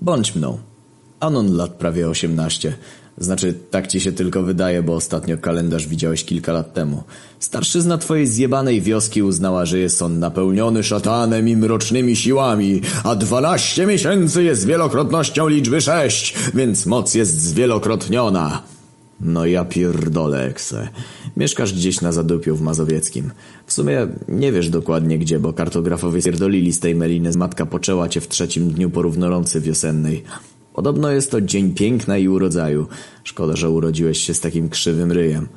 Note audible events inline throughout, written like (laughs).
Bądź mną. Anon lat prawie osiemnaście. Znaczy, tak ci się tylko wydaje, bo ostatnio kalendarz widziałeś kilka lat temu. Starszyzna twojej zjebanej wioski uznała, że jest on napełniony szatanem i mrocznymi siłami, a dwanaście miesięcy jest wielokrotnością liczby sześć, więc moc jest zwielokrotniona. No ja pierdolę, Ekse. Mieszkasz gdzieś na Zadupiu w Mazowieckim. W sumie nie wiesz dokładnie gdzie, bo kartografowie spierdolili z tej meliny. Matka poczęła cię w trzecim dniu porównolący wiosennej. Podobno jest to dzień piękna i urodzaju. Szkoda, że urodziłeś się z takim krzywym ryjem.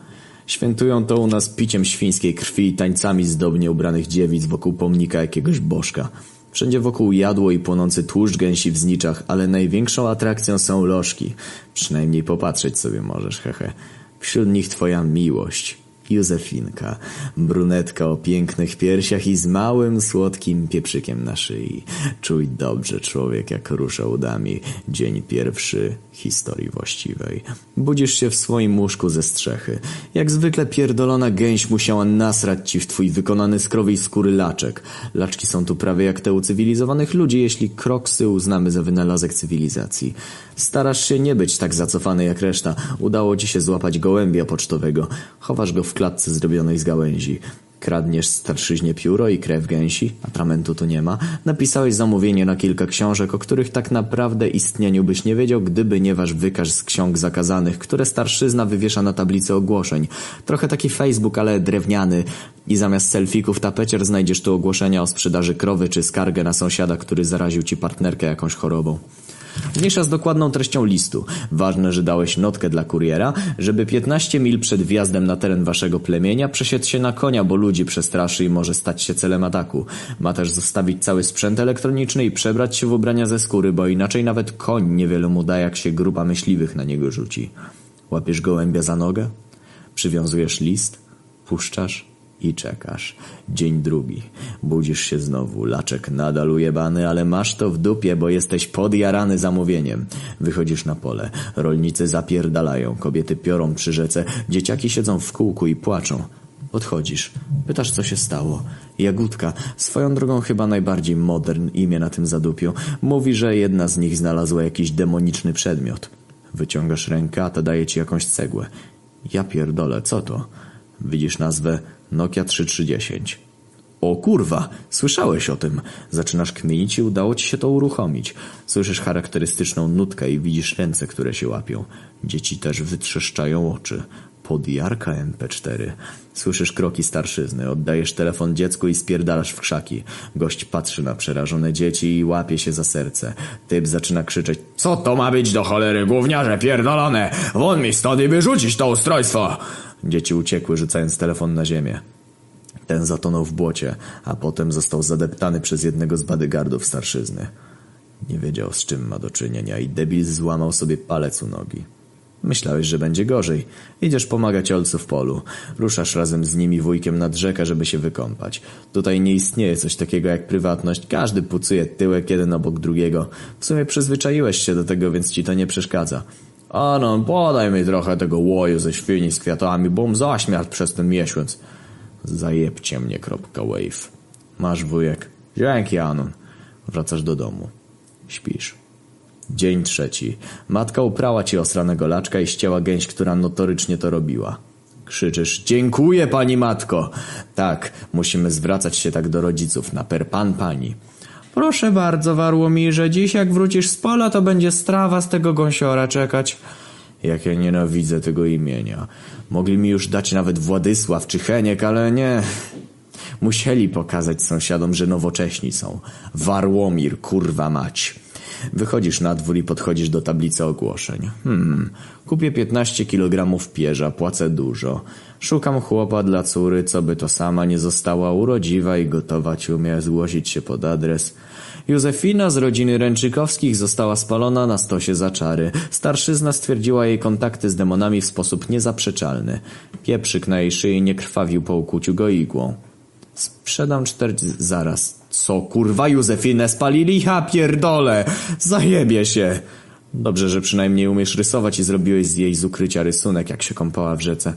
Świętują to u nas piciem świńskiej krwi i tańcami zdobnie ubranych dziewic wokół pomnika jakiegoś bożka. Wszędzie wokół jadło i płonący tłuszcz gęsi w zniczach, ale największą atrakcją są lożki. Przynajmniej popatrzeć sobie możesz, hehe. Wśród nich twoja miłość. Józefinka, brunetka o pięknych piersiach i z małym, słodkim pieprzykiem na szyi. Czuj dobrze człowiek, jak rusza udami. Dzień pierwszy historii właściwej. Budzisz się w swoim łóżku ze strzechy. Jak zwykle pierdolona gęś musiała nasrać ci w twój wykonany z krowej skóry laczek. Laczki są tu prawie jak te u cywilizowanych ludzi, jeśli kroksy uznamy za wynalazek cywilizacji. Starasz się nie być tak zacofany jak reszta. Udało ci się złapać gołębia pocztowego. Chowasz go w klatce zrobionej z gałęzi. Kradniesz starszyźnie pióro i krew gęsi, atramentu tu nie ma. Napisałeś zamówienie na kilka książek, o których tak naprawdę istnieniu byś nie wiedział, gdyby nie wasz wykaż z ksiąg zakazanych, które starszyzna wywiesza na tablicy ogłoszeń. Trochę taki Facebook, ale drewniany. I zamiast selfików tapecier znajdziesz tu ogłoszenia o sprzedaży krowy czy skargę na sąsiada, który zaraził ci partnerkę jakąś chorobą. Mniejsza z dokładną treścią listu. Ważne, że dałeś notkę dla kuriera, żeby 15 mil przed wjazdem na teren waszego plemienia przesiedł się na konia, bo ludzi przestraszy i może stać się celem ataku. Ma też zostawić cały sprzęt elektroniczny i przebrać się w ubrania ze skóry, bo inaczej nawet koń niewiele mu da, jak się grupa myśliwych na niego rzuci. Łapiesz gołębia za nogę? Przywiązujesz list? Puszczasz? I czekasz. Dzień drugi. Budzisz się znowu. Laczek nadal ujebany, ale masz to w dupie, bo jesteś podjarany zamówieniem. Wychodzisz na pole. Rolnicy zapierdalają. Kobiety piorą przy rzece. Dzieciaki siedzą w kółku i płaczą. Podchodzisz. Pytasz, co się stało. Jagódka, swoją drogą chyba najbardziej modern imię na tym zadupiu, mówi, że jedna z nich znalazła jakiś demoniczny przedmiot. Wyciągasz rękę, a ta daje ci jakąś cegłę. Ja pierdolę, co to? Widzisz nazwę Nokia 3310. O kurwa, słyszałeś o tym. Zaczynasz kminić i udało ci się to uruchomić. Słyszysz charakterystyczną nutkę i widzisz ręce, które się łapią. Dzieci też wytrzeszczają oczy. Podjarka MP4. Słyszysz kroki starszyzny, oddajesz telefon dziecku i spierdalasz w krzaki. Gość patrzy na przerażone dzieci i łapie się za serce. Typ zaczyna krzyczeć. Co to ma być do cholery, gówniarze pierdolone? Won mi stąd i wyrzucić to ustrojstwo! Dzieci uciekły, rzucając telefon na ziemię. Ten zatonął w błocie, a potem został zadeptany przez jednego z badygardów starszyzny. Nie wiedział, z czym ma do czynienia i debil złamał sobie palec u nogi. Myślałeś, że będzie gorzej. Idziesz pomagać ojcu w polu. Ruszasz razem z nimi wujkiem nad rzekę, żeby się wykąpać. Tutaj nie istnieje coś takiego jak prywatność. Każdy pucuje tyłek jeden obok drugiego. W sumie przyzwyczaiłeś się do tego, więc ci to nie przeszkadza. Anon, podaj mi trochę tego łoju ze świni z kwiatami, bom zaśmiać przez ten miesiąc. Zajebcie mnie, kropka wave. Masz wujek. Dzięki, Anon. Wracasz do domu. Śpisz. Dzień trzeci. Matka uprała ci osranego laczka i ścięła gęś, która notorycznie to robiła. Krzyczysz, dziękuję pani matko. Tak, musimy zwracać się tak do rodziców, na per pan pani. Proszę bardzo, Warłomirze, dziś jak wrócisz z pola, to będzie strawa z tego gąsiora czekać. Jak ja nienawidzę tego imienia. Mogli mi już dać nawet Władysław czy Heniek, ale nie. Musieli pokazać sąsiadom, że nowocześni są. Warłomir, kurwa mać. Wychodzisz na dwór i podchodzisz do tablicy ogłoszeń. Hmm, kupię 15 kg pierza, płacę dużo. Szukam chłopa dla córy, co by to sama nie została urodziwa i gotować umie, zgłosić się pod adres. Józefina z rodziny Ręczykowskich została spalona na stosie za czary. Starszyzna stwierdziła jej kontakty z demonami w sposób niezaprzeczalny. Pieprzyk na jej szyi nie krwawił po ukłuciu go igłą. Sprzedam czterdzieści... Zaraz. Co, kurwa, Józefinę spalili? Ja pierdolę! Zajebie się! Dobrze, że przynajmniej umiesz rysować i zrobiłeś z jej z ukrycia rysunek, jak się kąpała w rzece.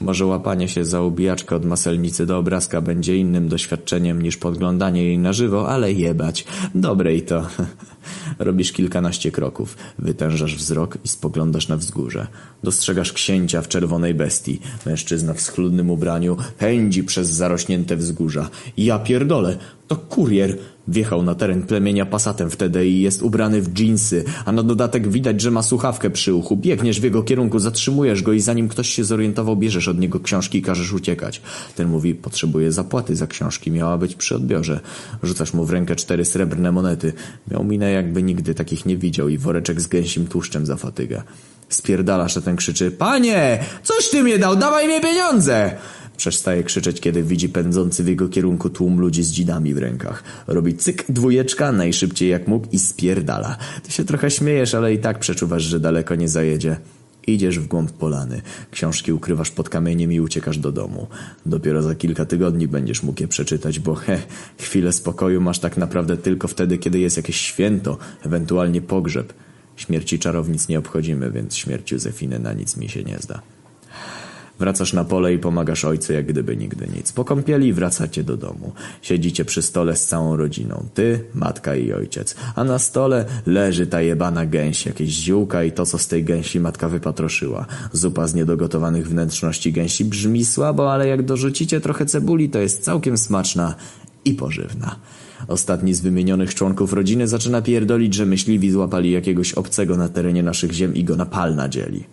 Może łapanie się za ubijaczkę od maselnicy do obrazka będzie innym doświadczeniem niż podglądanie jej na żywo, ale jebać. Dobre i to. (laughs) Robisz kilkanaście kroków, wytężasz wzrok i spoglądasz na wzgórze. Dostrzegasz księcia w czerwonej bestii. Mężczyzna w schludnym ubraniu pędzi przez zarośnięte wzgórza. Ja pierdolę, to kurier. Wjechał na teren plemienia pasatem wtedy i jest ubrany w dżinsy, a na dodatek widać, że ma słuchawkę przy uchu. Biegniesz w jego kierunku, zatrzymujesz go i zanim ktoś się zorientował, bierzesz od niego książki i każesz uciekać. Ten mówi, potrzebuje zapłaty za książki, miała być przy odbiorze. Rzucasz mu w rękę cztery srebrne monety. Miał minę jakby nigdy takich nie widział i woreczek z gęsim tłuszczem za fatygę. Spierdalasz, a ten krzyczy, panie, coś ty mnie dał, dawaj mi pieniądze! Przestaje krzyczeć, kiedy widzi pędzący w jego kierunku tłum ludzi z dzidami w rękach. Robi cyk, dwójeczka, najszybciej jak mógł i spierdala. Ty się trochę śmiejesz, ale i tak przeczuwasz, że daleko nie zajedzie. Idziesz w głąb polany. Książki ukrywasz pod kamieniem i uciekasz do domu. Dopiero za kilka tygodni będziesz mógł je przeczytać, bo he, chwilę spokoju masz tak naprawdę tylko wtedy, kiedy jest jakieś święto, ewentualnie pogrzeb. Śmierci czarownic nie obchodzimy, więc śmierć Józefiny na nic mi się nie zda. Wracasz na pole i pomagasz ojcu jak gdyby nigdy nic. Po kąpieli wracacie do domu. Siedzicie przy stole z całą rodziną. Ty, matka i ojciec. A na stole leży ta jebana gęś, jakieś ziółka i to, co z tej gęsi matka wypatroszyła. Zupa z niedogotowanych wnętrzności gęsi brzmi słabo, ale jak dorzucicie trochę cebuli, to jest całkiem smaczna i pożywna. Ostatni z wymienionych członków rodziny zaczyna pierdolić, że myśliwi złapali jakiegoś obcego na terenie naszych ziem i go na pal nadzieli.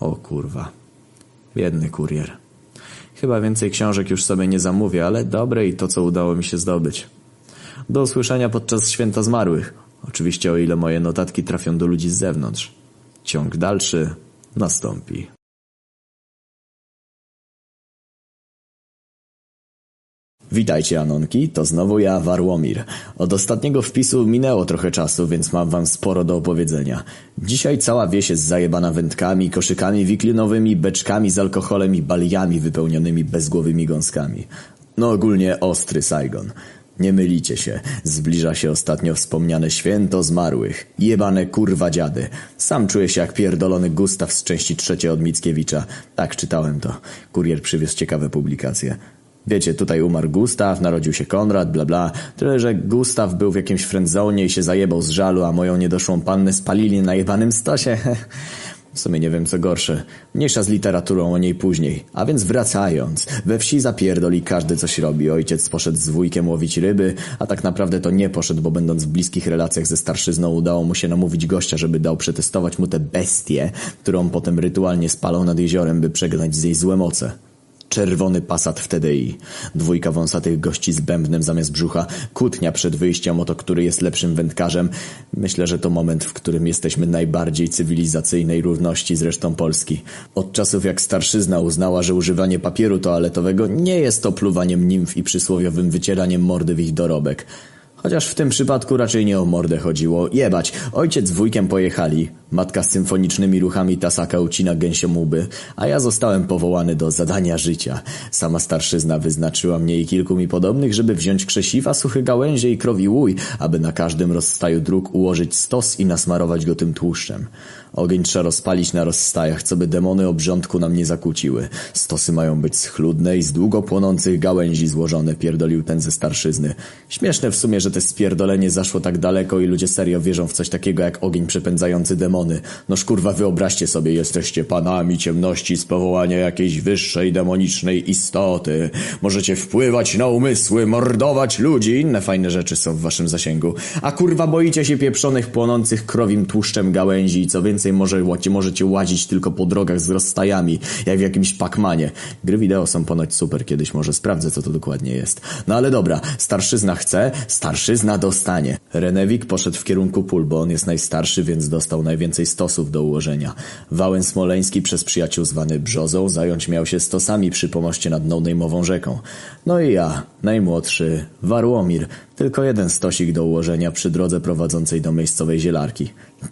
O kurwa. Biedny kurier. Chyba więcej książek już sobie nie zamówię, ale dobre i to, co udało mi się zdobyć. Do usłyszenia podczas święta zmarłych. Oczywiście o ile moje notatki trafią do ludzi z zewnątrz. Ciąg dalszy nastąpi. Witajcie Anonki, to znowu ja, Warłomir. Od ostatniego wpisu minęło trochę czasu, więc mam wam sporo do opowiedzenia. Dzisiaj cała wieś jest zajebana wędkami, koszykami wiklinowymi, beczkami z alkoholem i baliami wypełnionymi bezgłowymi gąskami. No ogólnie ostry Saigon. Nie mylicie się, zbliża się ostatnio wspomniane święto zmarłych. Jebane kurwa dziady. Sam czuję się jak pierdolony Gustaw z części trzeciej od Mickiewicza. Tak czytałem to. Kurier przywiózł ciekawe publikacje. Wiecie, tutaj umarł Gustaw, narodził się Konrad, bla bla. Tyle, że Gustaw był w jakimś friendzone i się zajebał z żalu, a moją niedoszłą pannę spalili na jebanym stosie. (laughs) W sumie nie wiem co gorsze. Mniejsza z literaturą o niej później. A więc wracając. We wsi zapierdoli każdy coś robi. Ojciec poszedł z wujkiem łowić ryby, a tak naprawdę to nie poszedł, bo będąc w bliskich relacjach ze starszyzną udało mu się namówić gościa, żeby dał przetestować mu tę bestię, którą potem rytualnie spalał nad jeziorem, by przegnać z jej złe moce. Czerwony pasat w TDI. Dwójka wąsatych gości z bębnem zamiast brzucha. Kłótnia przed wyjściem o to, który jest lepszym wędkarzem. Myślę, że to moment, w którym jesteśmy najbardziej cywilizacyjnej równości z resztą Polski. Od czasów jak starszyzna uznała, że używanie papieru toaletowego nie jest to pluwaniem nimf i przysłowiowym wycieraniem mordy w ich dorobek. Chociaż w tym przypadku raczej nie o mordę chodziło. Jebać, ojciec z wujkiem pojechali. Matka z symfonicznymi ruchami tasaka ucina gęsiomuby, a ja zostałem powołany do zadania życia. Sama starszyzna wyznaczyła mnie i kilku mi podobnych, żeby wziąć krzesiwa, suchy gałęzie i krowi łój, aby na każdym rozstaju dróg ułożyć stos i nasmarować go tym tłuszczem. Ogień trzeba rozpalić na rozstajach, co by demony obrządku nam nie zakłóciły. Stosy mają być schludne i z długo płonących gałęzi złożone, pierdolił ten ze starszyzny. Śmieszne w sumie, że to spierdolenie zaszło tak daleko i ludzie serio wierzą w coś takiego jak ogień przepędzający demony. Noż kurwa wyobraźcie sobie, jesteście panami ciemności z powołania jakiejś wyższej demonicznej istoty. Możecie wpływać na umysły, mordować ludzi, inne fajne rzeczy są w waszym zasięgu. A kurwa boicie się pieprzonych płonących krowim tłuszczem gałęzi i co więcej więcej może, możecie łazić tylko po drogach z rozstajami, jak w jakimś pakmanie. Gry wideo są ponoć super, kiedyś może sprawdzę, co to dokładnie jest. No ale dobra, starszyzna chce, starszyzna dostanie. Renewik poszedł w kierunku pól, bo on jest najstarszy, więc dostał najwięcej stosów do ułożenia. Wałęs Smoleński przez przyjaciół zwany Brzozą zająć miał się stosami przy pomoście nad no rzeką. No i ja, najmłodszy, Warłomir, Tylko jeden stosik do ułożenia przy drodze prowadzącej do miejscowej zielarki.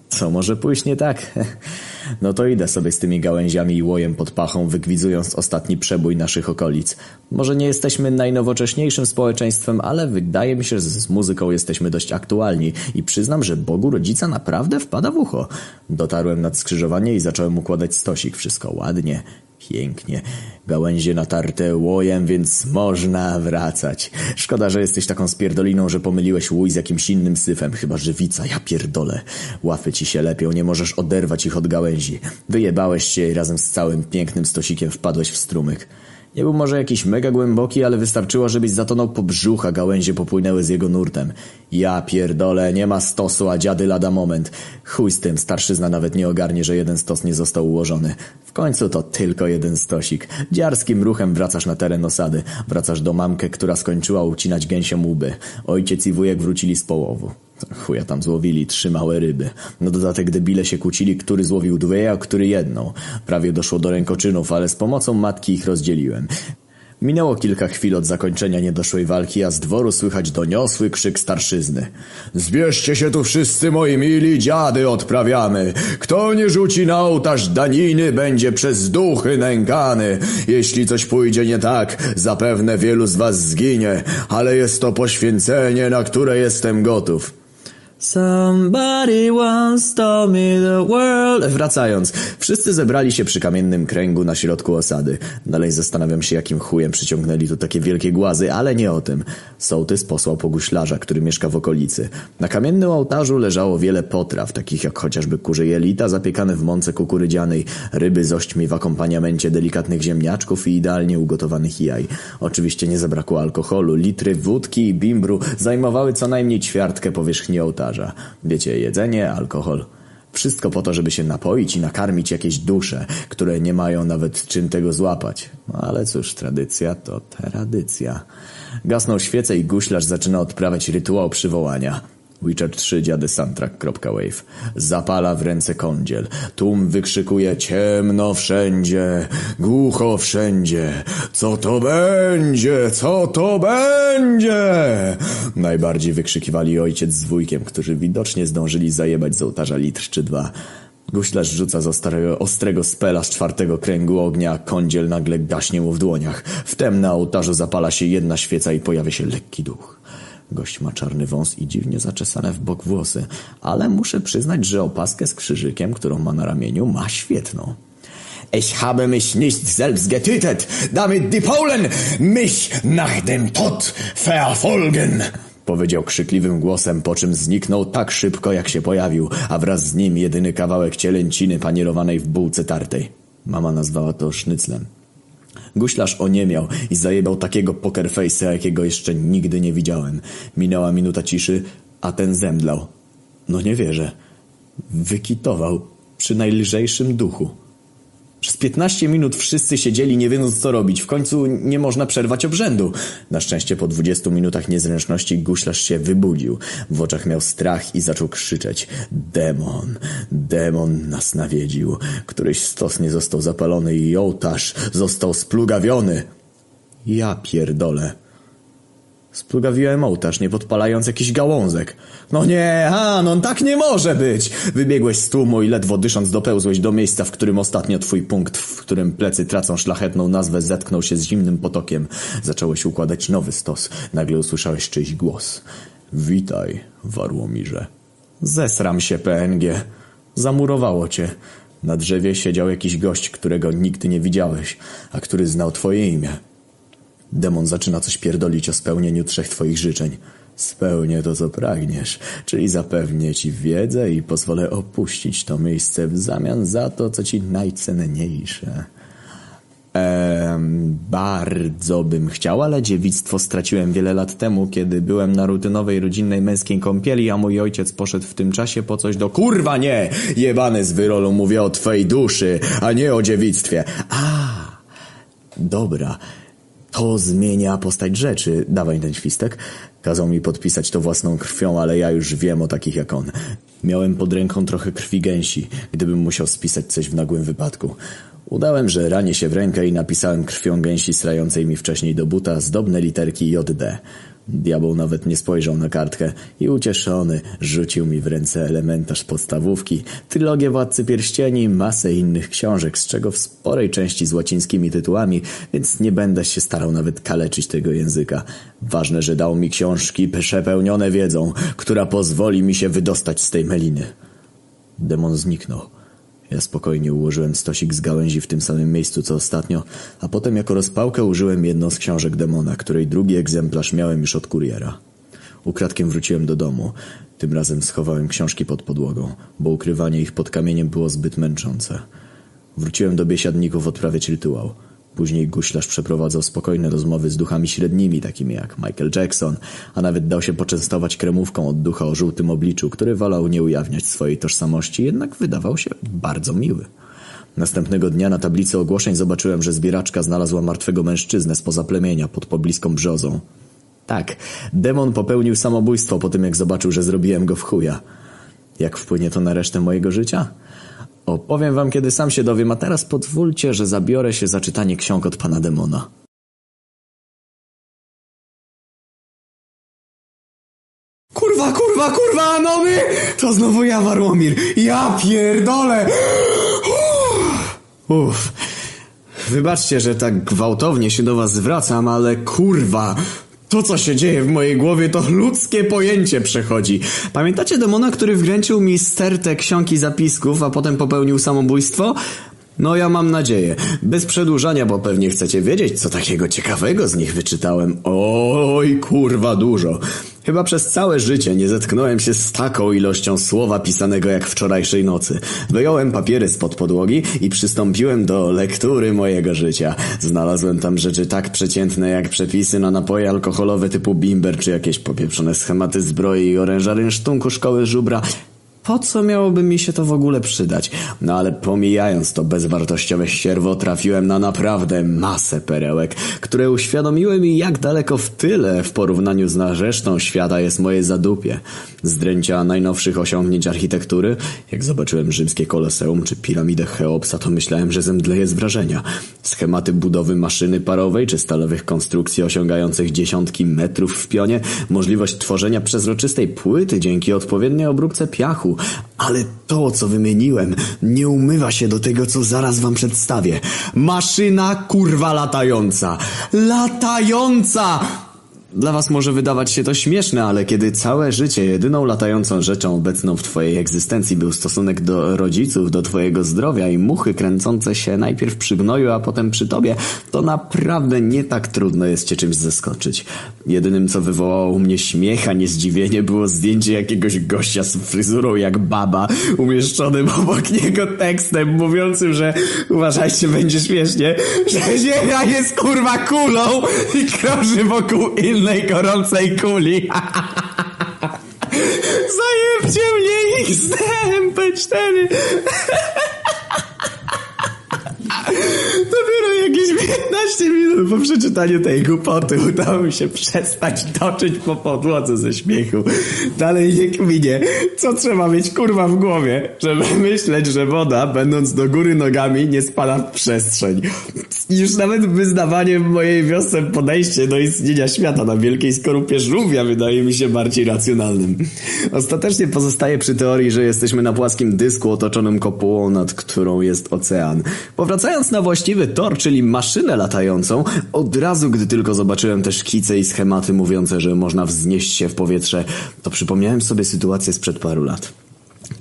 Co może pójść nie tak? (laughs) No to idę sobie z tymi gałęziami i łojem pod pachą, wygwidzując ostatni przebój naszych okolic. Może nie jesteśmy najnowocześniejszym społeczeństwem, ale wydaje mi się, że z muzyką jesteśmy dość aktualni i przyznam, że Bogu rodzica naprawdę wpada w ucho. Dotarłem nad skrzyżowanie i zacząłem układać stosik. Wszystko ładnie, Pięknie. Gałęzie natarte łojem, więc można wracać. Szkoda, że jesteś taką spierdoliną, że pomyliłeś łój z jakimś innym syfem. Chyba żywica, ja pierdolę. Łafy ci się lepią, nie możesz oderwać ich od gałęzi. Wyjebałeś się i razem z całym pięknym stosikiem wpadłeś w strumyk. Nie był może jakiś mega głęboki, ale wystarczyło, żebyś zatonął po brzuch, a gałęzie popłynęły z jego nurtem. Ja pierdolę, nie ma stosu, a dziady lada moment. Chuj z tym, starszyzna nawet nie ogarnie, że jeden stos nie został ułożony. W końcu to tylko jeden stosik. Dziarskim ruchem wracasz na teren osady. Wracasz do mamkę, która skończyła ucinać gęsią łby. Ojciec i wujek wrócili z połowu. Chuja tam złowili trzy małe ryby. Na dodatek debile się kłócili, który złowił dwie, a który jedną. Prawie doszło do rękoczynów, ale z pomocą matki ich rozdzieliłem. Minęło kilka chwil od zakończenia niedoszłej walki, a z dworu słychać doniosły krzyk starszyzny. Zbierzcie się tu wszyscy moi mili, dziady odprawiamy. Kto nie rzuci na ołtarz daniny, będzie przez duchy nękany. Jeśli coś pójdzie nie tak, zapewne wielu z was zginie, ale jest to poświęcenie, na które jestem gotów. Somebody once told me the world... Wracając, wszyscy zebrali się przy kamiennym kręgu na środku osady. Dalej zastanawiam się, jakim chujem przyciągnęli tu takie wielkie głazy, ale nie o tym. Sołtys posłał po guślarza, który mieszka w okolicy. Na kamiennym ołtarzu leżało wiele potraw, takich jak chociażby kurze jelita zapiekane w mące kukurydzianej, ryby z ośćmi w akompaniamencie delikatnych ziemniaczków i idealnie ugotowanych jaj. Oczywiście nie zabrakło alkoholu, litry wódki i bimbru zajmowały co najmniej ćwiartkę powierzchni ołtarza. Wiecie, jedzenie, alkohol. Wszystko po to, żeby się napoić i nakarmić jakieś dusze, które nie mają nawet czym tego złapać. Ale cóż, tradycja to tradycja. Gasną świecę i guślarz zaczyna odprawiać rytuał przywołania. Witcher 3 dziady soundtrack.wave. Zapala w ręce kądziel. Tłum wykrzykuje ciemno wszędzie, głucho wszędzie. Co to będzie? Co to będzie? Najbardziej wykrzykiwali ojciec z wujkiem, którzy widocznie zdążyli zajebać z ołtarza litr czy dwa. Guślarz rzuca z ostrego, ostrego spela z czwartego kręgu ognia, kądziel nagle gaśnie mu w dłoniach. Wtem na ołtarzu zapala się jedna świeca i pojawia się lekki duch. Gość ma czarny wąs i dziwnie zaczesane w bok włosy, ale muszę przyznać, że opaskę z krzyżykiem, którą ma na ramieniu, ma świetną. Ich habe mich nicht selbst getötet, damit die Polen mich nach dem Tod verfolgen. Powiedział krzykliwym głosem, po czym zniknął tak szybko, jak się pojawił, a wraz z nim jedyny kawałek cielęciny panierowanej w bułce tartej. Mama nazwała to sznyclem. Guślarz oniemiał i zajebał takiego poker face'a, jakiego jeszcze nigdy nie widziałem. Minęła minuta ciszy, a ten zemdlał. No nie wierzę. Wykitował przy najlżejszym duchu. Przez piętnaście minut wszyscy siedzieli nie wiedząc co robić. W końcu nie można przerwać obrzędu. Na szczęście po dwudziestu minutach niezręczności guślarz się wybudził. W oczach miał strach i zaczął krzyczeć. Demon, demon nas nawiedził. Któryś stos nie został zapalony i ołtarz został splugawiony. Ja pierdolę. Splugawiłem ołtarz, nie podpalając jakiś gałązek. No nie, Anon, tak nie może być! Wybiegłeś z tłumu i ledwo dysząc dopełzłeś do miejsca, w którym ostatnio twój punkt, w którym plecy tracą szlachetną nazwę, zetknął się z zimnym potokiem. Zacząłeś układać nowy stos. Nagle usłyszałeś czyjś głos. Witaj, Warłomirze. Zesram się, PNG. Zamurowało cię. Na drzewie siedział jakiś gość, którego nigdy nie widziałeś, a który znał twoje imię. Demon zaczyna coś pierdolić o spełnieniu trzech twoich życzeń. Spełnię to, co pragniesz, czyli zapewnię ci wiedzę i pozwolę opuścić to miejsce w zamian za to, co ci najcenniejsze. Ehm, bardzo bym chciał, ale dziewictwo straciłem wiele lat temu, kiedy byłem na rutynowej rodzinnej męskiej kąpieli, a mój ojciec poszedł w tym czasie po coś do... Kurwa nie! Jebany z wyrolu mówię o twej duszy, a nie o dziewictwie. A, dobra. To zmienia postać rzeczy. Dawaj ten świstek. Kazał mi podpisać to własną krwią, ale ja już wiem o takich jak on. Miałem pod ręką trochę krwi gęsi, gdybym musiał spisać coś w nagłym wypadku. Udałem, że ranię się w rękę i napisałem krwią gęsi strającej mi wcześniej do buta zdobne literki JD. Diabeł nawet nie spojrzał na kartkę i ucieszony rzucił mi w ręce elementarz podstawówki, trylogię Władcy Pierścieni masę innych książek, z czego w sporej części z łacińskimi tytułami, więc nie będę się starał nawet kaleczyć tego języka. Ważne, że dał mi książki przepełnione wiedzą, która pozwoli mi się wydostać z tej meliny. Demon zniknął. Ja spokojnie ułożyłem stosik z gałęzi w tym samym miejscu co ostatnio, a potem jako rozpałkę użyłem jedną z książek demona, której drugi egzemplarz miałem już od kuriera. Ukradkiem wróciłem do domu. Tym razem schowałem książki pod podłogą, bo ukrywanie ich pod kamieniem było zbyt męczące. Wróciłem do biesiadników odprawiać rytuał. Później guślarz przeprowadzał spokojne rozmowy z duchami średnimi, takimi jak Michael Jackson, a nawet dał się poczęstować kremówką od ducha o żółtym obliczu, który wolał nie ujawniać swojej tożsamości, jednak wydawał się bardzo miły. Następnego dnia na tablicy ogłoszeń zobaczyłem, że zbieraczka znalazła martwego mężczyznę spoza plemienia pod pobliską brzozą. Tak, demon popełnił samobójstwo po tym, jak zobaczył, że zrobiłem go w chuja. Jak wpłynie to na resztę mojego życia? Opowiem wam, kiedy sam się dowiem, a teraz pozwólcie, że zabiorę się za czytanie ksiąg od pana demona. Kurwa, kurwa, kurwa, Anony! To znowu ja, Warłomir! Ja pierdolę! Uff. Wybaczcie, że tak gwałtownie się do was zwracam, ale kurwa, to, co się dzieje w mojej głowie, to ludzkie pojęcie przechodzi. Pamiętacie demona, który wgręczył mi stertę książki zapisków, a potem popełnił samobójstwo? No ja mam nadzieję. Bez przedłużania, bo pewnie chcecie wiedzieć, co takiego ciekawego z nich wyczytałem. Oj, kurwa dużo. Chyba przez całe życie nie zetknąłem się z taką ilością słowa pisanego jak wczorajszej nocy. Wyjąłem papiery spod podłogi i przystąpiłem do lektury mojego życia. Znalazłem tam rzeczy tak przeciętne jak przepisy na napoje alkoholowe typu bimber czy jakieś popieprzone schematy zbroi i oręża rynsztunku szkoły żubra po co miałoby mi się to w ogóle przydać? No ale pomijając to bezwartościowe ścierwo, trafiłem na naprawdę masę perełek, które uświadomiły mi, jak daleko w tyle w porównaniu z resztą świata jest moje zadupie. Zdręcia najnowszych osiągnięć architektury, jak zobaczyłem rzymskie koloseum czy piramidę Cheopsa, to myślałem, że zemdleję z wrażenia. Schematy budowy maszyny parowej czy stalowych konstrukcji osiągających dziesiątki metrów w pionie, możliwość tworzenia przezroczystej płyty dzięki odpowiedniej obróbce piachu, ale to, co wymieniłem, nie umywa się do tego, co zaraz wam przedstawię. Maszyna kurwa latająca. Latająca! Dla was może wydawać się to śmieszne, ale kiedy całe życie jedyną latającą rzeczą obecną w twojej egzystencji był stosunek do rodziców, do twojego zdrowia i muchy kręcące się najpierw przy gnoju, a potem przy tobie, to naprawdę nie tak trudno jest cię czymś zaskoczyć. Jedynym, co wywołało u mnie śmiech, a nie zdziwienie, było zdjęcie jakiegoś gościa z fryzurą jak baba, umieszczonym obok niego tekstem mówiącym, że uważajcie, będzie śmiesznie, że ziemia jest kurwa kulą i krąży wokół innych innej gorącej kuli. Zajebcie mnie XD MP4. Dopiero jakieś 15 minut po przeczytaniu tej głupoty udało mi się przestać toczyć po podłodze ze śmiechu. Dalej nie kminie. Co trzeba mieć kurwa w głowie, żeby myśleć, że woda, będąc do góry nogami, nie spada w przestrzeń. Już nawet wyznawanie w mojej wiosce podejście do istnienia świata na wielkiej skorupie żółwia wydaje mi się bardziej racjonalnym. Ostatecznie pozostaje przy teorii, że jesteśmy na płaskim dysku otoczonym kopułą, nad którą jest ocean. Powracając na właściwy tor, czyli maszynę latającą, od razu gdy tylko zobaczyłem te szkice i schematy mówiące, że można wznieść się w powietrze, to przypomniałem sobie sytuację sprzed paru lat.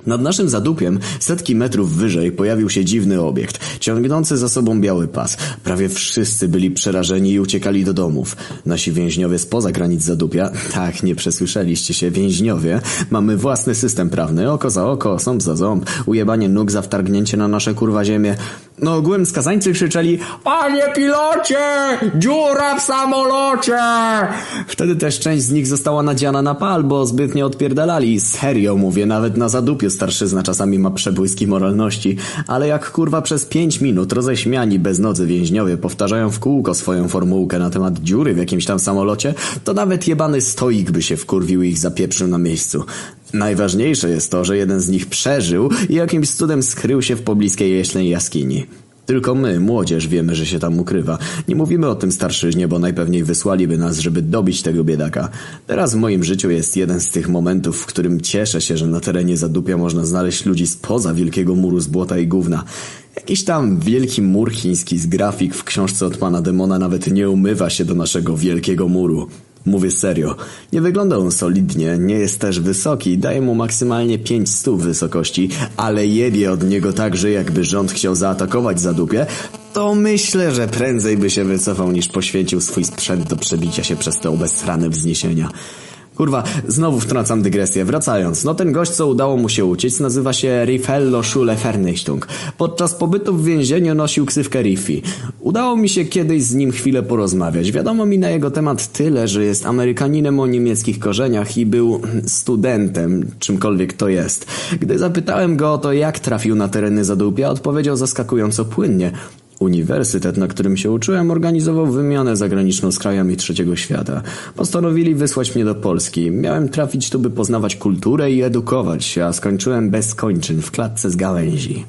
Nad naszym zadupiem, setki metrów wyżej, pojawił się dziwny obiekt, ciągnący za sobą biały pas. Prawie wszyscy byli przerażeni i uciekali do domów. Nasi więźniowie spoza granic zadupia, (laughs) tak, nie przesłyszeliście się, więźniowie, mamy własny system prawny, oko za oko, ząb za ząb, ujebanie nóg za wtargnięcie na nasze kurwa ziemię. No ogółem skazańcy krzyczeli Panie pilocie! Dziura w samolocie! Wtedy też część z nich została nadziana na pal, bo zbytnio odpierdalali. Serio mówię, nawet na zadupiu starszyzna czasami ma przebłyski moralności. Ale jak kurwa przez pięć minut roześmiani bez nodzy więźniowie powtarzają w kółko swoją formułkę na temat dziury w jakimś tam samolocie, to nawet jebany stoik by się wkurwił i ich zapieprzył na miejscu. Najważniejsze jest to, że jeden z nich przeżył i jakimś cudem skrył się w pobliskiej jeślej jaskini. Tylko my, młodzież, wiemy, że się tam ukrywa. Nie mówimy o tym starszyźnie, bo najpewniej wysłaliby nas, żeby dobić tego biedaka. Teraz w moim życiu jest jeden z tych momentów, w którym cieszę się, że na terenie Zadupia można znaleźć ludzi spoza wielkiego muru z błota i gówna. Jakiś tam wielki mur chiński z grafik w książce od pana Demona nawet nie umywa się do naszego wielkiego muru. Mówię serio. Nie wygląda on solidnie, nie jest też wysoki, daje mu maksymalnie 5 stóp wysokości, ale jebie od niego tak, że jakby rząd chciał zaatakować Zadupie, to myślę, że prędzej by się wycofał niż poświęcił swój sprzęt do przebicia się przez te obesrane wzniesienia. Kurwa, znowu wtrącam dygresję. Wracając, no ten gość, co udało mu się uciec, nazywa się Rifello Schule Vernichtung. Podczas pobytu w więzieniu nosił ksywkę Riffi. Udało mi się kiedyś z nim chwilę porozmawiać. Wiadomo mi na jego temat tyle, że jest Amerykaninem o niemieckich korzeniach i był studentem, czymkolwiek to jest. Gdy zapytałem go o to, jak trafił na tereny Zadupia, odpowiedział zaskakująco płynnie. Uniwersytet, na którym się uczyłem, organizował wymianę zagraniczną z krajami trzeciego świata. Postanowili wysłać mnie do Polski. Miałem trafić tu, by poznawać kulturę i edukować się, a skończyłem bez kończyn w klatce z gałęzi.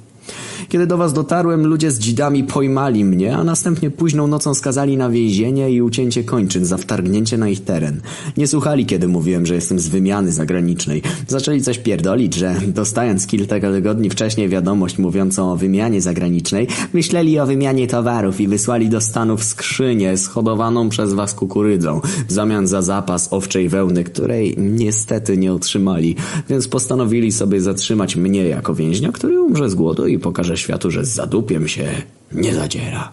Kiedy do was dotarłem, ludzie z dzidami pojmali mnie, a następnie późną nocą skazali na więzienie i ucięcie kończyn za wtargnięcie na ich teren. Nie słuchali, kiedy mówiłem, że jestem z wymiany zagranicznej. Zaczęli coś pierdolić, że dostając kilka tygodni wcześniej wiadomość mówiącą o wymianie zagranicznej, myśleli o wymianie towarów i wysłali do Stanów skrzynię schodowaną przez was kukurydzą w zamian za zapas owczej wełny, której niestety nie otrzymali, więc postanowili sobie zatrzymać mnie jako więźnia, który umrze z głodu i pokaże światu, że z zadupiem się nie zadziera.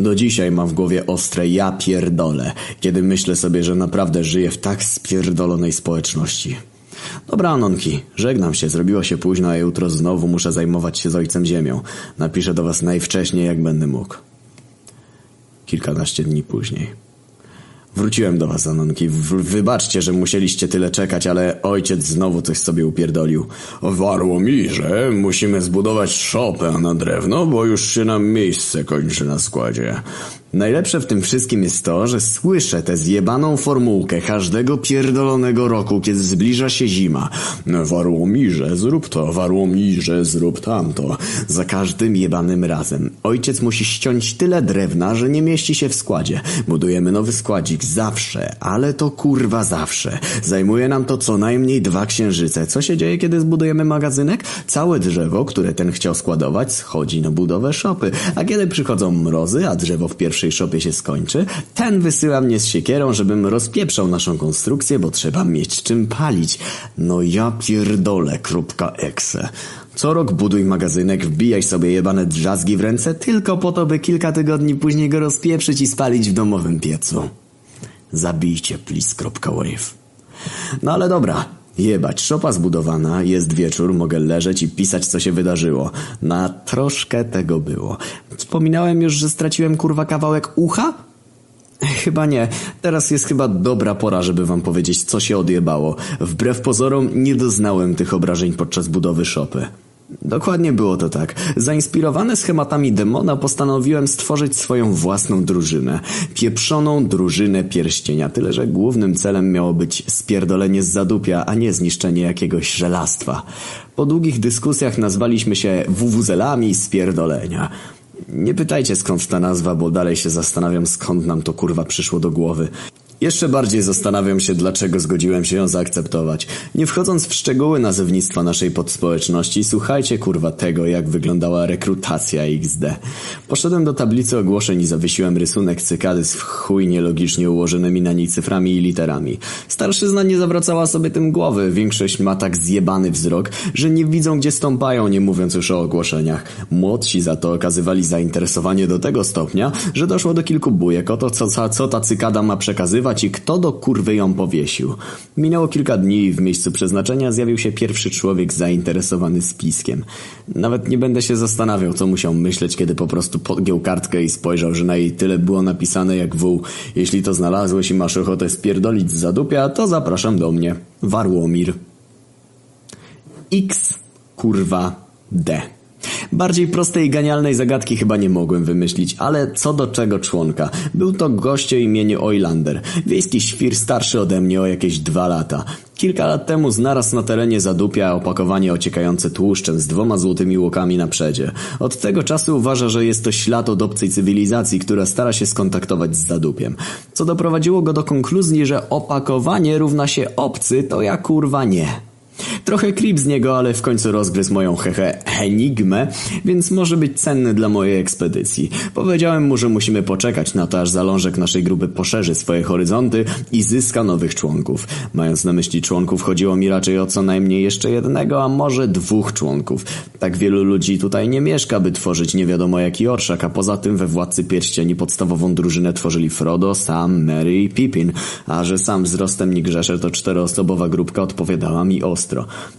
Do dzisiaj mam w głowie ostre ja pierdolę, kiedy myślę sobie, że naprawdę żyję w tak spierdolonej społeczności. Dobra, Anonki, żegnam się, zrobiło się późno, a jutro znowu muszę zajmować się z ojcem ziemią. Napiszę do was najwcześniej, jak będę mógł. Kilkanaście dni później. Wróciłem do was, Anonki. Wybaczcie, że musieliście tyle czekać, ale ojciec znowu coś sobie upierdolił. Warło mi, że musimy zbudować szopę na drewno, bo już się nam miejsce kończy na składzie. Najlepsze w tym wszystkim jest to, że słyszę tę zjebaną formułkę każdego pierdolonego roku, kiedy zbliża się zima. Warło mi, że zrób to, warło mi, że zrób tamto. Za każdym jebanym razem. Ojciec musi ściąć tyle drewna, że nie mieści się w składzie. Budujemy nowy składzik zawsze, ale to kurwa zawsze. Zajmuje nam to co najmniej dwa księżyce. Co się dzieje, kiedy zbudujemy magazynek? Całe drzewo, które ten chciał składować, schodzi na budowę szopy. A kiedy przychodzą mrozy, a drzewo w pierwszej szopie się skończy, ten wysyła mnie z siekierą, żebym rozpieprzał naszą konstrukcję, bo trzeba mieć czym palić. No ja pierdolę, kropka exe. Co rok buduj magazynek, wbijaj sobie jebane drzazgi w ręce, tylko po to, by kilka tygodni później go rozpieprzyć i spalić w domowym piecu. Zabijcie, please.wave. No ale dobra, Jebać, szopa zbudowana, jest wieczór, mogę leżeć i pisać co się wydarzyło. Na troszkę tego było. Wspominałem już, że straciłem kurwa kawałek ucha? Chyba nie. Teraz jest chyba dobra pora, żeby wam powiedzieć, co się odjebało. Wbrew pozorom nie doznałem tych obrażeń podczas budowy szopy. Dokładnie było to tak. Zainspirowany schematami demona postanowiłem stworzyć swoją własną drużynę. Pieprzoną drużynę pierścienia, tyle że głównym celem miało być spierdolenie z zadupia, a nie zniszczenie jakiegoś żelastwa. Po długich dyskusjach nazwaliśmy się wuwuzelami spierdolenia. Nie pytajcie skąd ta nazwa, bo dalej się zastanawiam skąd nam to kurwa przyszło do głowy. Jeszcze bardziej zastanawiam się, dlaczego zgodziłem się ją zaakceptować. Nie wchodząc w szczegóły nazewnictwa naszej podspołeczności, słuchajcie kurwa tego, jak wyglądała rekrutacja XD. Poszedłem do tablicy ogłoszeń i zawiesiłem rysunek cykady z chuj nielogicznie ułożonymi na niej cyframi i literami. Starszyzna nie zawracała sobie tym głowy, większość ma tak zjebany wzrok, że nie widzą gdzie stąpają, nie mówiąc już o ogłoszeniach. Młodsi za to okazywali zainteresowanie do tego stopnia, że doszło do kilku bujek o to, co, co ta cykada ma przekazywać i kto do kurwy ją powiesił. Minęło kilka dni i w miejscu przeznaczenia zjawił się pierwszy człowiek zainteresowany spiskiem. Nawet nie będę się zastanawiał, co musiał myśleć, kiedy po prostu podgiął kartkę i spojrzał, że na jej tyle było napisane jak wół. Jeśli to znalazłeś i masz ochotę spierdolić z zadupia, to zapraszam do mnie. Warłomir. X kurwa D. Bardziej prostej i genialnej zagadki chyba nie mogłem wymyślić, ale co do czego członka. Był to gość o imieniu Oilander, wiejski świr starszy ode mnie o jakieś dwa lata. Kilka lat temu znalazł na terenie zadupia opakowanie ociekające tłuszczem z dwoma złotymi łokami na przedzie. Od tego czasu uważa, że jest to ślad od obcej cywilizacji, która stara się skontaktować z zadupiem. Co doprowadziło go do konkluzji, że opakowanie równa się obcy, to ja kurwa nie. Trochę klip z niego, ale w końcu rozgryzł moją hehe enigmę, więc może być cenny dla mojej ekspedycji. Powiedziałem mu, że musimy poczekać na to, aż zalążek naszej grupy poszerzy swoje horyzonty i zyska nowych członków. Mając na myśli członków, chodziło mi raczej o co najmniej jeszcze jednego, a może dwóch członków. Tak wielu ludzi tutaj nie mieszka, by tworzyć nie wiadomo jaki orszak, a poza tym we Władcy Pierścieni podstawową drużynę tworzyli Frodo, Sam, Mary i Pippin, a że sam wzrostem nie grzeszę, to czteroosobowa grupka odpowiadała mi ostro.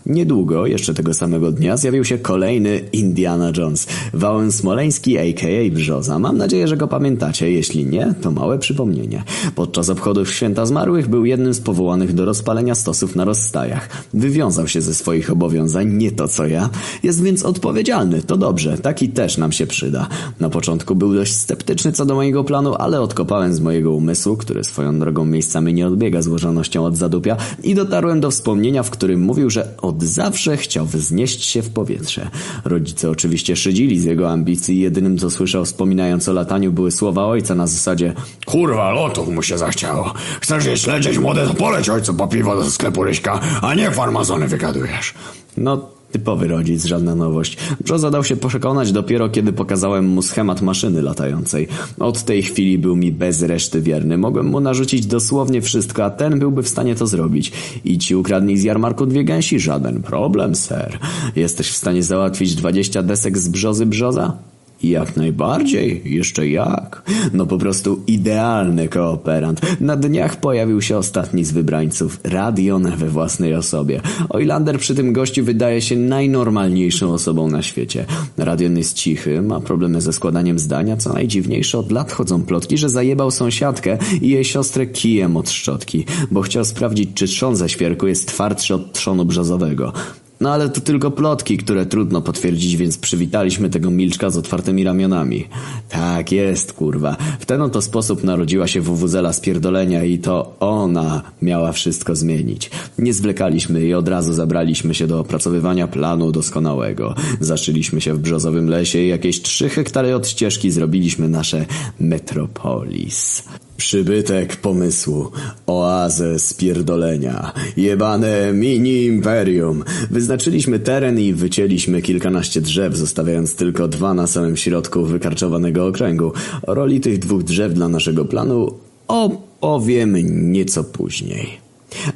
Niedługo, jeszcze tego samego dnia, zjawił się kolejny Indiana Jones. Wałęs Smoleński, a.k.a. Brzoza. Mam nadzieję, że go pamiętacie. Jeśli nie, to małe przypomnienie. Podczas obchodów Święta Zmarłych był jednym z powołanych do rozpalenia stosów na rozstajach. Wywiązał się ze swoich obowiązań, nie to co ja. Jest więc odpowiedzialny. To dobrze, taki też nam się przyda. Na początku był dość sceptyczny co do mojego planu, ale odkopałem z mojego umysłu, który swoją drogą miejscami nie odbiega złożonością od zadupia i dotarłem do wspomnienia, w którym mówił, że od zawsze chciał wznieść się w powietrze. Rodzice oczywiście szydzili z jego ambicji i jedynym co słyszał wspominając o lataniu były słowa ojca na zasadzie Kurwa, lotów mu się zachciało. Chcesz jeść lecieć młode, to poleć ojcu po piwo do sklepu Ryśka, a nie farmazony wygadujesz. No, typowy rodzic, żadna nowość. Brzoza dał się przekonać dopiero kiedy pokazałem mu schemat maszyny latającej. Od tej chwili był mi bez reszty wierny. Mogłem mu narzucić dosłownie wszystko, a ten byłby w stanie to zrobić. I ci ukradnij z jarmarku dwie gęsi, żaden problem, ser. Jesteś w stanie załatwić dwadzieścia desek z brzozy brzoza? Jak najbardziej, jeszcze jak. No po prostu idealny kooperant. Na dniach pojawił się ostatni z wybrańców, Radion we własnej osobie. Oilander przy tym gościu wydaje się najnormalniejszą osobą na świecie. Radion jest cichy, ma problemy ze składaniem zdania, co najdziwniejsze od lat chodzą plotki, że zajebał sąsiadkę i jej siostrę kijem od szczotki, bo chciał sprawdzić, czy trzon ze świerku jest twardszy od trzonu brzozowego. No ale to tylko plotki, które trudno potwierdzić, więc przywitaliśmy tego milczka z otwartymi ramionami. Tak jest, kurwa. W ten oto sposób narodziła się wuwuzela z pierdolenia i to ona miała wszystko zmienić. Nie zwlekaliśmy i od razu zabraliśmy się do opracowywania planu doskonałego. Zaszyliśmy się w brzozowym lesie i jakieś trzy hektary od ścieżki zrobiliśmy nasze metropolis. Przybytek pomysłu, oazę spierdolenia, jebane mini-imperium. Wyznaczyliśmy teren i wycięliśmy kilkanaście drzew, zostawiając tylko dwa na samym środku wykarczowanego okręgu. O roli tych dwóch drzew dla naszego planu opowiem nieco później.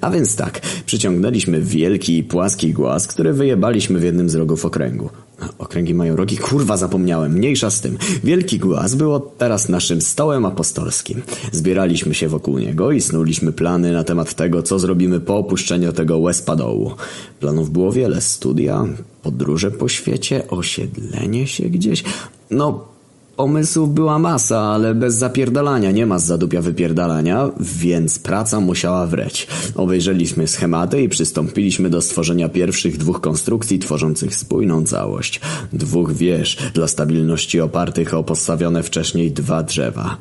A więc tak, przyciągnęliśmy wielki i płaski głaz, który wyjebaliśmy w jednym z rogów okręgu. Okręgi mają rogi? Kurwa, zapomniałem. Mniejsza z tym. Wielki głaz był teraz naszym stołem apostolskim. Zbieraliśmy się wokół niego i snuliśmy plany na temat tego, co zrobimy po opuszczeniu tego łezpadołu. Planów było wiele. Studia, podróże po świecie, osiedlenie się gdzieś. No, Pomysłów była masa, ale bez zapierdalania nie ma z zadupia wypierdalania, więc praca musiała wreć. Obejrzeliśmy schematy i przystąpiliśmy do stworzenia pierwszych dwóch konstrukcji tworzących spójną całość. Dwóch wież dla stabilności opartych o postawione wcześniej dwa drzewa.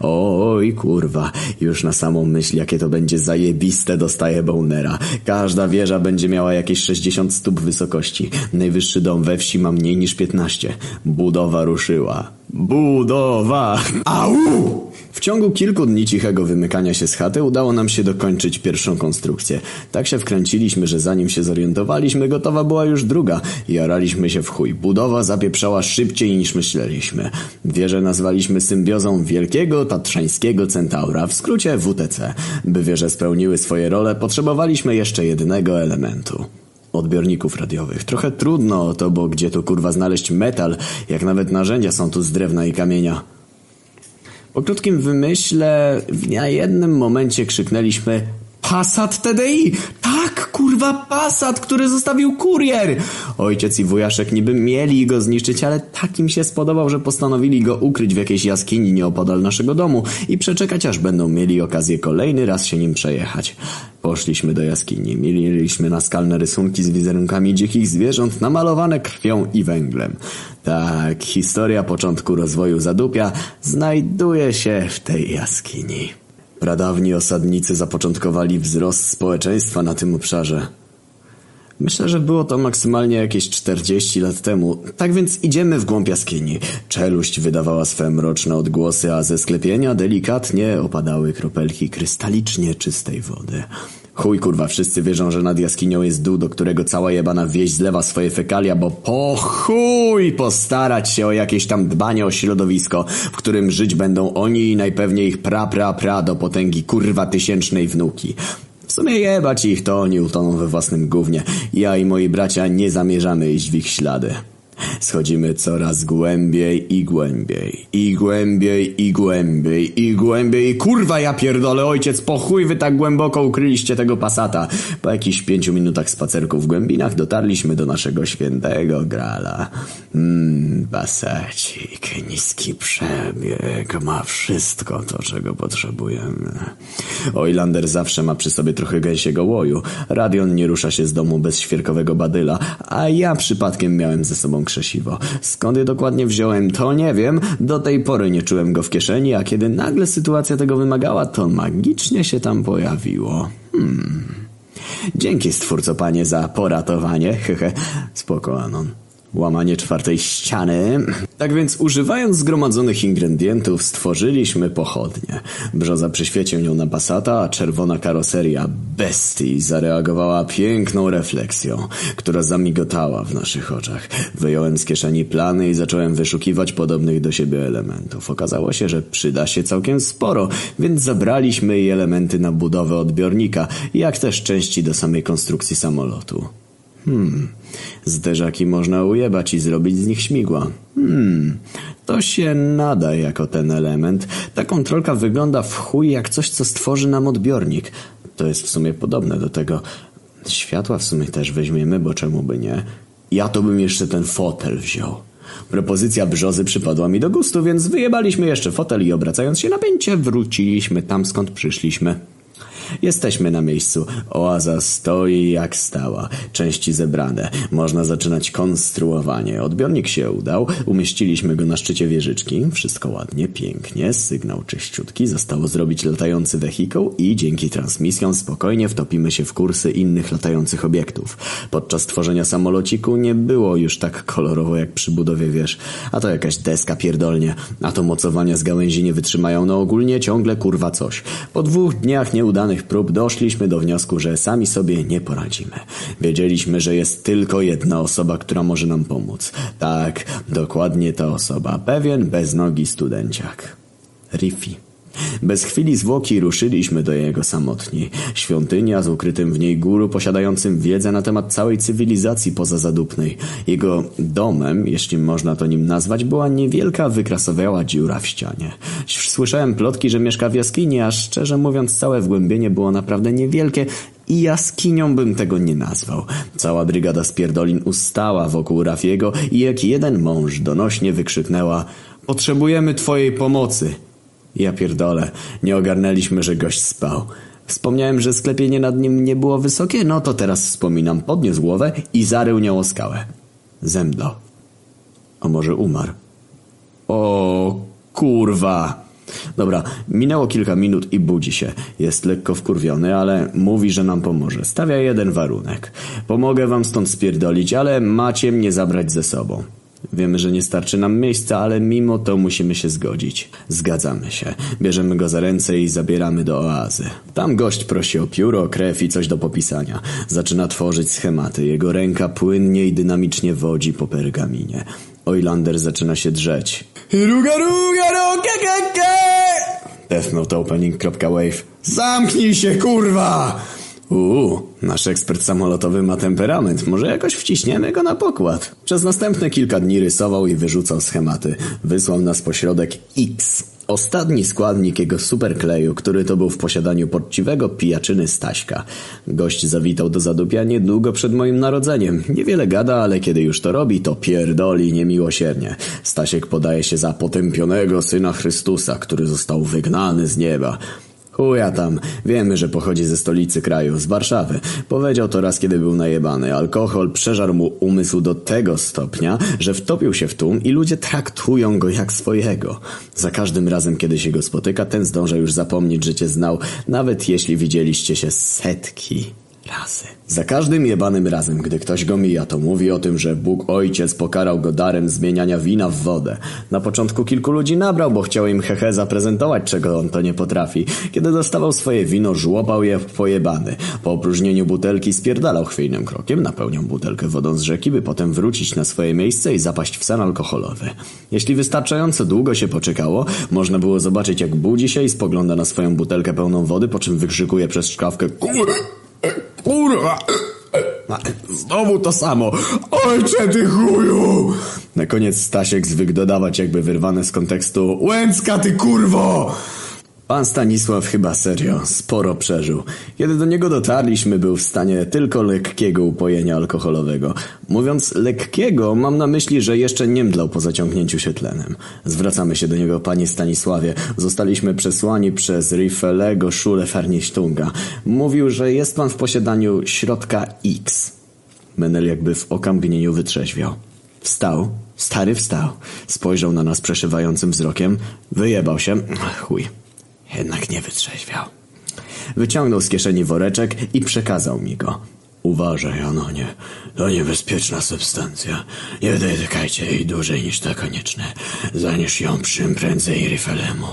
Oj, kurwa, już na samą myśl, jakie to będzie zajebiste, dostaje bonera. Każda wieża będzie miała jakieś 60 stóp wysokości. Najwyższy dom we wsi ma mniej niż 15. Budowa ruszyła. Budowa! Au! W ciągu kilku dni cichego wymykania się z chaty udało nam się dokończyć pierwszą konstrukcję. Tak się wkręciliśmy, że zanim się zorientowaliśmy, gotowa była już druga. Jaraliśmy się w chuj. Budowa zapieprzała szybciej niż myśleliśmy. Wieżę nazwaliśmy symbiozą wielkiego tatrzańskiego centaura, w skrócie WTC. By wieże spełniły swoje role, potrzebowaliśmy jeszcze jednego elementu odbiorników radiowych. Trochę trudno o to, bo gdzie tu kurwa znaleźć metal, jak nawet narzędzia są tu z drewna i kamienia. Po krótkim wymyśle na jednym momencie krzyknęliśmy Passat TDI! Tak, kurwa Passat, który zostawił kurier! Ojciec i wujaszek niby mieli go zniszczyć, ale tak im się spodobał, że postanowili go ukryć w jakiejś jaskini nieopodal naszego domu i przeczekać, aż będą mieli okazję kolejny raz się nim przejechać. Poszliśmy do jaskini, mieliśmy naskalne rysunki z wizerunkami dzikich zwierząt namalowane krwią i węglem. Tak, historia początku rozwoju Zadupia znajduje się w tej jaskini. Pradawni osadnicy zapoczątkowali wzrost społeczeństwa na tym obszarze. Myślę, że było to maksymalnie jakieś 40 lat temu. Tak więc idziemy w głąb jaskini. Czeluść wydawała swe mroczne odgłosy, a ze sklepienia delikatnie opadały kropelki krystalicznie czystej wody. Chuj kurwa, wszyscy wierzą, że nad jaskinią jest dół, do którego cała jebana wieś zlewa swoje fekalia, bo po chuj postarać się o jakieś tam dbanie o środowisko, w którym żyć będą oni i najpewniej ich pra pra pra do potęgi kurwa tysięcznej wnuki. W sumie jebać ich, to oni utoną we własnym gównie. Ja i moi bracia nie zamierzamy iść w ich ślady. Schodzimy coraz głębiej i głębiej. I głębiej, i głębiej, i głębiej. Kurwa ja pierdolę, ojciec, po chuj wy tak głęboko ukryliście tego pasata. Po jakichś pięciu minutach spacerku w głębinach dotarliśmy do naszego świętego grala. Mmm, pasacik, niski przebieg, ma wszystko to, czego potrzebujemy. Ojlander zawsze ma przy sobie trochę gęsiego łoju. Radion nie rusza się z domu bez świerkowego badyla, a ja przypadkiem miałem ze sobą krzesiwo. Skąd je dokładnie wziąłem, to nie wiem. Do tej pory nie czułem go w kieszeni, a kiedy nagle sytuacja tego wymagała, to magicznie się tam pojawiło. Hmm. Dzięki stwórco panie za poratowanie. (laughs) Hehe. Spoko, Anon. Łamanie czwartej ściany. Tak więc używając zgromadzonych ingredientów stworzyliśmy pochodnie. Brzoza przyświecił nią na pasata, a czerwona karoseria bestii zareagowała piękną refleksją, która zamigotała w naszych oczach. Wyjąłem z kieszeni plany i zacząłem wyszukiwać podobnych do siebie elementów. Okazało się, że przyda się całkiem sporo, więc zabraliśmy jej elementy na budowę odbiornika, jak też części do samej konstrukcji samolotu. Hmm, zderzaki można ujebać i zrobić z nich śmigła. Hmm, to się nada jako ten element. Ta kontrolka wygląda w chuj jak coś, co stworzy nam odbiornik. To jest w sumie podobne do tego. Światła w sumie też weźmiemy, bo czemu by nie? Ja to bym jeszcze ten fotel wziął. Propozycja brzozy przypadła mi do gustu, więc wyjebaliśmy jeszcze fotel i obracając się na pięcie wróciliśmy tam skąd przyszliśmy. Jesteśmy na miejscu. Oaza stoi jak stała. Części zebrane. Można zaczynać konstruowanie. Odbiornik się udał. Umieściliśmy go na szczycie wieżyczki. Wszystko ładnie, pięknie. Sygnał czyściutki. Zostało zrobić latający wehikuł i dzięki transmisjom spokojnie wtopimy się w kursy innych latających obiektów. Podczas tworzenia samolociku nie było już tak kolorowo jak przy budowie wież. A to jakaś deska pierdolnie. A to mocowania z gałęzi nie wytrzymają. No ogólnie ciągle kurwa coś. Po dwóch dniach nieudanych prób doszliśmy do wniosku, że sami sobie nie poradzimy. Wiedzieliśmy, że jest tylko jedna osoba, która może nam pomóc. Tak, dokładnie ta osoba. Pewien beznogi studenciak. Riffy. Bez chwili zwłoki ruszyliśmy do jego samotni. Świątynia z ukrytym w niej guru posiadającym wiedzę na temat całej cywilizacji pozazadupnej. Jego domem, jeśli można to nim nazwać, była niewielka wykrasowiała dziura w ścianie. Słyszałem plotki, że mieszka w jaskini, a szczerze mówiąc całe wgłębienie było naprawdę niewielkie i jaskinią bym tego nie nazwał. Cała brygada spierdolin ustała wokół Rafiego i jak jeden mąż donośnie wykrzyknęła Potrzebujemy twojej pomocy. Ja pierdolę, nie ogarnęliśmy, że gość spał. Wspomniałem, że sklepienie nad nim nie było wysokie, no to teraz wspominam. Podniósł głowę i zarył nią o skałę. Zemdlał. A może umarł? O kurwa! Dobra, minęło kilka minut i budzi się. Jest lekko wkurwiony, ale mówi, że nam pomoże. Stawia jeden warunek. Pomogę wam stąd spierdolić, ale macie mnie zabrać ze sobą. Wiemy, że nie starczy nam miejsca, ale mimo to musimy się zgodzić. Zgadzamy się. Bierzemy go za ręce i zabieramy do oazy. Tam gość prosi o pióro, krew i coś do popisania. Zaczyna tworzyć schematy. Jego ręka płynnie i dynamicznie wodzi po pergaminie. Oilander zaczyna się drzeć. Ruga, ruga, ruga, ke, ke! Death Note Opening.wave Zamknij się, kurwa! Uuu, nasz ekspert samolotowy ma temperament. Może jakoś wciśniemy go na pokład. Przez następne kilka dni rysował i wyrzucał schematy. Wysłał nas pośrodek X. Ostatni składnik jego superkleju, który to był w posiadaniu poczciwego pijaczyny Staśka. Gość zawitał do zadupia niedługo przed moim narodzeniem. Niewiele gada, ale kiedy już to robi, to pierdoli niemiłosiernie. Stasiek podaje się za potępionego syna Chrystusa, który został wygnany z nieba. Chuja tam, wiemy, że pochodzi ze stolicy kraju, z Warszawy. Powiedział to raz, kiedy był najebany. Alkohol przeżarł mu umysł do tego stopnia, że wtopił się w tłum i ludzie traktują go jak swojego. Za każdym razem, kiedy się go spotyka, ten zdąża już zapomnieć, że cię znał, nawet jeśli widzieliście się setki razy. Za każdym jebanym razem, gdy ktoś go mija, to mówi o tym, że Bóg Ojciec pokarał go darem zmieniania wina w wodę. Na początku kilku ludzi nabrał, bo chciał im hehe zaprezentować, czego on to nie potrafi. Kiedy dostawał swoje wino, żłopał je w pojebany. Po opróżnieniu butelki spierdalał chwiejnym krokiem, napełniał butelkę wodą z rzeki, by potem wrócić na swoje miejsce i zapaść w sen alkoholowy. Jeśli wystarczająco długo się poczekało, można było zobaczyć, jak budzi się i spogląda na swoją butelkę pełną wody, po czym wykrzykuje przez szkawkę Kurwa! Znowu to samo! Ojcze ty chuju! Na koniec Stasiek zwykł dodawać jakby wyrwane z kontekstu Łęcka ty kurwo! Pan Stanisław chyba serio sporo przeżył. Kiedy do niego dotarliśmy, był w stanie tylko lekkiego upojenia alkoholowego. Mówiąc lekkiego, mam na myśli, że jeszcze nie mdlał po zaciągnięciu się tlenem. Zwracamy się do niego, panie Stanisławie. Zostaliśmy przesłani przez Riffelego Schule Fernichtunga. Mówił, że jest pan w posiadaniu środka X. Menel jakby w okamgnieniu wytrzeźwiał. Wstał, stary wstał. Spojrzał na nas przeszywającym wzrokiem. Wyjebał się. Chuj. Jednak nie wytrzeźwiał. Wyciągnął z kieszeni woreczek i przekazał mi go. Uważaj, Anonie. To niebezpieczna substancja. Nie dotykajcie jej dłużej niż to konieczne. Zanieś ją czym prędzej Riffelemu.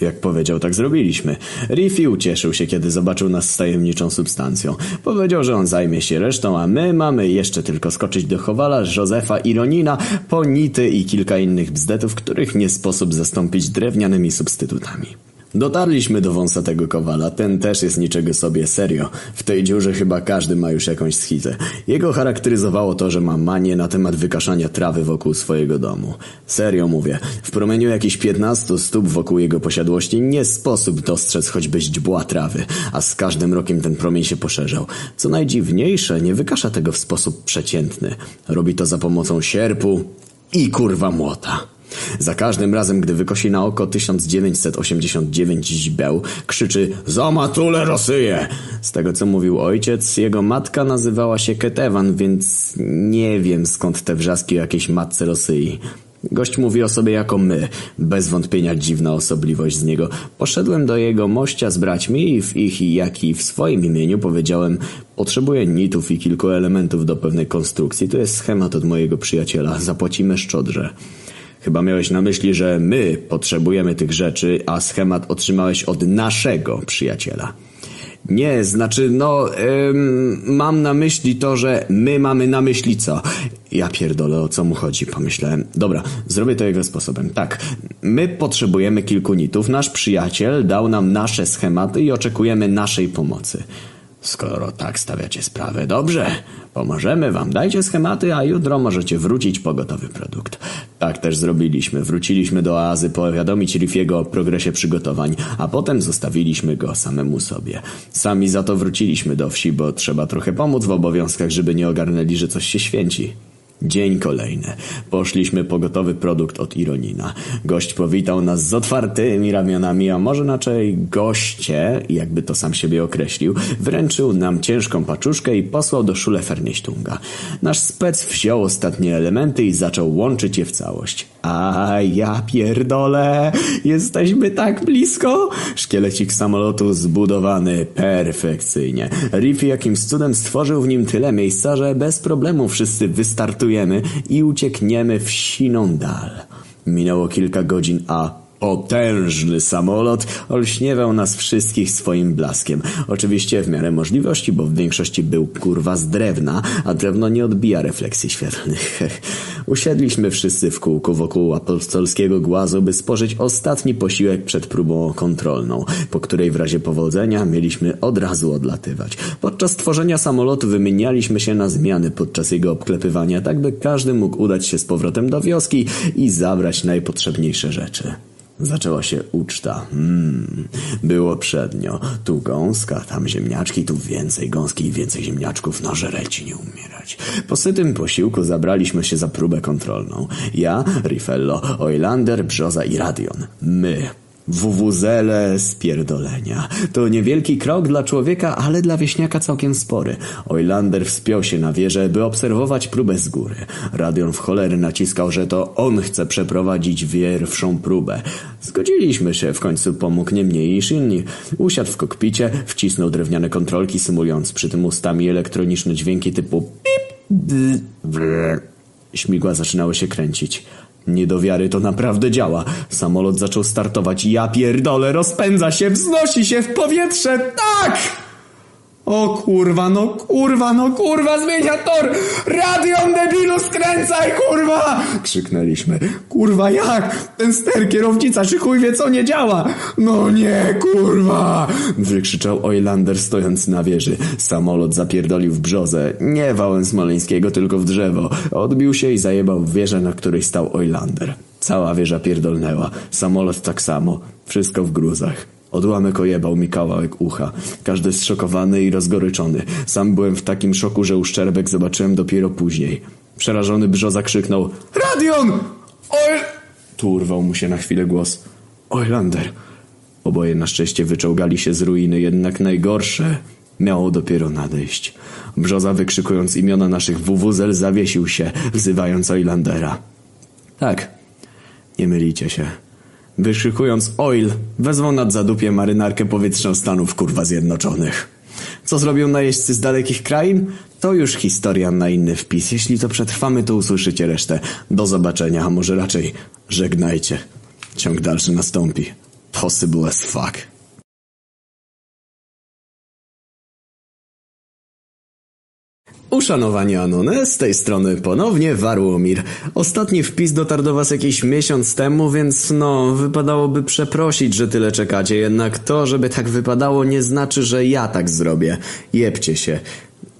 Jak powiedział, tak zrobiliśmy. Riffy ucieszył się, kiedy zobaczył nas z tajemniczą substancją. Powiedział, że on zajmie się resztą, a my mamy jeszcze tylko skoczyć do Chowala, Józefa i Ronina, po nity i kilka innych bzdetów, których nie sposób zastąpić drewnianymi substytutami. Dotarliśmy do wąsatego kowala, ten też jest niczego sobie serio. W tej dziurze chyba każdy ma już jakąś schizę. Jego charakteryzowało to, że ma manię na temat wykaszania trawy wokół swojego domu. Serio mówię, w promieniu jakichś 15 stóp wokół jego posiadłości nie sposób dostrzec choćby źdźbła trawy, a z każdym rokiem ten promień się poszerzał. Co najdziwniejsze, nie wykasza tego w sposób przeciętny. Robi to za pomocą sierpu i kurwa młota. Za każdym razem, gdy wykosi na oko 1989 źbeł, krzyczy Za matulę Rosyję! Z tego co mówił ojciec, jego matka nazywała się Ketewan, więc nie wiem skąd te wrzaski o jakiejś matce Rosyi. Gość mówi o sobie jako my. Bez wątpienia dziwna osobliwość z niego. Poszedłem do jego mościa z braćmi i w ich jak i w swoim imieniu powiedziałem Potrzebuję nitów i kilku elementów do pewnej konstrukcji. To jest schemat od mojego przyjaciela. Zapłacimy szczodrze. Chyba miałeś na myśli, że my potrzebujemy tych rzeczy, a schemat otrzymałeś od naszego przyjaciela. Nie, znaczy, no, ym, mam na myśli to, że my mamy na myśli co? Ja pierdolę, o co mu chodzi, pomyślałem. Dobra, zrobię to jego sposobem. Tak, my potrzebujemy kilku nitów, nasz przyjaciel dał nam nasze schematy i oczekujemy naszej pomocy. Skoro tak stawiacie sprawę, dobrze, pomożemy wam. Dajcie schematy, a jutro możecie wrócić po gotowy produkt. Tak też zrobiliśmy. Wróciliśmy do oazy powiadomić Riffiego o progresie przygotowań, a potem zostawiliśmy go samemu sobie. Sami za to wróciliśmy do wsi, bo trzeba trochę pomóc w obowiązkach, żeby nie ogarnęli, że coś się święci. Dzień kolejny. Poszliśmy po gotowy produkt od Ironina. Gość powitał nas z otwartymi ramionami, a może raczej goście, jakby to sam siebie określił, wręczył nam ciężką paczuszkę i posłał do Szule Fernichtunga. Nasz spec wziął ostatnie elementy i zaczął łączyć je w całość. A ja pierdolę, jesteśmy tak blisko. Szkielecik samolotu zbudowany perfekcyjnie. Riffy jakimś cudem stworzył w nim tyle miejsca, że bez problemu wszyscy i uciekniemy w siną dal. Minęło kilka godzin, a Potężny samolot olśniewał nas wszystkich swoim blaskiem. Oczywiście w miarę możliwości, bo w większości był kurwa z drewna, a drewno nie odbija refleksji świetlnych. (laughs) Usiedliśmy wszyscy w kółku wokół apostolskiego głazu, by spożyć ostatni posiłek przed próbą kontrolną, po której w razie powodzenia mieliśmy od razu odlatywać. Podczas tworzenia samolotu wymienialiśmy się na zmiany podczas jego obklepywania, tak by każdy mógł udać się z powrotem do wioski i zabrać najpotrzebniejsze rzeczy. Zaczęła się uczta. Mm, było przednio. Tu gąska, tam ziemniaczki, tu więcej gąski i więcej ziemniaczków. No żereć nie umierać. Po sytym posiłku zabraliśmy się za próbę kontrolną. Ja, Rifello, Oilander, Brzoza i Radion. My, Wuwuzele spierdolenia. To niewielki krok dla człowieka, ale dla wieśniaka całkiem spory. Oilander wspiął się na wieżę, by obserwować próbę z góry. Radion w cholery naciskał, że to on chce przeprowadzić pierwszą próbę. Zgodziliśmy się, w końcu pomógł nie mniej niż inni. Usiadł w kokpicie, wcisnął drewniane kontrolki, symulując przy tym ustami elektroniczne dźwięki typu pip, brr. Śmigła zaczynały się kręcić. Nie do wiary to naprawdę działa. Samolot zaczął startować. Ja pierdolę, rozpędza się, wznosi się w powietrze. Tak! O kurwa, no kurwa, no kurwa, zmienia tor! Radion debilu, skręcaj, kurwa! Krzyknęliśmy. Kurwa, jak? Ten ster, kierownica, czy wie co nie działa? No nie, kurwa! Wykrzyczał Oilander stojąc na wieży. Samolot zapierdolił w brzozę. Nie wałem smoleńskiego, tylko w drzewo. Odbił się i zajebał w wieżę, na której stał Oilander. Cała wieża pierdolnęła. Samolot tak samo. Wszystko w gruzach. Odłamek ojebał mi kawałek ucha. Każdy zszokowany i rozgoryczony. Sam byłem w takim szoku, że uszczerbek zobaczyłem dopiero później. Przerażony Brzoza krzyknął Radion! Oj... Tu urwał mu się na chwilę głos. Oilander. Oboje na szczęście wyczołgali się z ruiny, jednak najgorsze miało dopiero nadejść. Brzoza wykrzykując imiona naszych wuwuzel zawiesił się, wzywając Oilandera. Tak, nie mylicie się. Wyszykując oil, wezwał nad zadupie marynarkę powietrzną Stanów kurwa Zjednoczonych. Co zrobią najeźdźcy z dalekich krain? To już historia na inny wpis. Jeśli to przetrwamy, to usłyszycie resztę. Do zobaczenia, a może raczej żegnajcie. Ciąg dalszy nastąpi. Possible as fuck. Uszanowanie Anone, z tej strony ponownie Warłomir. Ostatni wpis dotarł do was jakiś miesiąc temu, więc no, wypadałoby przeprosić, że tyle czekacie, jednak to, żeby tak wypadało nie znaczy, że ja tak zrobię. Jebcie się.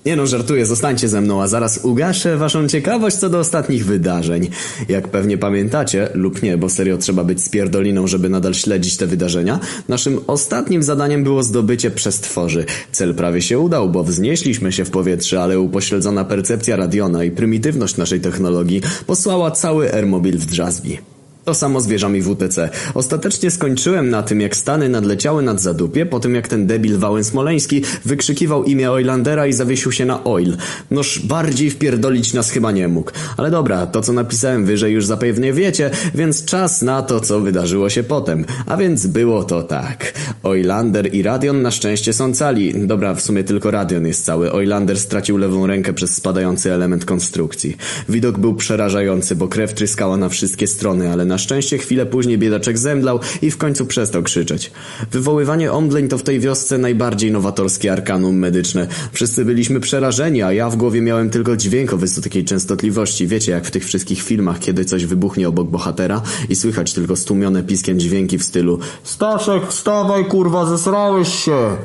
Nie no, żartuję, zostańcie ze mną, a zaraz ugaszę waszą ciekawość co do ostatnich wydarzeń. Jak pewnie pamiętacie, lub nie, bo serio trzeba być spierdoliną, żeby nadal śledzić te wydarzenia, naszym ostatnim zadaniem było zdobycie przestworzy. Cel prawie się udał, bo wznieśliśmy się w powietrze, ale upośledzona percepcja radiona i prymitywność naszej technologii posłała cały Airmobil w drzazgi. To samo z wieżami WTC. Ostatecznie skończyłem na tym, jak Stany nadleciały nad Zadupie, po tym jak ten debil Wałęs-Smoleński wykrzykiwał imię Oilandera i zawiesił się na Oil. Noż bardziej wpierdolić nas chyba nie mógł. Ale dobra, to co napisałem wyżej już zapewne wiecie, więc czas na to, co wydarzyło się potem. A więc było to tak. Oilander i Radion na szczęście są cali. Dobra, w sumie tylko Radion jest cały. Oilander stracił lewą rękę przez spadający element konstrukcji. Widok był przerażający, bo krew tryskała na wszystkie strony, ale na szczęście chwilę później biedaczek zemdlał i w końcu przestał krzyczeć. Wywoływanie omdleń to w tej wiosce najbardziej nowatorskie arkanum medyczne. Wszyscy byliśmy przerażeni, a ja w głowie miałem tylko dźwięk o wysokiej częstotliwości. Wiecie, jak w tych wszystkich filmach, kiedy coś wybuchnie obok bohatera i słychać tylko stłumione piskiem dźwięki w stylu Staszek, wstawaj kurwa, zesrałeś się!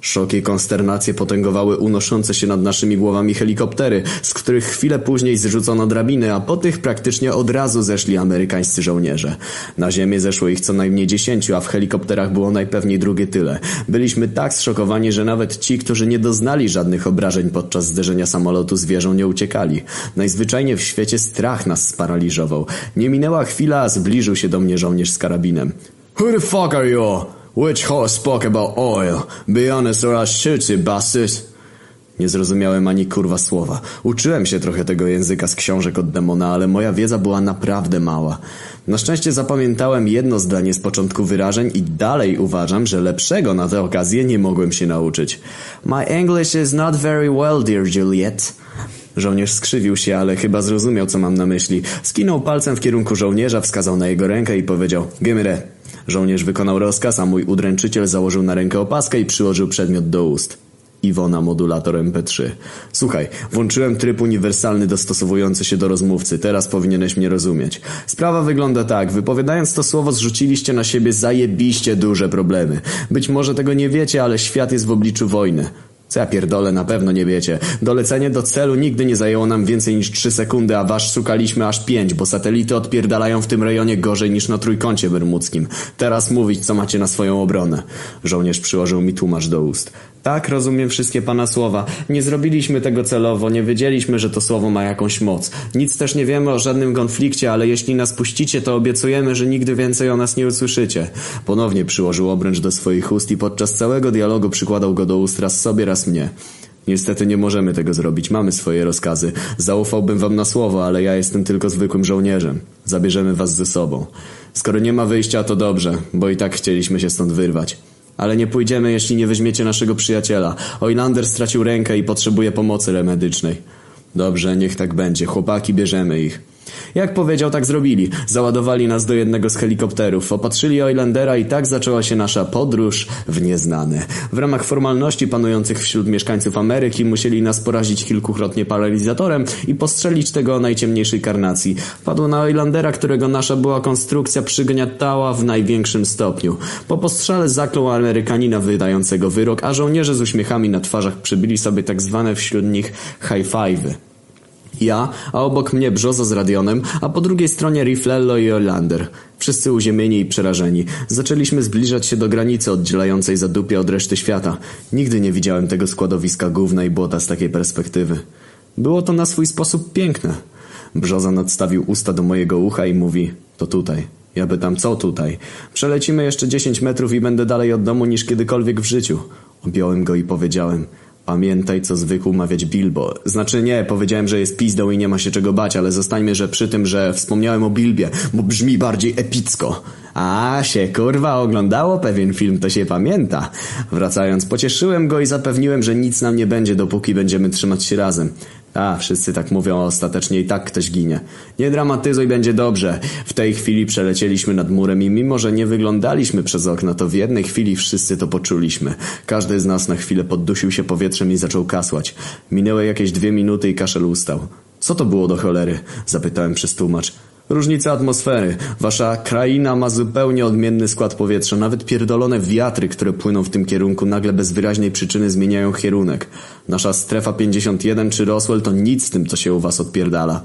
Szok i konsternacje potęgowały unoszące się nad naszymi głowami helikoptery, z których chwilę później zrzucono drabiny, a po tych praktycznie od razu zeszli amerykańscy żołnierze. Na ziemię zeszło ich co najmniej dziesięciu, a w helikopterach było najpewniej drugie tyle. Byliśmy tak zszokowani, że nawet ci, którzy nie doznali żadnych obrażeń podczas zderzenia samolotu z wieżą nie uciekali. Najzwyczajniej w świecie strach nas sparaliżował. Nie minęła chwila, a zbliżył się do mnie żołnierz z karabinem. Who the fuck are you? Which horse spoke about oil? Be honest or I'll shoot you, bastard. Nie zrozumiałem ani kurwa słowa. Uczyłem się trochę tego języka z książek od demona, ale moja wiedza była naprawdę mała. Na szczęście zapamiętałem jedno zdanie z początku wyrażeń i dalej uważam, że lepszego na tę okazję nie mogłem się nauczyć. My English is not very well, dear Juliet. Żołnierz skrzywił się, ale chyba zrozumiał, co mam na myśli. Skinął palcem w kierunku żołnierza, wskazał na jego rękę i powiedział Gimre. Żołnierz wykonał rozkaz, a mój udręczyciel założył na rękę opaskę i przyłożył przedmiot do ust. Iwona modulator MP3. Słuchaj, włączyłem tryb uniwersalny dostosowujący się do rozmówcy. Teraz powinieneś mnie rozumieć. Sprawa wygląda tak. Wypowiadając to słowo zrzuciliście na siebie zajebiście duże problemy. Być może tego nie wiecie, ale świat jest w obliczu wojny. Co ja pierdolę, na pewno nie wiecie. Dolecenie do celu nigdy nie zajęło nam więcej niż 3 sekundy, a wasz szukaliśmy aż 5, bo satelity odpierdalają w tym rejonie gorzej niż na Trójkącie Bermudzkim. Teraz mówić, co macie na swoją obronę. Żołnierz przyłożył mi tłumacz do ust. Tak, rozumiem wszystkie pana słowa. Nie zrobiliśmy tego celowo, nie wiedzieliśmy, że to słowo ma jakąś moc. Nic też nie wiemy o żadnym konflikcie, ale jeśli nas puścicie, to obiecujemy, że nigdy więcej o nas nie usłyszycie. Ponownie przyłożył obręcz do swoich ust i podczas całego dialogu przykładał go do ust raz sobie, raz mnie. Niestety nie możemy tego zrobić, mamy swoje rozkazy. Zaufałbym wam na słowo, ale ja jestem tylko zwykłym żołnierzem. Zabierzemy was ze sobą. Skoro nie ma wyjścia, to dobrze, bo i tak chcieliśmy się stąd wyrwać. Ale nie pójdziemy, jeśli nie weźmiecie naszego przyjaciela. Oilander stracił rękę i potrzebuje pomocy medycznej. Dobrze, niech tak będzie. Chłopaki, bierzemy ich. Jak powiedział, tak zrobili. Załadowali nas do jednego z helikopterów, opatrzyli Oilandera i tak zaczęła się nasza podróż w nieznane. W ramach formalności panujących wśród mieszkańców Ameryki musieli nas porazić kilkukrotnie paralizatorem i postrzelić tego o najciemniejszej karnacji. Wpadło na Oilandera, którego nasza była konstrukcja przygniatała w największym stopniu. Po postrzale zaklął Amerykanina wydającego wyrok, a żołnierze z uśmiechami na twarzach przybili sobie tak zwane wśród nich high five'y. Ja, a obok mnie Brzoza z Radionem, a po drugiej stronie Riflello i Olander. Wszyscy uziemieni i przerażeni. Zaczęliśmy zbliżać się do granicy oddzielającej Zadupie od reszty świata. Nigdy nie widziałem tego składowiska gówna i błota z takiej perspektywy. Było to na swój sposób piękne. Brzoza nadstawił usta do mojego ucha i mówi, to tutaj. Ja pytam, co tutaj? Przelecimy jeszcze 10 metrów i będę dalej od domu niż kiedykolwiek w życiu. Objąłem go i powiedziałem, Pamiętaj, co zwykł mawiać Bilbo. Znaczy nie, powiedziałem, że jest pizdą i nie ma się czego bać, ale zostańmy, że przy tym, że wspomniałem o Bilbie, bo brzmi bardziej epicko. A, się kurwa oglądało pewien film, to się pamięta. Wracając, pocieszyłem go i zapewniłem, że nic nam nie będzie, dopóki będziemy trzymać się razem. A, wszyscy tak mówią, a ostatecznie i tak ktoś ginie. Nie dramatyzuj, będzie dobrze. W tej chwili przelecieliśmy nad murem i mimo, że nie wyglądaliśmy przez okno, to w jednej chwili wszyscy to poczuliśmy. Każdy z nas na chwilę poddusił się powietrzem i zaczął kasłać. Minęły jakieś dwie minuty i kaszel ustał. Co to było do cholery? Zapytałem przez tłumacz. Różnica atmosfery. Wasza kraina ma zupełnie odmienny skład powietrza. Nawet pierdolone wiatry, które płyną w tym kierunku, nagle bez wyraźnej przyczyny zmieniają kierunek. Nasza strefa 51 czy Roswell to nic z tym, co się u was odpierdala.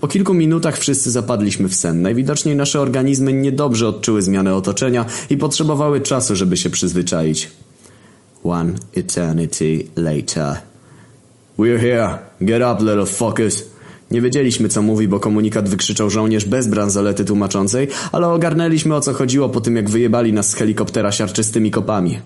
Po kilku minutach wszyscy zapadliśmy w sen. Najwidoczniej nasze organizmy niedobrze odczuły zmianę otoczenia i potrzebowały czasu, żeby się przyzwyczaić. One eternity later. We're here. Get up, little fuckers. Nie wiedzieliśmy co mówi, bo komunikat wykrzyczał żołnierz bez bransolety tłumaczącej, ale ogarnęliśmy o co chodziło po tym jak wyjebali nas z helikoptera siarczystymi kopami.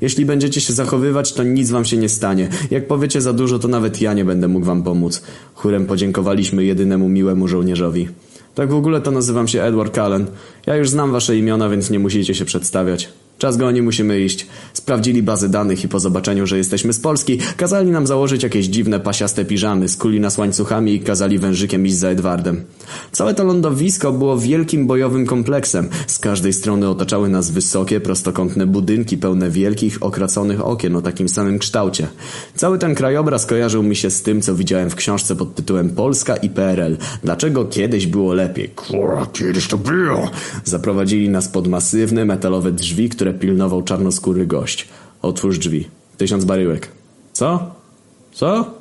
Jeśli będziecie się zachowywać, to nic wam się nie stanie. Jak powiecie za dużo, to nawet ja nie będę mógł wam pomóc. Chórem podziękowaliśmy jedynemu miłemu żołnierzowi. Tak w ogóle to nazywam się Edward Cullen. Ja już znam wasze imiona, więc nie musicie się przedstawiać. Czas goni, musimy iść. Sprawdzili bazy danych i po zobaczeniu, że jesteśmy z Polski, kazali nam założyć jakieś dziwne pasiaste piżamy, skuli nas łańcuchami i kazali wężykiem iść za Edwardem. Całe to lądowisko było wielkim bojowym kompleksem. Z każdej strony otaczały nas wysokie, prostokątne budynki pełne wielkich, okraconych okien o takim samym kształcie. Cały ten krajobraz kojarzył mi się z tym, co widziałem w książce pod tytułem Polska i PRL. Dlaczego kiedyś było lepiej? Kurwa, kiedyś to było. Zaprowadzili nas pod masywne metalowe drzwi, które pilnował czarnoskóry gość. Otwórz drzwi. Tysiąc baryłek. Co? Co?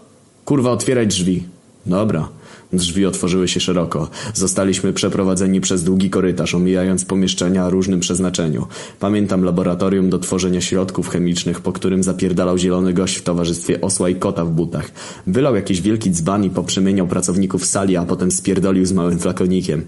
Kurwa, otwieraj drzwi. Dobra. Drzwi otworzyły się szeroko. Zostaliśmy przeprowadzeni przez długi korytarz, omijając pomieszczenia o różnym przeznaczeniu. Pamiętam laboratorium do tworzenia środków chemicznych, po którym zapierdalał zielony gość w towarzystwie osła i kota w butach. Wylał jakiś wielki dzban i poprzemieniał pracowników sali, a potem spierdolił z małym flakonikiem.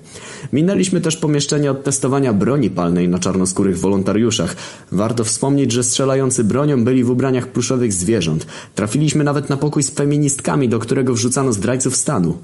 Minęliśmy też pomieszczenie od testowania broni palnej na czarnoskórych wolontariuszach. Warto wspomnieć, że strzelający bronią byli w ubraniach pluszowych zwierząt. Trafiliśmy nawet na pokój z feministkami, do którego wrzucano zdrajców stanu.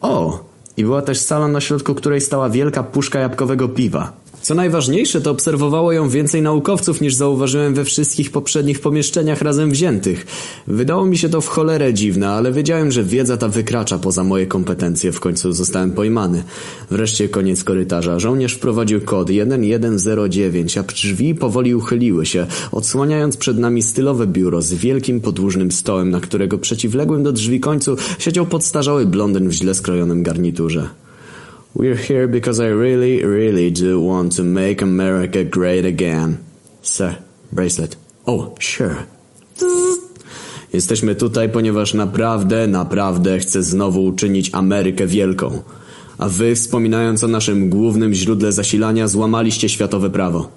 O! I była też sala na środku której stała wielka puszka jabłkowego piwa. Co najważniejsze, to obserwowało ją więcej naukowców niż zauważyłem we wszystkich poprzednich pomieszczeniach razem wziętych. Wydało mi się to w cholerę dziwne, ale wiedziałem, że wiedza ta wykracza poza moje kompetencje. W końcu zostałem pojmany. Wreszcie koniec korytarza. Żołnierz wprowadził kod 1109, a drzwi powoli uchyliły się, odsłaniając przed nami stylowe biuro z wielkim podłużnym stołem, na którego przeciwległym do drzwi końcu siedział podstarzały blondyn w źle skrojonym garniturze. We're here because I really, really do want to make America great again. Sir, bracelet. Oh, sure. Jesteśmy tutaj, ponieważ naprawdę, naprawdę chcę znowu uczynić Amerykę wielką. A wy, wspominając o naszym głównym źródle zasilania, złamaliście światowe prawo.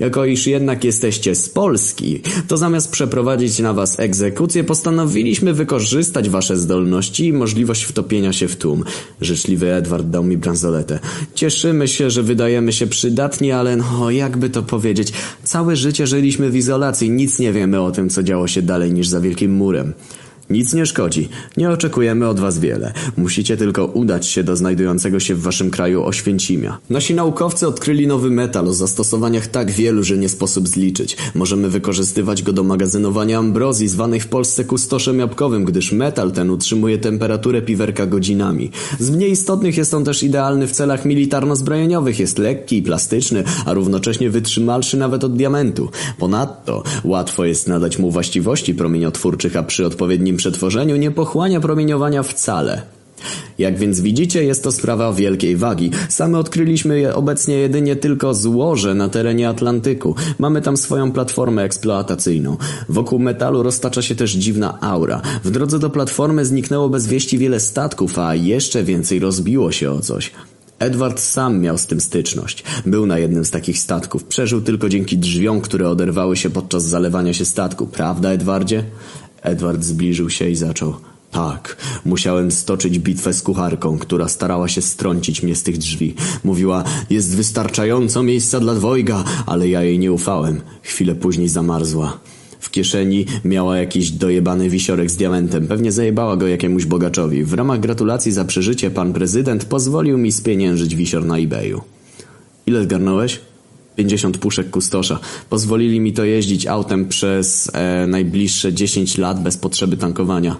Jako iż jednak jesteście z Polski, to zamiast przeprowadzić na was egzekucję, postanowiliśmy wykorzystać wasze zdolności i możliwość wtopienia się w tłum. Życzliwy Edward dał mi bransoletę. Cieszymy się, że wydajemy się przydatni, ale no, jakby to powiedzieć, całe życie żyliśmy w izolacji, nic nie wiemy o tym, co działo się dalej niż za wielkim murem. Nic nie szkodzi. Nie oczekujemy od was wiele. Musicie tylko udać się do znajdującego się w waszym kraju Oświęcimia. Nasi naukowcy odkryli nowy metal o zastosowaniach tak wielu, że nie sposób zliczyć. Możemy wykorzystywać go do magazynowania ambrozji, zwanej w Polsce kustoszem jabłkowym, gdyż metal ten utrzymuje temperaturę piwerka godzinami. Z mniej istotnych jest on też idealny w celach militarno-zbrojeniowych. Jest lekki i plastyczny, a równocześnie wytrzymalszy nawet od diamentu. Ponadto łatwo jest nadać mu właściwości promieniotwórczych, a przy odpowiednim przetworzeniu nie pochłania promieniowania wcale. Jak więc widzicie, jest to sprawa wielkiej wagi. Same odkryliśmy je obecnie jedynie tylko złoże na terenie Atlantyku. Mamy tam swoją platformę eksploatacyjną. Wokół metalu roztacza się też dziwna aura. W drodze do platformy zniknęło bez wieści wiele statków, a jeszcze więcej rozbiło się o coś. Edward sam miał z tym styczność. Był na jednym z takich statków. Przeżył tylko dzięki drzwiom, które oderwały się podczas zalewania się statku. Prawda, Edwardzie? Edward zbliżył się i zaczął. Tak, musiałem stoczyć bitwę z kucharką, która starała się strącić mnie z tych drzwi. Mówiła, jest wystarczająco miejsca dla dwojga, ale ja jej nie ufałem. Chwilę później zamarzła. W kieszeni miała jakiś dojebany wisiorek z diamentem. Pewnie zajebała go jakiemuś bogaczowi. W ramach gratulacji za przeżycie pan prezydent pozwolił mi spieniężyć wisior na eBayu. Ile zgarnąłeś? 50 puszek kustosza. Pozwolili mi to jeździć autem przez e, najbliższe 10 lat bez potrzeby tankowania.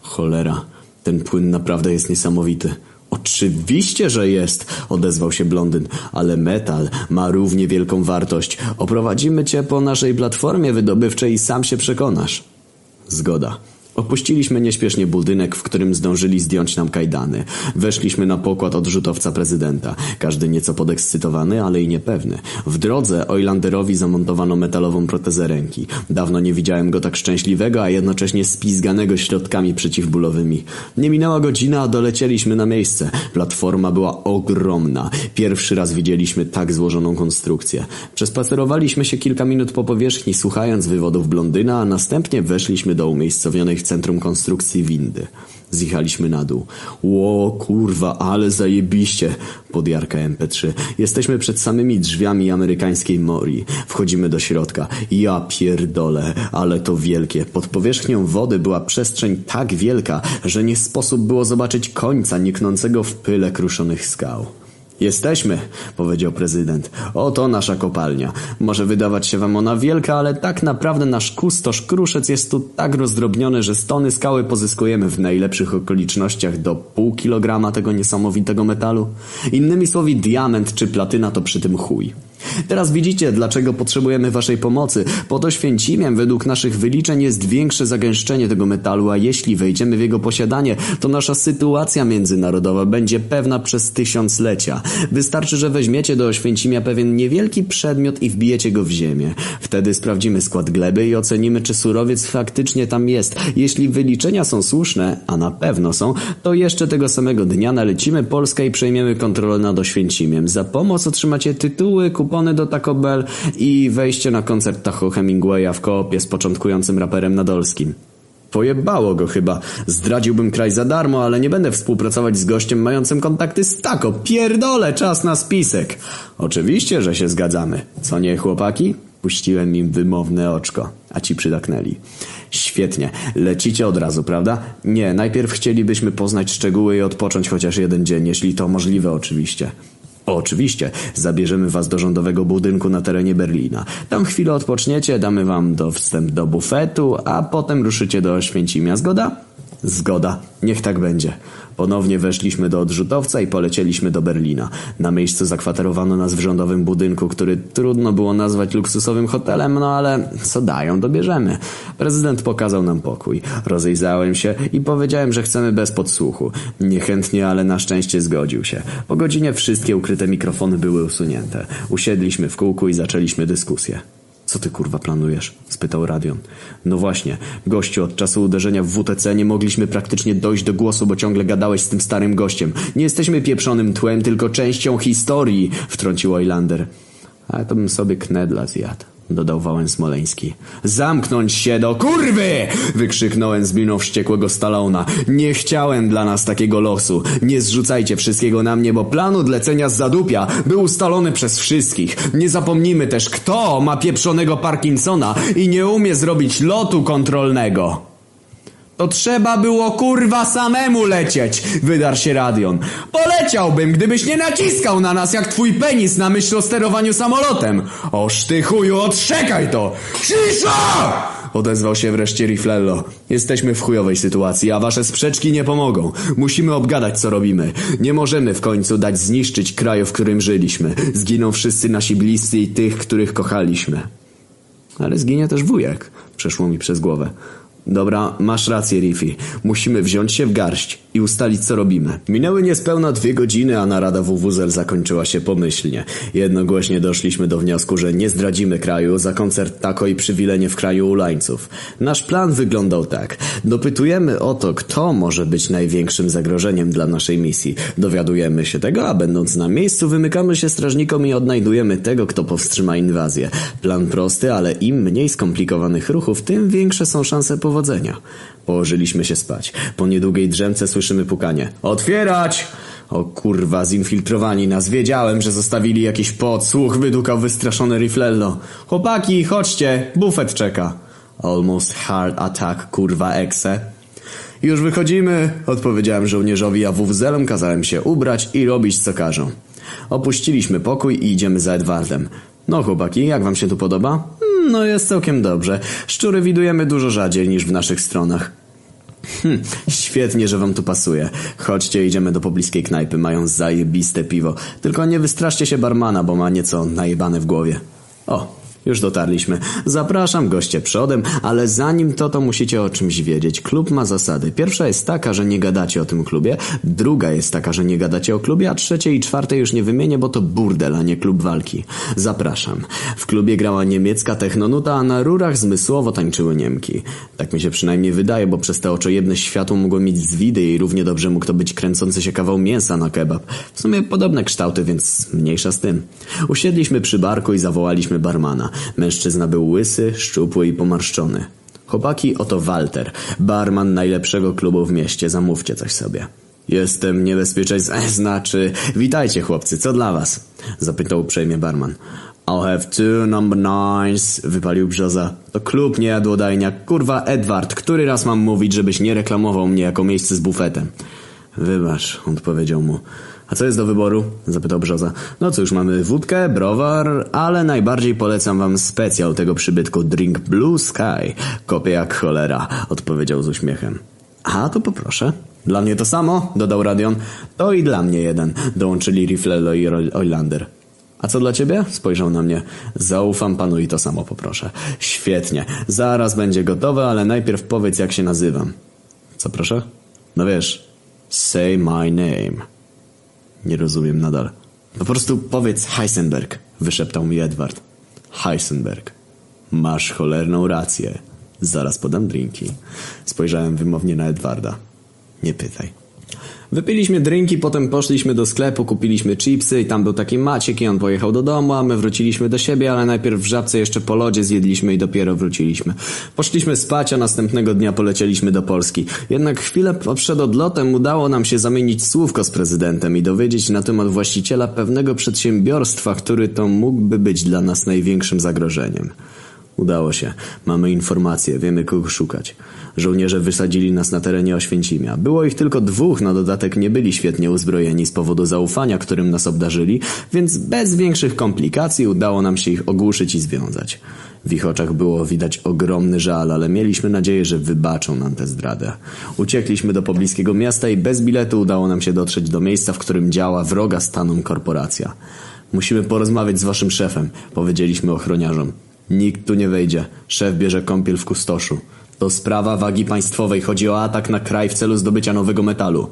Cholera, ten płyn naprawdę jest niesamowity. Oczywiście, że jest, odezwał się blondyn, ale metal ma równie wielką wartość. Oprowadzimy cię po naszej platformie wydobywczej i sam się przekonasz. Zgoda. Opuściliśmy nieśpiesznie budynek, w którym zdążyli zdjąć nam kajdany. Weszliśmy na pokład odrzutowca prezydenta. Każdy nieco podekscytowany, ale i niepewny. W drodze Oilanderowi zamontowano metalową protezę ręki. Dawno nie widziałem go tak szczęśliwego, a jednocześnie spizganego środkami przeciwbólowymi. Nie minęła godzina, a dolecieliśmy na miejsce. Platforma była ogromna. Pierwszy raz widzieliśmy tak złożoną konstrukcję. Przespacerowaliśmy się kilka minut po powierzchni, słuchając wywodów blondyna, a następnie weszliśmy do umiejscowionej w centrum konstrukcji windy. Zjechaliśmy na dół. Ło, kurwa, ale zajebiście, podjarka MP3. Jesteśmy przed samymi drzwiami amerykańskiej Mori. Wchodzimy do środka. Ja pierdolę, ale to wielkie. Pod powierzchnią wody była przestrzeń tak wielka, że nie sposób było zobaczyć końca niknącego w pyle kruszonych skał. Jesteśmy, powiedział prezydent. Oto nasza kopalnia. Może wydawać się wam ona wielka, ale tak naprawdę nasz kustosz kruszec jest tu tak rozdrobniony, że stony skały pozyskujemy w najlepszych okolicznościach do pół kilograma tego niesamowitego metalu. Innymi słowy, diament czy platyna to przy tym chuj. Teraz widzicie, dlaczego potrzebujemy waszej pomocy. Pod Oświęcimiem według naszych wyliczeń jest większe zagęszczenie tego metalu, a jeśli wejdziemy w jego posiadanie, to nasza sytuacja międzynarodowa będzie pewna przez tysiąclecia. Wystarczy, że weźmiecie do Oświęcimia pewien niewielki przedmiot i wbijecie go w ziemię. Wtedy sprawdzimy skład gleby i ocenimy, czy surowiec faktycznie tam jest. Jeśli wyliczenia są słuszne, a na pewno są, to jeszcze tego samego dnia nalecimy Polskę i przejmiemy kontrolę nad Oświęcimiem. Za pomoc otrzymacie tytuły, kupony do Taco Bell i wejście na koncert Tacho Hemingwaya w koopie z początkującym raperem Nadolskim. Pojebało go chyba. Zdradziłbym kraj za darmo, ale nie będę współpracować z gościem mającym kontakty z Taco. Pierdolę, czas na spisek. Oczywiście, że się zgadzamy. Co nie, chłopaki? Puściłem im wymowne oczko, a ci przydaknęli. Świetnie. Lecicie od razu, prawda? Nie, najpierw chcielibyśmy poznać szczegóły i odpocząć chociaż jeden dzień, jeśli to możliwe oczywiście. Oczywiście, zabierzemy was do rządowego budynku na terenie Berlina. Tam chwilę odpoczniecie, damy wam do wstęp do bufetu, a potem ruszycie do Oświęcimia. Zgoda? Zgoda. Niech tak będzie. Ponownie weszliśmy do odrzutowca i polecieliśmy do Berlina. Na miejscu zakwaterowano nas w rządowym budynku, który trudno było nazwać luksusowym hotelem, no ale co dają, dobierzemy. Prezydent pokazał nam pokój. Rozejrzałem się i powiedziałem, że chcemy bez podsłuchu. Niechętnie, ale na szczęście zgodził się. Po godzinie wszystkie ukryte mikrofony były usunięte. Usiedliśmy w kółku i zaczęliśmy dyskusję. Co ty kurwa planujesz? spytał Radion. No właśnie, gościu, od czasu uderzenia w WTC nie mogliśmy praktycznie dojść do głosu, bo ciągle gadałeś z tym starym gościem. Nie jesteśmy pieprzonym tłem, tylko częścią historii, wtrącił Oilander. Ale to bym sobie knedla zjadł dodał Wałęs Smoleński. Zamknąć się do kurwy! Wykrzyknąłem z miną wściekłego Stalona. Nie chciałem dla nas takiego losu. Nie zrzucajcie wszystkiego na mnie, bo plan odlecenia z zadupia był ustalony przez wszystkich. Nie zapomnijmy też, kto ma pieprzonego Parkinsona i nie umie zrobić lotu kontrolnego. To trzeba było kurwa samemu lecieć, wydarł się Radion. Poleciałbym, gdybyś nie naciskał na nas jak twój penis na myśl o sterowaniu samolotem. Oż ty chuju, odszekaj to! Cisza! Odezwał się wreszcie Riflello. Jesteśmy w chujowej sytuacji, a wasze sprzeczki nie pomogą. Musimy obgadać, co robimy. Nie możemy w końcu dać zniszczyć kraju, w którym żyliśmy. Zginą wszyscy nasi bliscy i tych, których kochaliśmy. Ale zginie też wujek, przeszło mi przez głowę. Dobra, masz rację, Riffy. Musimy wziąć się w garść i ustalić, co robimy. Minęły niespełna dwie godziny, a narada WWZL zakończyła się pomyślnie. Jednogłośnie doszliśmy do wniosku, że nie zdradzimy kraju za koncert Tako i przywilenie w kraju Ulańców. Nasz plan wyglądał tak. Dopytujemy o to, kto może być największym zagrożeniem dla naszej misji. Dowiadujemy się tego, a będąc na miejscu wymykamy się strażnikom i odnajdujemy tego, kto powstrzyma inwazję. Plan prosty, ale im mniej skomplikowanych ruchów, tym większe są szanse powodzenia. Położyliśmy się spać. Po niedługiej drzemce słyszymy pukanie. Otwierać! O kurwa, zinfiltrowani nas. Wiedziałem, że zostawili jakiś podsłuch, wydukał wystraszony Riflello. Chłopaki, chodźcie, bufet czeka. Almost hard attack, kurwa, ekse. Już wychodzimy, odpowiedziałem żołnierzowi, a WWZelom kazałem się ubrać i robić co każą. Opuściliśmy pokój i idziemy za Edwardem. No chłopaki, jak wam się tu podoba? No jest całkiem dobrze. Szczury widujemy dużo rzadziej niż w naszych stronach. Hm, świetnie, że wam tu pasuje. Chodźcie, idziemy do pobliskiej knajpy. Mają zajebiste piwo. Tylko nie wystraszcie się barmana, bo ma nieco najebane w głowie. O, już dotarliśmy. Zapraszam goście przodem, ale zanim to, to musicie o czymś wiedzieć. Klub ma zasady. Pierwsza jest taka, że nie gadacie o tym klubie. Druga jest taka, że nie gadacie o klubie, a trzeciej i czwartej już nie wymienię, bo to burdel, a nie klub walki. Zapraszam. W klubie grała niemiecka technonuta, a na rurach zmysłowo tańczyły Niemki. Tak mi się przynajmniej wydaje, bo przez te oczojebne światło mogło mieć zwidy i równie dobrze mógł to być kręcący się kawał mięsa na kebab. W sumie podobne kształty, więc mniejsza z tym. Usiedliśmy przy barku i zawołaliśmy barmana. Mężczyzna był łysy, szczupły i pomarszczony. Chłopaki, oto Walter, barman najlepszego klubu w mieście, zamówcie coś sobie. Jestem niebezpieczeństwem, (laughs) znaczy, witajcie chłopcy, co dla was? Zapytał uprzejmie barman. I'll have two number nines, wypalił brzoza. To klub, nie jadłodajnia. Kurwa, Edward, który raz mam mówić, żebyś nie reklamował mnie jako miejsce z bufetem? Wybacz, odpowiedział mu. A co jest do wyboru? Zapytał Brzoza. No cóż, mamy wódkę, browar, ale najbardziej polecam wam specjał tego przybytku Drink Blue Sky. Kopię jak cholera, odpowiedział z uśmiechem. A, to poproszę. Dla mnie to samo, dodał Radion. To i dla mnie jeden, dołączyli Riflello i Oilander. A co dla ciebie? Spojrzał na mnie. Zaufam panu i to samo poproszę. Świetnie. Zaraz będzie gotowe, ale najpierw powiedz jak się nazywam. Co proszę? No wiesz, say my name. Nie rozumiem nadal. Po prostu powiedz Heisenberg, wyszeptał mi Edward. Heisenberg. Masz cholerną rację. Zaraz podam drinki. Spojrzałem wymownie na Edwarda. Nie pytaj. Wypiliśmy drinki, potem poszliśmy do sklepu, kupiliśmy chipsy i tam był taki Maciek i on pojechał do domu, a my wróciliśmy do siebie, ale najpierw w Żabce jeszcze po lodzie zjedliśmy i dopiero wróciliśmy. Poszliśmy spać, a następnego dnia polecieliśmy do Polski. Jednak chwilę przed odlotem udało nam się zamienić słówko z prezydentem i dowiedzieć na temat właściciela pewnego przedsiębiorstwa, który to mógłby być dla nas największym zagrożeniem. Udało się. Mamy informacje, wiemy kogo szukać. Żołnierze wysadzili nas na terenie Oświęcimia. Było ich tylko dwóch, na dodatek nie byli świetnie uzbrojeni z powodu zaufania, którym nas obdarzyli, więc bez większych komplikacji udało nam się ich ogłuszyć i związać. W ich oczach było widać ogromny żal, ale mieliśmy nadzieję, że wybaczą nam tę zdradę. Uciekliśmy do pobliskiego miasta i bez biletu udało nam się dotrzeć do miejsca, w którym działa wroga stanom korporacja. Musimy porozmawiać z waszym szefem, powiedzieliśmy ochroniarzom. Nikt tu nie wejdzie. Szef bierze kąpiel w kustoszu. To sprawa wagi państwowej. Chodzi o atak na kraj w celu zdobycia nowego metalu.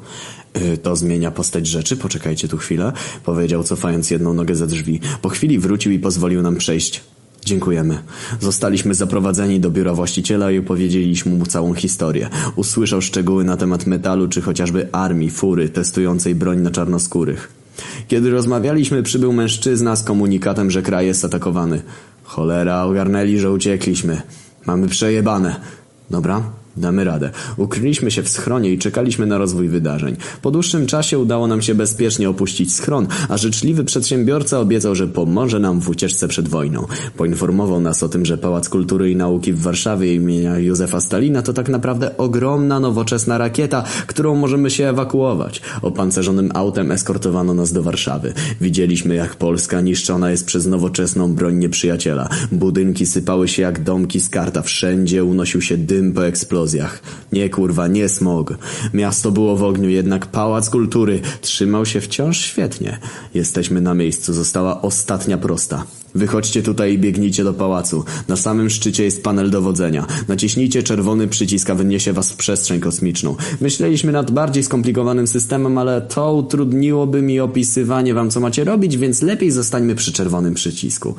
Yy, to zmienia postać rzeczy? Poczekajcie tu chwilę. Powiedział, cofając jedną nogę ze drzwi. Po chwili wrócił i pozwolił nam przejść. Dziękujemy. Zostaliśmy zaprowadzeni do biura właściciela i opowiedzieliśmy mu całą historię. Usłyszał szczegóły na temat metalu czy chociażby armii, fury testującej broń na czarnoskórych. Kiedy rozmawialiśmy, przybył mężczyzna z komunikatem, że kraj jest atakowany. Cholera, ogarnęli, że uciekliśmy. Mamy przejebane. Dobra, Damy radę. Ukryliśmy się w schronie i czekaliśmy na rozwój wydarzeń. Po dłuższym czasie udało nam się bezpiecznie opuścić schron, a życzliwy przedsiębiorca obiecał, że pomoże nam w ucieczce przed wojną. Poinformował nas o tym, że Pałac Kultury i Nauki w Warszawie imienia Józefa Stalina to tak naprawdę ogromna, nowoczesna rakieta, którą możemy się ewakuować. Opancerzonym autem eskortowano nas do Warszawy. Widzieliśmy, jak Polska niszczona jest przez nowoczesną broń nieprzyjaciela. Budynki sypały się jak domki z karta. Wszędzie unosił się dym po eksplozji Nie kurwa, nie smog. Miasto było w ogniu, jednak Pałac Kultury trzymał się wciąż świetnie. Jesteśmy na miejscu, została ostatnia prosta. Wychodźcie tutaj i biegnijcie do pałacu. Na samym szczycie jest panel dowodzenia. Naciśnijcie czerwony przycisk, a wyniesie was w przestrzeń kosmiczną. Myśleliśmy nad bardziej skomplikowanym systemem, ale to utrudniłoby mi opisywanie wam, co macie robić, więc lepiej zostańmy przy czerwonym przycisku.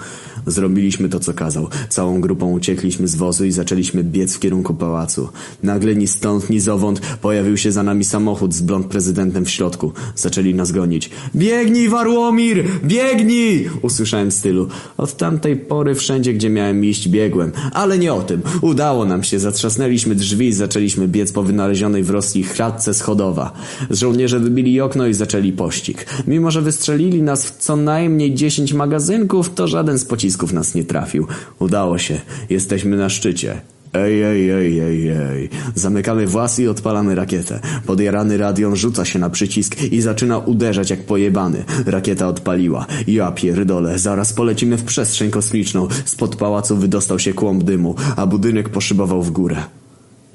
Zrobiliśmy to, co kazał. Całą grupą uciekliśmy z wozu i zaczęliśmy biec w kierunku pałacu. Nagle ni stąd, ni zowąd pojawił się za nami samochód z blond prezydentem w środku. Zaczęli nas gonić. Biegnij, Warłomir! Biegnij! Usłyszałem stylu. Od tamtej pory wszędzie, gdzie miałem iść, biegłem. Ale nie o tym. Udało nam się. Zatrzasnęliśmy drzwi i zaczęliśmy biec po wynalezionej w Rosji kratce schodowa. Żołnierze wybili okno i zaczęli pościg. Mimo, że wystrzelili nas w co najmniej dziesięć magazynków, to żaden z pocisków nas nie trafił. Udało się. Jesteśmy na szczycie. Ej, ej, ej, ej, ej. Zamykamy włas i odpalamy rakietę. Podjarany radion rzuca się na przycisk i zaczyna uderzać jak pojebany. Rakieta odpaliła. Ja pierdolę, zaraz polecimy w przestrzeń kosmiczną. Spod pałacu wydostał się kłąb dymu, a budynek poszybował w górę.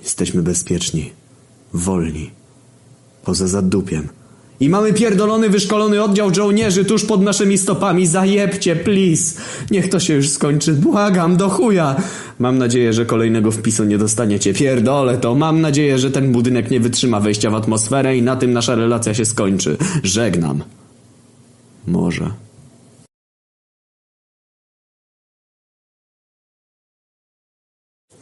Jesteśmy bezpieczni. Wolni. Poza zadupiem. I mamy pierdolony, wyszkolony oddział żołnierzy tuż pod naszymi stopami. Zajebcie, please. Niech to się już skończy. Błagam, do chuja. Mam nadzieję, że kolejnego wpisu nie dostaniecie. Pierdolę to. Mam nadzieję, że ten budynek nie wytrzyma wejścia w atmosferę i na tym nasza relacja się skończy. Żegnam. Może.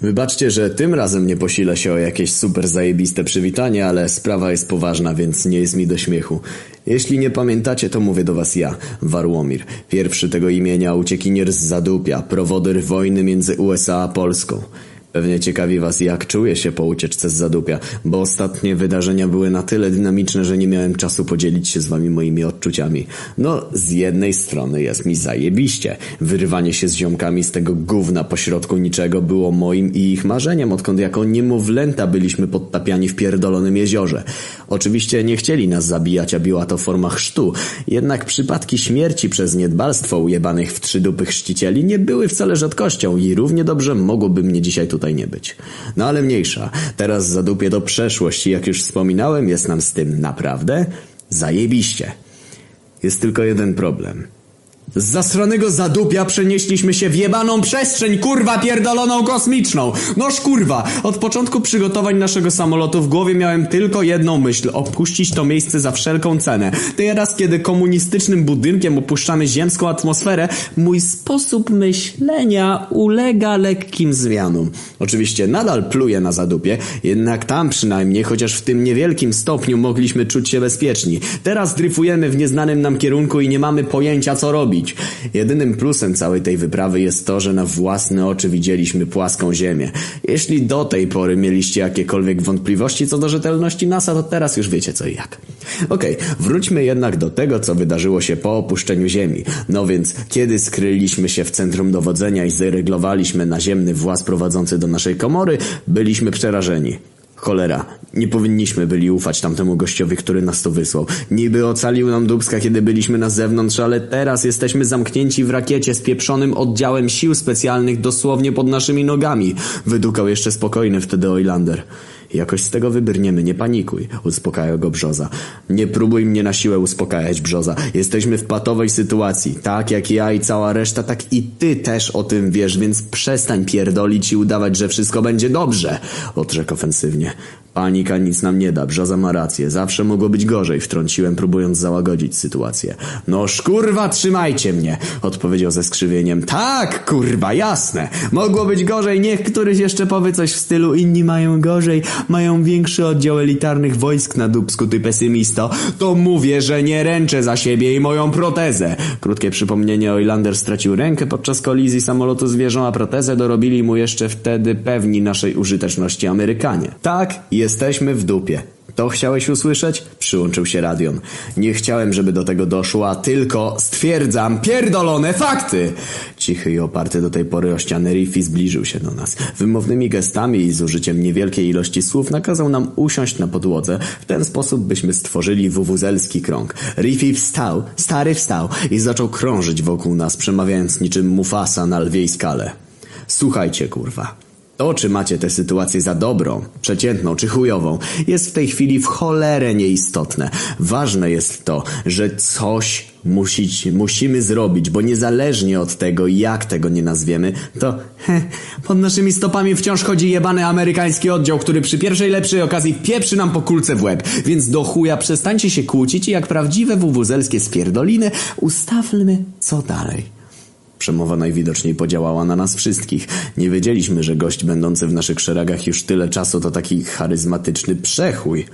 Wybaczcie, że tym razem nie posilę się o jakieś super zajebiste przywitanie, ale sprawa jest poważna, więc nie jest mi do śmiechu. Jeśli nie pamiętacie, to mówię do was ja, Warłomir. Pierwszy tego imienia uciekinier z Zadupia, prowodyr wojny między USA a Polską. Pewnie ciekawi was, jak czuję się po ucieczce z Zadupia, bo ostatnie wydarzenia były na tyle dynamiczne, że nie miałem czasu podzielić się z wami moimi odczuciami. No, z jednej strony jest mi zajebiście. Wyrywanie się z ziomkami z tego gówna pośrodku niczego było moim i ich marzeniem, odkąd jako niemowlęta byliśmy podtapiani w pierdolonym jeziorze. Oczywiście nie chcieli nas zabijać, a była to forma chrztu, jednak przypadki śmierci przez niedbalstwo ujebanych w trzy dupy chrzcicieli nie były wcale rzadkością i równie dobrze mogłoby mnie dzisiaj tutaj nie być. No ale mniejsza, teraz zadupię do przeszłość i jak już wspominałem, jest nam z tym naprawdę zajebiście. Jest tylko jeden problem. Z zasranego zadupia przenieśliśmy się w jebaną przestrzeń, kurwa pierdoloną kosmiczną. Noż kurwa, od początku przygotowań naszego samolotu w głowie miałem tylko jedną myśl, opuścić to miejsce za wszelką cenę. Teraz, kiedy komunistycznym budynkiem opuszczamy ziemską atmosferę, mój sposób myślenia ulega lekkim zmianom. Oczywiście nadal pluję na zadupie, jednak tam przynajmniej, chociaż w tym niewielkim stopniu mogliśmy czuć się bezpieczni. Teraz dryfujemy w nieznanym nam kierunku i nie mamy pojęcia co robić robić. Jedynym plusem całej tej wyprawy jest to, że na własne oczy widzieliśmy płaską ziemię. Jeśli do tej pory mieliście jakiekolwiek wątpliwości co do rzetelności NASA, to teraz już wiecie co i jak. Okej, okay, wróćmy jednak do tego, co wydarzyło się po opuszczeniu Ziemi. No więc, kiedy skryliśmy się w centrum dowodzenia i zareglowaliśmy naziemny właz prowadzący do naszej komory, byliśmy przerażeni. Cholera, nie powinniśmy byli ufać tamtemu gościowi, który nas tu wysłał. Niby ocalił nam Dubska, kiedy byliśmy na zewnątrz, ale teraz jesteśmy zamknięci w rakiecie z pieprzonym oddziałem sił specjalnych dosłownie pod naszymi nogami. Wydukał jeszcze spokojny wtedy Oilander. Jakoś z tego wybrniemy, nie panikuj, uspokajał go Brzoza. Nie próbuj mnie na siłę uspokajać, Brzoza. Jesteśmy w patowej sytuacji. Tak jak ja i cała reszta, tak i ty też o tym wiesz, więc przestań pierdolić i udawać, że wszystko będzie dobrze, odrzekł ofensywnie. Panika nic nam nie da, brzoza ma rację. Zawsze mogło być gorzej, wtrąciłem, próbując załagodzić sytuację. No kurwa, trzymajcie mnie, odpowiedział ze skrzywieniem. Tak, kurwa, jasne. Mogło być gorzej, niech któryś jeszcze powie coś w stylu inni mają gorzej, mają większy oddział elitarnych wojsk na dubsku, ty pesymisto. To mówię, że nie ręczę za siebie i moją protezę. Krótkie przypomnienie, Oilander stracił rękę podczas kolizji samolotu z wieżą, a protezę dorobili mu jeszcze wtedy pewni naszej użyteczności Amerykanie. Tak, jesteśmy w dupie. To chciałeś usłyszeć? Przyłączył się Radion. Nie chciałem, żeby do tego doszło, a tylko stwierdzam pierdolone fakty! Cichy i oparty do tej pory o ścianę Riffy zbliżył się do nas. Wymownymi gestami i z użyciem niewielkiej ilości słów nakazał nam usiąść na podłodze. W ten sposób byśmy stworzyli wuwuzelski krąg. Riffy wstał, stary wstał i zaczął krążyć wokół nas, przemawiając niczym Mufasa na lwiej skale. Słuchajcie, kurwa. To, czy macie tę sytuację za dobrą, przeciętną czy chujową, jest w tej chwili w cholerę nieistotne. Ważne jest to, że coś musić, musimy zrobić, bo niezależnie od tego, jak tego nie nazwiemy, to he, pod naszymi stopami wciąż chodzi jebany amerykański oddział, który przy pierwszej lepszej okazji pieprzy nam po kulce w łeb. Więc do chuja przestańcie się kłócić i jak prawdziwe wuwuzelskie spierdoliny ustawmy co dalej. Przemowa najwidoczniej podziałała na nas wszystkich. Nie wiedzieliśmy, że gość będący w naszych szeregach już tyle czasu to taki charyzmatyczny przechój.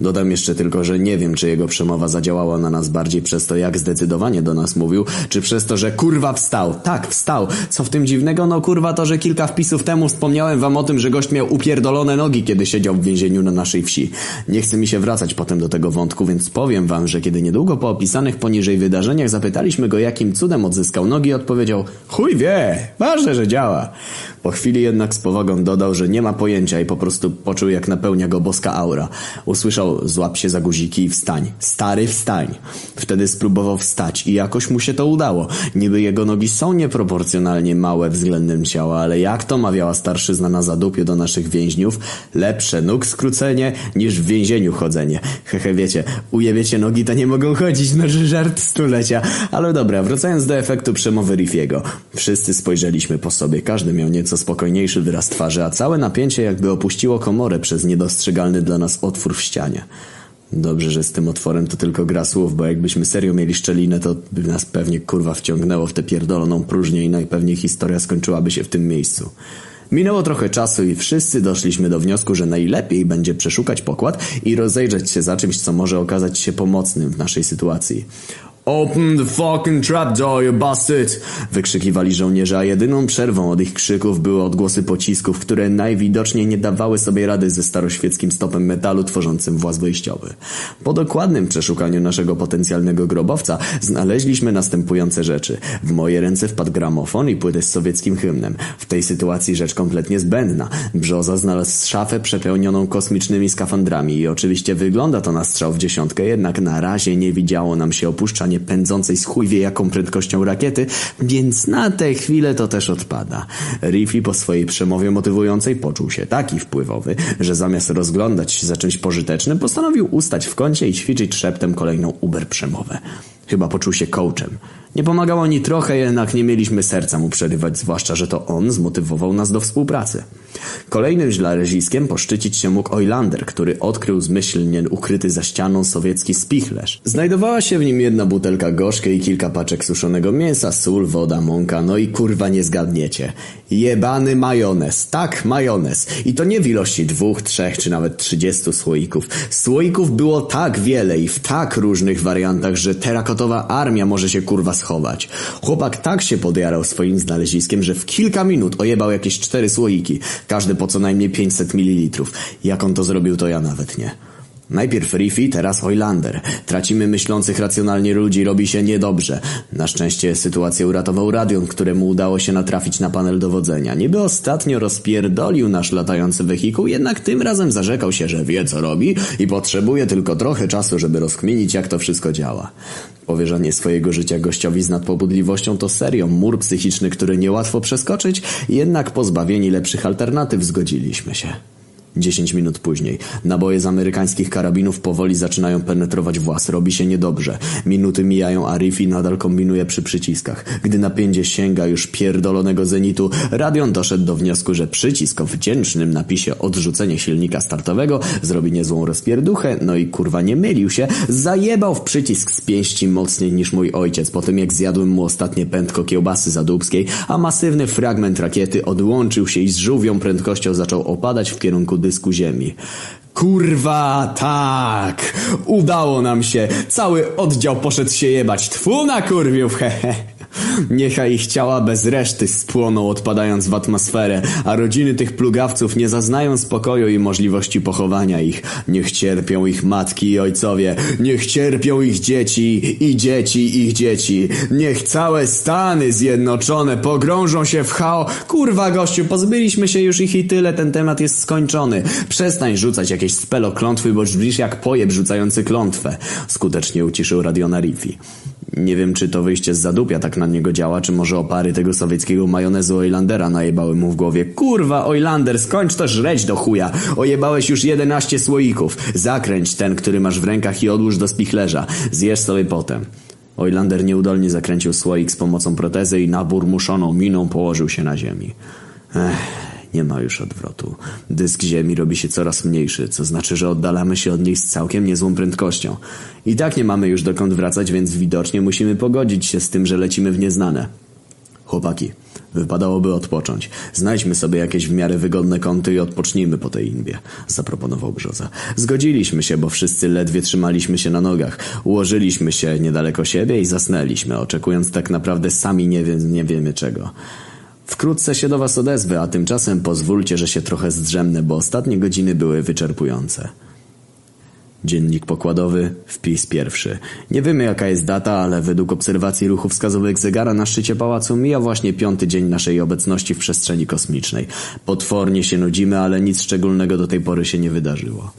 Dodam jeszcze tylko, że nie wiem, czy jego przemowa zadziałała na nas bardziej przez to, jak zdecydowanie do nas mówił, czy przez to, że kurwa wstał. Tak, wstał. Co w tym dziwnego? No kurwa to, że kilka wpisów temu wspomniałem wam o tym, że gość miał upierdolone nogi, kiedy siedział w więzieniu na naszej wsi. Nie chce mi się wracać potem do tego wątku, więc powiem wam, że kiedy niedługo po opisanych poniżej wydarzeniach zapytaliśmy go, jakim cudem odzyskał nogi, odpowiedział chuj wie, ważne, że działa. Po chwili jednak z powagą dodał, że nie ma pojęcia i po prostu poczuł, jak napełnia go boska aura. Usłyszał, złap się za guziki i wstań. Stary, wstań. Wtedy spróbował wstać i jakoś mu się to udało. Niby jego nogi są nieproporcjonalnie małe względem ciała, ale jak to mawiała starszyzna na zadupie do naszych więźniów, lepsze nóg skrócenie niż w więzieniu chodzenie. Hehe, wiecie, ujebiecie nogi, to nie mogą chodzić, no że żart stulecia. Ale dobra, wracając do efektu przemowy Wszyscy spojrzeliśmy po sobie, każdy miał nieco spokojniejszy wyraz twarzy, a całe napięcie jakby opuściło komorę przez niedostrzegalny dla nas otwór w ścianie. Dobrze, że z tym otworem to tylko gra słów, bo jakbyśmy serio mieli szczelinę, to by nas pewnie kurwa wciągnęło w tę pierdoloną próżnię i najpewniej historia skończyłaby się w tym miejscu. Minęło trochę czasu i wszyscy doszliśmy do wniosku, że najlepiej będzie przeszukać pokład i rozejrzeć się za czymś, co może okazać się pomocnym w naszej sytuacji. Open the fucking trapdoor, you bastard! Wykrzykiwali żołnierze, a jedyną przerwą od ich krzyków były odgłosy pocisków, które najwidoczniej nie dawały sobie rady ze staroświeckim stopem metalu tworzącym właz wyjściowy. Po dokładnym przeszukaniu naszego potencjalnego grobowca znaleźliśmy następujące rzeczy. W moje ręce wpadł gramofon i płytę z sowieckim hymnem. W tej sytuacji rzecz kompletnie zbędna. Brzoza znalazł szafę przepełnioną kosmicznymi skafandrami i oczywiście wygląda to na strzał w dziesiątkę, jednak na razie nie widziało nam się opuszczanie pędzącej z chuj wie jaką prędkością rakiety, więc na tę chwilę to też odpada. Riffy po swojej przemowie motywującej poczuł się taki wpływowy, że zamiast rozglądać się za czymś pożytecznym, postanowił ustać w kącie i ćwiczyć szeptem kolejną uber przemowę. Chyba poczuł się coachem. Nie pomagało ni trochę, jednak nie mieliśmy serca mu przerywać, zwłaszcza, że to on zmotywował nas do współpracy. Kolejnym źlareżiskiem poszczycić się mógł Oilander, który odkrył zmyślnie ukryty za ścianą sowiecki spichlerz. Znajdowała się w nim jedna butelka gorzkiej i kilka paczek suszonego mięsa, sól, woda, mąka, no i kurwa nie zgadniecie. Jebany majonez. Tak, majonez. I to nie w ilości dwóch, trzech czy nawet trzydziestu słoików. Słoików było tak wiele i w tak różnych wariantach, że terakotowa armia może się kurwa schować. Chłopak tak się podjarał swoim znaleziskiem, że w kilka minut ojebał jakieś cztery słoiki. Każdy po co najmniej 500 ml. Jak on to zrobił, to ja nawet nie. Najpierw Riffy, teraz Oilander. Tracimy myślących racjonalnie ludzi, robi się niedobrze. Na szczęście sytuację uratował Radion, któremu udało się natrafić na panel dowodzenia. Niby ostatnio rozpierdolił nasz latający wehikuł, jednak tym razem zarzekał się, że wie co robi i potrzebuje tylko trochę czasu, żeby rozkminić jak to wszystko działa. Powierzanie swojego życia gościowi z nadpobudliwością to serio mur psychiczny, który niełatwo przeskoczyć, jednak pozbawieni lepszych alternatyw zgodziliśmy się. Dziesięć minut później. Naboje z amerykańskich karabinów powoli zaczynają penetrować włas. Robi się niedobrze. Minuty mijają, a Riffy nadal kombinuje przy przyciskach. Gdy napięcie sięga już pierdolonego zenitu, Radion doszedł do wniosku, że przycisk o wdzięcznym napisie odrzucenie silnika startowego zrobi niezłą rozpierduchę, no i kurwa nie mylił się, zajebał w przycisk z pięści mocniej niż mój ojciec, po tym jak zjadłem mu ostatnie pętko kiełbasy zadubskiej, a masywny fragment rakiety odłączył się i z żółwią prędkością zaczął opadać w kierunku dysku ziemi. Kurwa, tak! Udało nam się! Cały oddział poszedł się jebać. Tfu na kurwiów, (laughs) hehe! Niechaj ich ciała bez reszty spłoną odpadając w atmosferę, a rodziny tych plugawców nie zaznają spokoju i możliwości pochowania ich. Niech cierpią ich matki i ojcowie, niech cierpią ich dzieci i dzieci ich dzieci. Niech całe Stany Zjednoczone pogrążą się w chao... Kurwa gościu, pozbyliśmy się już ich i tyle, ten temat jest skończony. Przestań rzucać jakieś spelo klątwy, bo brzmisz jak pojeb rzucający klątwę. Skutecznie uciszył radiona Riffy. Nie wiem, czy to wyjście z zadupia tak na niego działa, czy może opary tego sowieckiego majonezu Oilandera najebały mu w głowie. Kurwa, Oilander, skończ to żreć do chuja. Ojebałeś już 11 słoików. Zakręć ten, który masz w rękach i odłóż do spichlerza. Zjesz sobie potem. Oilander nieudolnie zakręcił słoik z pomocą protezy i naburmuszoną miną położył się na ziemi. Ech. Nie ma już odwrotu. Dysk Ziemi robi się coraz mniejszy, co znaczy, że oddalamy się od niej z całkiem niezłą prędkością. I tak nie mamy już dokąd wracać, więc widocznie musimy pogodzić się z tym, że lecimy w nieznane. Chłopaki, wypadałoby odpocząć. Znajdźmy sobie jakieś w miarę wygodne kąty i odpocznijmy po tej inbie, zaproponował Brzoza. Zgodziliśmy się, bo wszyscy ledwie trzymaliśmy się na nogach. Ułożyliśmy się niedaleko siebie i zasnęliśmy, oczekując tak naprawdę sami nie, wie, nie wiemy czego. Wkrótce się do was odezwę, a tymczasem pozwólcie, że się trochę zdrzemnę, bo ostatnie godziny były wyczerpujące. Dziennik pokładowy, wpis pierwszy. Nie wiemy jaka jest data, ale według obserwacji ruchu wskazówek zegara na szczycie pałacu mija właśnie piąty dzień naszej obecności w przestrzeni kosmicznej. Potwornie się nudzimy, ale nic szczególnego do tej pory się nie wydarzyło.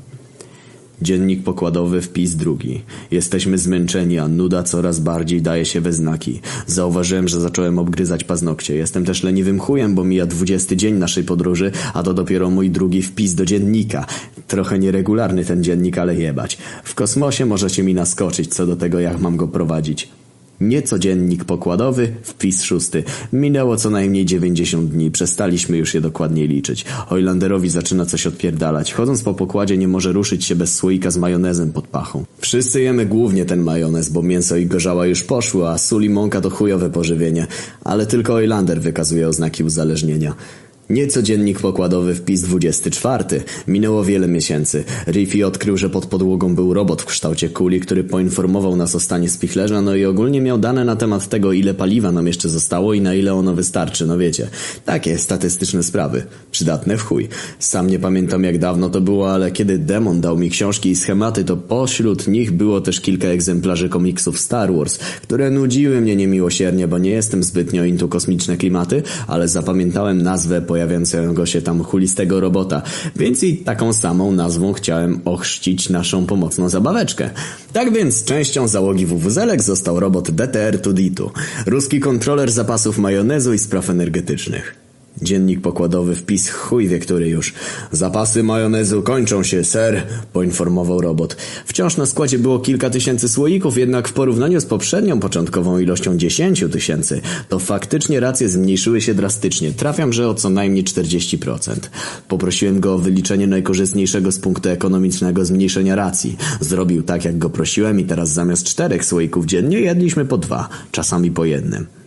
Dziennik pokładowy, wpis drugi. Jesteśmy zmęczeni, a nuda coraz bardziej daje się we znaki. Zauważyłem, że zacząłem obgryzać paznokcie. Jestem też leniwym chujem, bo mija dwudziesty dzień naszej podróży, a to dopiero mój drugi wpis do dziennika. Trochę nieregularny ten dziennik, ale jebać. W kosmosie możecie mi naskoczyć co do tego, jak mam go prowadzić. Niecodziennik pokładowy, wpis szósty. Minęło co najmniej 90 dni, przestaliśmy już je dokładnie liczyć. Hojlanderowi zaczyna coś odpierdalać. Chodząc po pokładzie nie może ruszyć się bez słoika z majonezem pod pachą. Wszyscy jemy głównie ten majonez, bo mięso i gorzała już poszły, a sól i mąka to chujowe pożywienie. Ale tylko Hojlander wykazuje oznaki uzależnienia. Nieco dziennik pokładowy wpis 24. Minęło wiele miesięcy. Riffy odkrył, że pod podłogą był robot w kształcie kuli, który poinformował nas o stanie spichlerza, no i ogólnie miał dane na temat tego, ile paliwa nam jeszcze zostało i na ile ono wystarczy, no wiecie. Takie statystyczne sprawy. Przydatne w chuj. Sam nie pamiętam jak dawno to było, ale kiedy Demon dał mi książki i schematy, to pośród nich było też kilka egzemplarzy komiksów Star Wars, które nudziły mnie niemiłosiernie, bo nie jestem zbytnio intu kosmiczne klimaty, ale zapamiętałem nazwę po pojawiającego się tam chulistego robota, więc i taką samą nazwą chciałem ochrzcić naszą pomocną zabaweczkę. Tak więc częścią załogi WWZelek został robot DTR-2D2, ruski kontroler zapasów majonezu i spraw energetycznych. Dziennik pokładowy wpis chuj wie który już. Zapasy majonezu kończą się, ser, poinformował robot. Wciąż na składzie było kilka tysięcy słoików, jednak w porównaniu z poprzednią początkową ilością dziesięciu tysięcy, to faktycznie racje zmniejszyły się drastycznie. Trafiam, że o co najmniej 40%. Poprosiłem go o wyliczenie najkorzystniejszego z punktu ekonomicznego zmniejszenia racji. Zrobił tak, jak go prosiłem i teraz zamiast czterech słoików dziennie jedliśmy po dwa, czasami po jednym.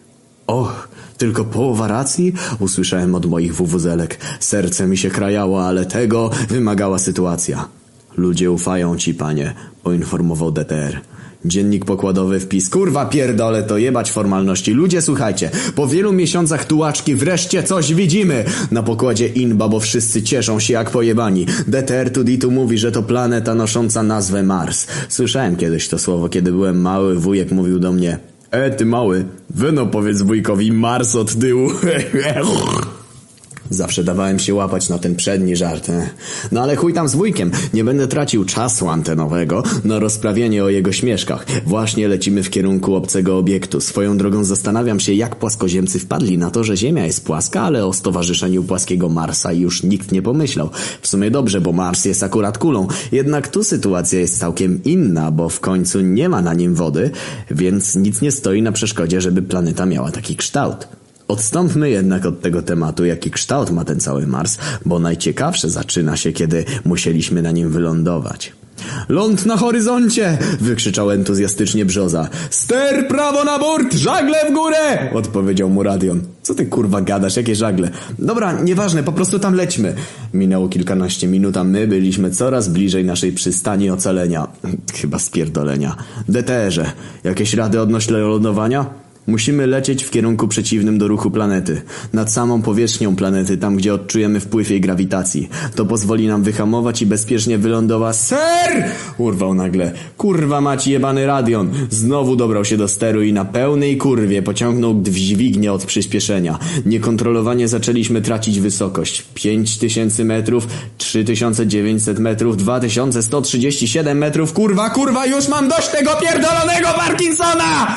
Och, tylko połowa racji? Usłyszałem od moich wuwuzelek. Serce mi się krajało, ale tego wymagała sytuacja. Ludzie ufają ci, panie, poinformował DTR. Dziennik pokładowy wpis. Kurwa pierdole, to jebać formalności. Ludzie, słuchajcie, po wielu miesiącach tułaczki wreszcie coś widzimy. Na pokładzie Inba, bo wszyscy cieszą się jak pojebani. DTR Tuditu mówi, że to planeta nosząca nazwę Mars. Słyszałem kiedyś to słowo, kiedy byłem mały, wujek mówił do mnie E, ty mały, wyno powiedz wujkowi Mars od tyłu. (laughs) (laughs) Zawsze dawałem się łapać na ten przedni żart. eh. No ale chuj tam z wujkiem. Nie będę tracił czasu antenowego na rozprawienie o jego śmieszkach. Właśnie lecimy w kierunku obcego obiektu. Swoją drogą zastanawiam się, jak płaskoziemcy wpadli na to, że Ziemia jest płaska, ale o stowarzyszeniu płaskiego Marsa już nikt nie pomyślał. W sumie dobrze, bo Mars jest akurat kulą. Jednak tu sytuacja jest całkiem inna, bo w końcu nie ma na nim wody, więc nic nie stoi na przeszkodzie, żeby planeta miała taki kształt. Odstąpmy jednak od tego tematu, jaki kształt ma ten cały Mars, bo najciekawsze zaczyna się, kiedy musieliśmy na nim wylądować. Ląd na horyzoncie! wykrzyczał entuzjastycznie Brzoza. Ster prawo na bord, żagle w górę! odpowiedział mu Radion. Co ty kurwa gadasz, jakie żagle? Dobra, nieważne, po prostu tam lećmy. Minęło kilkanaście minut, a my byliśmy coraz bliżej naszej przystani ocalenia. Chyba spierdolenia. DTR-ze, jakieś rady odnośnie lądowania? Musimy lecieć w kierunku przeciwnym do ruchu planety. Nad samą powierzchnią planety, tam gdzie odczujemy wpływ jej grawitacji. To pozwoli nam wyhamować i bezpiecznie wylądować. Ser! Urwał nagle. Kurwa maci jebany radion. Znowu dobrał się do steru i na pełnej kurwie pociągnął dźwignię od przyspieszenia. Niekontrolowanie zaczęliśmy tracić wysokość. 5000 metrów, 3900 metrów, 2137 metrów. Kurwa, kurwa, już mam dość tego pierdolonego Parkinsona!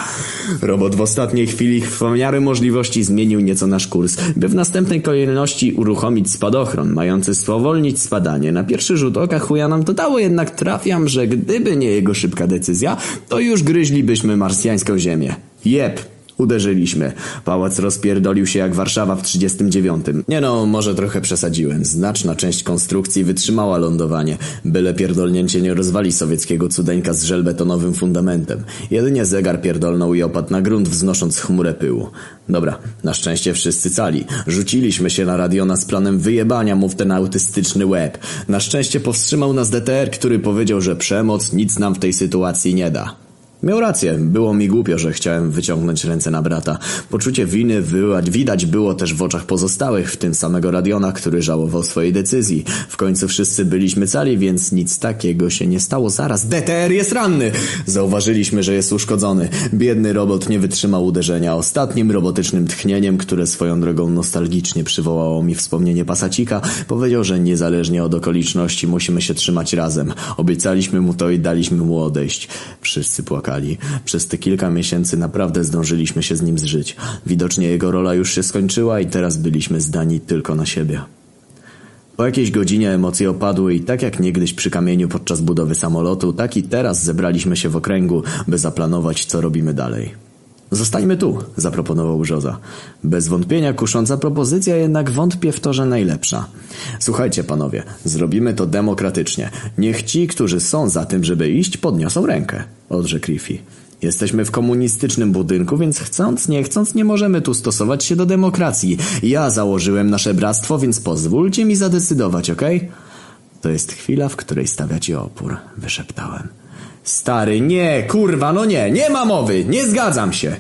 Robot w ostatniej chwili w miarę możliwości zmienił nieco nasz kurs, by w następnej kolejności uruchomić spadochron, mający spowolnić spadanie. Na pierwszy rzut oka chuja nam to dało, jednak trafiam, że gdyby nie jego szybka decyzja, to już gryźlibyśmy marsjańską ziemię. Jep, Uderzyliśmy. Pałac rozpierdolił się jak Warszawa w 39. Nie no, może trochę przesadziłem. Znaczna część konstrukcji wytrzymała lądowanie. Byle pierdolnięcie nie rozwali sowieckiego cudeńka z żelbetonowym fundamentem. Jedynie zegar pierdolnął i opadł na grunt, wznosząc chmurę pyłu. Dobra, na szczęście wszyscy cali. Rzuciliśmy się na radiona z planem wyjebania mu w ten autystyczny łeb. Na szczęście powstrzymał nas DTR, który powiedział, że przemoc nic nam w tej sytuacji nie da. Miał rację, było mi głupio, że chciałem wyciągnąć ręce na brata. Poczucie winy widać było też w oczach pozostałych, w tym samego Radiona, który żałował swojej decyzji. W końcu wszyscy byliśmy cali, więc nic takiego się nie stało. Zaraz, DTR jest ranny! Zauważyliśmy, że jest uszkodzony. Biedny robot nie wytrzymał uderzenia. Ostatnim robotycznym tchnieniem, które swoją drogą nostalgicznie przywołało mi wspomnienie Pasacika, powiedział, że niezależnie od okoliczności musimy się trzymać razem. Obiecaliśmy mu to i daliśmy mu odejść. Wszyscy płakali. Przez te kilka miesięcy naprawdę zdążyliśmy się z nim zżyć. Widocznie jego rola już się skończyła i teraz byliśmy zdani tylko na siebie. Po jakiejś godzinie emocje opadły i tak jak niegdyś przy kamieniu podczas budowy samolotu, tak i teraz zebraliśmy się w okręgu, by zaplanować, co robimy dalej. Zostańmy tu, zaproponował Brzoza. Bez wątpienia kusząca propozycja, jednak wątpię w to, że najlepsza. Słuchajcie, panowie, zrobimy to demokratycznie. Niech ci, którzy są za tym, żeby iść, podniosą rękę, odrzekł Riffy. Jesteśmy w komunistycznym budynku, więc chcąc, nie chcąc, nie możemy tu stosować się do demokracji. Ja założyłem nasze bractwo, więc pozwólcie mi zadecydować? Okay? To jest chwila, w której stawiacie opór, wyszeptałem. Stary, nie, kurwa, no nie, nie ma mowy, nie zgadzam się.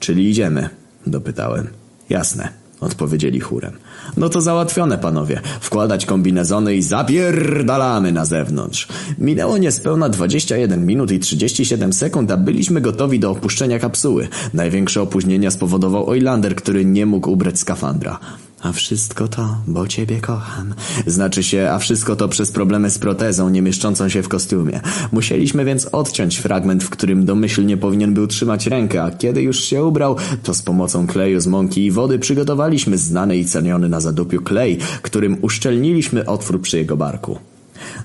Czyli idziemy? Dopytałem. Jasne, odpowiedzieli chórem. No to załatwione, panowie. Wkładać kombinezony i zapierdalamy na zewnątrz. Minęło niespełna 21 minut i 37 sekund, a byliśmy gotowi do opuszczenia kapsuły. Największe opóźnienia spowodował Oilander, który nie mógł ubrać skafandra. A wszystko to, bo ciebie kocham. Znaczy się, a wszystko to przez problemy z protezą, nie mieszczącą się w kostiumie. Musieliśmy więc odciąć fragment, w którym domyślnie powinien był trzymać rękę, a kiedy już się ubrał, to z pomocą kleju z mąki i wody przygotowaliśmy znany i ceniony na zadupiu klej, którym uszczelniliśmy otwór przy jego barku.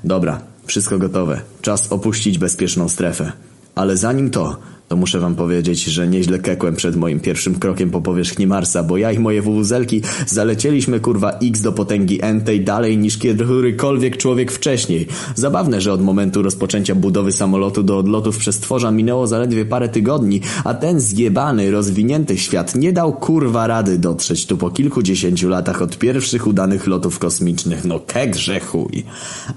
Dobra, wszystko gotowe. Czas opuścić bezpieczną strefę. Ale zanim to, to muszę wam powiedzieć, że nieźle kekłem przed moim pierwszym krokiem po powierzchni Marsa, bo ja i moje wuwuzelki zalecieliśmy kurwa X do potęgi N tej dalej niż kiedykolwiek człowiek wcześniej. Zabawne, że od momentu rozpoczęcia budowy samolotu do odlotów przez tworza minęło zaledwie parę tygodni, a ten zjebany, rozwinięty świat nie dał kurwa rady dotrzeć tu po kilkudziesięciu latach od pierwszych udanych lotów kosmicznych. No kekże chuj.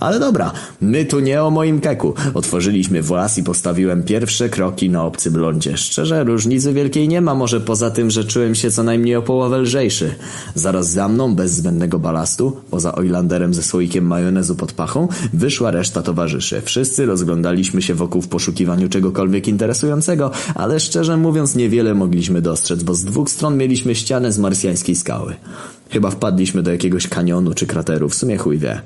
Ale dobra, my tu nie o moim keku. Otworzyliśmy włas i postawiłem pierwsze kroki na obcy blondzie. Szczerze, różnicy wielkiej nie ma, może poza tym, że czułem się co najmniej o połowę lżejszy. Zaraz za mną, bez zbędnego balastu, poza Oilanderem ze słoikiem majonezu pod pachą, wyszła reszta towarzyszy. Wszyscy rozglądaliśmy się wokół w poszukiwaniu czegokolwiek interesującego, ale szczerze mówiąc niewiele mogliśmy dostrzec, bo z dwóch stron mieliśmy ścianę z marsjańskiej skały. Chyba wpadliśmy do jakiegoś kanionu czy krateru, w sumie chuj wie.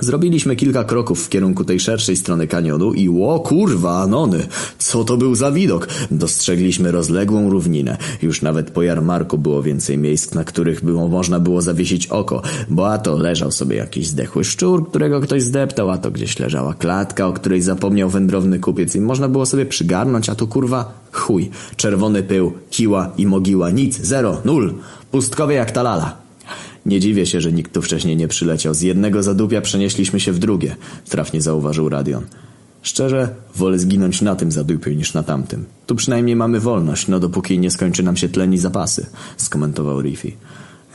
Zrobiliśmy kilka kroków w kierunku tej szerszej strony kanionu i ło kurwa, Anony! Co to był za widok? Dostrzegliśmy rozległą równinę. Już nawet po jarmarku było więcej miejsc, na których było można było zawiesić oko, bo a to leżał sobie jakiś zdechły szczur, którego ktoś zdeptał, a to gdzieś leżała klatka, o której zapomniał wędrowny kupiec i można było sobie przygarnąć, a tu kurwa chuj. Czerwony pył, kiła i mogiła, nic, zero, nul. Pustkowie jak ta lala. Nie dziwię się, że nikt tu wcześniej nie przyleciał. Z jednego zadupia przenieśliśmy się w drugie, trafnie zauważył Radion. Szczerze, wolę zginąć na tym zadupiu niż na tamtym. Tu przynajmniej mamy wolność, no dopóki nie skończy nam się tlen i zapasy, skomentował Riffy.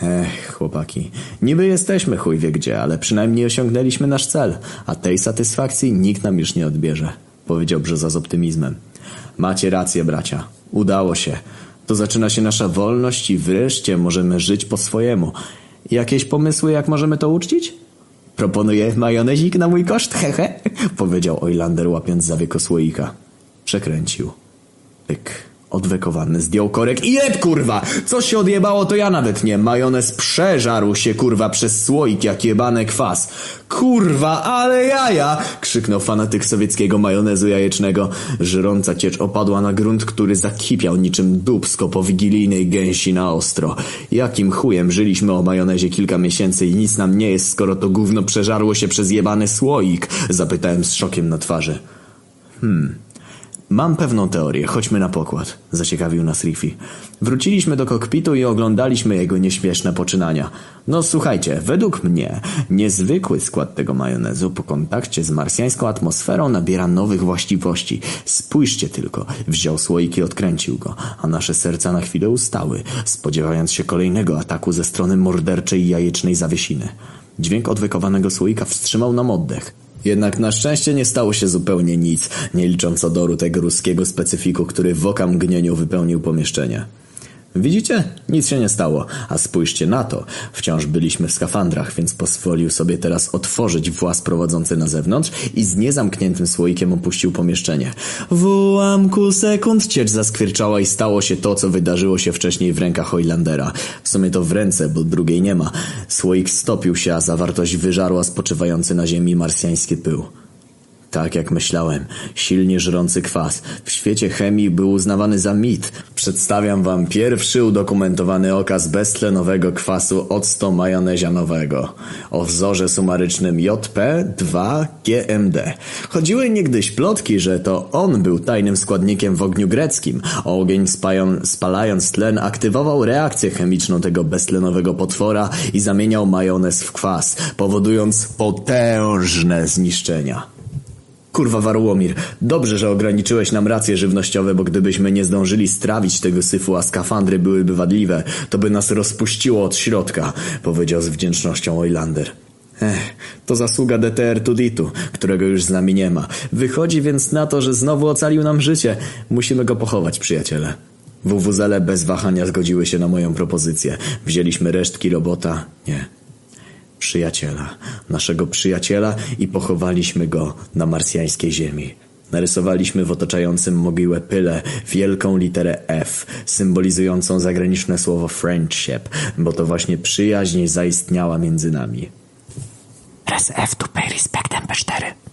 Ech, chłopaki, niby jesteśmy chuj wie gdzie, ale przynajmniej osiągnęliśmy nasz cel, a tej satysfakcji nikt nam już nie odbierze, powiedział Brzoza z optymizmem. Macie rację, bracia. Udało się. To zaczyna się nasza wolność i wreszcie możemy żyć po swojemu. Jakieś pomysły, jak możemy to uczcić? Proponuję majonezik na mój koszt, hehe, (laughs) powiedział Oilander łapiąc zawieko słoika. Przekręcił. Pyk. Odwekowany zdjął korek i jeb kurwa! Co się odjebało to ja nawet nie. Majonez przeżarł się kurwa przez słoik jak jebane kwas. Kurwa, ale jaja! Krzyknął fanatyk sowieckiego majonezu jajecznego. Żrąca ciecz opadła na grunt, który zakipiał niczym dubsko po wigilijnej gęsi na ostro. Jakim chujem żyliśmy o majonezie kilka miesięcy i nic nam nie jest, skoro to gówno przeżarło się przez jebany słoik? Zapytałem z szokiem na twarzy. Hmm... Mam pewną teorię, chodźmy na pokład, zaciekawił nas Riffy. Wróciliśmy do kokpitu i oglądaliśmy jego nieśmieszne poczynania. No słuchajcie, według mnie niezwykły skład tego majonezu po kontakcie z marsjańską atmosferą nabiera nowych właściwości. Spójrzcie tylko, wziął słoik i odkręcił go, a nasze serca na chwilę ustały, spodziewając się kolejnego ataku ze strony morderczej jajecznej zawiesiny. Dźwięk odwykowanego słoika wstrzymał nam oddech. Jednak na szczęście nie stało się zupełnie nic, nie licząc odoru tego ruskiego specyfiku, który w oka mgnieniu wypełnił pomieszczenie. Widzicie? Nic się nie stało. A spójrzcie na to. Wciąż byliśmy w skafandrach, więc pozwolił sobie teraz otworzyć włas prowadzący na zewnątrz i z niezamkniętym słoikiem opuścił pomieszczenie. W ułamku sekund ciecz zaskwierczała i stało się to, co wydarzyło się wcześniej w rękach Hoylandera. W sumie to w ręce, bo drugiej nie ma. Słoik stopił się, a zawartość wyżarła spoczywający na ziemi marsjański pył. Tak jak myślałem, silnie żrący kwas w świecie chemii był uznawany za mit. Przedstawiam wam pierwszy udokumentowany okaz beztlenowego kwasu octo majonezianowego o wzorze sumarycznym JP2GMD. Chodziły niegdyś plotki, że to on był tajnym składnikiem w ogniu greckim. Ogień spalając tlen aktywował reakcję chemiczną tego beztlenowego potwora i zamieniał majonez w kwas, powodując potężne zniszczenia. Kurwa Warłomir, dobrze, że ograniczyłeś nam racje żywnościowe, bo gdybyśmy nie zdążyli strawić tego syfu, a skafandry byłyby wadliwe, to by nas rozpuściło od środka, powiedział z wdzięcznością Oilander. Ech, to zasługa DTR Tuditu, którego już z nami nie ma. Wychodzi więc na to, że znowu ocalił nam życie. Musimy go pochować, przyjaciele. WWZele bez wahania zgodziły się na moją propozycję. Wzięliśmy resztki robota. Nie, przyjaciela, naszego przyjaciela i pochowaliśmy go na marsjańskiej ziemi. Narysowaliśmy w otaczającym mogiłę pyle wielką literę F, symbolizującą zagraniczne słowo friendship, bo to właśnie przyjaźń zaistniała między nami. Press F to pay respect MP4.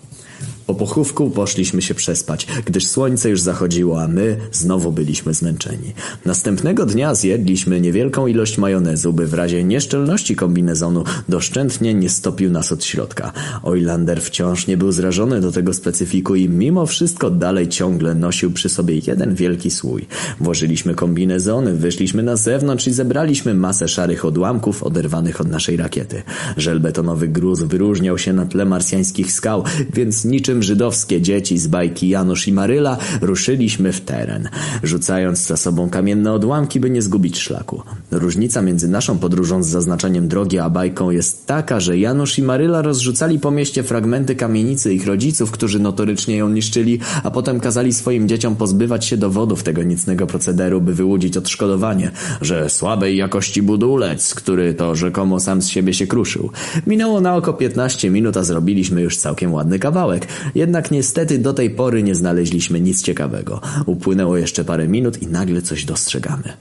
Po pochówku poszliśmy się przespać, gdyż słońce już zachodziło, a my znowu byliśmy zmęczeni. Następnego dnia zjedliśmy niewielką ilość majonezu, by w razie nieszczelności kombinezonu doszczętnie nie stopił nas od środka. Oilander wciąż nie był zrażony do tego specyfiku i mimo wszystko dalej ciągle nosił przy sobie jeden wielki słój. Włożyliśmy kombinezony, wyszliśmy na zewnątrz i zebraliśmy masę szarych odłamków oderwanych od naszej rakiety. Żelbetonowy gruz wyróżniał się na tle marsjańskich skał, więc niczym żydowskie dzieci z bajki Janusz i Maryla ruszyliśmy w teren, rzucając za sobą kamienne odłamki, by nie zgubić szlaku. Różnica między naszą podróżą z zaznaczeniem drogi a bajką jest taka, że Janusz i Maryla rozrzucali po mieście fragmenty kamienicy ich rodziców, którzy notorycznie ją niszczyli, a potem kazali swoim dzieciom pozbywać się dowodów tego nicnego procederu, by wyłudzić odszkodowanie, że słabej jakości budulec, który to rzekomo sam z siebie się kruszył. Minęło na oko 15 minut, a zrobiliśmy już całkiem ładny kawałek. Jednak niestety do tej pory nie znaleźliśmy nic ciekawego. Upłynęło jeszcze parę minut i nagle coś dostrzegamy.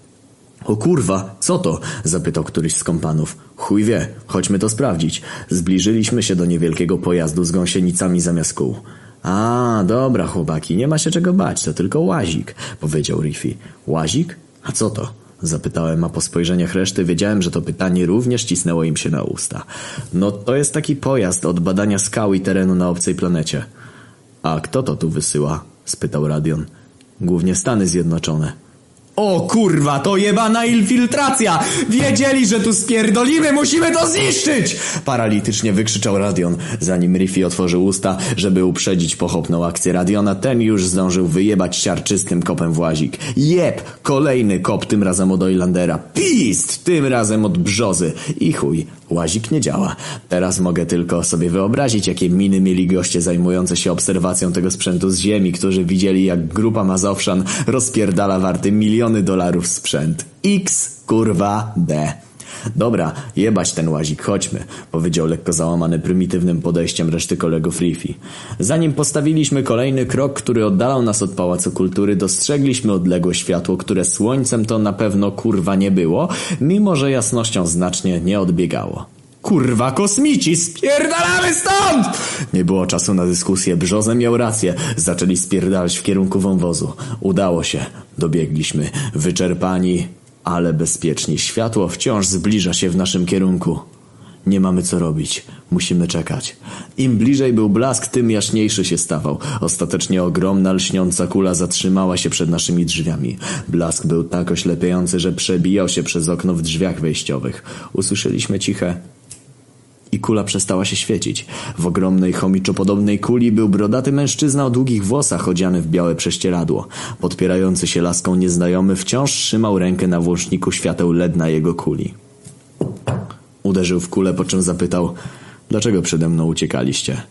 O kurwa, co to? zapytał któryś z kompanów. Chuj wie, chodźmy to sprawdzić. Zbliżyliśmy się do niewielkiego pojazdu z gąsienicami zamiast kół. A, dobra chłopaki, nie ma się czego bać, to tylko łazik, powiedział Riffy. Łazik? A co to? Zapytałem, a po spojrzeniach reszty wiedziałem, że to pytanie również cisnęło im się na usta. No to jest taki pojazd od badania skał i terenu na obcej planecie. A kto to tu wysyła? spytał Radion. Głównie Stany Zjednoczone. O kurwa, to jebana infiltracja! Wiedzieli, że tu spierdolimy, musimy to zniszczyć! Paralitycznie wykrzyczał Radion. Zanim Riffy otworzył usta, żeby uprzedzić pochopną akcję Radiona, ten już zdążył wyjebać siarczystym kopem w łazik. Jeb! Kolejny kop, tym razem od Oilandera. Pist! Tym razem od Brzozy. I chuj, łazik nie działa. Teraz mogę tylko sobie wyobrazić, jakie miny mieli goście zajmujące się obserwacją tego sprzętu z ziemi, którzy widzieli, jak grupa Mazowszan rozpierdala warty miliony dolarów sprzęt. X kurwa D. Dobra, jebać ten łazik, chodźmy, powiedział lekko załamany prymitywnym podejściem reszty kolegów Riffy. Zanim postawiliśmy kolejny krok, który oddalał nas od Pałacu Kultury, dostrzegliśmy odległe światło, które słońcem to na pewno kurwa nie było, mimo że jasnością znacznie nie odbiegało. Kurwa kosmici, spierdalamy stąd! Nie było czasu na dyskusję, Brzoza miał rację. Zaczęli spierdalać w kierunku wąwozu. Udało się. Dobiegliśmy, wyczerpani, ale bezpieczni. Światło wciąż zbliża się w naszym kierunku. Nie mamy co robić. Musimy czekać. Im bliżej był blask, tym jaśniejszy się stawał. Ostatecznie ogromna, lśniąca kula zatrzymała się przed naszymi drzwiami. Blask był tak oślepiający, że przebijał się przez okno w drzwiach wejściowych. Usłyszeliśmy ciche i kula przestała się świecić. W ogromnej, chomiczopodobnej kuli był brodaty mężczyzna o długich włosach odziany w białe prześcieradło. Podpierający się laską nieznajomy wciąż trzymał rękę na włączniku świateł LED na jego kuli. Uderzył w kulę, po czym zapytał, dlaczego przede mną uciekaliście?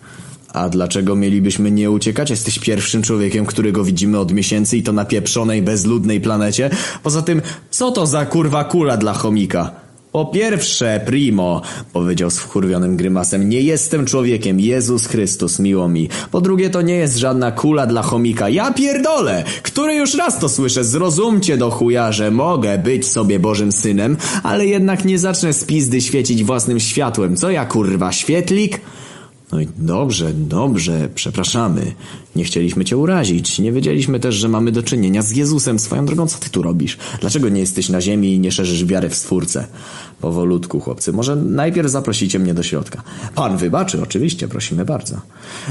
A dlaczego mielibyśmy nie uciekać? Jesteś pierwszym człowiekiem, którego widzimy od miesięcy i to na pieprzonej, bezludnej planecie. Poza tym, co to za kurwa kula dla chomika? Po pierwsze, primo, powiedział z wkurwionym grymasem, nie jestem człowiekiem, Jezus Chrystus, miło mi. Po drugie, to nie jest żadna kula dla chomika. Ja pierdolę! Który już raz to słyszę, zrozumcie do chuja, że mogę być sobie Bożym Synem, ale jednak nie zacznę z pizdy świecić własnym światłem. Co ja kurwa, świetlik? No i dobrze, dobrze, przepraszamy. Nie chcieliśmy cię urazić. Nie wiedzieliśmy też, że mamy do czynienia z Jezusem. Swoją drogą, co ty tu robisz? Dlaczego nie jesteś na ziemi i nie szerzysz wiary w Stwórcę? Powolutku, chłopcy. Może najpierw zaprosicie mnie do środka. Pan wybaczy, oczywiście, prosimy bardzo.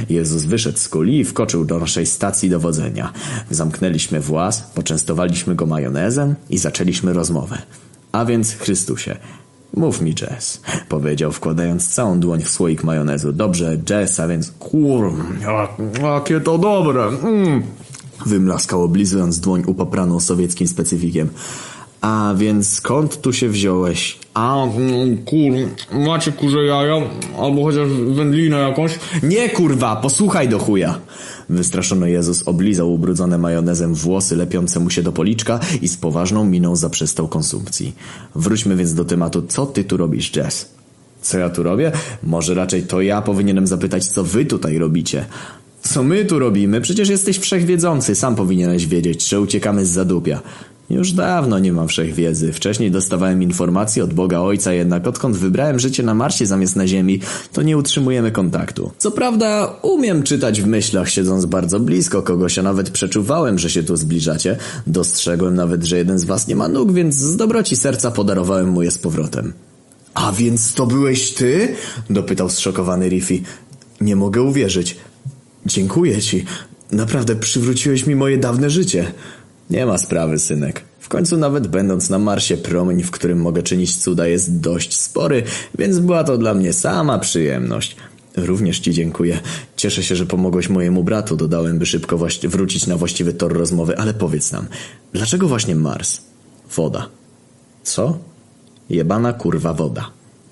Jezus wyszedł z kuli i wkoczył do naszej stacji dowodzenia. Zamknęliśmy włas, poczęstowaliśmy go majonezem i zaczęliśmy rozmowę. A więc, Chrystusie, Mów mi Jess, powiedział wkładając całą dłoń w słoik majonezu. Dobrze, Jess, a więc kur... jakie to dobre! Mm. Wymlaskał oblizując dłoń upopraną sowieckim specyfikiem. A więc skąd tu się wziąłeś? A, kur... macie kurze jaja? Albo chociaż wędlinę jakąś? Nie kurwa, posłuchaj do chuja! Wystraszony Jezus oblizał ubrudzone majonezem włosy lepiące mu się do policzka i z poważną miną zaprzestał konsumpcji. Wróćmy więc do tematu, co ty tu robisz, Jess? Co ja tu robię? Może raczej to ja powinienem zapytać, co wy tutaj robicie. Co my tu robimy? Przecież jesteś wszechwiedzący, sam powinieneś wiedzieć, że uciekamy z zadupia. Już dawno nie mam wszechwiedzy. Wcześniej dostawałem informacje od Boga Ojca, jednak odkąd wybrałem życie na Marsie zamiast na Ziemi, to nie utrzymujemy kontaktu. Co prawda, umiem czytać w myślach, siedząc bardzo blisko kogoś, a nawet przeczuwałem, że się tu zbliżacie. Dostrzegłem nawet, że jeden z was nie ma nóg, więc z dobroci serca podarowałem mu je z powrotem. A więc to byłeś ty? dopytał zszokowany Riffy. Nie mogę uwierzyć. Dziękuję ci. Naprawdę przywróciłeś mi moje dawne życie. Nie ma sprawy, synek. W końcu nawet będąc na Marsie promień, w którym mogę czynić cuda jest dość spory, więc była to dla mnie sama przyjemność. Również ci dziękuję. Cieszę się, że pomogłeś mojemu bratu. Dodałem, by szybko wrócić na właściwy tor rozmowy, ale powiedz nam, dlaczego właśnie Mars? Woda. Co? Jebana kurwa woda.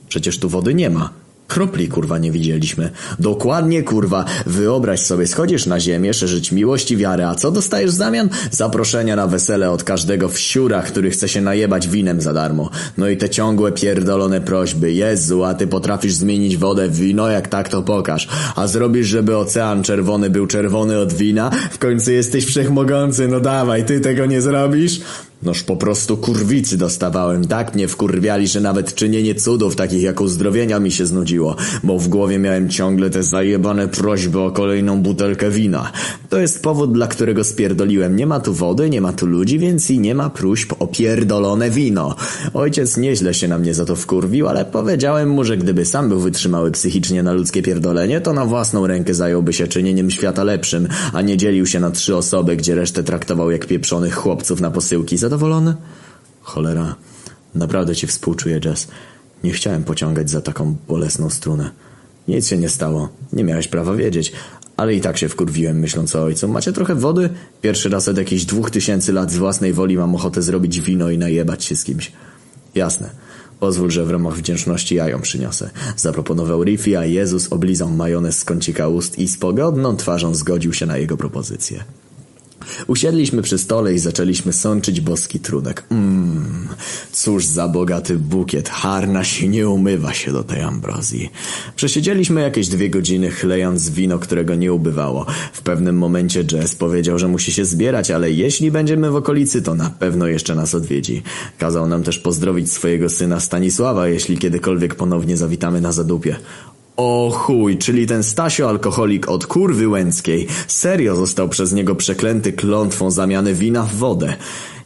Przecież tu wody nie ma. Kropli kurwa nie widzieliśmy. Dokładnie kurwa. Wyobraź sobie, schodzisz na ziemię, szerzyć miłość i wiarę, a co dostajesz w zamian? Zaproszenia na wesele od każdego wsiura, który chce się najebać winem za darmo. No i te ciągłe pierdolone prośby. Jezu, a ty potrafisz zmienić wodę w wino, jak tak to pokaż. A zrobisz, żeby ocean czerwony był czerwony od wina? W końcu jesteś wszechmogący, no dawaj, ty tego nie zrobisz? Noż po prostu kurwicy dostawałem. Tak mnie wkurwiali, że nawet czynienie cudów takich jak uzdrowienia mi się znudziło, bo w głowie miałem ciągle te zajebane prośby o kolejną butelkę wina. To jest powód, dla którego spierdoliłem. Nie ma tu wody, nie ma tu ludzi, więc i nie ma próśb o pierdolone wino. Ojciec nieźle się na mnie za to wkurwił, ale powiedziałem mu, że gdyby sam był wytrzymały psychicznie na ludzkie pierdolenie, to na własną rękę zająłby się czynieniem świata lepszym, a nie dzielił się na trzy osoby, gdzie resztę traktował jak pieprzonych chłopców na posyłki. Zadowolony? Cholera. Naprawdę ci współczuję, Jess. Nie chciałem pociągać za taką bolesną strunę. Nic się nie stało. Nie miałeś prawa wiedzieć. Ale i tak się wkurwiłem, myśląc o ojcu. Macie trochę wody? Pierwszy raz od jakichś dwóch tysięcy lat z własnej woli mam ochotę zrobić wino i najebać się z kimś. Jasne. Pozwól, że w ramach wdzięczności ja ją przyniosę. Zaproponował Riffy, a Jezus oblizał majonez z kącika ust i z pogodną twarzą zgodził się na jego propozycję. Usiedliśmy przy stole i zaczęliśmy sączyć boski trunek. Mmm, cóż za bogaty bukiet. Harnaś nie umywa się do tej ambrozji. Przesiedzieliśmy jakieś dwie godziny, chlejąc wino, którego nie ubywało. W pewnym momencie Jess powiedział, że musi się zbierać, ale jeśli będziemy w okolicy, to na pewno jeszcze nas odwiedzi. Kazał nam też pozdrowić swojego syna Stanisława, jeśli kiedykolwiek ponownie zawitamy na zadupie. O chuj, czyli ten Stasio alkoholik od kurwy łęckiej serio został przez niego przeklęty klątwą zamiany wina w wodę.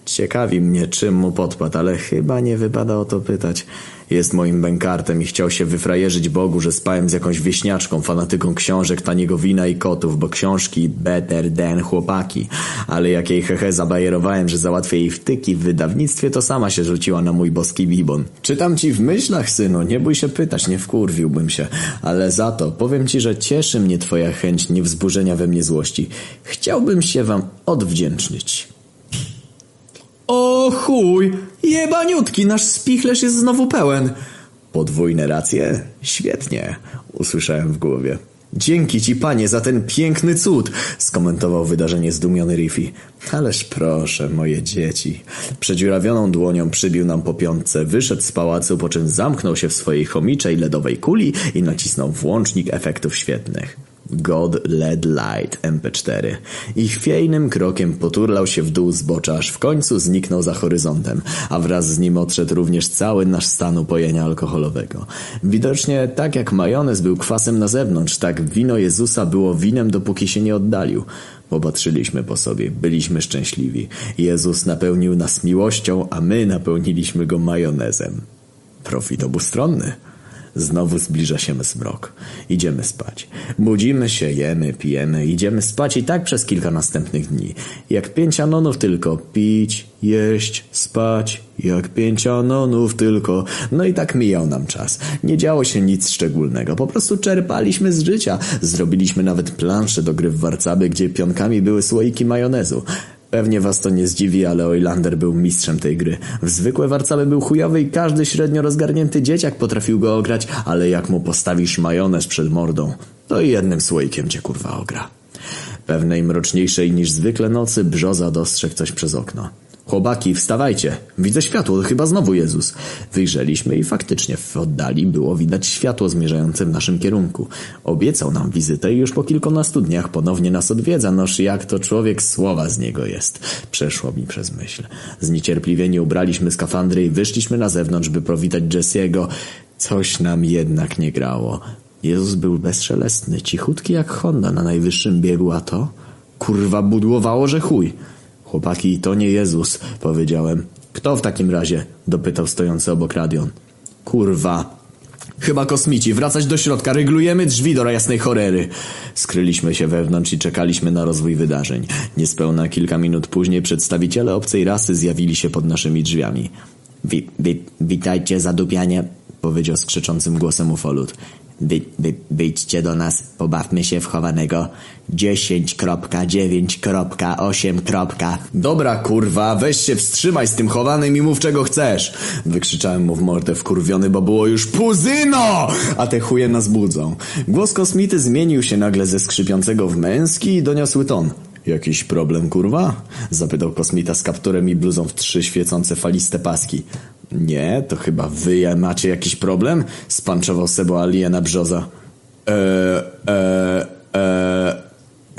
Ciekawi mnie, czym mu podpadł, ale chyba nie wypada o to pytać. Jest moim bękartem i chciał się wyfrajerzyć Bogu, że spałem z jakąś wieśniaczką, fanatyką książek, taniego wina i kotów, bo książki better than chłopaki. Ale jak jej hehe zabajerowałem, że załatwię jej wtyki w wydawnictwie, to sama się rzuciła na mój boski bibon. Czytam ci w myślach, synu, nie bój się pytać, nie wkurwiłbym się. Ale za to powiem ci, że cieszy mnie twoja chęć niewzburzenia we mnie złości. Chciałbym się wam odwdzięcznić. O chuj! Jebaniutki, nasz spichlerz jest znowu pełen. Podwójne racje? Świetnie, usłyszałem w głowie. Dzięki ci, panie, za ten piękny cud, skomentował wydarzenie zdumiony Riffy. Ależ proszę, moje dzieci. Przedziurawioną dłonią przybił nam po piątce, wyszedł z pałacu, po czym zamknął się w swojej chomiczej ledowej kuli i nacisnął włącznik efektów świetnych. God Led Light MP4 i chwiejnym krokiem poturlał się w dół zbocza, aż w końcu zniknął za horyzontem, a wraz z nim odszedł również cały nasz stan upojenia alkoholowego. Widocznie tak jak majonez był kwasem na zewnątrz, tak wino Jezusa było winem dopóki się nie oddalił. Popatrzyliśmy po sobie, byliśmy szczęśliwi. Jezus napełnił nas miłością, a my napełniliśmy go majonezem. Profit obustronny. Znowu zbliża się zmrok. Idziemy spać. Budzimy się, jemy, pijemy, idziemy spać i tak przez kilka następnych dni. Jak pięć anonów tylko. Pić, jeść, spać. Jak pięć anonów tylko. No i tak mijał nam czas. Nie działo się nic szczególnego. Po prostu czerpaliśmy z życia. Zrobiliśmy nawet planszę do gry w warcaby, gdzie pionkami były słoiki majonezu. Pewnie was to nie zdziwi, ale Oilander był mistrzem tej gry. W zwykłe warcaby był chujowy i każdy średnio rozgarnięty dzieciak potrafił go ograć, ale jak mu postawisz majonez przed mordą, to jednym słoikiem cię kurwa ogra. Pewnej mroczniejszej niż zwykle nocy Brzoza dostrzegł coś przez okno. Chłopaki, wstawajcie! Widzę światło, chyba znowu Jezus. Wyjrzeliśmy i faktycznie w oddali było widać światło zmierzające w naszym kierunku. Obiecał nam wizytę i już po kilkunastu dniach ponownie nas odwiedza, noż jak to człowiek słowa z niego jest. Przeszło mi przez myśl. Zniecierpliwieni ubraliśmy skafandry i wyszliśmy na zewnątrz, by powitać Jesse'ego. Coś nam jednak nie grało. Jezus był bezszelestny, cichutki jak Honda na najwyższym biegu, a to... Kurwa budłowało, że chuj. Chłopaki, to nie Jezus, powiedziałem. Kto w takim razie? dopytał stojący obok radion. Kurwa. Chyba kosmici, wracać do środka, ryglujemy drzwi do jasnej chorery. Skryliśmy się wewnątrz i czekaliśmy na rozwój wydarzeń. Niespełna kilka minut później przedstawiciele obcej rasy zjawili się pod naszymi drzwiami. Wi wi witajcie, zadupianie, powiedział skrzyczącym głosem ufolut. Wy, wy, wyjdźcie do nas, pobawmy się w chowanego. 10.9.8. Dobra kurwa, weź się wstrzymaj z tym chowanym i mów czego chcesz. Wykrzyczałem mu w mordę wkurwiony, bo było już puzyno! A te chuje nas budzą. Głos kosmity zmienił się nagle ze skrzypiącego w męski i doniosły ton. Jakiś problem, kurwa? Zapytał kosmita z kapturem i bluzą w trzy świecące faliste paski. Nie, to chyba wy macie jakiś problem? Spanczował Sebo aliena brzoza. Eee, eee.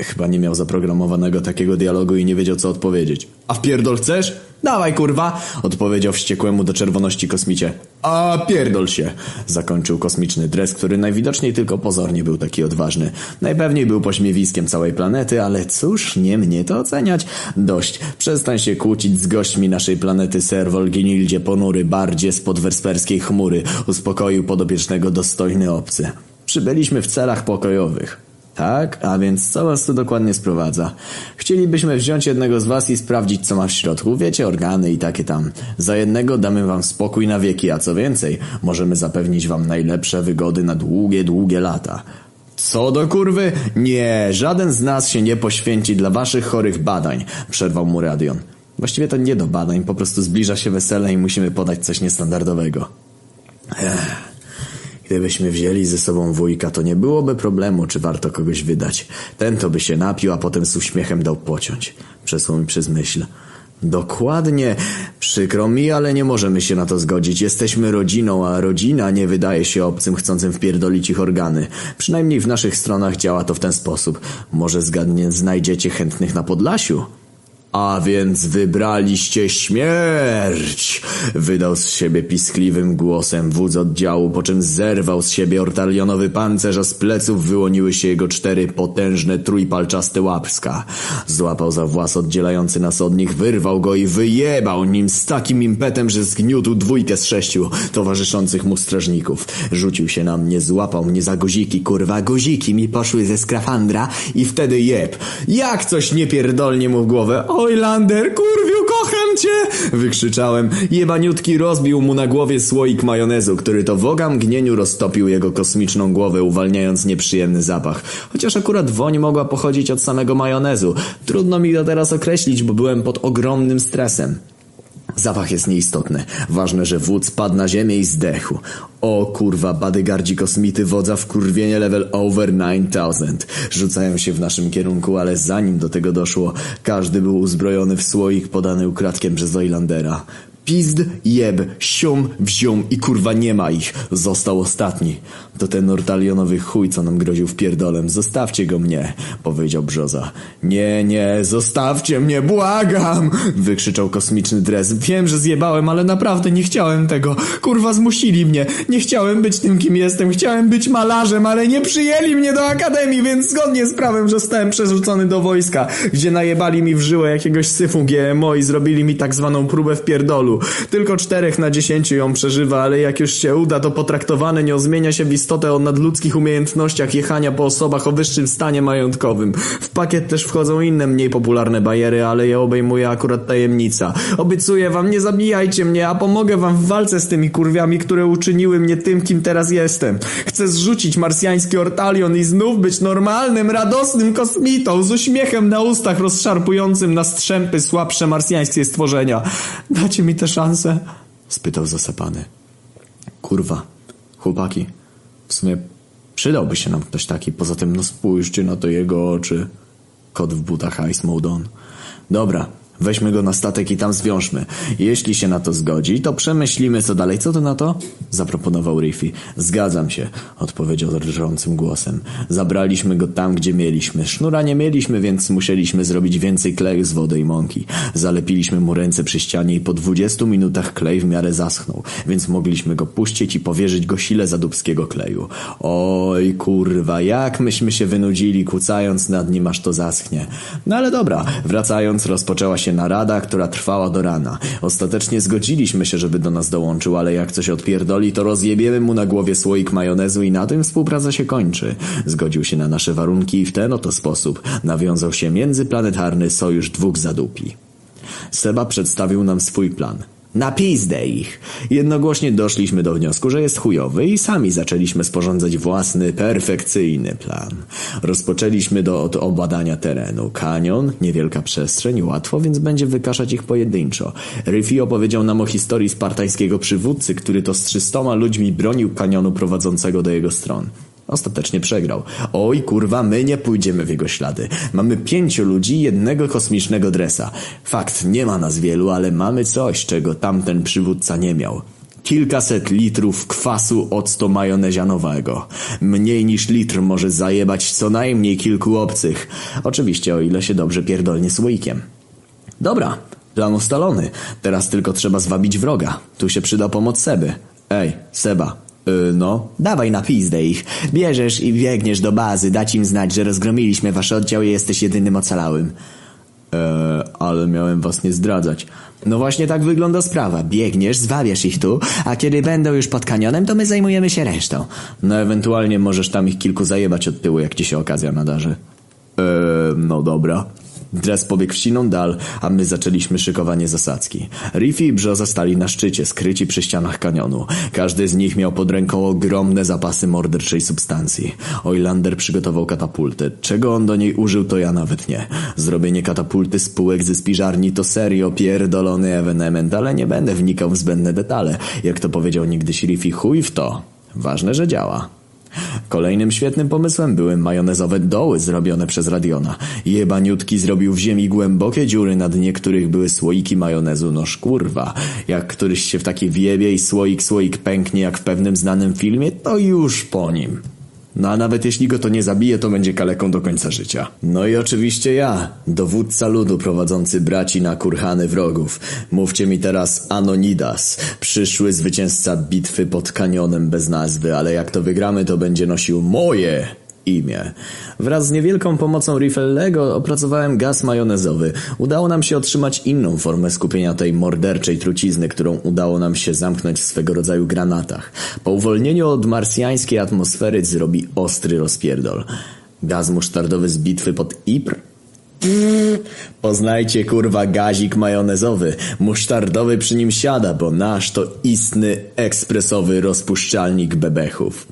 Chyba nie miał zaprogramowanego takiego dialogu i nie wiedział co odpowiedzieć. A wpierdol chcesz? Dawaj kurwa! Odpowiedział wściekłemu do czerwoności kosmicie. A pierdol się! Zakończył kosmiczny dres, który najwidoczniej tylko pozornie był taki odważny. Najpewniej był pośmiewiskiem całej planety, ale cóż, nie mnie to oceniać. Dość. Przestań się kłócić z gośćmi naszej planety Serwol Ginildzie ponury bardzie z podwersperskiej chmury. Uspokoił podopiecznego dostojny obcy. Przybyliśmy w celach pokojowych. Tak, a więc co was tu dokładnie sprowadza? Chcielibyśmy wziąć jednego z was i sprawdzić, co ma w środku. Wiecie, organy i takie tam. Za jednego damy wam spokój na wieki, a co więcej, możemy zapewnić wam najlepsze wygody na długie, długie lata. Co do kurwy? Nie, żaden z nas się nie poświęci dla waszych chorych badań, przerwał mu Radion. Właściwie to nie do badań, po prostu zbliża się wesele i musimy podać coś niestandardowego. Ech. Gdybyśmy wzięli ze sobą wujka, to nie byłoby problemu, czy warto kogoś wydać. Ten to by się napił, a potem z uśmiechem dał pociąć. Przesłał mi przez myśl. Dokładnie. Przykro mi, ale nie możemy się na to zgodzić. Jesteśmy rodziną, a rodzina nie wydaje się obcym chcącym wpierdolić ich organy. Przynajmniej w naszych stronach działa to w ten sposób. Może zgadnie znajdziecie chętnych na Podlasiu? A więc wybraliście śmierć! Wydał z siebie piskliwym głosem wódz oddziału, po czym zerwał z siebie ortalionowy pancerz, a z pleców wyłoniły się jego cztery potężne, trójpalczaste łapska. Złapał za włas oddzielający nas od nich, wyrwał go i wyjebał nim z takim impetem, że zgniótł dwójkę z sześciu towarzyszących mu strażników. Rzucił się na mnie, złapał mnie za guziki, kurwa, guziki mi poszły ze skrafandra i wtedy jeb. Jak coś niepierdolnie mu w głowę, Oj, Lander, kurwiu, kocham cię! Wykrzyczałem. Jebaniutki rozbił mu na głowie słoik majonezu, który to w oga mgnieniu roztopił jego kosmiczną głowę, uwalniając nieprzyjemny zapach. Chociaż akurat woń mogła pochodzić od samego majonezu. Trudno mi to teraz określić, bo byłem pod ogromnym stresem. Zapach jest nieistotny. Ważne, że wódz padł na ziemię i zdechł. O kurwa, badygardzi kosmity wodza w kurwienie level over 9000. Rzucają się w naszym kierunku, ale zanim do tego doszło, każdy był uzbrojony w słoik podany ukradkiem przez Oilandera. Pizd, jeb, sium, wzium i kurwa nie ma ich. Został ostatni. To ten ortalionowy chuj, co nam groził w pierdolem. Zostawcie go mnie, powiedział Brzoza. Nie, nie, zostawcie mnie, błagam! Wykrzyczał kosmiczny dres. Wiem, że zjebałem, ale naprawdę nie chciałem tego. Kurwa, zmusili mnie. Nie chciałem być tym, kim jestem. Chciałem być malarzem, ale nie przyjęli mnie do akademii, więc zgodnie z prawem zostałem przerzucony do wojska, gdzie najebali mi w żyłę jakiegoś syfu GMO i zrobili mi tak zwaną próbę w pierdolu. Tylko czterech na dziesięciu ją przeżywa, ale jak już się uda, to potraktowane nią zmienia się w istotę o nadludzkich umiejętnościach jechania po osobach o wyższym stanie majątkowym. W pakiet też wchodzą inne mniej popularne bariery, ale je obejmuje akurat tajemnica. Obiecuję wam, nie zabijajcie mnie, a pomogę wam w walce z tymi kurwiami, które uczyniły mnie tym, kim teraz jestem. Chcę zrzucić marsjański ortalion i znów być normalnym, radosnym kosmitą z uśmiechem na ustach rozszarpującym na strzępy słabsze marsjańskie stworzenia. Dacie mi tę szansę? spytał zasapany. Kurwa, chłopaki, w sumie przydałby się nam ktoś taki, poza tym no spójrzcie na to jego oczy. Kot w butach Ice Mode on. Dobra, Weźmy go na statek i tam zwiążmy. Jeśli się na to zgodzi, to przemyślimy co dalej. Co ty na to? Zaproponował Riffy. Zgadzam się, odpowiedział drżącym głosem. Zabraliśmy go tam, gdzie mieliśmy. Sznura nie mieliśmy, więc musieliśmy zrobić więcej kleju z wody i mąki. Zalepiliśmy mu ręce przy ścianie i po dwudziestu minutach klej w miarę zaschnął, więc mogliśmy go puścić i powierzyć go sile zadubskiego kleju. Oj, kurwa, jak myśmy się wynudzili, kucając nad nim, aż to zaschnie. No ale dobra, wracając, rozpoczęła się się narada, która trwała do rana. Ostatecznie zgodziliśmy się, żeby do nas dołączył, ale jak coś odpierdoli, to rozjebiemy mu na głowie słoik majonezu i na tym współpraca się kończy. Zgodził się na nasze warunki i w ten oto sposób nawiązał się międzyplanetarny sojusz dwóch zadupi. Seba przedstawił nam swój plan. Na pizdę ich. Jednogłośnie doszliśmy do wniosku, że jest chujowy i sami zaczęliśmy sporządzać własny, perfekcyjny plan. Rozpoczęliśmy do, od obadania terenu. Kanion, niewielka przestrzeń, łatwo, więc będzie wykaszać ich pojedynczo. Riffy opowiedział nam o historii spartańskiego przywódcy, który to z trzystoma ludźmi bronił kanionu prowadzącego do jego stron. Ostatecznie przegrał. Oj, kurwa, my nie pójdziemy w jego ślady. Mamy pięciu ludzi jednego kosmicznego dresa. Fakt, nie ma nas wielu, ale mamy coś, czego tamten przywódca nie miał. Kilkaset litrów kwasu octu majonezianowego. Mniej niż litr może zajebać co najmniej kilku obcych. Oczywiście, o ile się dobrze pierdolnie słoikiem. Dobra, plan ustalony. Teraz tylko trzeba zwabić wroga. Tu się przyda pomoc Seby. Ej, Seba, Yy, no, dawaj na pizdę ich. Bierzesz i biegniesz do bazy, dać im znać, że rozgromiliśmy wasz oddział i jesteś jedynym ocalałym. Eee, ale miałem was nie zdradzać. No właśnie tak wygląda sprawa. Biegniesz, zwabiasz ich tu, a kiedy będą już pod kanionem, to my zajmujemy się resztą. No ewentualnie możesz tam ich kilku zajebać od tyłu, jak ci się okazja nadarzy. Eee, no dobra. Dres pobiegł siną dal, a my zaczęliśmy szykowanie zasadzki. Riffy i Brzo zostali na szczycie, skryci przy ścianach kanionu. Każdy z nich miał pod ręką ogromne zapasy morderczej substancji. Oilander przygotował katapultę. Czego on do niej użył, to ja nawet nie. Zrobienie katapulty z półek ze spiżarni to serio pierdolony ewenement, ale nie będę wnikał w zbędne detale. Jak to powiedział niegdyś Riffy, chuj w to. Ważne, że działa. Kolejnym świetnym pomysłem były majonezowe doły zrobione przez Radiona. Jebaniutki zrobił w ziemi głębokie dziury, na dnie których były słoiki majonezu. No szkurwa, jak któryś się w takie wiebie i słoik słoik pęknie jak w pewnym znanym filmie, to już po nim. No a nawet jeśli go to nie zabije, to będzie kaleką do końca życia. No i oczywiście ja, dowódca ludu prowadzący braci na kurhany wrogów. Mówcie mi teraz Anonidas, przyszły zwycięzca bitwy pod kanionem bez nazwy, ale jak to wygramy, to będzie nosił moje imię. Wraz z niewielką pomocą Riffellego opracowałem gaz majonezowy. Udało nam się otrzymać inną formę skupienia tej morderczej trucizny, którą udało nam się zamknąć w swego rodzaju granatach. Po uwolnieniu od marsjańskiej atmosfery zrobi ostry rozpierdol. Gaz musztardowy z bitwy pod Ypres? Poznajcie kurwa gazik majonezowy. Musztardowy przy nim siada, bo nasz to istny ekspresowy rozpuszczalnik bebechów.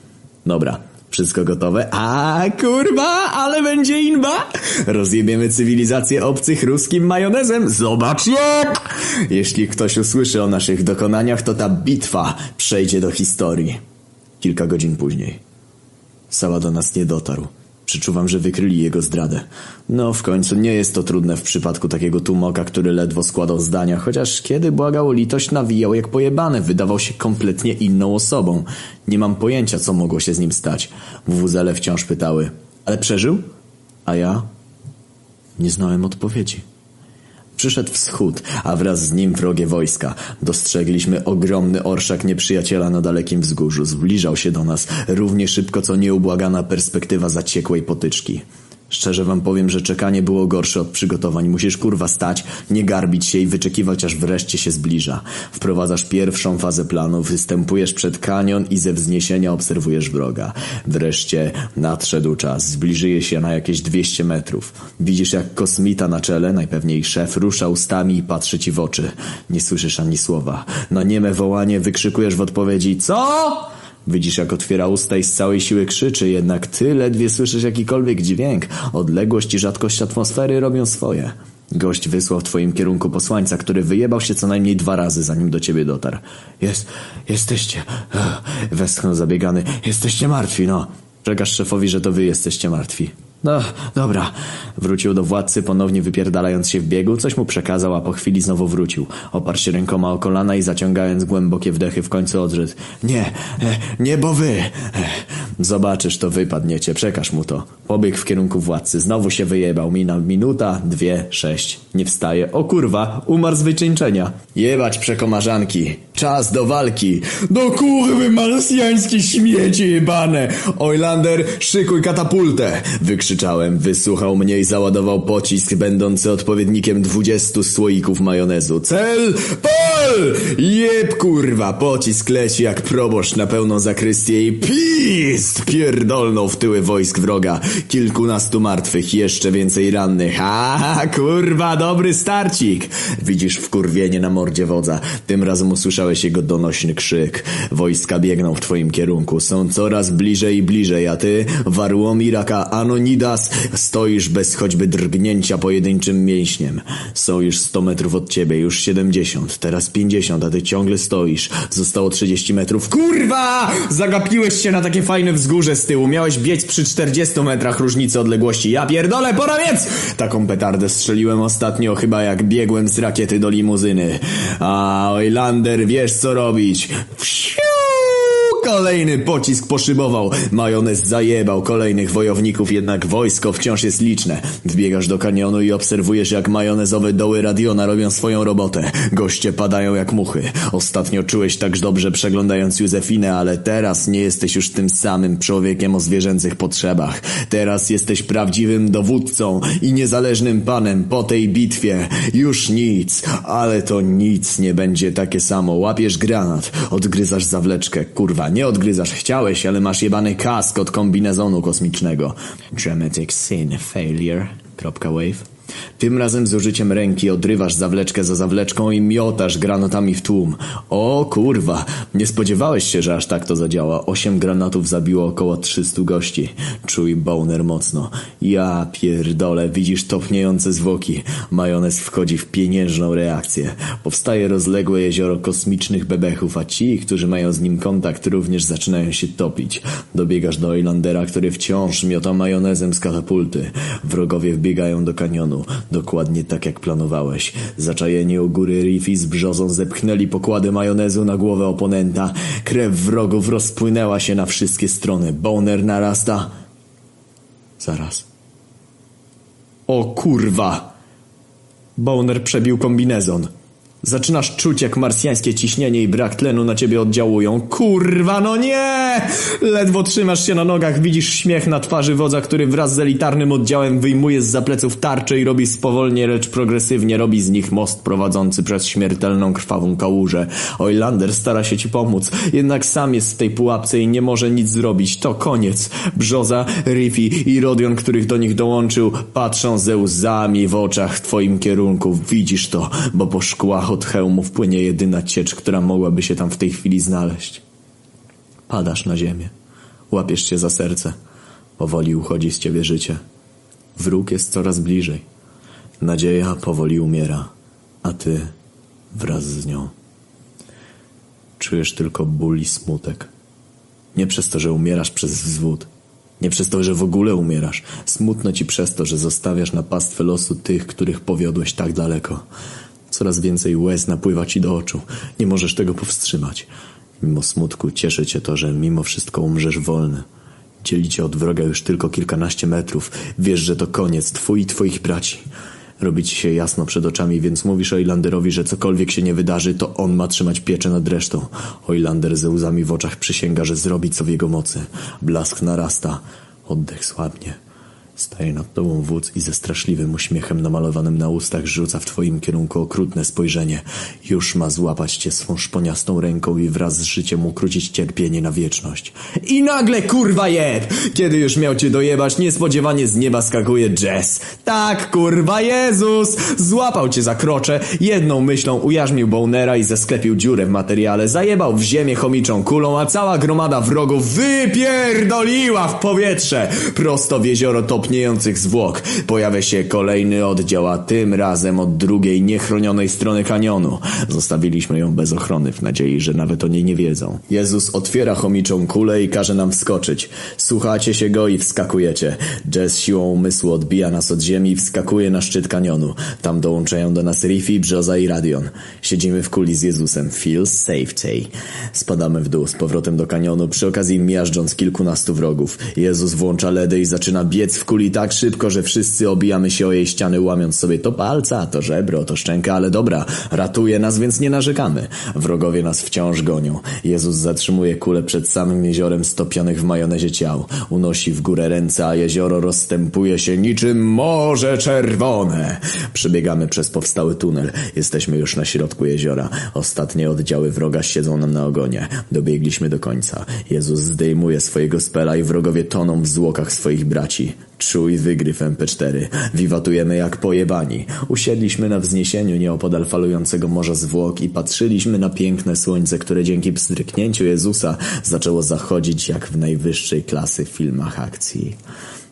Dobra, wszystko gotowe? A kurwa, ale będzie inba! Rozjebiemy cywilizację obcych ruskim majonezem. Zobacz jak! Jeśli ktoś usłyszy o naszych dokonaniach, to ta bitwa przejdzie do historii. Kilka godzin później. Sała do nas nie dotarł. Przeczuwam, że wykryli jego zdradę. No, w końcu nie jest to trudne w przypadku takiego tumoka, który ledwo składał zdania, chociaż kiedy błagał o litość, nawijał jak pojebany, wydawał się kompletnie inną osobą. Nie mam pojęcia, co mogło się z nim stać. Wuzele wciąż pytały. Ale przeżył? A ja? Nie znałem odpowiedzi. Przyszedł wschód, a wraz z nim wrogie wojska. Dostrzegliśmy ogromny orszak nieprzyjaciela na dalekim wzgórzu. Zbliżał się do nas równie szybko, co nieubłagana perspektywa zaciekłej potyczki. Szczerze wam powiem, że czekanie było gorsze od przygotowań. Musisz kurwa stać, nie garbić się i wyczekiwać, aż wreszcie się zbliża. Wprowadzasz pierwszą fazę planu, występujesz przed kanion i ze wzniesienia obserwujesz wroga. Wreszcie nadszedł czas. Zbliżyje się na jakieś 200 metrów. Widzisz jak kosmita na czele, najpewniej szef, rusza ustami i patrzy ci w oczy. Nie słyszysz ani słowa. Na nieme wołanie wykrzykujesz w odpowiedzi CO?! Widzisz, jak otwiera usta i z całej siły krzyczy, jednak ty ledwie słyszysz jakikolwiek dźwięk. Odległość i rzadkość atmosfery robią swoje. Gość wysłał w twoim kierunku posłańca, który wyjebał się co najmniej dwa razy, zanim do ciebie dotarł. Jest, jesteście, westchnął zabiegany, jesteście martwi, no. Przekaż szefowi, że to wy jesteście martwi. No, dobra. Wrócił do władcy, ponownie wypierdalając się w biegu, coś mu przekazał, a po chwili znowu wrócił. Oparł się rękoma o kolana i zaciągając głębokie wdechy w końcu odrzekł. Nie, e, nie, bo wy. E, zobaczysz, to wypadniecie, przekaż mu to. Pobiegł w kierunku władcy, znowu się wyjebał. Mina minuta, dwie, sześć. Nie wstaje. O kurwa, umarł z wycieńczenia. Jebać przekomarzanki. Czas do walki. Do kurwy marsjańskie śmieci jebane. Oilander, szykuj katapultę. Wykrzyczałem, wysłuchał mnie i załadował pocisk będący odpowiednikiem dwudziestu słoików majonezu. Cel! Pol! Jeb kurwa, pocisk leci jak proboszcz na pełną zakrystię i PIS! Spierdolną w tyły wojsk wroga. Kilkunastu martwych, jeszcze więcej rannych. A kurwa, dobry starcik. Widzisz wkurwienie na mordzie wodza. Tym razem usłyszałeś jego donośny krzyk. Wojska biegną w twoim kierunku. Są coraz bliżej i bliżej, a ty, Warłomiraka Stoisz bez choćby drgnięcia pojedynczym mięśniem. Są już 100 metrów od ciebie, już 70, teraz 50, a ty ciągle stoisz. Zostało 30 metrów. Kurwa! Zagapiłeś się na takie fajne wzgórze z tyłu. Miałeś biec przy 40 metrach różnicy odległości. Ja pierdolę, pora więc! Taką petardę strzeliłem ostatnio, chyba jak biegłem z rakiety do limuzyny. A, Ojlander, wiesz co robić. Kolejny pocisk poszybował. Majonez zajebał kolejnych wojowników, jednak wojsko wciąż jest liczne. Wbiegasz do kanionu i obserwujesz, jak majonezowe doły radiona robią swoją robotę. Goście padają jak muchy. Ostatnio czułeś tak dobrze przeglądając Józefinę, ale teraz nie jesteś już tym samym człowiekiem o zwierzęcych potrzebach. Teraz jesteś prawdziwym dowódcą i niezależnym panem po tej bitwie. Już nic, ale to nic nie będzie takie samo. Łapiesz granat, odgryzasz zawleczkę. Kurwa, nie odgryzasz, chciałeś, ale masz jebany kask od kombinezonu kosmicznego. Dramatic sin failure. Wave. Tym razem z użyciem ręki odrywasz zawleczkę za zawleczką i miotasz granatami w tłum. O kurwa, nie spodziewałeś się, że aż tak to zadziała. Osiem granatów zabiło około 300 gości. Czuj boner mocno. Ja pierdolę, widzisz topniejące zwłoki. Majonez wchodzi w pieniężną reakcję. Powstaje rozległe jezioro kosmicznych bebechów, a ci, którzy mają z nim kontakt, również zaczynają się topić. Dobiegasz do Oilandera, który wciąż miota majonezem z katapulty. Wrogowie wbiegają do kanionu. Dokładnie tak jak planowałeś. Zaczajeni u góry Riffy z brzozą zepchnęli pokłady majonezu na głowę oponenta. Krew wrogów rozpłynęła się na wszystkie strony. Boner narasta. Zaraz. O kurwa! Boner przebił kombinezon. Zaczynasz czuć, jak marsjańskie ciśnienie i brak tlenu na ciebie oddziałują. Kurwa, no nie! Ledwo trzymasz się na nogach, widzisz śmiech na twarzy wodza, który wraz z elitarnym oddziałem wyjmuje z zapleców tarcze i robi spowolnie, lecz progresywnie robi z nich most prowadzący przez śmiertelną krwawą kałużę. Oilander stara się ci pomóc, jednak sam jest w tej pułapce i nie może nic zrobić. To koniec. Brzoza, Riffy i Rodion, których do nich dołączył, patrzą ze łzami w oczach w twoim kierunku. Widzisz to, bo po szkłach od hełmów płynie jedyna ciecz, która mogłaby się tam w tej chwili znaleźć. Padasz na ziemię. Łapiesz się za serce. Powoli uchodzi z ciebie życie. Wróg jest coraz bliżej. Nadzieja powoli umiera, a ty wraz z nią. Czujesz tylko ból i smutek. Nie przez to, że umierasz przez wzwód. Nie przez to, że w ogóle umierasz. Smutno ci przez to, że zostawiasz na pastwę losu tych, których powiodłeś tak daleko. Coraz więcej łez napływa ci do oczu. Nie możesz tego powstrzymać. Mimo smutku cieszy cię to, że mimo wszystko umrzesz wolny. Dzieli cię od wroga już tylko kilkanaście metrów. Wiesz, że to koniec, twój i twoich braci. Robi ci się jasno przed oczami, więc mówisz Oilanderowi, że cokolwiek się nie wydarzy, to on ma trzymać pieczę nad resztą. Oilander ze łzami w oczach przysięga, że zrobi co w jego mocy. Blask narasta. Oddech słabnie. Staje nad tobą wódz i ze straszliwym uśmiechem namalowanym na ustach rzuca w twoim kierunku okrutne spojrzenie. Już ma złapać cię swą szponiastą ręką i wraz z życiem ukrócić cierpienie na wieczność. I nagle kurwa jeb! Kiedy już miał cię dojebać, niespodziewanie z nieba skakuje Jess. Tak, kurwa Jezus! Złapał cię za krocze, jedną myślą ujarzmił Bonera i zasklepił dziurę w materiale, zajebał w ziemię chomiczą kulą, a cała gromada wrogów wypierdoliła w powietrze prosto w jezioro top topniejących zwłok. Pojawia się kolejny oddział, a tym razem od drugiej, niechronionej strony kanionu. Zostawiliśmy ją bez ochrony w nadziei, że nawet o niej nie wiedzą. Jezus otwiera chomiczą kulę i każe nam wskoczyć. Słuchacie się go i wskakujecie. Jazz siłą umysłu odbija nas od ziemi i wskakuje na szczyt kanionu. Tam dołączają do nas Riffy, Brzoza i Radion. Siedzimy w kuli z Jezusem. Feel safety. Spadamy w dół z powrotem do kanionu, przy okazji miażdżąc kilkunastu wrogów. Jezus włącza ledy i zaczyna biec w kuli kuli tak szybko, że wszyscy obijamy się o jej ściany, łamiąc sobie to palca, to żebro, to szczęka, ale dobra, ratuje nas, więc nie narzekamy. Wrogowie nas wciąż gonią. Jezus zatrzymuje kulę przed samym jeziorem stopionych w majonezie ciał. Unosi w górę ręce, a jezioro rozstępuje się niczym morze czerwone. Przebiegamy przez powstały tunel. Jesteśmy już na środku jeziora. Ostatnie oddziały wroga siedzą nam na ogonie. Dobiegliśmy do końca. Jezus zdejmuje swojego spela i wrogowie toną w zwłokach swoich braci. Czuj wygryw MP4. Wiwatujemy jak pojebani. Usiedliśmy na wzniesieniu nieopodal falującego morza zwłok i patrzyliśmy na piękne słońce, które dzięki pstryknięciu Jezusa zaczęło zachodzić jak w najwyższej klasy filmach akcji.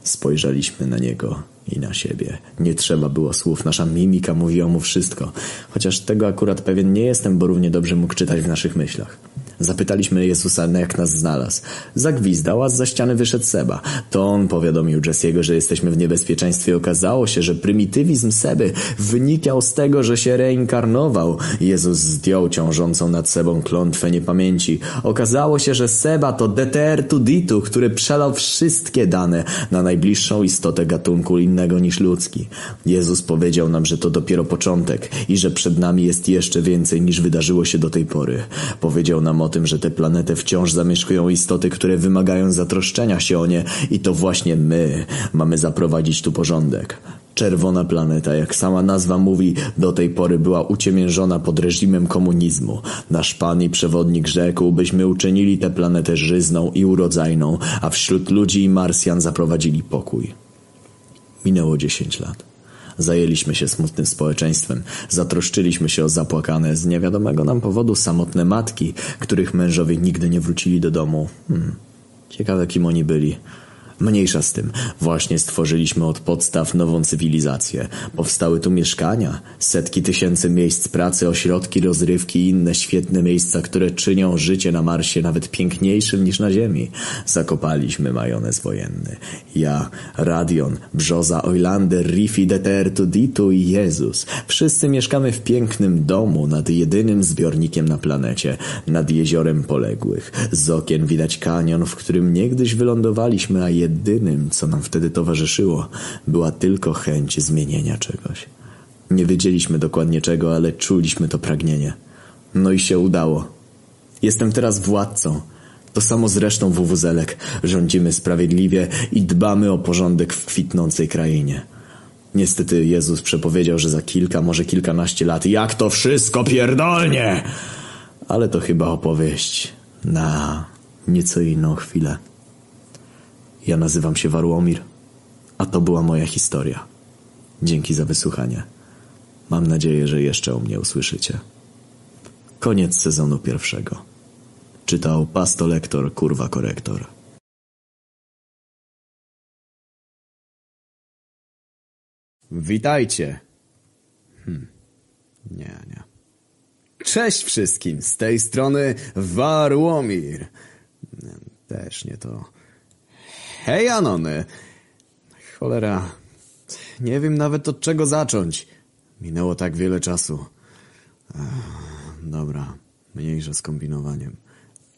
Spojrzeliśmy na niego i na siebie. Nie trzeba było słów, nasza mimika mówiła mu wszystko. Chociaż tego akurat pewien nie jestem, bo równie dobrze mógł czytać w naszych myślach. Zapytaliśmy Jezusa, jak nas znalazł. Zagwizdał, a za ściany wyszedł Seba. To on powiadomił Jesse'ego, że jesteśmy w niebezpieczeństwie. Okazało się, że prymitywizm Seby wynikał z tego, że się reinkarnował. Jezus zdjął ciążącą nad Sebą klątwę niepamięci. Okazało się, że Seba to DTR Tuditu, który przelał wszystkie dane na najbliższą istotę gatunku innego niż ludzki. Jezus powiedział nam, że to dopiero początek i że przed nami jest jeszcze więcej niż wydarzyło się do tej pory. Powiedział nam o tym, że tę planetę wciąż zamieszkują istoty, które wymagają zatroszczenia się o nie i to właśnie my mamy zaprowadzić tu porządek. Czerwona planeta, jak sama nazwa mówi, do tej pory była uciemiężona pod reżimem komunizmu. Nasz pan i przewodnik rzekł, byśmy uczynili tę planetę żyzną i urodzajną, a wśród ludzi i Marsjan zaprowadzili pokój. Minęło dziesięć lat. Zajęliśmy się smutnym społeczeństwem. Zatroszczyliśmy się o zapłakane z niewiadomego nam powodu samotne matki, których mężowie nigdy nie wrócili do domu. Hmm. Ciekawe, kim oni byli. Mniejsza z tym. Właśnie stworzyliśmy od podstaw nową cywilizację. Powstały tu mieszkania, setki tysięcy miejsc pracy, ośrodki rozrywki i inne świetne miejsca, które czynią życie na Marsie nawet piękniejszym niż na Ziemi. Zakopaliśmy majonez wojenny. Ja, Radion, Brzoza, Oilander, Rifi, Detertu, Ditu i Jezus. Wszyscy mieszkamy w pięknym domu nad jedynym zbiornikiem na planecie, nad jeziorem poległych. Z okien widać kanion, w którym niegdyś wylądowaliśmy, a jedynym, co nam wtedy towarzyszyło, była tylko chęć zmienienia czegoś. Nie wiedzieliśmy dokładnie czego, ale czuliśmy to pragnienie. No i się udało. Jestem teraz władcą. To samo zresztą wuwuzelek. Rządzimy sprawiedliwie i dbamy o porządek w kwitnącej krainie. Niestety Jezus przepowiedział, że za kilka, może kilkanaście lat jak to wszystko pierdolnie! Ale to chyba opowieść na nieco inną chwilę. Ja nazywam się Warłomir, a to była moja historia. Dzięki za wysłuchanie. Mam nadzieję, że jeszcze o mnie usłyszycie. Koniec sezonu pierwszego. Czytał pastolektor, kurwa korektor. Witajcie. Hm. Nie, nie. Cześć wszystkim, z tej strony Warłomir. Też nie to. Hej, Anony! Cholera, nie wiem nawet od czego zacząć. Minęło tak wiele czasu. Ech, dobra, mniejsza z kombinowaniem.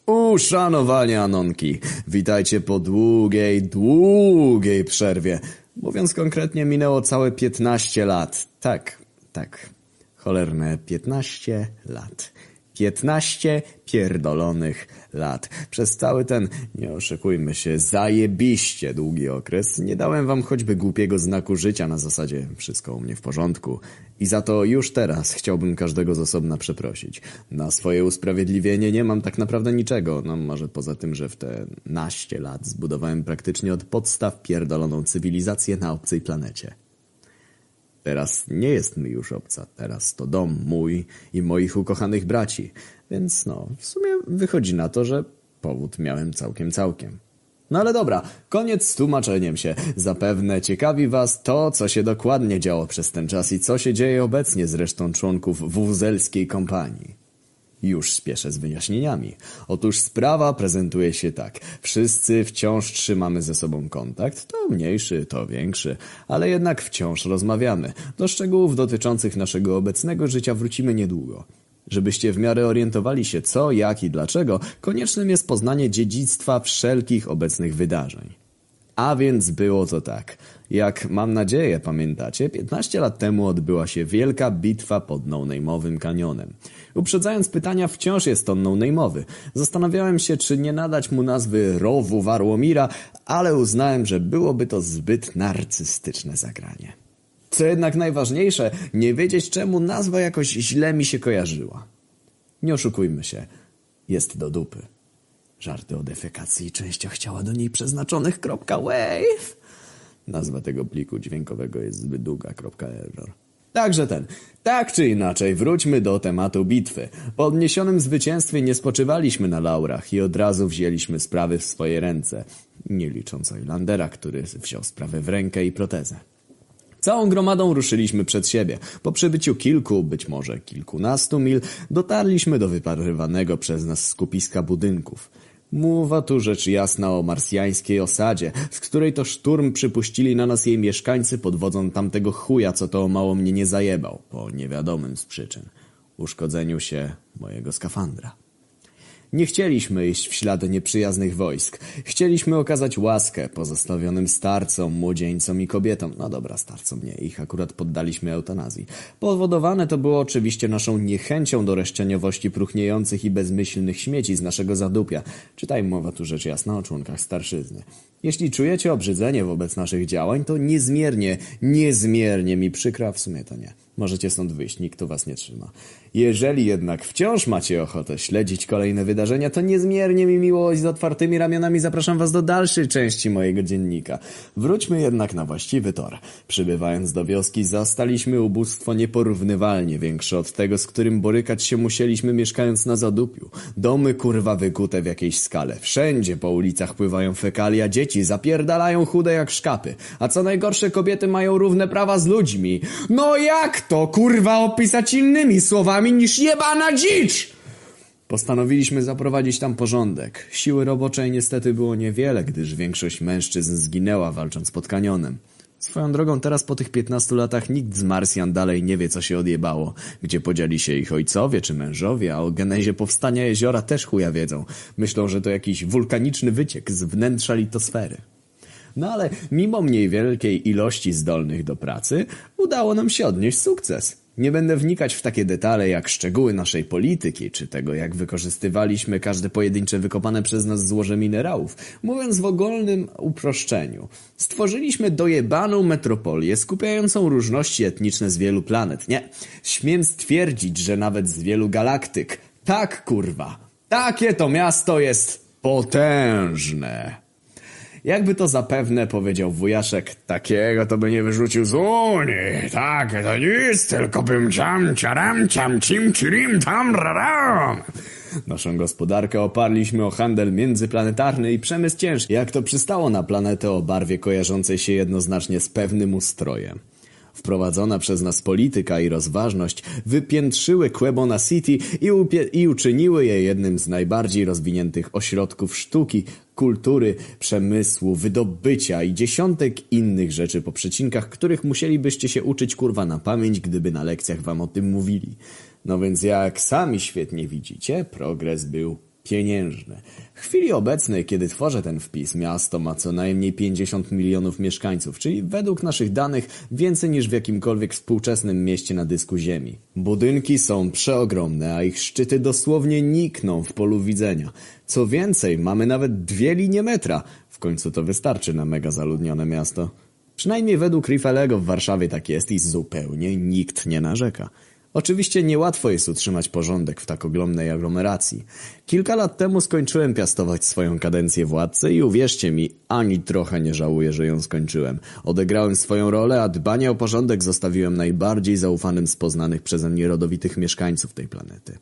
Uszanowanie Anonki! Witajcie po długiej, długiej przerwie. Mówiąc konkretnie, minęło całe 15 lat. Tak, tak. Cholerne 15 lat. 15 pierdolonych lat. Przez cały ten, nie oszukujmy się, zajebiście długi okres nie dałem wam choćby głupiego znaku życia na zasadzie wszystko u mnie w porządku. I za to już teraz chciałbym każdego z osobna przeprosić. Na swoje usprawiedliwienie nie mam tak naprawdę niczego, no może poza tym, że w te naście lat zbudowałem praktycznie od podstaw pierdoloną cywilizację na obcej planecie. Teraz nie jest mi już obca, teraz to dom mój i moich ukochanych braci, więc no, w sumie wychodzi na to, że powód miałem całkiem całkiem. No ale dobra, koniec z tłumaczeniem się. Zapewne ciekawi was to, co się dokładnie działo przez ten czas i co się dzieje obecnie z resztą członków wuzelskiej kompanii. Już spieszę z wyjaśnieniami. Otóż sprawa prezentuje się tak. Wszyscy wciąż trzymamy ze sobą kontakt, to mniejszy, to większy, ale jednak wciąż rozmawiamy. Do szczegółów dotyczących naszego obecnego życia wrócimy niedługo. Żebyście w miarę orientowali się co, jak i dlaczego, koniecznym jest poznanie dziedzictwa wszelkich obecnych wydarzeń. A więc było to tak. Jak mam nadzieję pamiętacie, 15 lat temu odbyła się wielka bitwa pod no-name'owym kanionem. Uprzedzając pytania, wciąż jest on no-name'owy. Zastanawiałem się, czy nie nadać mu nazwy Rowu Warłomira, ale uznałem, że byłoby to zbyt narcystyczne zagranie. Co jednak najważniejsze, nie wiedzieć czemu nazwa jakoś źle mi się kojarzyła. Nie oszukujmy się, jest do dupy. Żarty o defekacji częściach ciała do niej przeznaczonych. .wave. Nazwa tego pliku dźwiękowego jest zbyt długa. .error. Także ten. Tak czy inaczej, wróćmy do tematu bitwy. Po odniesionym zwycięstwie nie spoczywaliśmy na laurach i od razu wzięliśmy sprawy w swoje ręce. Nie licząc Oilandera, który wziął sprawę w rękę i protezę. Całą gromadą ruszyliśmy przed siebie. Po przebyciu kilku, być może kilkunastu mil, dotarliśmy do wyparywanego przez nas skupiska budynków. Mowa tu rzecz jasna o marsjańskiej osadzie, z której to szturm przypuścili na nas jej mieszkańcy pod wodzą tamtego chuja, co to mało mnie nie zajebał, po niewiadomym z przyczyn. Uszkodzeniu się mojego skafandra. Nie chcieliśmy iść w ślady nieprzyjaznych wojsk. Chcieliśmy okazać łaskę pozostawionym starcom, młodzieńcom i kobietom. No dobra, starcom nie, ich akurat poddaliśmy eutanazji. Powodowane to było oczywiście naszą niechęcią do reszczeniowości próchniejących i bezmyślnych śmieci z naszego zadupia. Czytaj mowa tu rzecz jasna o członkach starszyzny. Jeśli czujecie obrzydzenie wobec naszych działań, to niezmiernie, niezmiernie mi przykro, a w sumie to nie. Możecie stąd wyjść, nikt tu was nie trzyma. Jeżeli jednak wciąż macie ochotę śledzić kolejne wydarzenia, to niezmiernie mi miło i z otwartymi ramionami zapraszam was do dalszej części mojego dziennika. Wróćmy jednak na właściwy tor. Przybywając do wioski, zastaliśmy ubóstwo nieporównywalnie większe od tego, z którym borykać się musieliśmy mieszkając na zadupiu. Domy kurwa wykute w jakiejś skale. Wszędzie po ulicach pływają fekalia, dzieci zapierdalają chude jak szkapy. A co najgorsze, kobiety mają równe prawa z ludźmi. No jak to kurwa opisać innymi słowami niż jebana dzicz? Postanowiliśmy zaprowadzić tam porządek. Siły roboczej niestety było niewiele, gdyż większość mężczyzn zginęła walcząc pod kanionem. Swoją drogą teraz po tych 15 latach nikt z Marsjan dalej nie wie co się odjebało, gdzie podzieli się ich ojcowie czy mężowie, a o genezie powstania jeziora też chuja wiedzą. Myślą, że to jakiś wulkaniczny wyciek z wnętrza litosfery. No ale mimo mniej wielkiej ilości zdolnych do pracy, udało nam się odnieść sukces. Nie będę wnikać w takie detale jak szczegóły naszej polityki, czy tego jak wykorzystywaliśmy każde pojedyncze wykopane przez nas złoże minerałów. Mówiąc w ogólnym uproszczeniu, stworzyliśmy dojebaną metropolię skupiającą różności etniczne z wielu planet. Nie, śmiem stwierdzić, że nawet z wielu galaktyk. Tak, kurwa. Takie to miasto jest potężne. Jakby to zapewne powiedział wujaszek, takiego to by nie wyrzucił z Unii. Tak, to nic, tylko bym ciam, ciaram, ciam, cim, cirim, tam, raram. Naszą gospodarkę oparliśmy o handel międzyplanetarny i przemysł ciężki, jak to przystało na planetę o barwie kojarzącej się jednoznacznie z pewnym ustrojem. Wprowadzona przez nas polityka i rozważność wypiętrzyły Quebona City i, i uczyniły je jednym z najbardziej rozwiniętych ośrodków sztuki, kultury, przemysłu, wydobycia i dziesiątek innych rzeczy po przecinkach, których musielibyście się uczyć kurwa na pamięć, gdyby na lekcjach wam o tym mówili. No więc jak sami świetnie widzicie, progres był pieniężny. W chwili obecnej, kiedy tworzę ten wpis, miasto ma co najmniej 50 milionów mieszkańców, czyli według naszych danych więcej niż w jakimkolwiek współczesnym mieście na dysku ziemi. Budynki są przeogromne, a ich szczyty dosłownie nikną w polu widzenia. Co więcej, mamy nawet dwie linie metra. W końcu to wystarczy na mega zaludnione miasto. Przynajmniej według Riffelego w Warszawie tak jest i zupełnie nikt nie narzeka. Oczywiście niełatwo jest utrzymać porządek w tak ogromnej aglomeracji. Kilka lat temu skończyłem piastować swoją kadencję władcy i uwierzcie mi, ani trochę nie żałuję, że ją skończyłem. Odegrałem swoją rolę, a dbanie o porządek zostawiłem najbardziej zaufanym z poznanych przeze mnie rodowitych mieszkańców tej planety.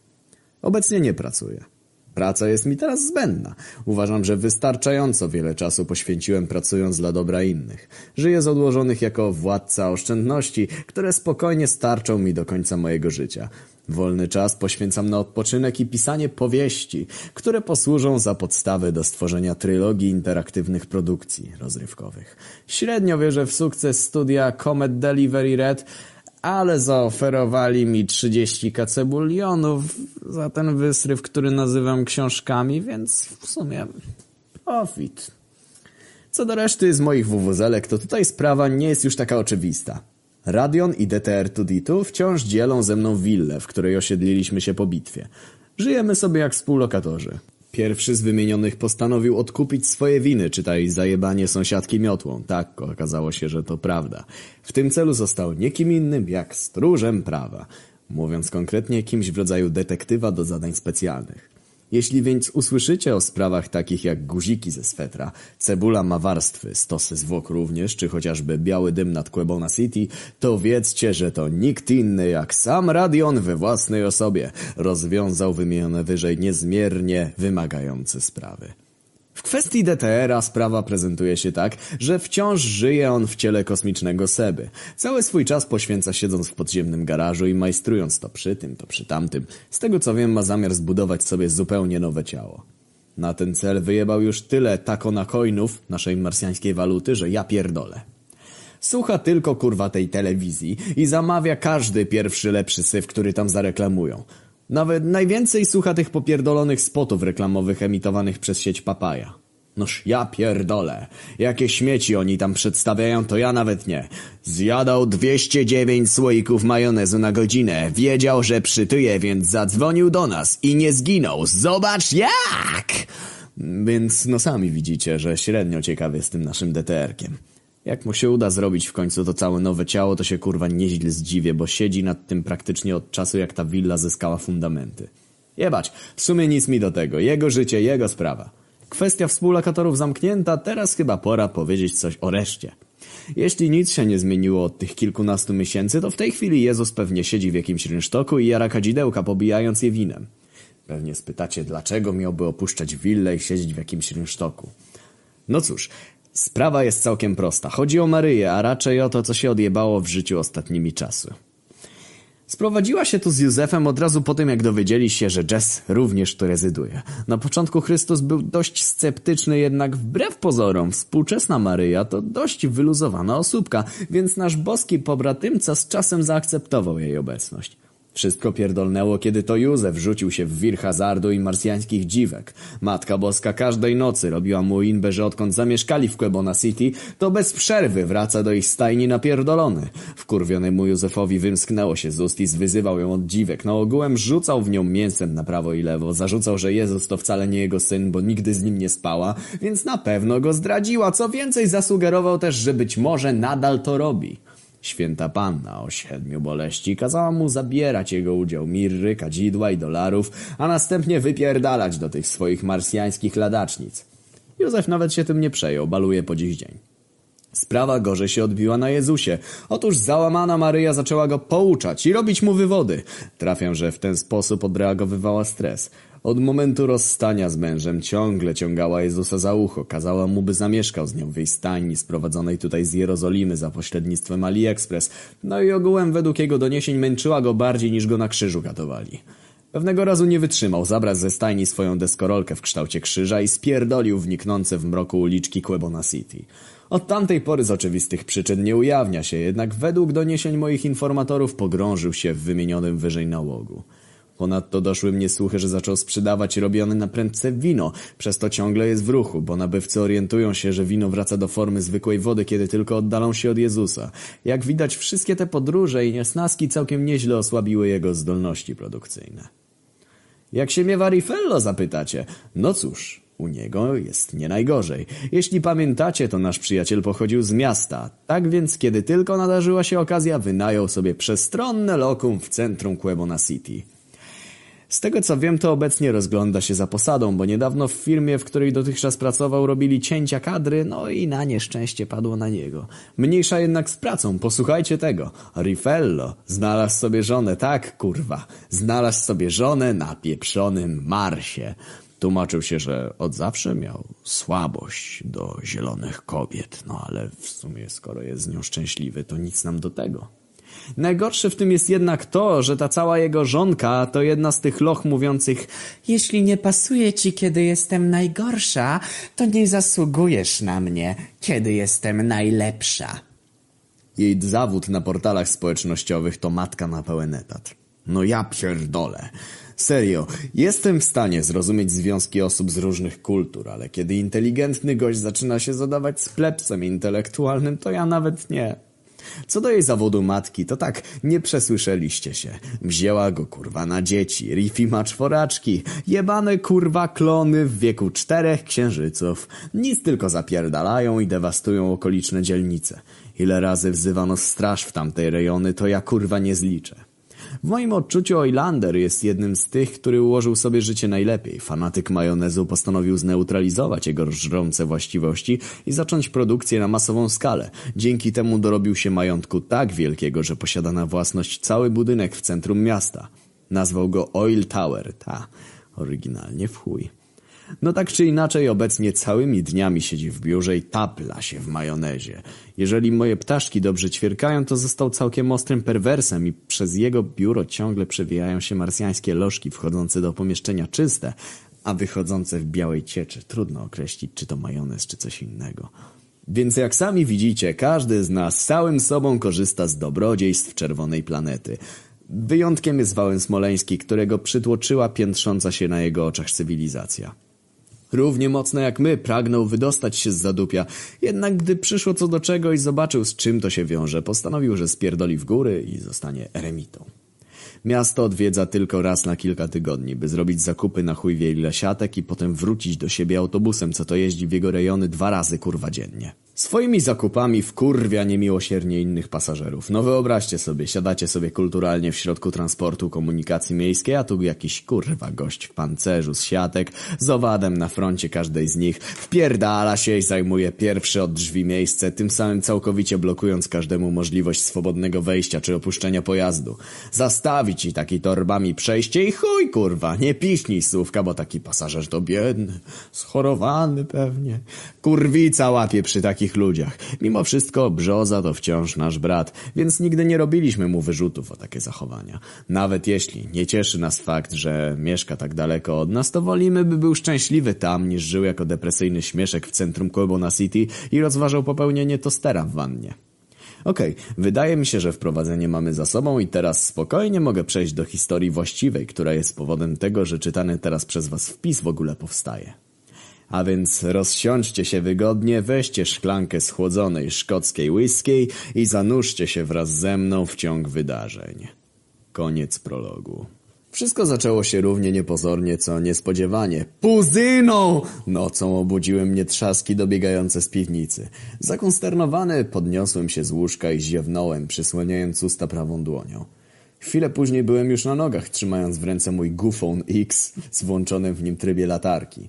Obecnie nie pracuję. Praca jest mi teraz zbędna. Uważam, że wystarczająco wiele czasu poświęciłem pracując dla dobra innych. Żyję z odłożonych jako władca oszczędności, które spokojnie starczą mi do końca mojego życia. Wolny czas poświęcam na odpoczynek i pisanie powieści, które posłużą za podstawę do stworzenia trylogii interaktywnych produkcji rozrywkowych. Średnio wierzę w sukces studia Comet Delivery Red, ale zaoferowali mi 30 kacebulionów za ten wysryw, który nazywam książkami, więc w sumie profit. Co do reszty z moich wuwuzelek, to tutaj sprawa nie jest już taka oczywista. Radion i DTR Tuditu wciąż dzielą ze mną willę, w której osiedliliśmy się po bitwie. Żyjemy sobie jak współlokatorzy. Pierwszy z wymienionych postanowił odkupić swoje winy, czytaj zajebanie sąsiadki miotłą. Tak, okazało się, że to prawda. W tym celu został nie kim innym jak stróżem prawa. Mówiąc konkretnie, kimś w rodzaju detektywa do zadań specjalnych. Jeśli więc usłyszycie o sprawach takich jak guziki ze swetra, cebula ma warstwy, stosy zwłok również, czy chociażby biały dym nad Quebona City, to wiedzcie, że to nikt inny jak sam Radion we własnej osobie rozwiązał wymienione wyżej niezmiernie wymagające sprawy. W kwestii DTR-a sprawa prezentuje się tak, że wciąż żyje on w ciele kosmicznego Seby. Cały swój czas poświęca siedząc w podziemnym garażu i majstrując to przy tym, to przy tamtym. Z tego co wiem ma zamiar zbudować sobie zupełnie nowe ciało. Na ten cel wyjebał już tyle takonacoinów, naszej marsjańskiej waluty, że ja pierdolę. Słucha tylko kurwa tej telewizji i zamawia każdy pierwszy lepszy syf, który tam zareklamują. Nawet najwięcej słucha tych popierdolonych spotów reklamowych emitowanych przez sieć Papaja. Noż ja pierdolę. Jakie śmieci oni tam przedstawiają, to ja nawet nie. Zjadał 209 słoików majonezu na godzinę. Wiedział, że przytyje, więc zadzwonił do nas i nie zginął. Zobacz jak! Więc no sami widzicie, że średnio ciekawy jest tym naszym DTR-kiem. Jak mu się uda zrobić w końcu to całe nowe ciało, to się kurwa nieźle zdziwię, bo siedzi nad tym praktycznie od czasu, jak ta willa zyskała fundamenty. Jebać, w sumie nic mi do tego. Jego życie, jego sprawa. Kwestia współlokatorów zamknięta, teraz chyba pora powiedzieć coś o reszcie. Jeśli nic się nie zmieniło od tych kilkunastu miesięcy, to w tej chwili Jezus pewnie siedzi w jakimś rynsztoku i jara kadzidełka, pobijając je winem. Pewnie spytacie, dlaczego miałby opuszczać willę i siedzieć w jakimś rynsztoku. No cóż, Sprawa jest całkiem prosta. Chodzi o Maryję, a raczej o to, co się odjebało w życiu ostatnimi czasy. Sprowadziła się tu z Józefem od razu po tym, jak dowiedzieli się, że Jess również tu rezyduje. Na początku Chrystus był dość sceptyczny, jednak wbrew pozorom współczesna Maryja to dość wyluzowana osóbka, więc nasz boski pobratymca z czasem zaakceptował jej obecność. Wszystko pierdolnęło, kiedy to Józef rzucił się w wir hazardu i marsjańskich dziwek. Matka Boska każdej nocy robiła mu inbę, że odkąd zamieszkali w Quebona City, to bez przerwy wraca do ich stajni napierdolony. Wkurwionemu Józefowi wymsknęło się z ust i zwyzywał ją od dziwek. No ogółem rzucał w nią mięsem na prawo i lewo. Zarzucał, że Jezus to wcale nie jego syn, bo nigdy z nim nie spała, więc na pewno go zdradziła. Co więcej, zasugerował też, że być może nadal to robi. Święta Panna o siedmiu boleści kazała mu zabierać jego udział mirry, kadzidła i dolarów, a następnie wypierdalać do tych swoich marsjańskich ladacznic. Józef nawet się tym nie przejął, baluje po dziś dzień. Sprawa gorzej się odbiła na Jezusie. Otóż załamana Maryja zaczęła go pouczać i robić mu wywody. Trafiam, że w ten sposób odreagowywała stres. Od momentu rozstania z mężem ciągle ciągała Jezusa za ucho, kazała mu, by zamieszkał z nią w jej stajni sprowadzonej tutaj z Jerozolimy za pośrednictwem AliExpress, no i ogółem według jego doniesień męczyła go bardziej niż go na krzyżu katowali. Pewnego razu nie wytrzymał, zabrał ze stajni swoją deskorolkę w kształcie krzyża i spierdolił wniknące w mroku uliczki Quebona City. Od tamtej pory z oczywistych przyczyn nie ujawnia się, jednak według doniesień moich informatorów pogrążył się w wymienionym wyżej nałogu. Ponadto doszły mnie słuchy, że zaczął sprzedawać robione na prędce wino, przez to ciągle jest w ruchu, bo nabywcy orientują się, że wino wraca do formy zwykłej wody, kiedy tylko oddalą się od Jezusa. Jak widać, wszystkie te podróże i niesnaski całkiem nieźle osłabiły jego zdolności produkcyjne. Jak się miewa Rifello, zapytacie? No cóż, u niego jest nie najgorzej. Jeśli pamiętacie, to nasz przyjaciel pochodził z miasta. Tak więc, kiedy tylko nadarzyła się okazja, wynajął sobie przestronne lokum w centrum Quebona City. Z tego co wiem, to obecnie rozgląda się za posadą, bo niedawno w firmie, w której dotychczas pracował, robili cięcia kadry, no i na nieszczęście padło na niego. Mniejsza jednak z pracą, posłuchajcie tego. Rifello znalazł sobie żonę, tak kurwa, znalazł sobie żonę na pieprzonym Marsie. Tłumaczył się, że od zawsze miał słabość do zielonych kobiet, no ale w sumie skoro jest z nią szczęśliwy, to nic nam do tego. Najgorsze w tym jest jednak to, że ta cała jego żonka to jedna z tych loch mówiących Jeśli nie pasuje ci, kiedy jestem najgorsza, to nie zasługujesz na mnie, kiedy jestem najlepsza. jej zawód na portalach społecznościowych to matka na pełen etat. No ja pierdolę. Serio, jestem w stanie zrozumieć związki osób z różnych kultur, ale kiedy inteligentny gość zaczyna się zadawać z plebsem intelektualnym, to ja nawet nie. Co do jej zawodu matki, to tak, nie przesłyszeliście się. Wzięła go kurwa na dzieci, Riffy ma czworaczki, jebane kurwa klony w wieku czterech księżyców. Nic tylko zapierdalają i dewastują okoliczne dzielnice. Ile razy wzywano straż w tamtej rejony, to ja kurwa nie zliczę. W moim odczuciu Oilander jest jednym z tych, który ułożył sobie życie najlepiej. Fanatyk majonezu postanowił zneutralizować jego żrące właściwości i zacząć produkcję na masową skalę. Dzięki temu dorobił się majątku tak wielkiego, że posiada na własność cały budynek w centrum miasta. Nazwał go Oil Tower, ta, oryginalnie w chuj. No tak czy inaczej, obecnie całymi dniami siedzi w biurze i tapla się w majonezie. Jeżeli moje ptaszki dobrze ćwierkają, to został całkiem ostrym perwersem i przez jego biuro ciągle przewijają się marsjańskie lożki wchodzące do pomieszczenia czyste, a wychodzące w białej cieczy. Trudno określić, czy to majonez, czy coś innego. Więc jak sami widzicie, każdy z nas całym sobą korzysta z dobrodziejstw czerwonej planety. Wyjątkiem jest Wałęs Smoleński, którego przytłoczyła piętrząca się na jego oczach cywilizacja. Równie mocno jak my pragnął wydostać się z zadupia, jednak gdy przyszło co do czego i zobaczył z czym to się wiąże, postanowił, że spierdoli w góry i zostanie eremitą. Miasto odwiedza tylko raz na kilka tygodni, by zrobić zakupy na chuj wie siatek i potem wrócić do siebie autobusem, co to jeździ w jego rejony dwa razy kurwa dziennie. Swoimi zakupami wkurwia niemiłosiernie innych pasażerów. No wyobraźcie sobie, siadacie sobie kulturalnie w środku transportu komunikacji miejskiej, a tu jakiś kurwa gość w pancerzu z siatek, z owadem na froncie każdej z nich, wpierdala się i zajmuje pierwsze od drzwi miejsce, tym samym całkowicie blokując każdemu możliwość swobodnego wejścia czy opuszczenia pojazdu. Zastawić i taki torbami przejście i chuj kurwa, nie piśnij słówka, bo taki pasażer to biedny, schorowany pewnie. Kurwica łapie przy takich ludziach. Mimo wszystko Brzoza to wciąż nasz brat, więc nigdy nie robiliśmy mu wyrzutów o takie zachowania. Nawet jeśli nie cieszy nas fakt, że mieszka tak daleko od nas, to wolimy, by był szczęśliwy tam, niż żył jako depresyjny śmieszek w centrum Kobona City i rozważał popełnienie tostera w wannie. Okej, okay, wydaje mi się, że wprowadzenie mamy za sobą i teraz spokojnie mogę przejść do historii właściwej, która jest powodem tego, że czytany teraz przez was wpis w ogóle powstaje. A więc rozsiądźcie się wygodnie, weźcie szklankę schłodzonej szkockiej whisky i zanurzcie się wraz ze mną w ciąg wydarzeń. Koniec prologu. Wszystko zaczęło się równie niepozornie, co niespodziewanie. Puzyną! Nocą obudziły mnie trzaski dobiegające z piwnicy. Zakonsternowany podniosłem się z łóżka i ziewnąłem, przysłaniając usta prawą dłonią. Chwilę później byłem już na nogach, trzymając w ręce mój Gufone X z włączonym w nim trybie latarki.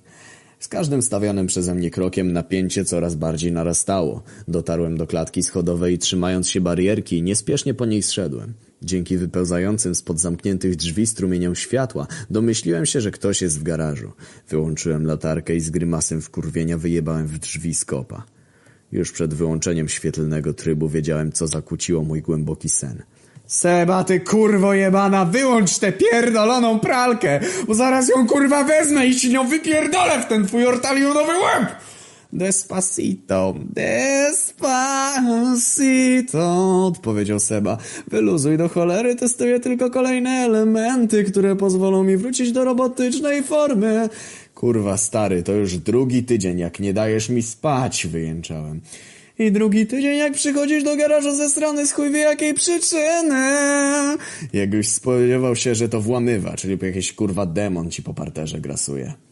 Z każdym stawianym przeze mnie krokiem napięcie coraz bardziej narastało. Dotarłem do klatki schodowej trzymając się barierki, niespiesznie po niej zszedłem. Dzięki wypełzającym spod zamkniętych drzwi strumieniom światła domyśliłem się, że ktoś jest w garażu. Wyłączyłem latarkę i z grymasem wkurwienia wyjebałem w drzwi skopa. Już przed wyłączeniem świetlnego trybu wiedziałem, co zakłóciło mój głęboki sen. Seba, ty kurwo jebana, wyłącz tę pierdoloną pralkę, bo zaraz ją kurwa wezmę i ci nią wypierdolę w ten twój ortalionowy łeb! Despacito, despacito, odpowiedział Seba. Wyluzuj do cholery, testuję tylko kolejne elementy, które pozwolą mi wrócić do robotycznej formy. Kurwa stary, to już drugi tydzień, jak nie dajesz mi spać, wyjęczałem. I drugi tydzień jak przychodzisz do garażu ze strony z chuj wie jakiej przyczyny. Jakbyś spodziewał się, że to włamywacz lub jakiś kurwa demon ci po parterze grasuje.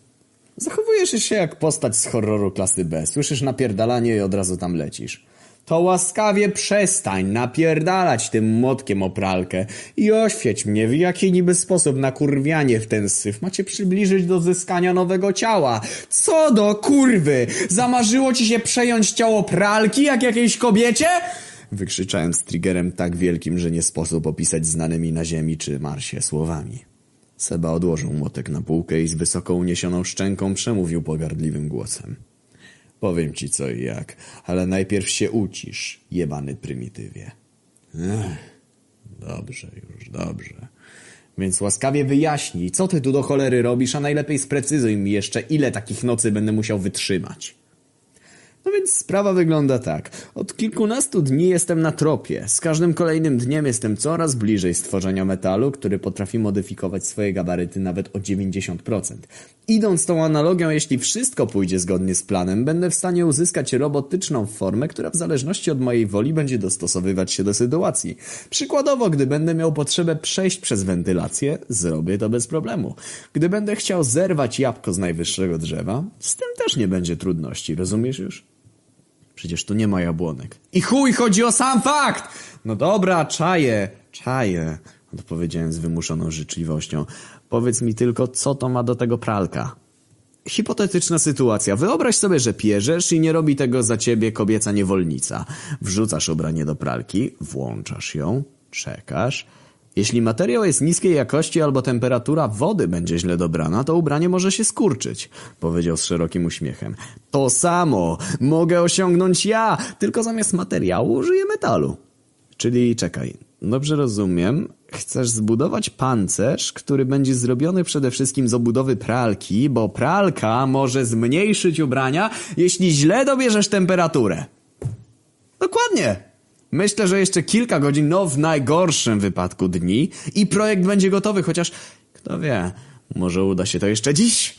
Zachowujesz się jak postać z horroru klasy B. Słyszysz napierdalanie i od razu tam lecisz. To łaskawie przestań napierdalać tym młotkiem o pralkę i oświeć mnie, w jaki niby sposób nakurwianie w ten syf macie przybliżyć do zyskania nowego ciała. Co do kurwy! Zamarzyło ci się przejąć ciało pralki jak jakiejś kobiecie? Wykrzyczałem z triggerem tak wielkim, że nie sposób opisać znanymi na ziemi czy Marsie słowami. Seba odłożył młotek na półkę i z wysoko uniesioną szczęką przemówił pogardliwym głosem. Powiem ci co i jak, ale najpierw się ucisz, jebany prymitywie. Ech, dobrze już, dobrze. Więc łaskawie wyjaśnij, co ty tu do cholery robisz, a najlepiej sprecyzuj mi jeszcze, ile takich nocy będę musiał wytrzymać. No więc sprawa wygląda tak. Od kilkunastu dni jestem na tropie. Z każdym kolejnym dniem jestem coraz bliżej stworzenia metalu, który potrafi modyfikować swoje gabaryty nawet o 90%. Idąc tą analogią, jeśli wszystko pójdzie zgodnie z planem, będę w stanie uzyskać robotyczną formę, która w zależności od mojej woli będzie dostosowywać się do sytuacji. Przykładowo, gdy będę miał potrzebę przejść przez wentylację, zrobię to bez problemu. Gdy będę chciał zerwać jabłko z najwyższego drzewa, z tym też nie będzie trudności, rozumiesz już? Przecież tu nie ma jabłonek. I chuj, chodzi o sam fakt! No dobra, czaję, czaję, odpowiedziałem z wymuszoną życzliwością. Powiedz mi tylko, co to ma do tego pralka? Hipotetyczna sytuacja. Wyobraź sobie, że pierzesz i nie robi tego za ciebie kobieca niewolnica. Wrzucasz ubranie do pralki, włączasz ją, czekasz. Jeśli materiał jest niskiej jakości albo temperatura wody będzie źle dobrana, to ubranie może się skurczyć, powiedział z szerokim uśmiechem. To samo mogę osiągnąć ja, tylko zamiast materiału użyję metalu. Czyli czekaj, dobrze rozumiem, chcesz zbudować pancerz, który będzie zrobiony przede wszystkim z obudowy pralki, bo pralka może zmniejszyć ubrania, jeśli źle dobierzesz temperaturę. Dokładnie. Myślę, że jeszcze kilka godzin, no w najgorszym wypadku dni i projekt będzie gotowy, chociaż kto wie, może uda się to jeszcze dziś.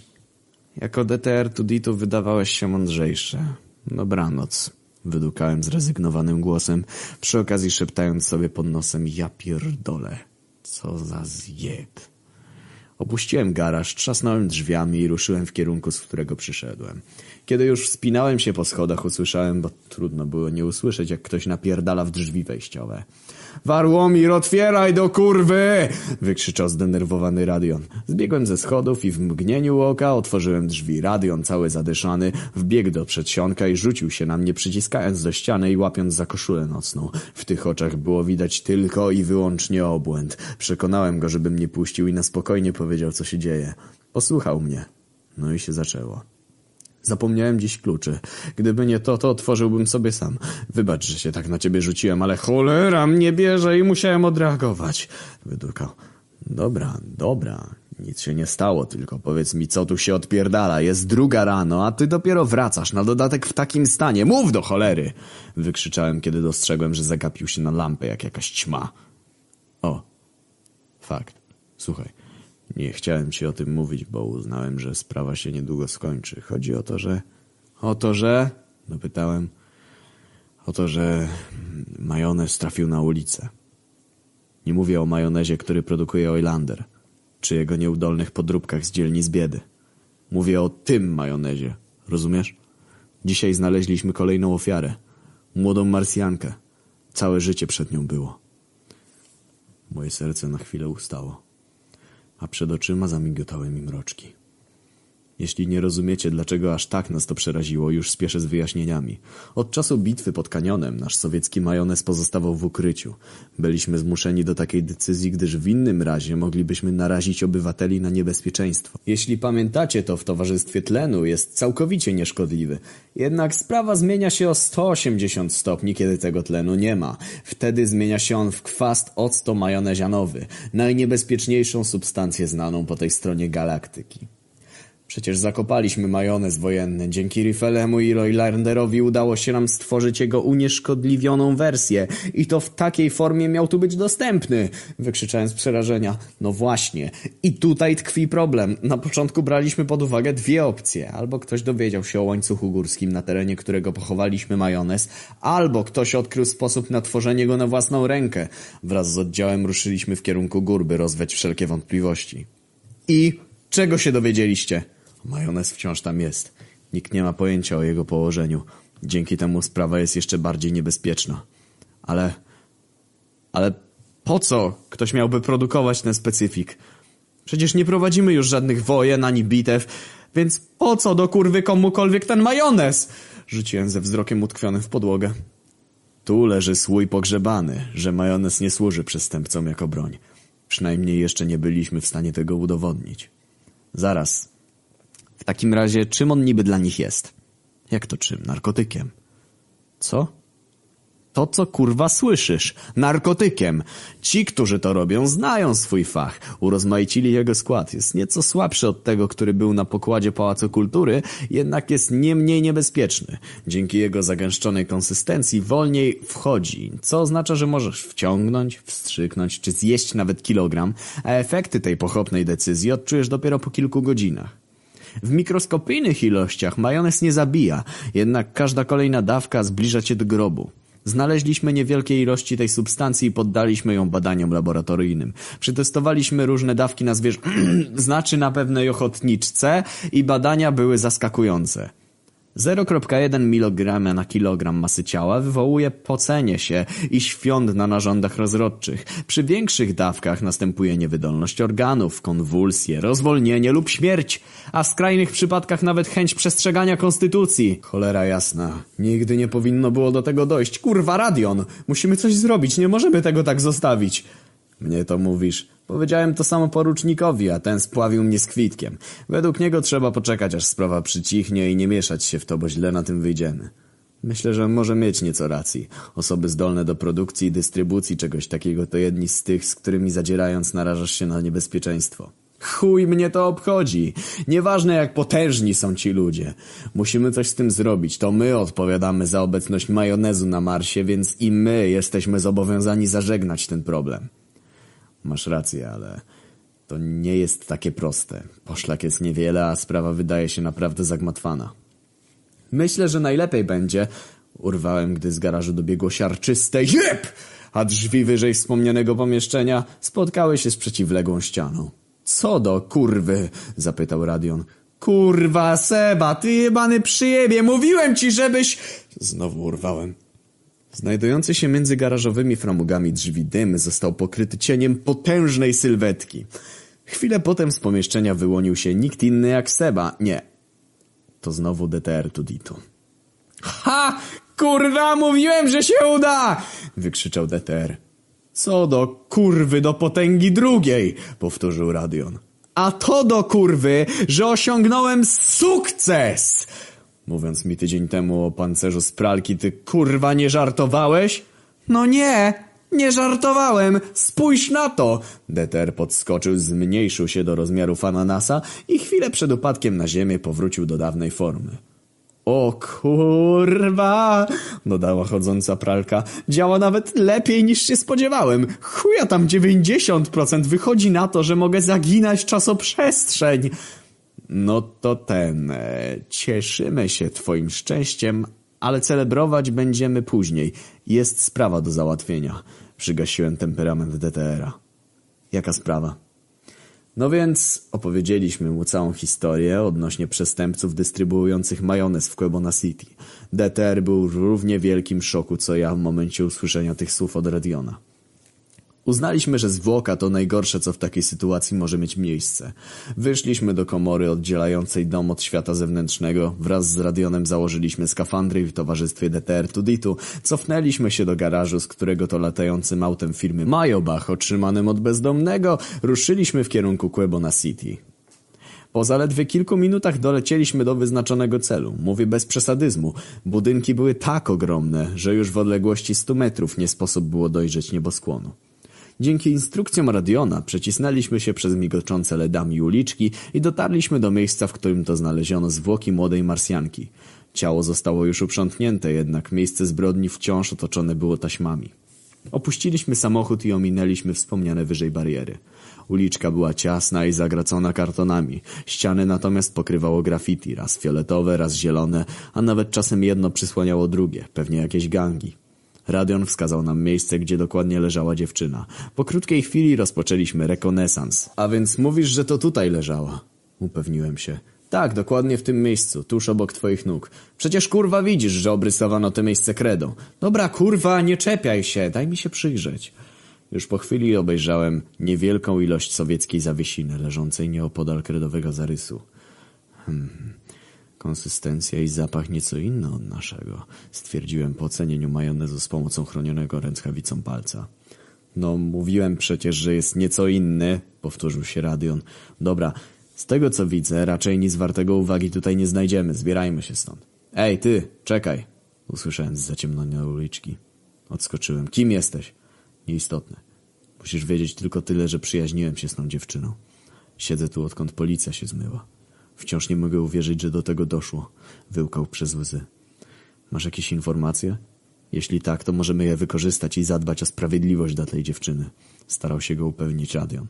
Jako DTR Tuditu wydawałeś się mądrzejszy. Dobranoc, wydukałem zrezygnowanym głosem, przy okazji szeptając sobie pod nosem ja pierdolę. Co za zjeb. Opuściłem garaż, trzasnąłem drzwiami i ruszyłem w kierunku, z którego przyszedłem. Kiedy już wspinałem się po schodach, usłyszałem, bo trudno było nie usłyszeć, jak ktoś napierdala w drzwi wejściowe. Warłomir, otwieraj do kurwy! wykrzyczał zdenerwowany Radion. Zbiegłem ze schodów i w mgnieniu oka otworzyłem drzwi. Radion, cały zadyszany, wbiegł do przedsionka i rzucił się na mnie, przyciskając do ściany i łapiąc za koszulę nocną. W tych oczach było widać tylko i wyłącznie obłęd. Przekonałem go, żeby mnie puścił i na spokojnie powiedział, co się dzieje. Posłuchał mnie. No i się zaczęło. Zapomniałem dziś kluczy. Gdyby nie to, to otworzyłbym sobie sam. Wybacz, że się tak na ciebie rzuciłem, ale cholera mnie bierze i musiałem odreagować. Wydukał. Dobra, dobra. Nic się nie stało, tylko powiedz mi, co tu się odpierdala. Jest druga rano, a ty dopiero wracasz, na dodatek w takim stanie. Mów do cholery! Wykrzyczałem, kiedy dostrzegłem, że zagapił się na lampę jak jakaś ćma. O, fakt. Słuchaj. Nie chciałem ci o tym mówić, bo uznałem, że sprawa się niedługo skończy. Chodzi o to, że... O to, że... Dopytałem. O to, że majonez trafił na ulicę. Nie mówię o majonezie, który produkuje Oilander, czy jego nieudolnych podróbkach z dzielnic biedy. Mówię o tym majonezie, rozumiesz? Dzisiaj znaleźliśmy kolejną ofiarę. Młodą Marsjankę. Całe życie przed nią było. Moje serce na chwilę ustało a przed oczyma zamigotały mi mroczki. Jeśli nie rozumiecie, dlaczego aż tak nas to przeraziło, już spieszę z wyjaśnieniami. Od czasu bitwy pod kanionem nasz sowiecki majonez pozostawał w ukryciu. Byliśmy zmuszeni do takiej decyzji, gdyż w innym razie moglibyśmy narazić obywateli na niebezpieczeństwo. Jeśli pamiętacie, to w towarzystwie tlenu jest całkowicie nieszkodliwy. Jednak sprawa zmienia się o 180 stopni, kiedy tego tlenu nie ma. Wtedy zmienia się on w kwast octo-majonezianowy, najniebezpieczniejszą substancję znaną po tej stronie galaktyki. Przecież zakopaliśmy majonez wojenny. Dzięki Riffelemu i Roylanderowi udało się nam stworzyć jego unieszkodliwioną wersję. I to w takiej formie miał tu być dostępny. Wykrzyczałem z przerażenia. No właśnie. I tutaj tkwi problem. Na początku braliśmy pod uwagę dwie opcje. Albo ktoś dowiedział się o łańcuchu górskim, na terenie którego pochowaliśmy majonez, albo ktoś odkrył sposób na tworzenie go na własną rękę. Wraz z oddziałem ruszyliśmy w kierunku gór, by rozwiać wszelkie wątpliwości. I czego się dowiedzieliście? Majonez wciąż tam jest. Nikt nie ma pojęcia o jego położeniu. Dzięki temu sprawa jest jeszcze bardziej niebezpieczna. Ale... Ale po co ktoś miałby produkować ten specyfik? Przecież nie prowadzimy już żadnych wojen ani bitew, więc po co do kurwy komukolwiek ten majonez? Rzuciłem ze wzrokiem utkwionym w podłogę. Tu leży słój pogrzebany, że majonez nie służy przestępcom jako broń. Przynajmniej jeszcze nie byliśmy w stanie tego udowodnić. Zaraz, w takim razie, czym on niby dla nich jest? Jak to czym? Narkotykiem. Co? To, co kurwa słyszysz. Narkotykiem. Ci, którzy to robią, znają swój fach. Urozmaicili jego skład. Jest nieco słabszy od tego, który był na pokładzie Pałacu Kultury, jednak jest nie mniej niebezpieczny. Dzięki jego zagęszczonej konsystencji wolniej wchodzi, co oznacza, że możesz wciągnąć, wstrzyknąć czy zjeść nawet kilogram, a efekty tej pochopnej decyzji odczujesz dopiero po kilku godzinach. W mikroskopijnych ilościach majonez nie zabija, jednak każda kolejna dawka zbliża cię do grobu. Znaleźliśmy niewielkie ilości tej substancji i poddaliśmy ją badaniom laboratoryjnym. Przetestowaliśmy różne dawki na zwierz... (clears throat) znaczy na pewnej ochotniczce i badania były zaskakujące. 0,1 mg na kilogram masy ciała wywołuje pocenie się i świąt na narządach rozrodczych. Przy większych dawkach następuje niewydolność organów, konwulsje, rozwolnienie lub śmierć, a w skrajnych przypadkach nawet chęć przestrzegania konstytucji. Cholera jasna. Nigdy nie powinno było do tego dojść. Kurwa, Radion! Musimy coś zrobić, nie możemy tego tak zostawić. Mnie to mówisz. Powiedziałem to samo porucznikowi, a ten spławił mnie z kwitkiem. Według niego trzeba poczekać, aż sprawa przycichnie i nie mieszać się w to, bo źle na tym wyjdziemy. Myślę, że może mieć nieco racji. Osoby zdolne do produkcji i dystrybucji czegoś takiego to jedni z tych, z którymi zadzierając narażasz się na niebezpieczeństwo. Chuj mnie to obchodzi. Nieważne jak potężni są ci ludzie. Musimy coś z tym zrobić. To my odpowiadamy za obecność majonezu na Marsie, więc i my jesteśmy zobowiązani zażegnać ten problem. Masz rację, ale to nie jest takie proste. Poszlak jest niewiele, a sprawa wydaje się naprawdę zagmatwana. Myślę, że najlepiej będzie... Urwałem, gdy z garażu dobiegło siarczyste JEP! A drzwi wyżej wspomnianego pomieszczenia spotkały się z przeciwległą ścianą. Co do kurwy? zapytał Radion. Kurwa, Seba, ty jebany przyjebie, mówiłem ci, żebyś... Znowu urwałem. Znajdujący się między garażowymi framugami drzwi dym został pokryty cieniem potężnej sylwetki. Chwilę potem z pomieszczenia wyłonił się nikt inny jak Seba. Nie. To znowu DTR Tuditu. Ha! Kurwa, mówiłem, że się uda! Wykrzyczał DTR. Co do kurwy do potęgi drugiej, powtórzył Radion. A to do kurwy, że osiągnąłem sukces! Mówiąc mi tydzień temu o pancerzu z pralki, ty kurwa nie żartowałeś? No nie, nie żartowałem, spójrz na to! Deter podskoczył, zmniejszył się do rozmiarów ananasa i chwilę przed upadkiem na ziemię powrócił do dawnej formy. O kurwa, dodała chodząca pralka. Działa nawet lepiej niż się spodziewałem. Chuja tam 90% wychodzi na to, że mogę zaginać czasoprzestrzeń. No to ten, cieszymy się twoim szczęściem, ale celebrować będziemy później. Jest sprawa do załatwienia. Przygasiłem temperament DTR-a. Jaka sprawa? No więc opowiedzieliśmy mu całą historię odnośnie przestępców dystrybuujących majonez w Quebona City. DTR był w równie wielkim szoku co ja w momencie usłyszenia tych słów od Radiona. Uznaliśmy, że zwłoka to najgorsze, co w takiej sytuacji może mieć miejsce. Wyszliśmy do komory oddzielającej dom od świata zewnętrznego. Wraz z Radionem założyliśmy skafandry w towarzystwie DTR Tuditu cofnęliśmy się do garażu, z którego to latającym autem firmy Majobach, otrzymanym od bezdomnego, ruszyliśmy w kierunku Quebona City. Po zaledwie kilku minutach dolecieliśmy do wyznaczonego celu. Mówię bez przesadyzmu. Budynki były tak ogromne, że już w odległości 100 metrów nie sposób było dojrzeć nieboskłonu. Dzięki instrukcjom Radiona przecisnęliśmy się przez migoczące ledami uliczki i dotarliśmy do miejsca, w którym to znaleziono zwłoki młodej Marsjanki. Ciało zostało już uprzątnięte, jednak miejsce zbrodni wciąż otoczone było taśmami. Opuściliśmy samochód i ominęliśmy wspomniane wyżej bariery. Uliczka była ciasna i zagracona kartonami. Ściany natomiast pokrywało graffiti, raz fioletowe, raz zielone, a nawet czasem jedno przysłaniało drugie, pewnie jakieś gangi. Radion wskazał nam miejsce, gdzie dokładnie leżała dziewczyna. Po krótkiej chwili rozpoczęliśmy rekonesans. A więc mówisz, że to tutaj leżała? Upewniłem się. Tak, dokładnie w tym miejscu, tuż obok twoich nóg. Przecież kurwa widzisz, że obrysowano to miejsce kredą. Dobra, kurwa, nie czepiaj się, daj mi się przyjrzeć. Już po chwili obejrzałem niewielką ilość sowieckiej zawiesiny leżącej nieopodal kredowego zarysu. Hmm. Konsystencja i zapach nieco inny od naszego, stwierdziłem po ocenieniu majonezu z pomocą chronionego ręczkawicą palca. No, mówiłem przecież, że jest nieco inny, powtórzył się Radion. Dobra, z tego co widzę, raczej nic wartego uwagi tutaj nie znajdziemy, zbierajmy się stąd. Ej, ty, czekaj, usłyszałem z zaciemnionej uliczki. Odskoczyłem. Kim jesteś? Nieistotne. Musisz wiedzieć tylko tyle, że przyjaźniłem się z tą dziewczyną. Siedzę tu, odkąd policja się zmyła. Wciąż nie mogę uwierzyć, że do tego doszło. Wyłkał przez łzy. Masz jakieś informacje? Jeśli tak, to możemy je wykorzystać i zadbać o sprawiedliwość dla tej dziewczyny. Starał się go upewnić Radion.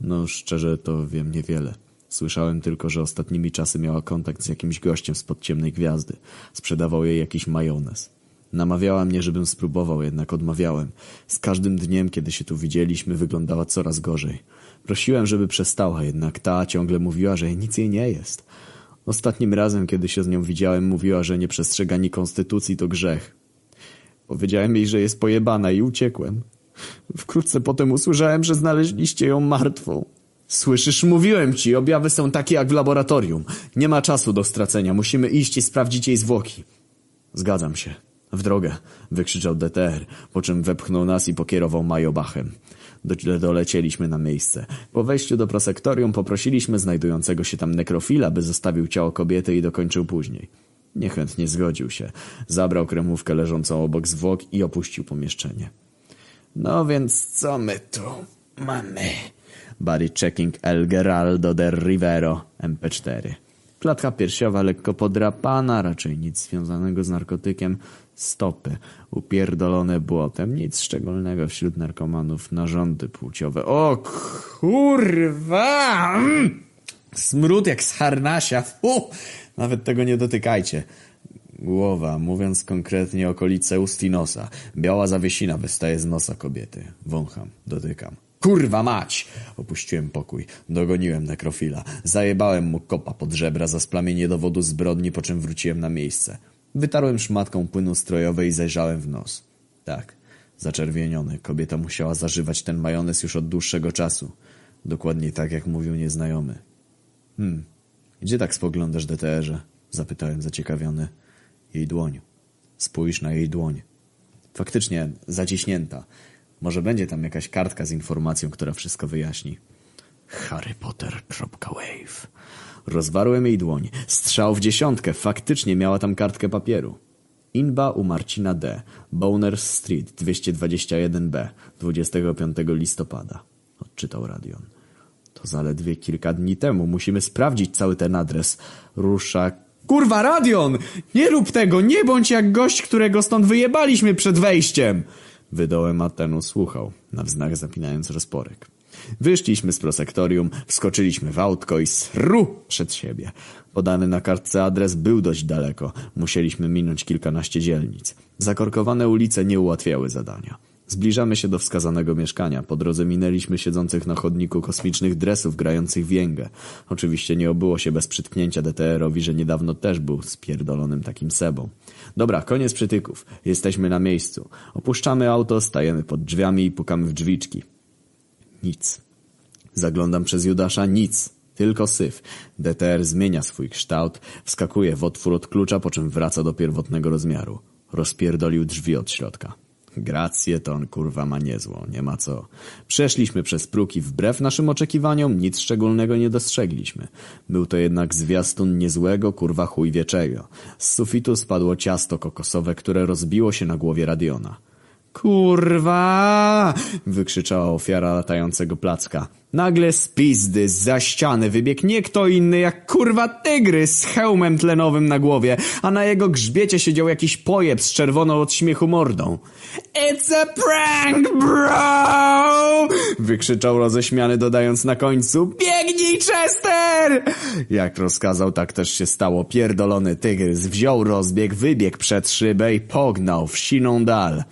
No, szczerze to wiem niewiele. Słyszałem tylko, że ostatnimi czasy miała kontakt z jakimś gościem spod ciemnej gwiazdy. Sprzedawał jej jakiś majonez. Namawiała mnie, żebym spróbował, jednak odmawiałem. Z każdym dniem, kiedy się tu widzieliśmy, wyglądała coraz gorzej. Prosiłem, żeby przestała, jednak ta ciągle mówiła, że nic jej nie jest. Ostatnim razem, kiedy się z nią widziałem, mówiła, że nieprzestrzeganie konstytucji to grzech. Powiedziałem jej, że jest pojebana i uciekłem. Wkrótce potem usłyszałem, że znaleźliście ją martwą. Słyszysz, mówiłem ci, objawy są takie jak w laboratorium. Nie ma czasu do stracenia, musimy iść i sprawdzić jej zwłoki. Zgadzam się. W drogę, wykrzyczał DTR, po czym wepchnął nas i pokierował Majobachem. Do, dolecieliśmy na miejsce. Po wejściu do prosektorium poprosiliśmy znajdującego się tam nekrofila, by zostawił ciało kobiety i dokończył później. Niechętnie zgodził się. Zabrał kremówkę leżącą obok zwłok i opuścił pomieszczenie. No więc co my tu mamy? Body checking El Geraldo del Rivero MP4. Klatka piersiowa lekko podrapana, raczej nic związanego z narkotykiem. Stopy upierdolone błotem, nic szczególnego wśród narkomanów. Narządy płciowe. O kurwa! Mm! Smród jak z harnasia. Fu! Nawet tego nie dotykajcie. Głowa, mówiąc konkretnie okolice ust i nosa. Biała zawiesina wystaje z nosa kobiety. Wącham, dotykam. Kurwa mać! Opuściłem pokój. Dogoniłem nekrofila. Zajebałem mu kopa pod żebra za splamienie dowodu zbrodni, po czym wróciłem na miejsce. Wytarłem szmatką płynu strojowej i zajrzałem w nos. Tak, zaczerwieniony. Kobieta musiała zażywać ten majonez już od dłuższego czasu. Dokładnie tak, jak mówił nieznajomy. Hmm, gdzie tak spoglądasz, DTR-ze? Zapytałem zaciekawiony. Jej dłoń. Spójrz na jej dłoń. Faktycznie zaciśnięta. Może będzie tam jakaś kartka z informacją, która wszystko wyjaśni. harrypotter.wave Rozwarłem jej dłoń. Strzał w dziesiątkę. Faktycznie miała tam kartkę papieru. Inba u Marcina D. Boners Street 221B 25 listopada. Odczytał Radion. To zaledwie kilka dni temu. Musimy sprawdzić cały ten adres. Rusza... Kurwa, Radion! Nie rób tego! Nie bądź jak gość, którego stąd wyjebaliśmy przed wejściem! Wydołem Atenu słuchał, na wznak zapinając rozporek. Wyszliśmy z prosektorium, wskoczyliśmy w autko i sru przed siebie. Podany na kartce adres był dość daleko. Musieliśmy minąć kilkanaście dzielnic. Zakorkowane ulice nie ułatwiały zadania. Zbliżamy się do wskazanego mieszkania. Po drodze minęliśmy siedzących na chodniku kosmicznych dresów grających więgę. Oczywiście nie obyło się bez przytknięcia DTR-owi, że niedawno też był spierdolonym takim sebą. Dobra, koniec przytyków. Jesteśmy na miejscu. Opuszczamy auto, stajemy pod drzwiami i pukamy w drzwiczki. Nic. Zaglądam przez Judasza. Nic. Tylko syf. DTR zmienia swój kształt, wskakuje w otwór od klucza, po czym wraca do pierwotnego rozmiaru. Rozpierdolił drzwi od środka. Grację to on kurwa ma niezłą, nie ma co. Przeszliśmy przez próg i wbrew naszym oczekiwaniom nic szczególnego nie dostrzegliśmy. Był to jednak zwiastun niezłego kurwa chuj wieczego. Z sufitu spadło ciasto kokosowe, które rozbiło się na głowie Radiona. Kurwa! wykrzyczała ofiara latającego placka. Nagle z pizdy, za ściany wybiegł nie kto inny jak kurwa tygrys z hełmem tlenowym na głowie, a na jego grzbiecie siedział jakiś pojeb z czerwoną od śmiechu mordą. It's a prank, bro! wykrzyczał roześmiany dodając na końcu Biegnij, Chester! Jak rozkazał, tak też się stało. Pierdolony tygrys wziął rozbieg, wybiegł przed szybę i pognał w siną dal.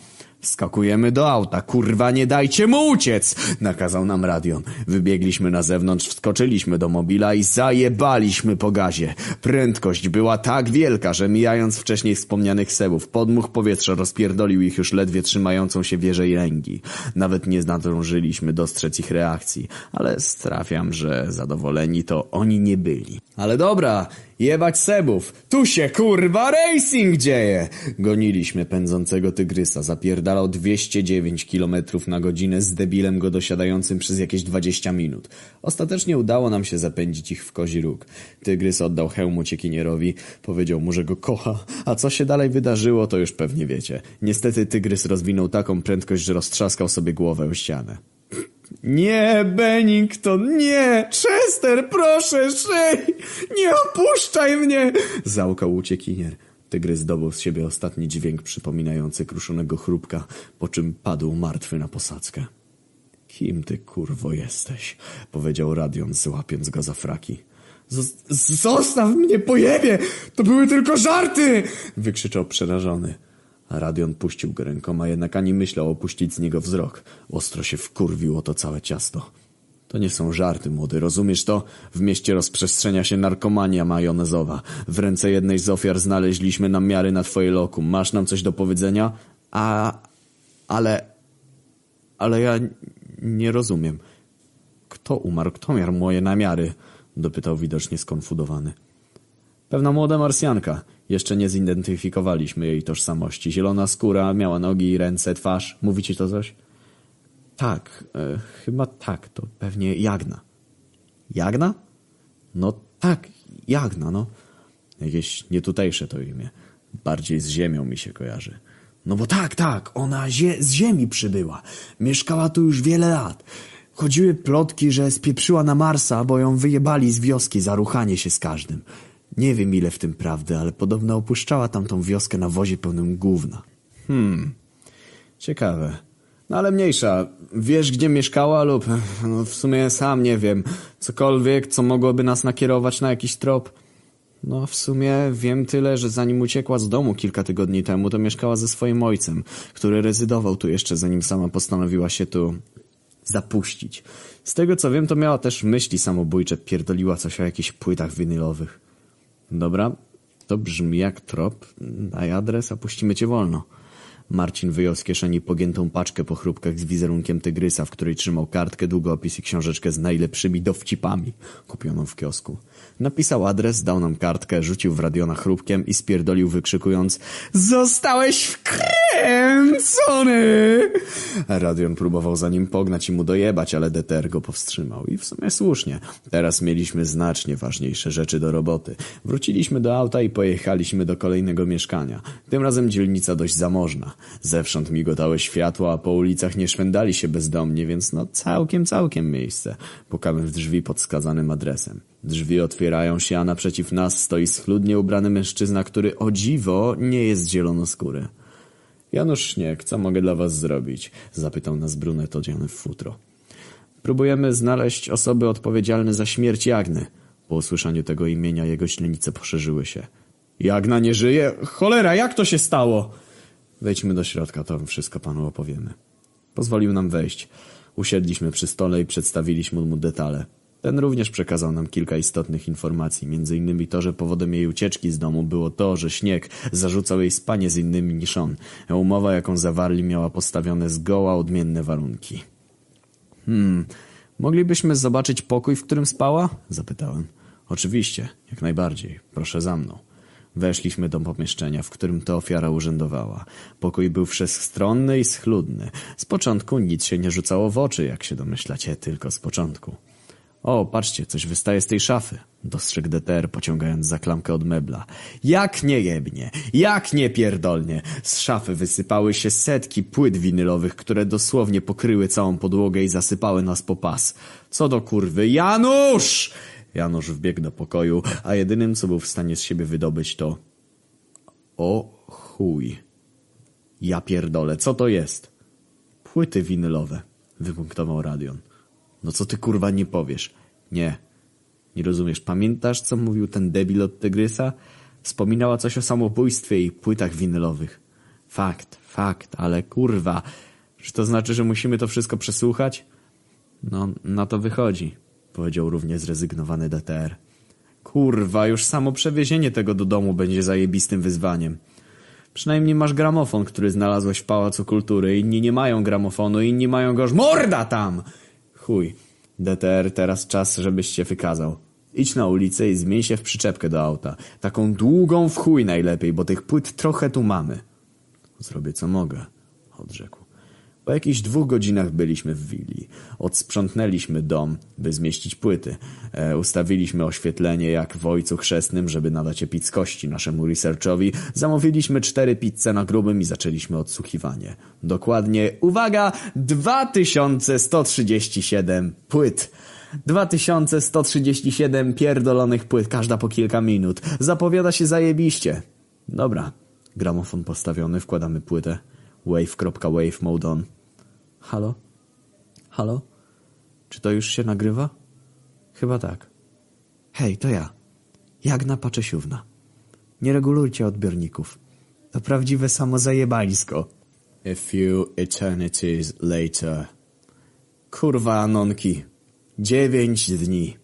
Wskakujemy do auta, kurwa nie dajcie mu uciec! Nakazał nam Radion. Wybiegliśmy na zewnątrz, wskoczyliśmy do mobila i zajebaliśmy po gazie. Prędkość była tak wielka, że mijając wcześniej wspomnianych sebów, podmuch powietrza rozpierdolił ich już ledwie trzymającą się wieżę i ręgi. Nawet nie nadążyliśmy dostrzec ich reakcji, ale strafiam, że zadowoleni to oni nie byli. Ale dobra, Jebać sebów! Tu się kurwa racing dzieje! Goniliśmy pędzącego tygrysa, napierdalał 209 km na godzinę z debilem go dosiadającym przez jakieś 20 minut. Ostatecznie udało nam się zapędzić ich w kozi róg. Tygrys oddał hełm uciekinierowi, powiedział mu, że go kocha, a co się dalej wydarzyło, to już pewnie wiecie. Niestety tygrys rozwinął taką prędkość, że roztrzaskał sobie głowę o ścianę. Nie, Bennington, nie! Chester, proszę, szyj! Nie opuszczaj mnie! Załkał uciekinier. Tygrys zdobył z siebie ostatni dźwięk przypominający kruszonego chrupka, po czym padł martwy na posadzkę. Kim ty, kurwo, jesteś? Powiedział Radion, złapiąc go za fraki. "Zos- Zostaw mnie, pojebie! To były tylko żarty! Wykrzyczał przerażony. Radion puścił go rękoma, jednak ani myślał opuścić z niego wzrok. Ostro się wkurwiło to całe ciasto. To nie są żarty, młody, rozumiesz to? W mieście rozprzestrzenia się narkomania majonezowa. W ręce jednej z ofiar znaleźliśmy namiary na twoje lokum. Masz nam coś do powiedzenia? A... ale... ale ja nie rozumiem. Kto umarł? Kto miał moje namiary? Dopytał widocznie skonfudowany. Pewna młoda marsjanka. Jeszcze nie zidentyfikowaliśmy jej tożsamości. Zielona skóra, miała nogi, ręce, twarz. Mówi ci to coś? Tak, e, chyba tak, to pewnie Jagna. Jagna? No tak, Jagna, no. Jakieś nietutejsze to imię. Bardziej z ziemią mi się kojarzy. No bo tak, tak, ona zie z ziemi przybyła. Mieszkała tu już wiele lat. Chodziły plotki, że spieprzyła na Marsa, bo ją wyjebali z wioski za ruchanie się z każdym. Nie wiem ile w tym prawdy, ale podobno opuszczała tamtą wioskę na wozie pełnym gówna. Hmm, ciekawe. No ale mniejsza, wiesz gdzie mieszkała lub no w sumie sam nie wiem, cokolwiek, co mogłoby nas nakierować na jakiś trop? No w sumie wiem tyle, że zanim uciekła z domu kilka tygodni temu, to mieszkała ze swoim ojcem, który rezydował tu jeszcze zanim sama postanowiła się tu zapuścić. Z tego co wiem, to miała też myśli samobójcze, pierdoliła coś o jakichś płytach winylowych. Dobra, to brzmi jak trop. Daj adres, a puścimy cię wolno. Marcin wyjął z kieszeni pogiętą paczkę po chrupkach z wizerunkiem tygrysa, w której trzymał kartkę, długopis i książeczkę z najlepszymi dowcipami, kupioną w kiosku. Napisał adres, dał nam kartkę, rzucił w radiona chrupkiem i spierdolił wykrzykując Zostałeś wkręcony! Radion próbował za nim pognać i mu dojebać, ale Deter go powstrzymał. I w sumie słusznie. Teraz mieliśmy znacznie ważniejsze rzeczy do roboty. Wróciliśmy do auta i pojechaliśmy do kolejnego mieszkania. Tym razem dzielnica dość zamożna. Zewsząd migotały światła, a po ulicach nie szwendali się bezdomnie, więc no całkiem, całkiem miejsce. Pukamy w drzwi pod wskazanym adresem. Drzwi otwierają się, a naprzeciw nas stoi schludnie ubrany mężczyzna, który o dziwo nie jest zielonoskóry. Janusz Śnieg, co mogę dla was zrobić? Zapytał nas brunet odziany w futro. Próbujemy znaleźć osoby odpowiedzialne za śmierć Jagny. Po usłyszeniu tego imienia jego źrenice poszerzyły się. Jagna nie żyje? Cholera, jak to się stało? Wejdźmy do środka, to wszystko panu opowiemy. Pozwolił nam wejść. Usiedliśmy przy stole i przedstawiliśmy mu detale. Ten również przekazał nam kilka istotnych informacji, między innymi to, że powodem jej ucieczki z domu było to, że śnieg zarzucał jej spanie z innymi niż on, umowa, jaką zawarli, miała postawione zgoła odmienne warunki. Hmm, moglibyśmy zobaczyć pokój, w którym spała? Zapytałem. Oczywiście, jak najbardziej. Proszę za mną. Weszliśmy do pomieszczenia, w którym ta ofiara urzędowała. Pokój był wszechstronny i schludny. Z początku nic się nie rzucało w oczy, jak się domyślacie, tylko z początku. O, patrzcie, coś wystaje z tej szafy. Dostrzegł DTR, pociągając za klamkę od mebla. Jak nie jebnie, jak nie pierdolnie. Z szafy wysypały się setki płyt winylowych, które dosłownie pokryły całą podłogę i zasypały nas po pas. Co do kurwy, Janusz! Janusz wbiegł do pokoju, a jedynym, co był w stanie z siebie wydobyć, to... O chuj. Ja pierdolę, co to jest? Płyty winylowe, wypunktował Radion. No co ty kurwa nie powiesz? Nie. Nie rozumiesz. Pamiętasz, co mówił ten debil od Tygrysa? Wspominała coś o samobójstwie i płytach winylowych. Fakt, fakt, ale kurwa. Czy to znaczy, że musimy to wszystko przesłuchać? No, na to wychodzi, powiedział równie zrezygnowany DTR. Kurwa, już samo przewiezienie tego do domu będzie zajebistym wyzwaniem. Przynajmniej masz gramofon, który znalazłeś w Pałacu Kultury. Inni nie mają gramofonu, inni mają go... Morda tam! Chuj. DTR, teraz czas, żebyś się wykazał. Idź na ulicę i zmień się w przyczepkę do auta. Taką długą w chuj najlepiej, bo tych płyt trochę tu mamy. Zrobię co mogę, odrzekł. Po jakichś dwóch godzinach byliśmy w willi. Odsprzątnęliśmy dom, by zmieścić płyty. E, ustawiliśmy oświetlenie jak w Ojcu Chrzestnym, żeby nadać epickości naszemu researchowi. Zamówiliśmy cztery pizze na grubym i zaczęliśmy odsłuchiwanie. Dokładnie, uwaga, 2137 płyt. 2137 pierdolonych płyt, każda po kilka minut. Zapowiada się zajebiście. Dobra, gramofon postawiony, wkładamy płytę. Wave.wave mode on. Halo? Halo? Czy to już się nagrywa? Chyba tak. Hej, to ja. Jagna Paczesiówna. Nie regulujcie odbiorników. To prawdziwe samozajebańsko. A few eternities later. Kurwa, Anonki. Dziewięć dni.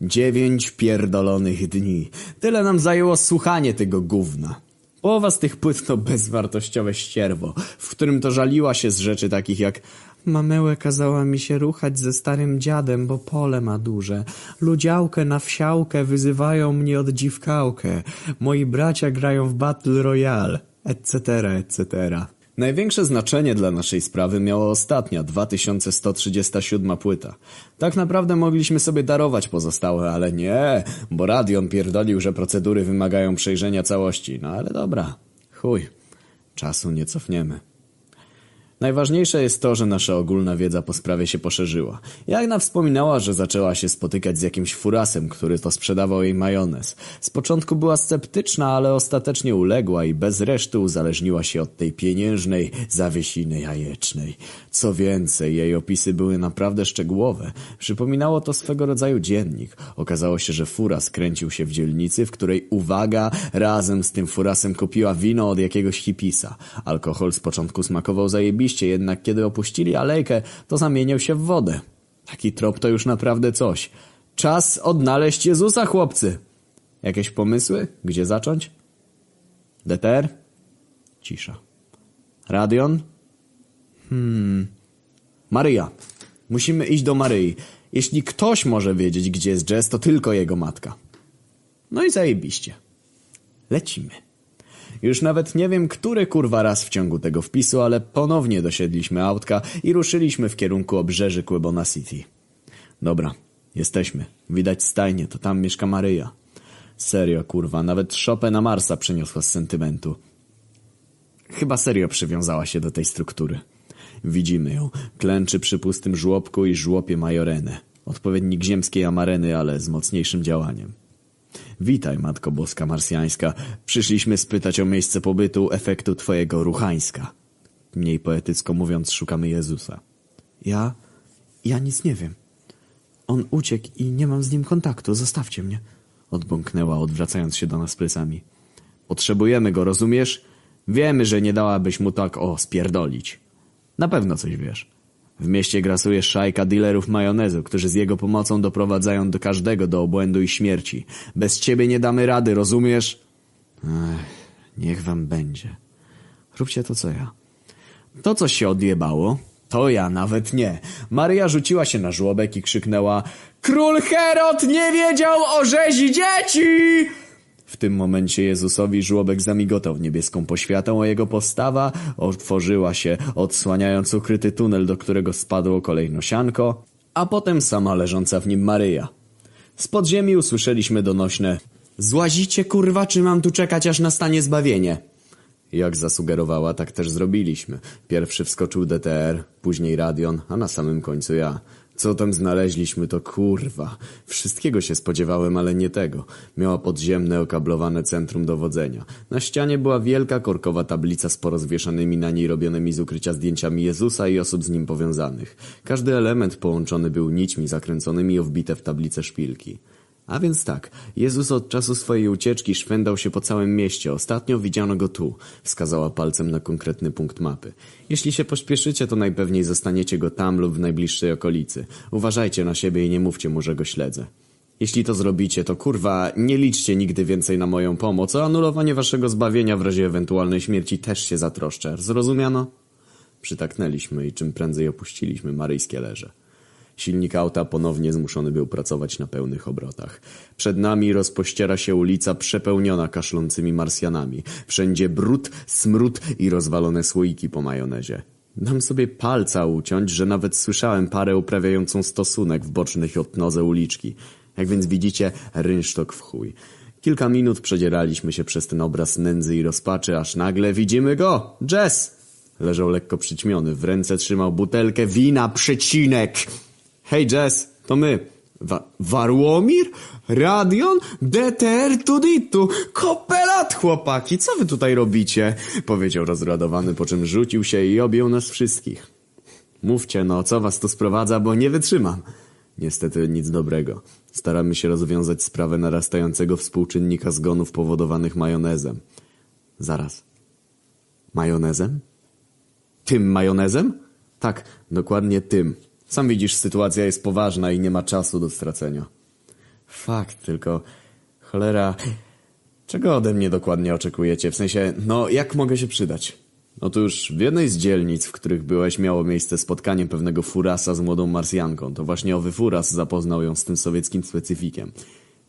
Dziewięć pierdolonych dni. Tyle nam zajęło słuchanie tego gówna. Połowa z tych płyt to bezwartościowe ścierwo, w którym to żaliła się z rzeczy takich jak Mamełę kazała mi się ruchać ze starym dziadem, bo pole ma duże. Ludziałkę na wsiałkę wyzywają mnie od dziwkałkę. Moi bracia grają w Battle Royale, etc., etc. Największe znaczenie dla naszej sprawy miała ostatnia, 2137 płyta. Tak naprawdę mogliśmy sobie darować pozostałe, ale nie, bo Radion pierdolił, że procedury wymagają przejrzenia całości. No ale dobra, chuj, czasu nie cofniemy. Najważniejsze jest to, że nasza ogólna wiedza po sprawie się poszerzyła. Jagna wspominała, że zaczęła się spotykać z jakimś furasem, który to sprzedawał jej majonez. Z początku była sceptyczna, ale ostatecznie uległa i bez reszty uzależniła się od tej pieniężnej zawiesiny jajecznej. Co więcej, jej opisy były naprawdę szczegółowe. Przypominało to swego rodzaju dziennik. Okazało się, że furas kręcił się w dzielnicy, w której, uwaga, razem z tym furasem kupiła wino od jakiegoś hipisa. Alkohol z początku smakował zajebiście, jednak kiedy opuścili alejkę, to zamieniał się w wodę. Taki trop to już naprawdę coś. Czas odnaleźć Jezusa, chłopcy! Jakieś pomysły? Gdzie zacząć? Deter? Cisza. Radion? Hmm. Maryja. Musimy iść do Maryi. Jeśli ktoś może wiedzieć, gdzie jest Jess, to tylko jego matka. No i zajebiście. Lecimy. Już nawet nie wiem, który kurwa raz w ciągu tego wpisu, ale ponownie dosiedliśmy autka i ruszyliśmy w kierunku obrzeży Quebona City. Dobra, jesteśmy. Widać stajnie, to tam mieszka Maryja. Serio, kurwa, nawet szopę na Marsa przeniosła z sentymentu. Chyba serio przywiązała się do tej struktury. Widzimy ją. Klęczy przy pustym żłobku i żłopie majorenę. Odpowiednik ziemskiej amareny, ale z mocniejszym działaniem. Witaj, Matko Boska Marsjańska. Przyszliśmy spytać o miejsce pobytu efektu twojego ruchańska. Mniej poetycko mówiąc, szukamy Jezusa. Ja... ja nic nie wiem. On uciekł i nie mam z nim kontaktu. Zostawcie mnie. Odbąknęła, odwracając się do nas plecami. Potrzebujemy go, rozumiesz? Wiemy, że nie dałabyś mu tak o spierdolić. Na pewno coś wiesz. W mieście grasuje szajka dealerów majonezu, którzy z jego pomocą doprowadzają do każdego do obłędu i śmierci. Bez ciebie nie damy rady, rozumiesz? Ech, niech wam będzie. Róbcie to, co ja. To, co się odjebało, to ja nawet nie. Maryja rzuciła się na żłobek i krzyknęła Król Herod nie wiedział o rzezi dzieci! W tym momencie Jezusowi żłobek zamigotał niebieską poświatą, a jego postawa otworzyła się, odsłaniając ukryty tunel, do którego spadło kolejno sianko, a potem sama leżąca w nim Maryja. Z podziemi usłyszeliśmy donośne Złazicie kurwa, czy mam tu czekać, aż nastanie zbawienie? Jak zasugerowała, tak też zrobiliśmy. Pierwszy wskoczył DTR, później Radion, a na samym końcu ja. Co tam znaleźliśmy, to kurwa. Wszystkiego się spodziewałem, ale nie tego. Miała podziemne, okablowane centrum dowodzenia. Na ścianie była wielka, korkowa tablica z porozwieszanymi na niej robionymi z ukrycia zdjęciami Jezusa i osób z nim powiązanych. Każdy element połączony był nićmi zakręconymi i wbite w tablicę szpilki. A więc tak, Jezus od czasu swojej ucieczki szwendał się po całym mieście. Ostatnio widziano go tu, wskazała palcem na konkretny punkt mapy. Jeśli się pośpieszycie, to najpewniej zostaniecie go tam lub w najbliższej okolicy. Uważajcie na siebie i nie mówcie mu, że go śledzę. Jeśli to zrobicie, to kurwa, nie liczcie nigdy więcej na moją pomoc, a anulowanie waszego zbawienia w razie ewentualnej śmierci też się zatroszczę. Zrozumiano? Przytaknęliśmy i czym prędzej opuściliśmy maryjskie leże. Silnik auta ponownie zmuszony był pracować na pełnych obrotach. Przed nami rozpościera się ulica przepełniona kaszlącymi Marsjanami. Wszędzie brud, smród i rozwalone słoiki po majonezie. Dam sobie palca uciąć, że nawet słyszałem parę uprawiającą stosunek w bocznych odnodze uliczki. Jak więc widzicie, rynsztok w chuj. Kilka minut przedzieraliśmy się przez ten obraz nędzy i rozpaczy, aż nagle widzimy go! Jess! Leżał lekko przyćmiony, w ręce trzymał butelkę wina, przecinek! Hej Jess, to my! Wa Warłomir? Radion? DTR Tuditu! Kopelat, chłopaki! Co wy tutaj robicie? Powiedział rozradowany, po czym rzucił się i objął nas wszystkich. Mówcie no, co was tu sprowadza, bo nie wytrzymam. Niestety nic dobrego. Staramy się rozwiązać sprawę narastającego współczynnika zgonów powodowanych majonezem. Zaraz. Majonezem? Tym majonezem? Tak, dokładnie tym. Sam widzisz, sytuacja jest poważna i nie ma czasu do stracenia. Fakt, tylko cholera. Czego ode mnie dokładnie oczekujecie? W sensie, no jak mogę się przydać? Otóż w jednej z dzielnic, w których byłeś, miało miejsce spotkanie pewnego furasa z młodą Marsjanką. To właśnie owy furas zapoznał ją z tym sowieckim specyfikiem.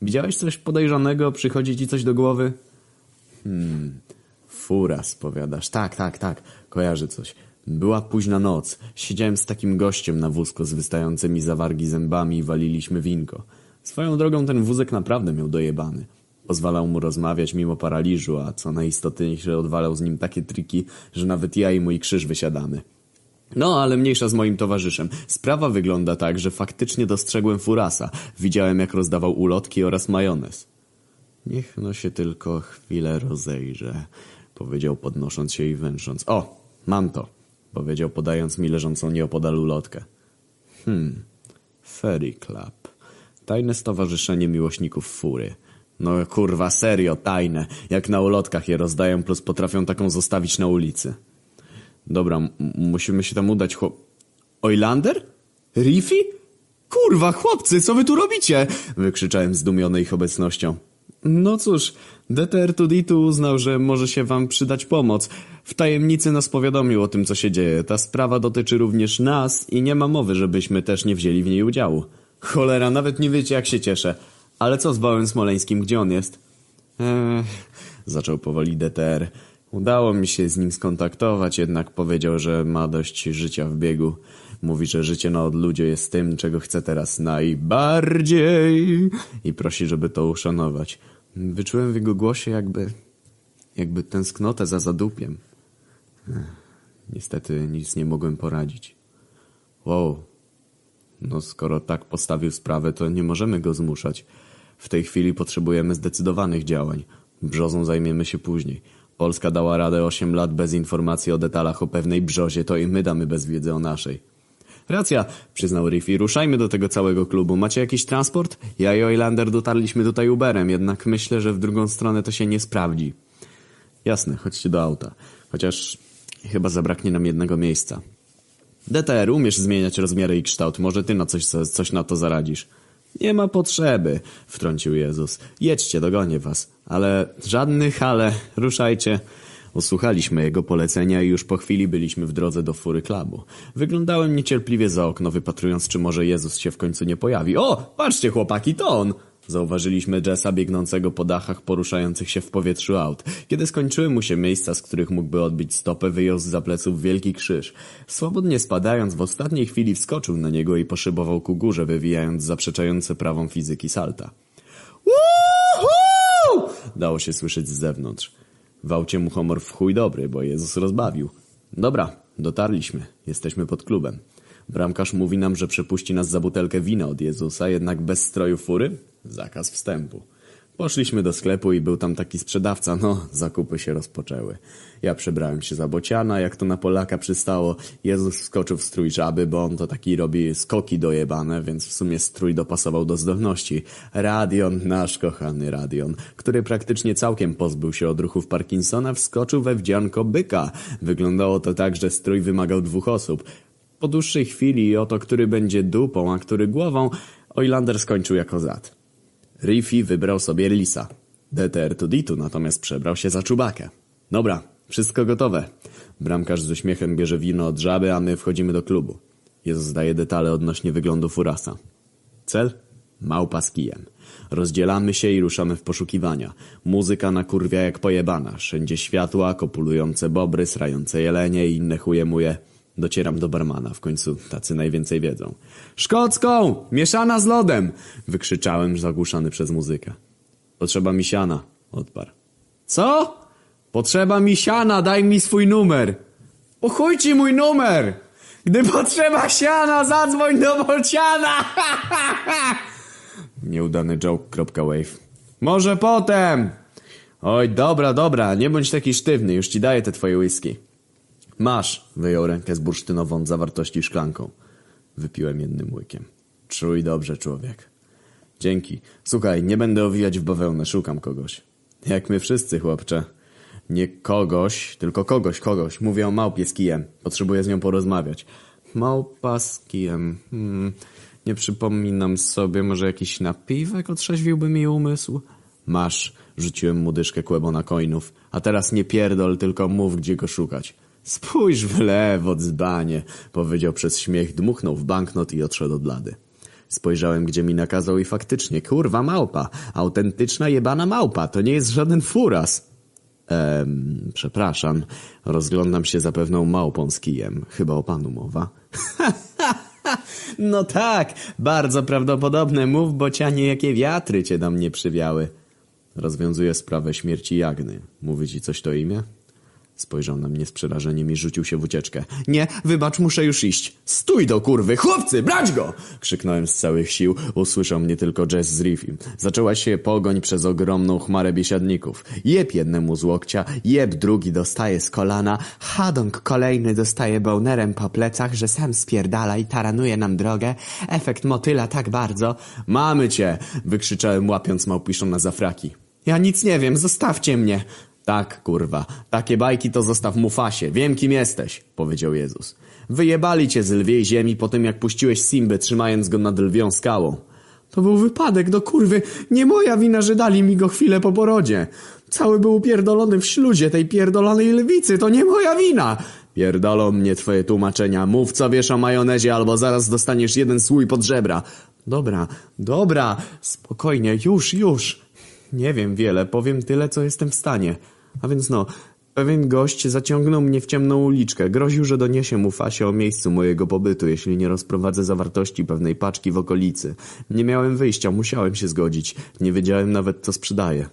Widziałeś coś podejrzanego? Przychodzi ci coś do głowy? Hmm, furas, powiadasz. Tak, tak, tak, kojarzy coś. Była późna noc. Siedziałem z takim gościem na wózku z wystającymi za wargi zębami i waliliśmy winko. Swoją drogą ten wózek naprawdę miał dojebany. Pozwalał mu rozmawiać mimo paraliżu, a co najistotniejsze odwalał z nim takie triki, że nawet ja i mój krzyż wysiadamy. No, ale mniejsza z moim towarzyszem. Sprawa wygląda tak, że faktycznie dostrzegłem furasa. Widziałem, jak rozdawał ulotki oraz majonez. Niech no się tylko chwilę rozejrzę, powiedział podnosząc się i węsząc. O, mam to, powiedział podając mi leżącą nieopodal ulotkę. Hmm, Ferry Club. Tajne stowarzyszenie miłośników fury. No kurwa, serio, tajne. Jak na ulotkach je rozdają, plus potrafią taką zostawić na ulicy. Dobra, musimy się tam udać, chłop... Oilander? Riffy? Kurwa, chłopcy, co wy tu robicie? Wykrzyczałem zdumiony ich obecnością. No cóż, DTR Tuditu uznał, że może się wam przydać pomoc. W tajemnicy nas powiadomił o tym, co się dzieje. Ta sprawa dotyczy również nas i nie ma mowy, żebyśmy też nie wzięli w niej udziału. Cholera, nawet nie wiecie, jak się cieszę. Ale co z Wałem Smoleńskim, gdzie on jest? Eee, zaczął powoli DTR. Udało mi się z nim skontaktować, jednak powiedział, że ma dość życia w biegu. Mówi, że życie na odludziu jest tym, czego chce teraz najbardziej i prosi, żeby to uszanować. Wyczułem w jego głosie jakby, jakby tęsknotę za zadupiem. Ech, niestety nic nie mogłem poradzić. Wow, no skoro tak postawił sprawę, to nie możemy go zmuszać. W tej chwili potrzebujemy zdecydowanych działań. Brzozą zajmiemy się później. Polska dała radę 8 lat bez informacji o detalach o pewnej brzozie, to i my damy bez wiedzy o naszej. Racja, przyznał Riffy. Ruszajmy do tego całego klubu. Macie jakiś transport? Ja i Oilander dotarliśmy tutaj Uberem, jednak myślę, że w drugą stronę to się nie sprawdzi. Jasne, chodźcie do auta. Chociaż chyba zabraknie nam jednego miejsca. DTR, umiesz zmieniać rozmiary i kształt. Może ty na coś, coś na to zaradzisz. Nie ma potrzeby, wtrącił Jezus. Jedźcie, dogonię was. Ale żadnych ale, ruszajcie. Usłuchaliśmy jego polecenia i już po chwili byliśmy w drodze do fury klubu. Wyglądałem niecierpliwie za okno, wypatrując, czy może Jezus się w końcu nie pojawi. O, patrzcie chłopaki, to on! Zauważyliśmy Jessa biegnącego po dachach poruszających się w powietrzu aut. Kiedy skończyły mu się miejsca, z których mógłby odbić stopę, wyjął z za pleców wielki krzyż. Swobodnie spadając, w ostatniej chwili wskoczył na niego i poszybował ku górze, wywijając zaprzeczające prawom fizyki salta. Woohoo! Dało się słyszeć z zewnątrz. W aucie mu humor w chuj dobry, bo Jezus rozbawił. Dobra, dotarliśmy. Jesteśmy pod klubem. Bramkarz mówi nam, że przepuści nas za butelkę wina od Jezusa, jednak bez stroju fury zakaz wstępu. Poszliśmy do sklepu i był tam taki sprzedawca, no, zakupy się rozpoczęły. Ja przebrałem się za bociana, jak to na Polaka przystało. Jezus wskoczył w strój żaby, bo on to taki robi skoki dojebane, więc w sumie strój dopasował do zdolności. Radion, nasz kochany Radion, który praktycznie całkiem pozbył się odruchów Parkinsona, wskoczył we wdzianko byka. Wyglądało to tak, że strój wymagał dwóch osób. Po dłuższej chwili o to, który będzie dupą, a który głową, Oilander skończył jako zad. Riffy wybrał sobie Lisa. DTR Tuditu natomiast przebrał się za czubakę. Dobra, wszystko gotowe. Bramkarz z uśmiechem bierze wino od żaby, a my wchodzimy do klubu. Jezus daje detale odnośnie wyglądu Furasa. Cel? Małpa z kijem. Rozdzielamy się i ruszamy w poszukiwania. Muzyka na kurwia jak pojebana. Wszędzie światła, kopulujące bobry, srające jelenie i inne chujemuje. Docieram do barmana, w końcu tacy najwięcej wiedzą. Szkocką! Mieszana z lodem! Wykrzyczałem, zagłuszany przez muzykę. Potrzeba mi siana, odparł. Co? Potrzeba mi siana, daj mi swój numer. O chuj ci mój numer! Gdy potrzeba siana, zadzwoń do Bolciana! (laughs) Nieudany joke.wave. Może potem! Oj, dobra, dobra, nie bądź taki sztywny, już ci daję te twoje whisky. Masz, wyjął rękę z bursztynową zawartości szklanką. Wypiłem jednym łykiem. Czuj dobrze, człowiek. Dzięki. Słuchaj, nie będę owijać w bawełnę, szukam kogoś. Jak my wszyscy, chłopcze. Nie kogoś, tylko kogoś, kogoś. Mówię o małpie z kijem. Potrzebuję z nią porozmawiać. Małpa z kijem. Hmm. Nie przypominam sobie, może jakiś napiwek otrzeźwiłby mi umysł? Masz, rzuciłem mu dyszkę kłębona coinów. A teraz nie pierdol, tylko mów, gdzie go szukać. Spójrz w lewo, dzbanie, powiedział przez śmiech, dmuchnął w banknot i odszedł od lady. Spojrzałem, gdzie mi nakazał i faktycznie, kurwa małpa, autentyczna jebana małpa, to nie jest żaden furas. Ehm, przepraszam, rozglądam się za pewną małpą z kijem, chyba o panu mowa. (laughs) no tak, bardzo prawdopodobne, mów bocianie, jakie wiatry cię do mnie przywiały. Rozwiązuję sprawę śmierci Jagny. Mówi ci coś to imię? Spojrzał na mnie z przerażeniem i rzucił się w ucieczkę. Nie, wybacz, muszę już iść. Stój do kurwy, chłopcy, brać go! Krzyknąłem z całych sił. Usłyszał mnie tylko Jess z Riffim. Zaczęła się pogoń przez ogromną chmarę biesiadników. Jeb jednemu z łokcia, jeb drugi dostaje z kolana, Hadong kolejny dostaje bonerem po plecach, że sam spierdala i taranuje nam drogę. Efekt motyla tak bardzo. Mamy cię! Wykrzyczałem łapiąc małpiszą na zafraki. Ja nic nie wiem, zostawcie mnie! Tak, kurwa, takie bajki to zostaw Mufasie, wiem kim jesteś, powiedział Jezus. Wyjebali cię z lwiej ziemi po tym jak puściłeś Simbę trzymając go nad lwią skałą. To był wypadek, do kurwy, nie moja wina, że dali mi go chwilę po porodzie. Cały był upierdolony w śluzie tej pierdolonej lwicy, to nie moja wina. Pierdolą mnie twoje tłumaczenia, mów co wiesz o majonezie albo zaraz dostaniesz jeden słój pod żebra. Dobra, dobra, spokojnie, już, już. Nie wiem wiele, powiem tyle, co jestem w stanie. A więc no, pewien gość zaciągnął mnie w ciemną uliczkę. Groził, że doniesie mu fasie o miejscu mojego pobytu, jeśli nie rozprowadzę zawartości pewnej paczki w okolicy. Nie miałem wyjścia, musiałem się zgodzić. Nie wiedziałem nawet, co sprzedaję.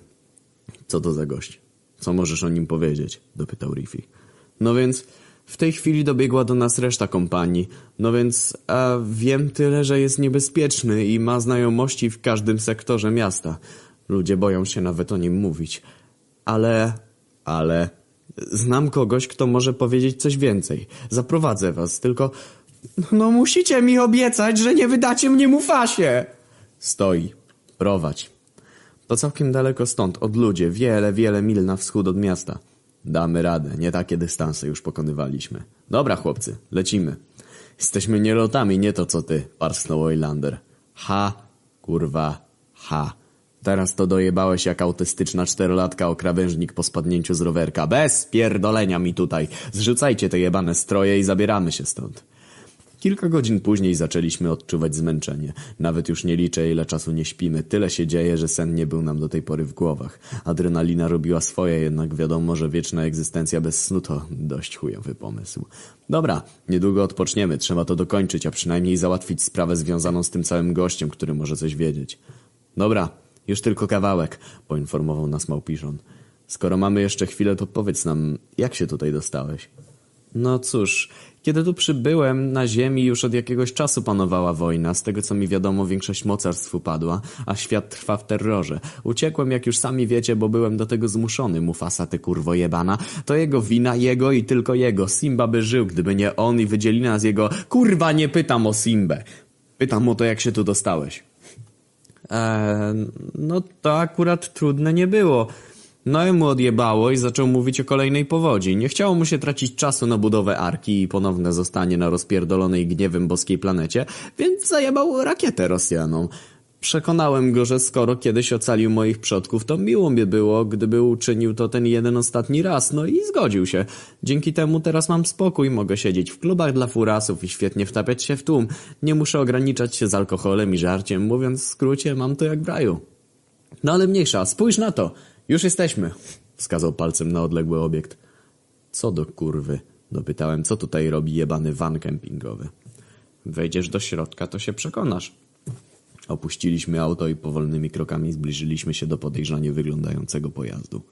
Co to za gość? Co możesz o nim powiedzieć? Dopytał Riffy. No więc... W tej chwili dobiegła do nas reszta kompanii, no więc a wiem tyle, że jest niebezpieczny i ma znajomości w każdym sektorze miasta. Ludzie boją się nawet o nim mówić. Ale, ale, znam kogoś, kto może powiedzieć coś więcej. Zaprowadzę was, tylko, no musicie mi obiecać, że nie wydacie mnie Mufasie. Stoi. Prowadź. To całkiem daleko stąd, od ludzie, wiele, wiele mil na wschód od miasta. Damy radę, nie takie dystanse już pokonywaliśmy. Dobra, chłopcy, lecimy. Jesteśmy nielotami, nie to co ty, parsnął Oilander. Ha, kurwa, ha. Teraz to dojebałeś jak autystyczna czterolatka o krawężnik po spadnięciu z rowerka. Bez pierdolenia mi tutaj. Zrzucajcie te jebane stroje i zabieramy się stąd. Kilka godzin później zaczęliśmy odczuwać zmęczenie. Nawet już nie liczę, ile czasu nie śpimy. Tyle się dzieje, że sen nie był nam do tej pory w głowach. Adrenalina robiła swoje, jednak wiadomo, że wieczna egzystencja bez snu to dość chujowy pomysł. Dobra, niedługo odpoczniemy. Trzeba to dokończyć, a przynajmniej załatwić sprawę związaną z tym całym gościem, który może coś wiedzieć. Dobra, już tylko kawałek, poinformował nas Małpiszon. Skoro mamy jeszcze chwilę, to powiedz nam, jak się tutaj dostałeś? No cóż, kiedy tu przybyłem, na ziemi już od jakiegoś czasu panowała wojna. Z tego co mi wiadomo, większość mocarstw upadła, a świat trwa w terrorze. Uciekłem, jak już sami wiecie, bo byłem do tego zmuszony. Mufasa, ty kurwo jebana. To jego wina, jego i tylko jego. Simba by żył, gdyby nie on i wydzieli nas jego... Kurwa, nie pytam o Simbę. Pytam o to, jak się tu dostałeś. No to akurat trudne nie było. No i mu odjebało i zaczął mówić o kolejnej powodzi. Nie chciało mu się tracić czasu na budowę arki i ponowne zostanie na rozpierdolonej gniewem boskiej planecie, więc zajebał rakietę Rosjanom. Przekonałem go, że skoro kiedyś ocalił moich przodków, to miło by było, gdyby uczynił to ten jeden ostatni raz, no i zgodził się. Dzięki temu teraz mam spokój, mogę siedzieć w klubach dla furasów i świetnie wtapiać się w tłum. Nie muszę ograniczać się z alkoholem i żarciem, mówiąc w skrócie, mam to jak w raju. No ale mniejsza, spójrz na to. Już jesteśmy. Wskazał palcem na odległy obiekt. Co do kurwy? Dopytałem, co tutaj robi jebany van kempingowy. Wejdziesz do środka, to się przekonasz. Opuściliśmy auto i powolnymi krokami zbliżyliśmy się do podejrzanie wyglądającego pojazdu.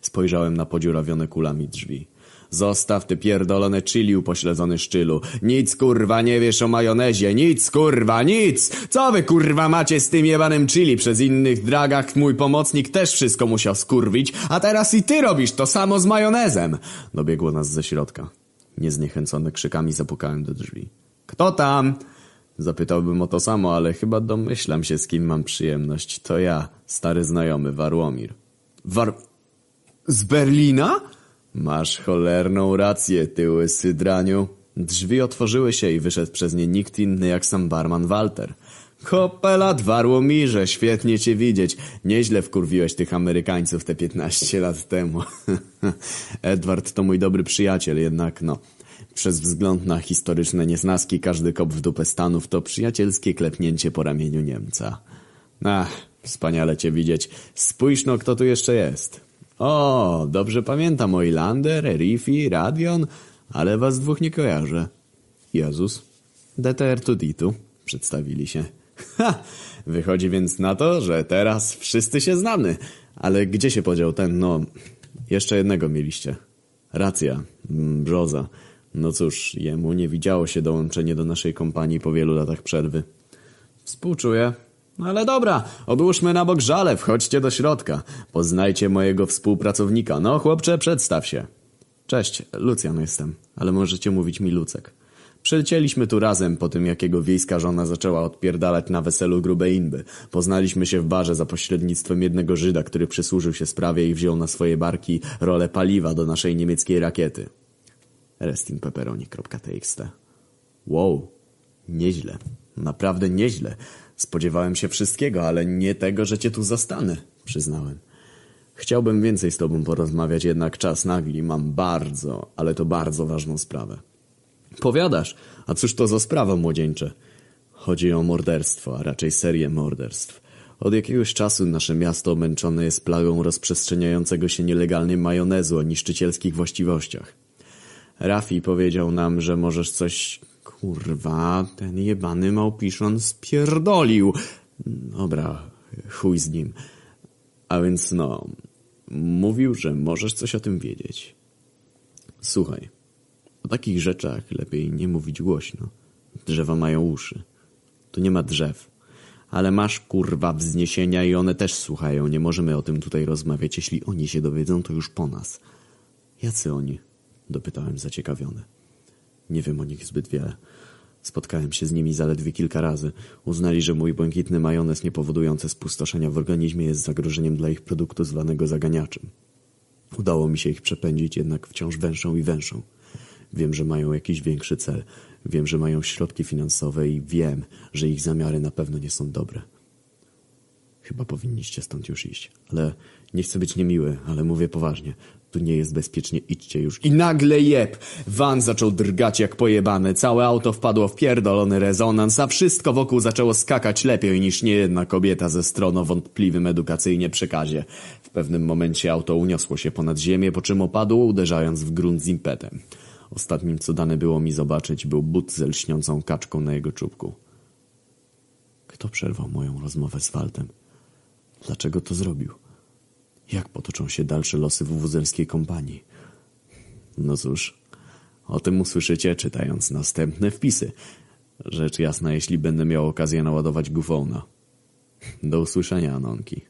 Spojrzałem na podziurawione kulami drzwi. Zostaw ty pierdolone chili upośledzony szczylu. Nic kurwa nie wiesz o majonezie, nic kurwa, nic! Co wy kurwa macie z tym jebanym chili? Przez innych dragach mój pomocnik też wszystko musiał skurwić, a teraz i ty robisz to samo z majonezem! Dobiegło nas ze środka. Niezniechęcony krzykami zapukałem do drzwi. Kto tam? Zapytałbym o to samo, ale chyba domyślam się, z kim mam przyjemność. To ja, stary znajomy, Warłomir. War... Z Berlina? Masz cholerną rację, ty łysy draniu. Drzwi otworzyły się i wyszedł przez nie nikt inny jak sam barman Walter. Kopelat, Warłomirze, świetnie cię widzieć. Nieźle wkurwiłeś tych Amerykańców te 15 lat temu. (laughs) Edward to mój dobry przyjaciel, jednak no... Przez wzgląd na historyczne niesnaski każdy kop w dupę Stanów to przyjacielskie klepnięcie po ramieniu Niemca. Ach, wspaniale cię widzieć. Spójrz no, kto tu jeszcze jest. O, dobrze pamiętam Oilander, Erifi, Radion, ale was dwóch nie kojarzę. Jezus. DTR Tuditu, przedstawili się. (laughs) Ha! Wychodzi więc na to, że teraz wszyscy się znamy. Ale gdzie się podział ten, no... Jeszcze jednego mieliście. Racja, mm, Brzoza. No cóż, jemu nie widziało się dołączenie do naszej kompanii po wielu latach przerwy. Współczuję. Ale dobra, odłóżmy na bok żale, wchodźcie do środka. Poznajcie mojego współpracownika. No chłopcze, przedstaw się. Cześć, Lucjan jestem, ale możecie mówić mi Lucek. Przylecieliśmy tu razem po tym, jak jego wiejska żona zaczęła odpierdalać na weselu grubej inby. Poznaliśmy się w barze za pośrednictwem jednego Żyda, który przysłużył się sprawie i wziął na swoje barki rolę paliwa do naszej niemieckiej rakiety restinpepperoni.txt Wow, nieźle. Naprawdę nieźle. Spodziewałem się wszystkiego, ale nie tego, że cię tu zastanę, przyznałem. Chciałbym więcej z tobą porozmawiać, jednak czas nagli. Mam bardzo, ale to bardzo ważną sprawę. Powiadasz, a cóż to za sprawa, młodzieńcze? Chodzi o morderstwo, a raczej serię morderstw. Od jakiegoś czasu nasze miasto omęczone jest plagą rozprzestrzeniającego się nielegalnie majonezu o niszczycielskich właściwościach. Rafi powiedział nam, że możesz coś... Kurwa, ten jebany małpiszon spierdolił. Dobra, chuj z nim. A więc no, mówił, że możesz coś o tym wiedzieć. Słuchaj, o takich rzeczach lepiej nie mówić głośno. Drzewa mają uszy. Tu nie ma drzew. Ale masz kurwa wzniesienia i one też słuchają. Nie możemy o tym tutaj rozmawiać. Jeśli oni się dowiedzą, to już po nas. Jacy oni? Dopytałem zaciekawiony. Nie wiem o nich zbyt wiele. Spotkałem się z nimi zaledwie kilka razy. Uznali, że mój błękitny majonez niepowodujący spustoszenia w organizmie jest zagrożeniem dla ich produktu zwanego zaganiaczem. Udało mi się ich przepędzić, jednak wciąż węszą i węszą. Wiem, że mają jakiś większy cel. Wiem, że mają środki finansowe i wiem, że ich zamiary na pewno nie są dobre. Chyba powinniście stąd już iść. Ale nie chcę być niemiły, ale mówię poważnie. Tu nie jest bezpiecznie, idźcie już. I nagle jeb! Van zaczął drgać jak pojebane, całe auto wpadło w pierdolony rezonans, a wszystko wokół zaczęło skakać lepiej niż niejedna kobieta ze stron o wątpliwym edukacyjnie przekazie. W pewnym momencie auto uniosło się ponad ziemię, po czym opadło, uderzając w grunt z impetem. Ostatnim, co dane było mi zobaczyć, był but ze lśniącą kaczką na jego czubku. Kto przerwał moją rozmowę z Waltem? Dlaczego to zrobił? Jak potoczą się dalsze losy wuwuzelskiej kompanii? No cóż, o tym usłyszycie czytając następne wpisy. Rzecz jasna, jeśli będę miał okazję naładować gufona. Do usłyszenia, Anonki.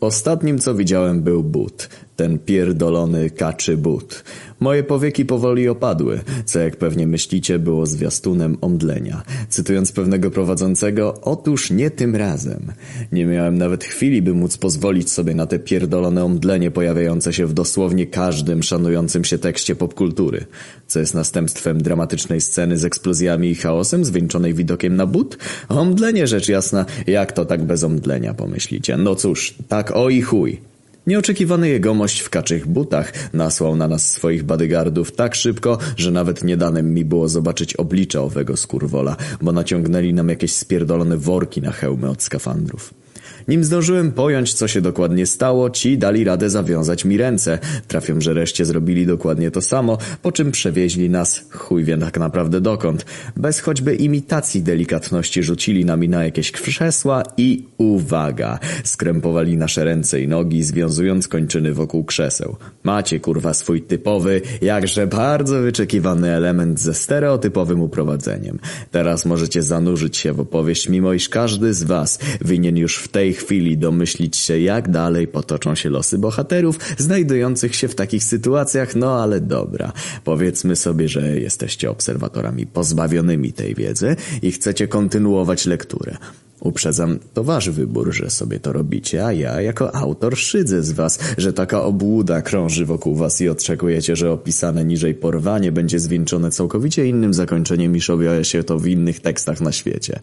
Ostatnim, co widziałem, był but. Ten pierdolony kaczy but. Moje powieki powoli opadły, co jak pewnie myślicie było zwiastunem omdlenia. Cytując pewnego prowadzącego, otóż nie tym razem. Nie miałem nawet chwili, by móc pozwolić sobie na te pierdolone omdlenie pojawiające się w dosłownie każdym szanującym się tekście popkultury, co jest następstwem dramatycznej sceny z eksplozjami i chaosem zwieńczonej widokiem na but. Omdlenie rzecz jasna, jak to tak bez omdlenia pomyślicie? No cóż, tak o i chuj. Nieoczekiwany jegomość w kaczych butach nasłał na nas swoich bodyguardów tak szybko, że nawet nie danem mi było zobaczyć oblicza owego skurwola, bo naciągnęli nam jakieś spierdolone worki na hełmy od skafandrów. Nim zdążyłem pojąć, co się dokładnie stało, ci dali radę zawiązać mi ręce. Trafią, że reszcie zrobili dokładnie to samo, po czym przewieźli nas, chuj wie tak naprawdę dokąd. Bez choćby imitacji delikatności rzucili nami na jakieś krzesła i uwaga, skrępowali nasze ręce i nogi, związując kończyny wokół krzeseł. Macie kurwa swój typowy, jakże bardzo wyczekiwany element ze stereotypowym uprowadzeniem. Teraz możecie zanurzyć się w opowieść, mimo iż każdy z was winien już w tej chwili domyślić się, jak dalej potoczą się losy bohaterów znajdujących się w takich sytuacjach, no ale dobra. Powiedzmy sobie, że jesteście obserwatorami pozbawionymi tej wiedzy i chcecie kontynuować lekturę. Uprzedzam, to wasz wybór, że sobie to robicie, a ja jako autor szydzę z was, że taka obłuda krąży wokół was i oczekujecie, że opisane niżej porwanie będzie zwieńczone całkowicie innym zakończeniem niż objawia się to w innych tekstach na świecie.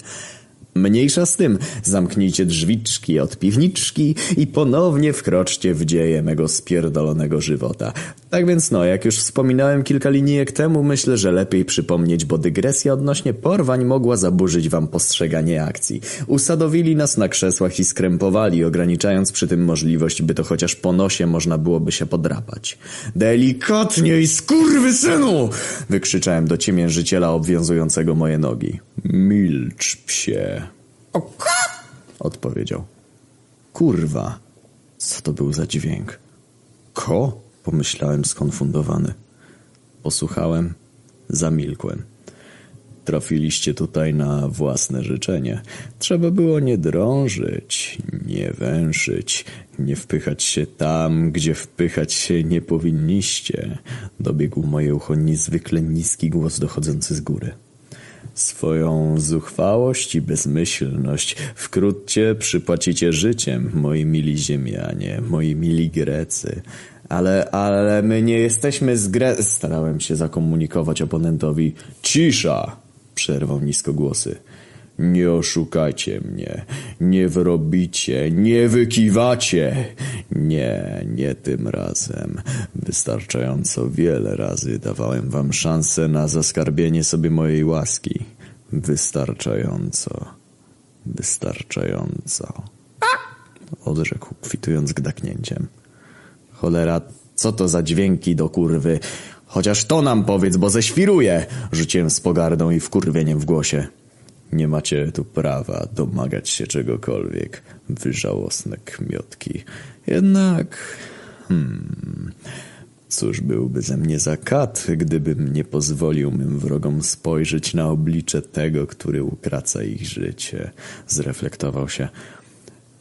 Mniejsza z tym, zamknijcie drzwiczki od piwniczki i ponownie wkroczcie w dzieje mego spierdolonego żywota. Tak więc no, jak już wspominałem kilka linijek temu, myślę, że lepiej przypomnieć, bo dygresja odnośnie porwań mogła zaburzyć wam postrzeganie akcji. Usadowili nas na krzesłach i skrępowali, ograniczając przy tym możliwość, by to chociaż po nosie można byłoby się podrapać. Delikatniej, skurwysynu! Wykrzyczałem do ciemiężyciela obwiązującego moje nogi. Milcz, psie. Odpowiedział. Kurwa, co to był za dźwięk? Ko? Pomyślałem skonfundowany. Posłuchałem, zamilkłem. Trafiliście tutaj na własne życzenie. Trzeba było nie drążyć, nie węszyć, nie wpychać się tam, gdzie wpychać się nie powinniście. Dobiegł moje ucho niezwykle niski głos dochodzący z góry. Swoją zuchwałość i bezmyślność wkrótce przypłacicie życiem, moi mili ziemianie, moi mili Grecy. Ale, ale my nie jesteśmy z Gre... Starałem się zakomunikować oponentowi. Cisza! Przerwał niskogłosy. Nie oszukajcie mnie, nie wyrobicie, nie wykiwacie. Nie, nie tym razem. Wystarczająco wiele razy dawałem wam szansę na zaskarbienie sobie mojej łaski. Wystarczająco. Wystarczająco. Odrzekł, kwitując gdaknięciem. Cholera, co to za dźwięki do kurwy? Chociaż to nam powiedz, bo zeświruję! Rzuciłem z pogardą i wkurwieniem w głosie. Nie macie tu prawa domagać się czegokolwiek, wy żałosne kmiotki. Jednak... Hmm... Cóż byłby ze mnie za kat, gdybym nie pozwolił mym wrogom spojrzeć na oblicze tego, który ukraca ich życie. Zreflektował się.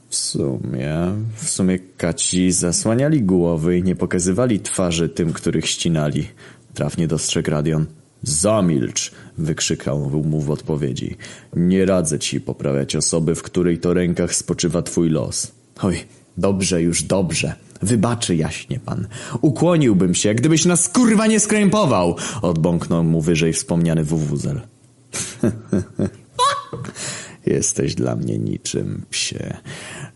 W sumie, w sumie kaci zasłaniali głowy i nie pokazywali twarzy tym, których ścinali. Trafnie dostrzegł Radion. Zamilcz! wykrzykał mu w odpowiedzi. Nie radzę ci poprawiać osoby, w której to rękach spoczywa twój los. Oj, dobrze już, dobrze. Wybaczy jaśnie pan. Ukłoniłbym się, gdybyś nas kurwa nie skrępował! Odbąknął mu wyżej wspomniany wuwuzel. (laughs) Jesteś dla mnie niczym, psie.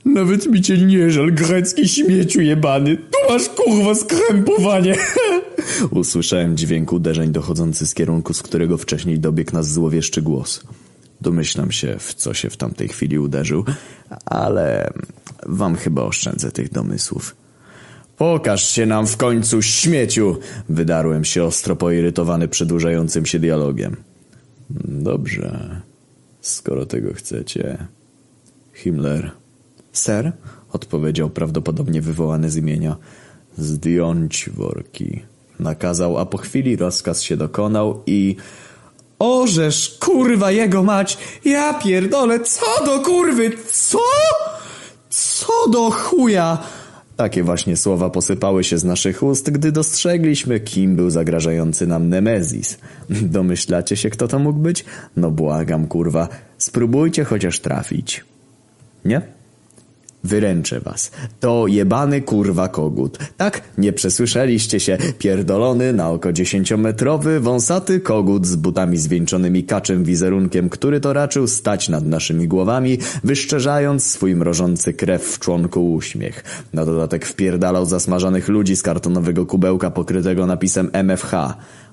Nawet mi cię nie żal, grecki śmieciu jebany. Tu masz kurwa skrępowanie. (laughs) Usłyszałem dźwięk uderzeń dochodzący z kierunku, z którego wcześniej dobiegł nas złowieszczy głos. Domyślam się, w co się w tamtej chwili uderzył, ale wam chyba oszczędzę tych domysłów. Pokaż się nam w końcu, śmieciu! Wydarłem się ostro poirytowany przedłużającym się dialogiem. Dobrze, skoro tego chcecie. Himmler. Ser? Odpowiedział prawdopodobnie wywołany z imienia. Zdjąć worki. Nakazał, a po chwili rozkaz się dokonał i... Orzesz, kurwa jego mać! Ja pierdolę, co do kurwy, co? Co do chuja? Takie właśnie słowa posypały się z naszych ust, gdy dostrzegliśmy, kim był zagrażający nam Nemezis. (laughs) Domyślacie się, kto to mógł być? No błagam, kurwa, spróbujcie chociaż trafić. Nie? Wyręczę was. To jebany kurwa kogut. Tak, nie przesłyszeliście się. Pierdolony na oko dziesięciometrowy, wąsaty kogut z butami zwieńczonymi kaczym wizerunkiem, który to raczył stać nad naszymi głowami, wyszczerzając swój mrożący krew w członku uśmiech. Na dodatek wpierdalał zasmażanych ludzi z kartonowego kubełka pokrytego napisem MFH.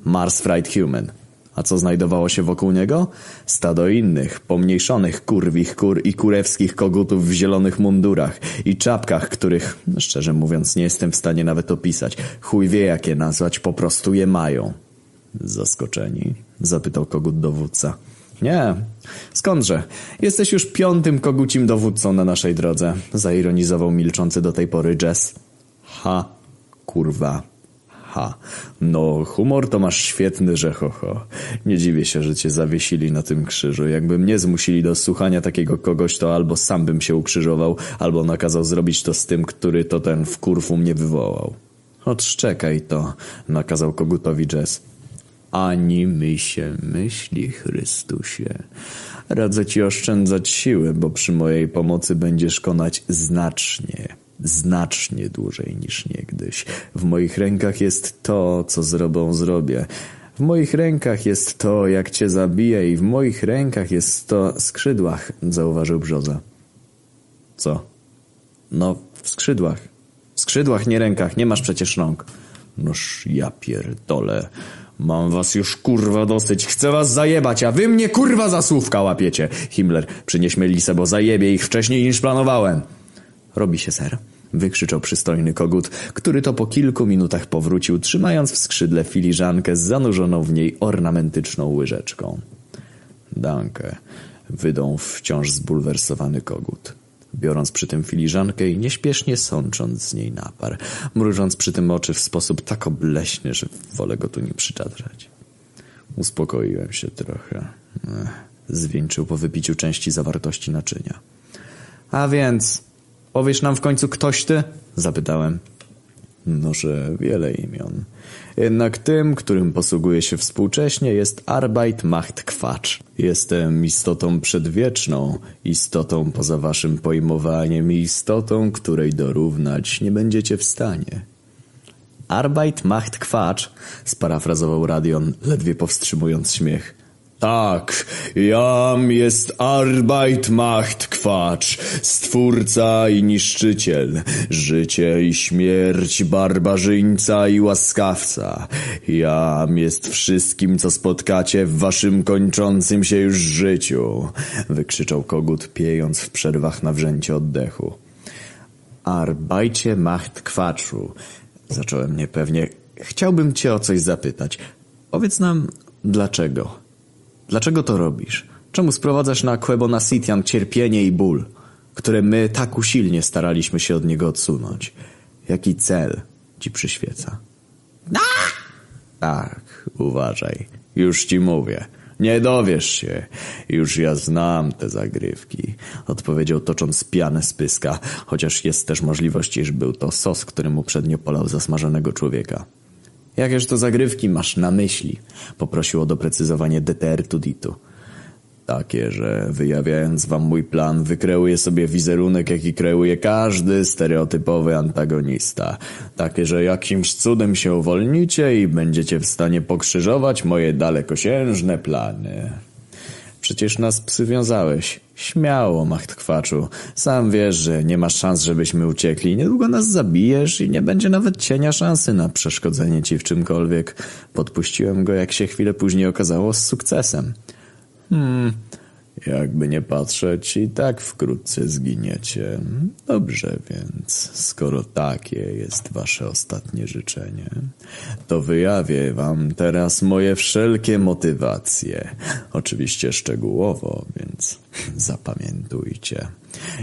Mars Fried Human. A co znajdowało się wokół niego? Stado innych, pomniejszonych kurwich kur i kurewskich kogutów w zielonych mundurach i czapkach, których, szczerze mówiąc, nie jestem w stanie nawet opisać. Chuj wie, jak je nazwać, po prostu je mają. Zaskoczeni? Zapytał kogut dowódca. Nie, skądże? Jesteś już piątym kogucim dowódcą na naszej drodze, zaironizował milczący do tej pory Jess. Ha, kurwa. Ha, no humor to masz świetny, że ho, ho. Nie dziwię się, że cię zawiesili na tym krzyżu. Jakby mnie zmusili do słuchania takiego kogoś, to albo sam bym się ukrzyżował, albo nakazał zrobić to z tym, który to ten w kurfu mnie wywołał. Odszczekaj to, nakazał kogutowi Jess. Ani my się myśli, Chrystusie. Radzę ci oszczędzać siły, bo przy mojej pomocy będziesz konać znacznie, znacznie dłużej niż niegdyś. W moich rękach jest to, co zrobią zrobię. W moich rękach jest to, jak cię zabiję i w moich rękach jest to skrzydłach, zauważył Brzoza. Co? No, w skrzydłach. W skrzydłach, nie rękach, nie masz przecież rąk. Noż ja pierdolę. Mam was już kurwa dosyć, chcę was zajebać, a wy mnie kurwa za słówka łapiecie. Himmler, przynieśmy lisę, bo zajebie ich wcześniej niż planowałem. Robi się, ser. Wykrzyczał przystojny kogut, który to po kilku minutach powrócił, trzymając w skrzydle filiżankę z zanurzoną w niej ornamentyczną łyżeczką. Dankę, wydął wciąż zbulwersowany kogut biorąc przy tym filiżankę i nieśpiesznie sącząc z niej napar, mrużąc przy tym oczy w sposób tak obleśny, że wolę go tu nie przyczadrać. Uspokoiłem się trochę. Ech, zwieńczył po wypiciu części zawartości naczynia. A więc, powiesz nam w końcu ktoś ty? Zapytałem. Noże wiele imion. Jednak tym, którym posługuje się współcześnie jest Arbeit macht Quatsch. Jestem istotą przedwieczną, istotą poza waszym pojmowaniem i istotą, której dorównać nie będziecie w stanie. Arbeit macht Quatsch, sparafrazował Radion, ledwie powstrzymując śmiech. Tak, jam jest Arbeit macht Quatsch, stwórca i niszczyciel, życie i śmierć, barbarzyńca i łaskawca. Jam jest wszystkim, co spotkacie w waszym kończącym się już życiu, wykrzyczał kogut, piejąc w przerwach na wrzęcie oddechu. Arbajcie macht Quatschu, zacząłem niepewnie. Chciałbym cię o coś zapytać. Powiedz nam, dlaczego? Dlaczego to robisz? Czemu sprowadzasz na Quebona Sitian cierpienie i ból, które my tak usilnie staraliśmy się od niego odsunąć? Jaki cel ci przyświeca? Tak, uważaj. Już ci mówię. Nie dowiesz się. Już ja znam te zagrywki. Odpowiedział tocząc pianę z pyska, chociaż jest też możliwość, iż był to sos, którym uprzednio polał zasmażonego człowieka. Jakież to zagrywki masz na myśli? Poprosił o doprecyzowanie DTR Tuditu. Takie, że wyjawiając wam mój plan, wykreuję sobie wizerunek, jaki kreuje każdy stereotypowy antagonista. Takie, że jakimś cudem się uwolnicie i będziecie w stanie pokrzyżować moje dalekosiężne plany. Przecież nas przywiązałeś. Śmiało, machtkwaczu. Sam wiesz, że nie masz szans, żebyśmy uciekli. Niedługo nas zabijesz i nie będzie nawet cienia szansy na przeszkodzenie ci w czymkolwiek. Podpuściłem go, jak się chwilę później okazało, z sukcesem. Hmm, jakby nie patrzeć, i tak wkrótce zginiecie. Dobrze więc, skoro takie jest wasze ostatnie życzenie, to wyjawię wam teraz moje wszelkie motywacje. Oczywiście szczegółowo, więc (laughs) zapamiętujcie.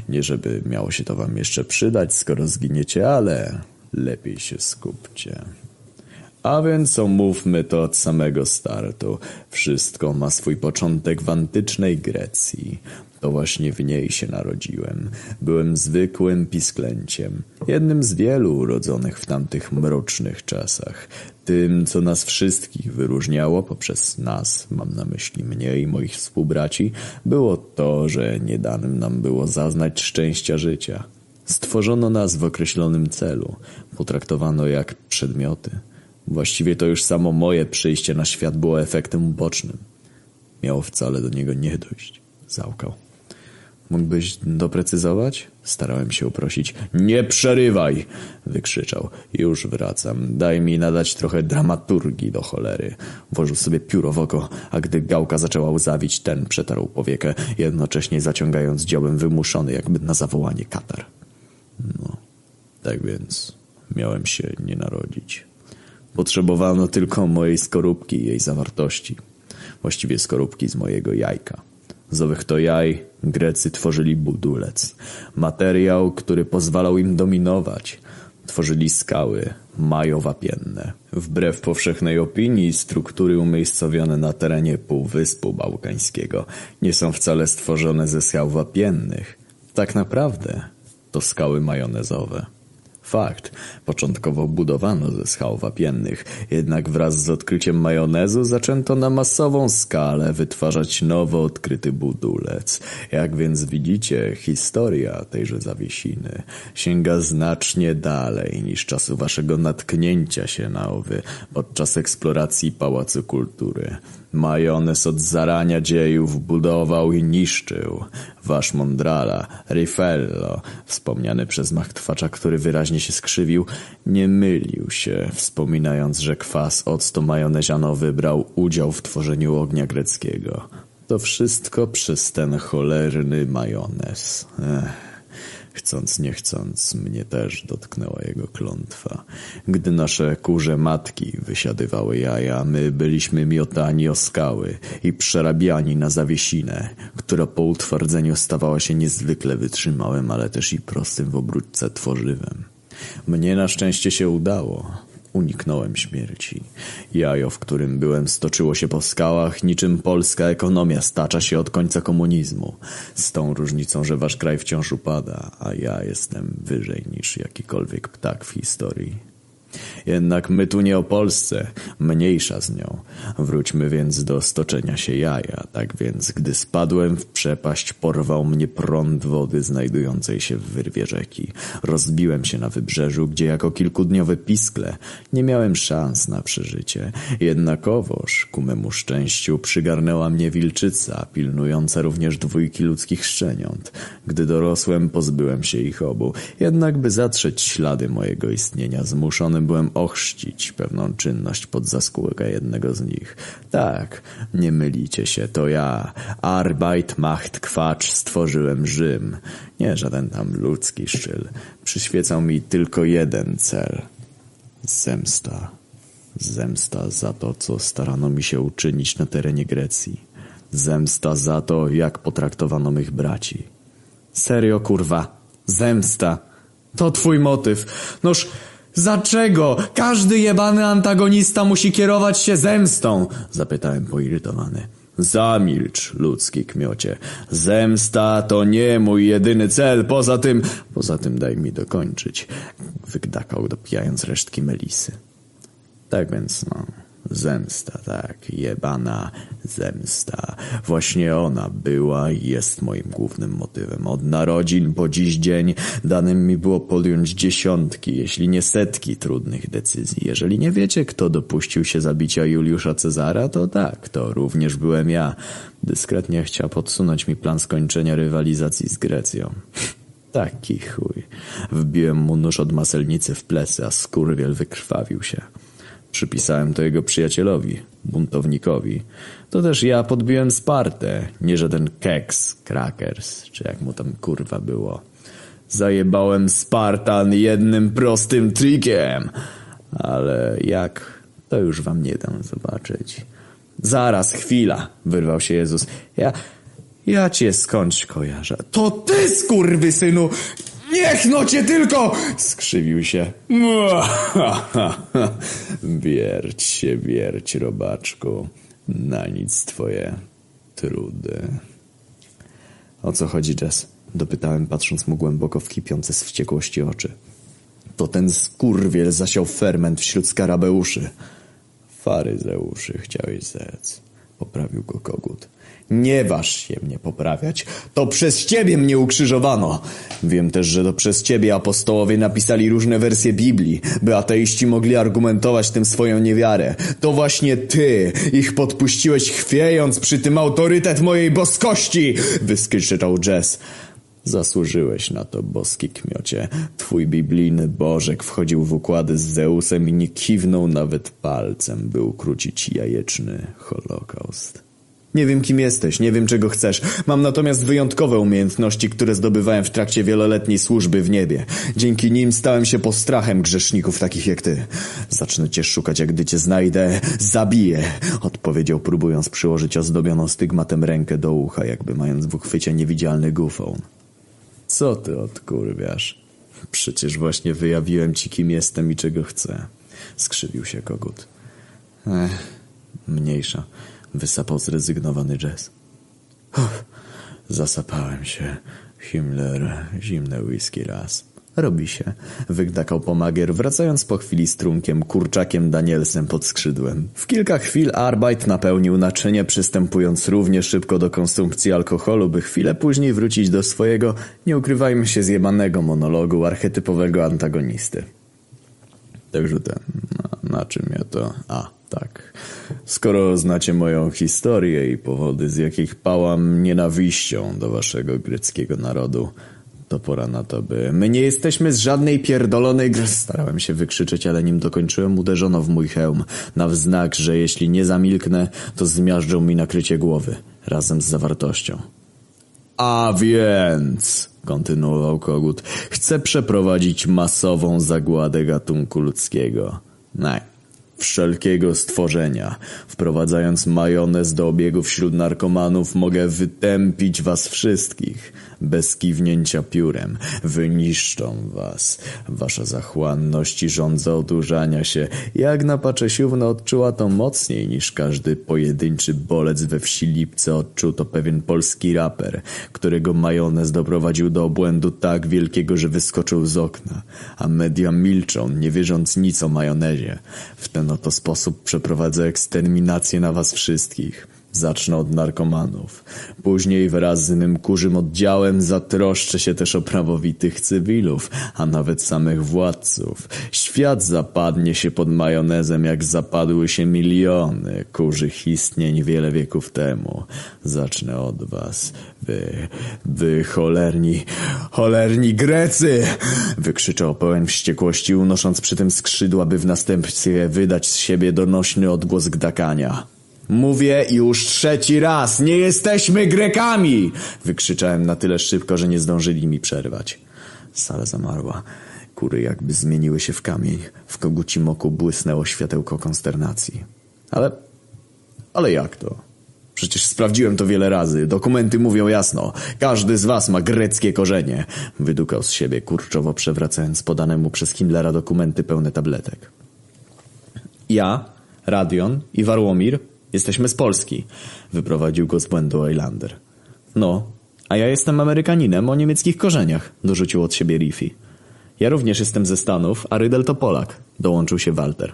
Nie żeby miało się to wam jeszcze przydać, skoro zginiecie, ale lepiej się skupcie. A więc omówmy to od samego startu. Wszystko ma swój początek w antycznej Grecji. To właśnie w niej się narodziłem. Byłem zwykłym pisklęciem, jednym z wielu urodzonych w tamtych mrocznych czasach. Tym, co nas wszystkich wyróżniało poprzez nas, mam na myśli mnie i moich współbraci, było to, że nie danym nam było zaznać szczęścia życia. Stworzono nas w określonym celu, potraktowano jak przedmioty. Właściwie to już samo moje przyjście na świat było efektem ubocznym. Miało wcale do niego nie dojść. Załkał. Mógłbyś doprecyzować? Starałem się uprosić. Nie przerywaj! Wykrzyczał. Już wracam. Daj mi nadać trochę dramaturgii do cholery. Włożył sobie pióro w oko, a gdy gałka zaczęła łzawić, ten przetarł powiekę, jednocześnie zaciągając dziołem wymuszony jakby na zawołanie katar. No, tak więc miałem się nie narodzić. Potrzebowano tylko mojej skorupki i jej zawartości. Właściwie skorupki z mojego jajka. Z owych to jaj Grecy tworzyli budulec. Materiał, który pozwalał im dominować. Tworzyli skały majowapienne. Wbrew powszechnej opinii, struktury umiejscowione na terenie Półwyspu Bałkańskiego nie są wcale stworzone ze skał wapiennych. Tak naprawdę to skały majonezowe. Fakt, początkowo budowano ze skał wapiennych, jednak wraz z odkryciem majonezu zaczęto na masową skalę wytwarzać nowo odkryty budulec. Jak więc widzicie, historia tejże zawiesiny sięga znacznie dalej niż czasu waszego natknięcia się na owy podczas eksploracji Pałacu Kultury. Majonez od zarania dziejów budował i niszczył. Wasz Mondrala, Rifello, wspomniany przez Machtwacza, który wyraźnie się skrzywił, nie mylił się, wspominając, że kwas octo majonezianowy brał udział w tworzeniu ognia greckiego. To wszystko przez ten cholerny majonez. Ech. Chcąc nie chcąc, mnie też dotknęła jego klątwa. Gdy nasze kurze matki wysiadywały jaja, my byliśmy miotani o skały i przerabiani na zawiesinę, która po utwardzeniu stawała się niezwykle wytrzymałym, ale też i prostym w obróbce tworzywem. Mnie na szczęście się udało. Uniknąłem śmierci. Jajo, w którym byłem, stoczyło się po skałach, niczym polska ekonomia stacza się od końca komunizmu. Z tą różnicą, że wasz kraj wciąż upada, a ja jestem wyżej niż jakikolwiek ptak w historii. Jednak my tu nie o Polsce, mniejsza z nią. Wróćmy więc do stoczenia się jaja. Tak więc, gdy spadłem w przepaść, porwał mnie prąd wody znajdującej się w wyrwie rzeki. Rozbiłem się na wybrzeżu, gdzie jako kilkudniowe piskle nie miałem szans na przeżycie. Jednakowoż, ku memu szczęściu, przygarnęła mnie wilczyca, pilnująca również dwójki ludzkich szczeniąt. Gdy dorosłem, pozbyłem się ich obu. Jednak, by zatrzeć ślady mojego istnienia, zmuszony byłem ochrzcić pewną czynność pod zaskórkę jednego z nich. Tak, nie mylicie się, to ja, Arbeit Macht Kwacz, stworzyłem Rzym. Nie żaden tam ludzki szczyl. Przyświecał mi tylko jeden cel. Zemsta. Zemsta za to, co starano mi się uczynić na terenie Grecji. Zemsta za to, jak potraktowano mych braci. Serio, kurwa. Zemsta. To twój motyw. Noż, Dlaczego? Każdy jebany antagonista musi kierować się zemstą? Zapytałem poirytowany. Zamilcz, ludzki kmiocie. Zemsta to nie mój jedyny cel. Poza tym... Poza tym daj mi dokończyć. Wygdakał, dopijając resztki melisy. Tak więc, no... Zemsta, tak, jebana zemsta. Właśnie ona była i jest moim głównym motywem. Od narodzin po dziś dzień danym mi było podjąć dziesiątki, jeśli nie setki trudnych decyzji. Jeżeli nie wiecie, kto dopuścił się zabicia Juliusza Cezara, to tak, to również byłem ja. Dyskretnie chciał podsunąć mi plan skończenia rywalizacji z Grecją. (laughs) Taki chuj. Wbiłem mu nóż od maselnicy w plecy, a skurwiel wykrwawił się. Przypisałem to jego przyjacielowi, buntownikowi. To też ja podbiłem Spartę, nie żaden keks, crackers, czy jak mu tam kurwa było. Zajebałem Spartan jednym prostym trikiem. Ale jak, to już wam nie dam zobaczyć. Zaraz, chwila, wyrwał się Jezus. Ja, ja cię skądś kojarzę. To ty, skurwysynu! Niech no cię tylko! Skrzywił się. (laughs) Wierć się, wierć, robaczku. Na nic twoje trudy. O co chodzi, Jess? Dopytałem, patrząc mu głęboko w kipiące z wściekłości oczy. To ten skurwiel zasiał ferment wśród skarabeuszy. Faryzeuszy, chciałeś zec. Poprawił go kogut. Nie waż się mnie poprawiać. To przez ciebie mnie ukrzyżowano. Wiem też, że to przez ciebie apostołowie napisali różne wersje Biblii, by ateiści mogli argumentować tym swoją niewiarę. To właśnie ty ich podpuściłeś chwiejąc przy tym autorytet mojej boskości! Wyskrzyczał Jess. Zasłużyłeś na to, boski kmiocie. Twój biblijny bożek wchodził w układy z Zeusem i nie kiwnął nawet palcem, by ukrócić jajeczny holokaust. Nie wiem, kim jesteś, nie wiem, czego chcesz. Mam natomiast wyjątkowe umiejętności, które zdobywałem w trakcie wieloletniej służby w niebie. Dzięki nim stałem się postrachem grzeszników takich jak ty. Zacznę cię szukać, jak gdy cię znajdę, zabiję, odpowiedział, próbując przyłożyć ozdobioną stygmatem rękę do ucha, jakby mając w uchwycie niewidzialny gufon. Co ty odkurwiasz? Przecież właśnie wyjawiłem ci, kim jestem i czego chcę. Skrzywił się kogut. Ech, mniejsza. Wysapał zrezygnowany Jess. Uff, zasapałem się. Himmler, zimne whisky raz. Robi się. Wygdakał pomagier, wracając po chwili z trunkiem, kurczakiem Danielsem pod skrzydłem. W kilka chwil Arbeit napełnił naczynie, przystępując równie szybko do konsumpcji alkoholu, by chwilę później wrócić do swojego, nie ukrywajmy się, zjebanego monologu archetypowego antagonisty. Także ten, na, na czym ja to... A, tak. Skoro znacie moją historię i powody, z jakich pałam nienawiścią do waszego greckiego narodu, to pora na to, by... My nie jesteśmy z żadnej pierdolonej gry... Starałem się wykrzyczeć, ale nim dokończyłem, uderzono w mój hełm. Na wznak, że jeśli nie zamilknę, to zmiażdżą mi nakrycie głowy. Razem z zawartością. A więc, kontynuował kogut, chcę przeprowadzić masową zagładę gatunku ludzkiego. Nej, wszelkiego stworzenia. Wprowadzając majonez do obiegu wśród narkomanów, mogę wytępić was wszystkich. Bez kiwnięcia piórem. Wyniszczą was. Wasza zachłanność i żądza odurzania się. Jak na Paczesiówno odczuła to mocniej niż każdy pojedynczy bolec we wsi Lipce odczuł to pewien polski raper, którego majonez doprowadził do obłędu tak wielkiego, że wyskoczył z okna. A media milczą, nie wierząc nic o majonezie. W ten oto sposób przeprowadzę eksterminację na was wszystkich. Zacznę od narkomanów. Później wraz z innym kurzym oddziałem zatroszczę się też o prawowitych cywilów, a nawet samych władców. Świat zapadnie się pod majonezem, jak zapadły się miliony kurzych istnień wiele wieków temu. Zacznę od was. Wy, wy cholerni, cholerni Grecy! Wykrzyczał pełen wściekłości, unosząc przy tym skrzydła, by w następstwie wydać z siebie donośny odgłos gdakania. Mówię już trzeci raz, nie jesteśmy Grekami! Wykrzyczałem na tyle szybko, że nie zdążyli mi przerwać. Sala zamarła. Kury jakby zmieniły się w kamień. W kogucim oku błysnęło światełko konsternacji. Ale... ale jak to? Przecież sprawdziłem to wiele razy. Dokumenty mówią jasno. Każdy z was ma greckie korzenie. Wydukał z siebie, kurczowo przewracając podane mu przez Himmlera dokumenty pełne tabletek. Ja, Radion i Warłomir Jesteśmy z Polski, wyprowadził go z błędu Oylander. No, a ja jestem Amerykaninem o niemieckich korzeniach, dorzucił od siebie Riffy. Ja również jestem ze Stanów, a Rydel to Polak, dołączył się Walter.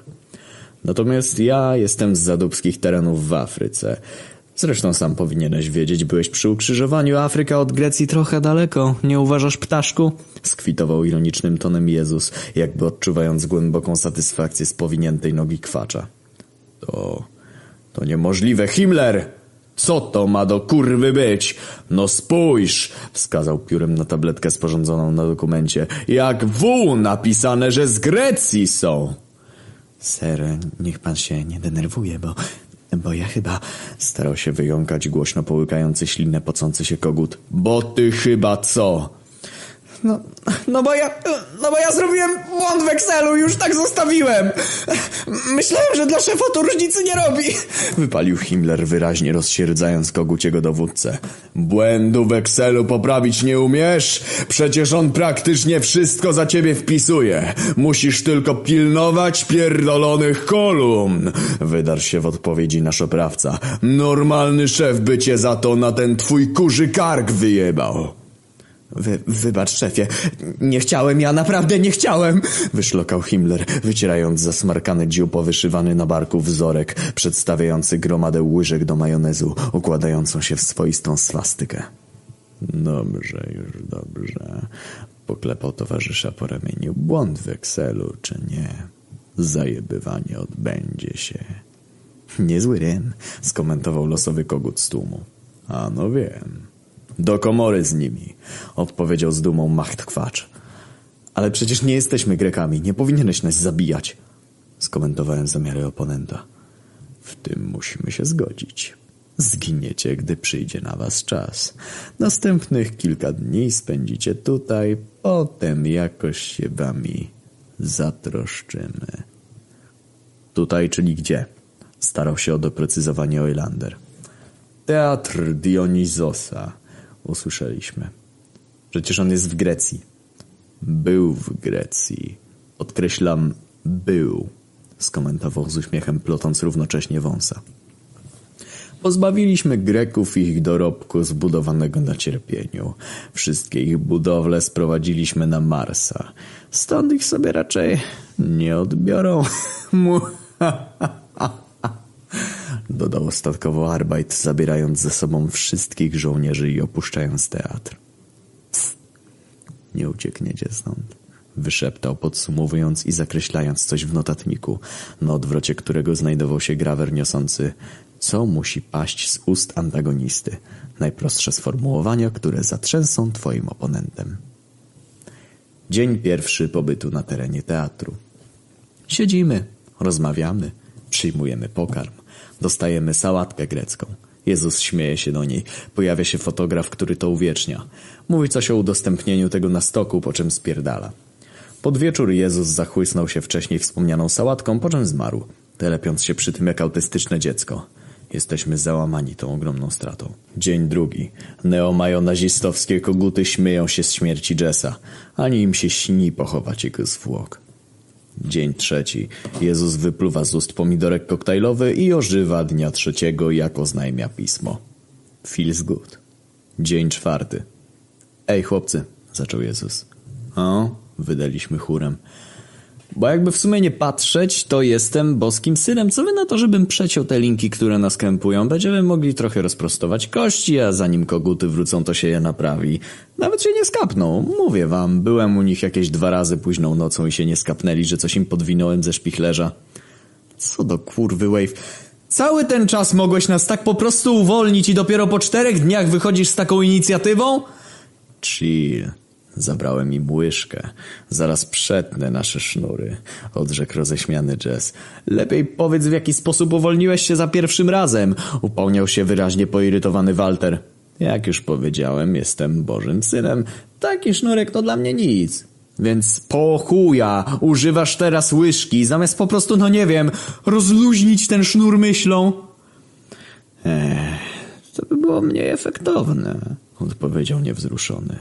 Natomiast ja jestem z zadubskich terenów w Afryce. Zresztą sam powinieneś wiedzieć, byłeś przy ukrzyżowaniu Afryka od Grecji trochę daleko, nie uważasz, ptaszku? Skwitował ironicznym tonem Jezus, jakby odczuwając głęboką satysfakcję z powiniętej nogi kwacza. To to niemożliwe, Himmler! Co to ma do kurwy być? No spójrz, wskazał piórem na tabletkę sporządzoną na dokumencie. Jak W napisane, że z Grecji są. Ser, niech pan się nie denerwuje, bo... Bo ja chyba... Starał się wyjąkać głośno połykający ślinę pocący się kogut. Bo ty chyba co? No, no bo ja, no bo ja zrobiłem błąd w Excelu, już tak zostawiłem. Myślałem, że dla szefa to różnicy nie robi. Wypalił Himmler wyraźnie rozsierdzając koguciego dowódcę. Błędu w Excelu poprawić nie umiesz? Przecież on praktycznie wszystko za ciebie wpisuje. Musisz tylko pilnować pierdolonych kolumn. Wydarł się w odpowiedzi nasz oprawca. Normalny szef by cię za to na ten twój kurzy kark wyjebał. Wy, wybacz, szefie. Nie chciałem, ja naprawdę nie chciałem! Wyszlokał Himmler, wycierając zasmarkany dziób powyszywany na barku wzorek, przedstawiający gromadę łyżek do majonezu, układającą się w swoistą swastykę. Dobrze, już dobrze. Poklepał towarzysza po ramieniu. Błąd w Excelu, czy nie? Zajebywanie odbędzie się. Niezły rym, skomentował losowy kogut z tłumu. A no wiem. Do komory z nimi, odpowiedział z dumą Machtkwacz. Ale przecież nie jesteśmy Grekami, nie powinieneś nas zabijać, skomentowałem zamiary oponenta. W tym musimy się zgodzić. Zginiecie, gdy przyjdzie na was czas. Następnych kilka dni spędzicie tutaj, potem jakoś się wami zatroszczymy. Tutaj, czyli gdzie? Starał się o doprecyzowanie Oilander. Teatr Dionizosa, usłyszeliśmy. Przecież on jest w Grecji. Był w Grecji. Podkreślam, był, skomentował z uśmiechem, plotąc równocześnie wąsa. Pozbawiliśmy Greków ich dorobku zbudowanego na cierpieniu. Wszystkie ich budowle sprowadziliśmy na Marsa. Stąd ich sobie raczej nie odbiorą. (laughs) (laughs) Dodał ostatkowo Arbeit, zabierając ze sobą wszystkich żołnierzy i opuszczając teatr. Pff, nie uciekniecie stąd. Wyszeptał, podsumowując i zakreślając coś w notatniku, na odwrocie którego znajdował się grawer niosący co musi paść z ust antagonisty. Najprostsze sformułowania, które zatrzęsą twoim oponentem. Dzień pierwszy pobytu na terenie teatru. Siedzimy, rozmawiamy, przyjmujemy pokarm, dostajemy sałatkę grecką. Jezus śmieje się do niej. Pojawia się fotograf, który to uwiecznia. Mówi coś o udostępnieniu tego na stoku, po czym spierdala. Pod wieczór Jezus zachłysnął się wcześniej wspomnianą sałatką, po czym zmarł, telepiąc się przy tym jak autystyczne dziecko. Jesteśmy załamani tą ogromną stratą. Dzień drugi. Neomajonazistowskie koguty śmieją się z śmierci Jessa. Ani im się śni pochować jego zwłok. Dzień trzeci. Jezus wypluwa z ust pomidorek koktajlowy i ożywa dnia trzeciego, jak oznajmia pismo. Feels good. Dzień czwarty. Ej, chłopcy, zaczął Jezus. O, wydaliśmy chórem. Bo jakby w sumie nie patrzeć, to jestem boskim synem. Co wy na to, żebym przeciął te linki, które nas krępują? Będziemy mogli trochę rozprostować kości, a zanim koguty wrócą, to się je naprawi. Nawet się nie skapną. Mówię wam, byłem u nich jakieś dwa razy późną nocą i się nie skapnęli, że coś im podwinąłem ze szpichlerza. Co do kurwy, Wave. Cały ten czas mogłeś nas tak po prostu uwolnić i dopiero po czterech dniach wychodzisz z taką inicjatywą? Chill. Zabrałem im łyżkę. Zaraz przetnę nasze sznury, odrzekł roześmiany Jess. Lepiej powiedz, w jaki sposób uwolniłeś się za pierwszym razem, upomniał się wyraźnie poirytowany Walter. Jak już powiedziałem, jestem Bożym Synem. Taki sznurek to dla mnie nic. Więc po chuja używasz teraz łyżki, zamiast po prostu, no nie wiem, rozluźnić ten sznur myślą? Ech, to by było mniej efektowne, odpowiedział niewzruszony.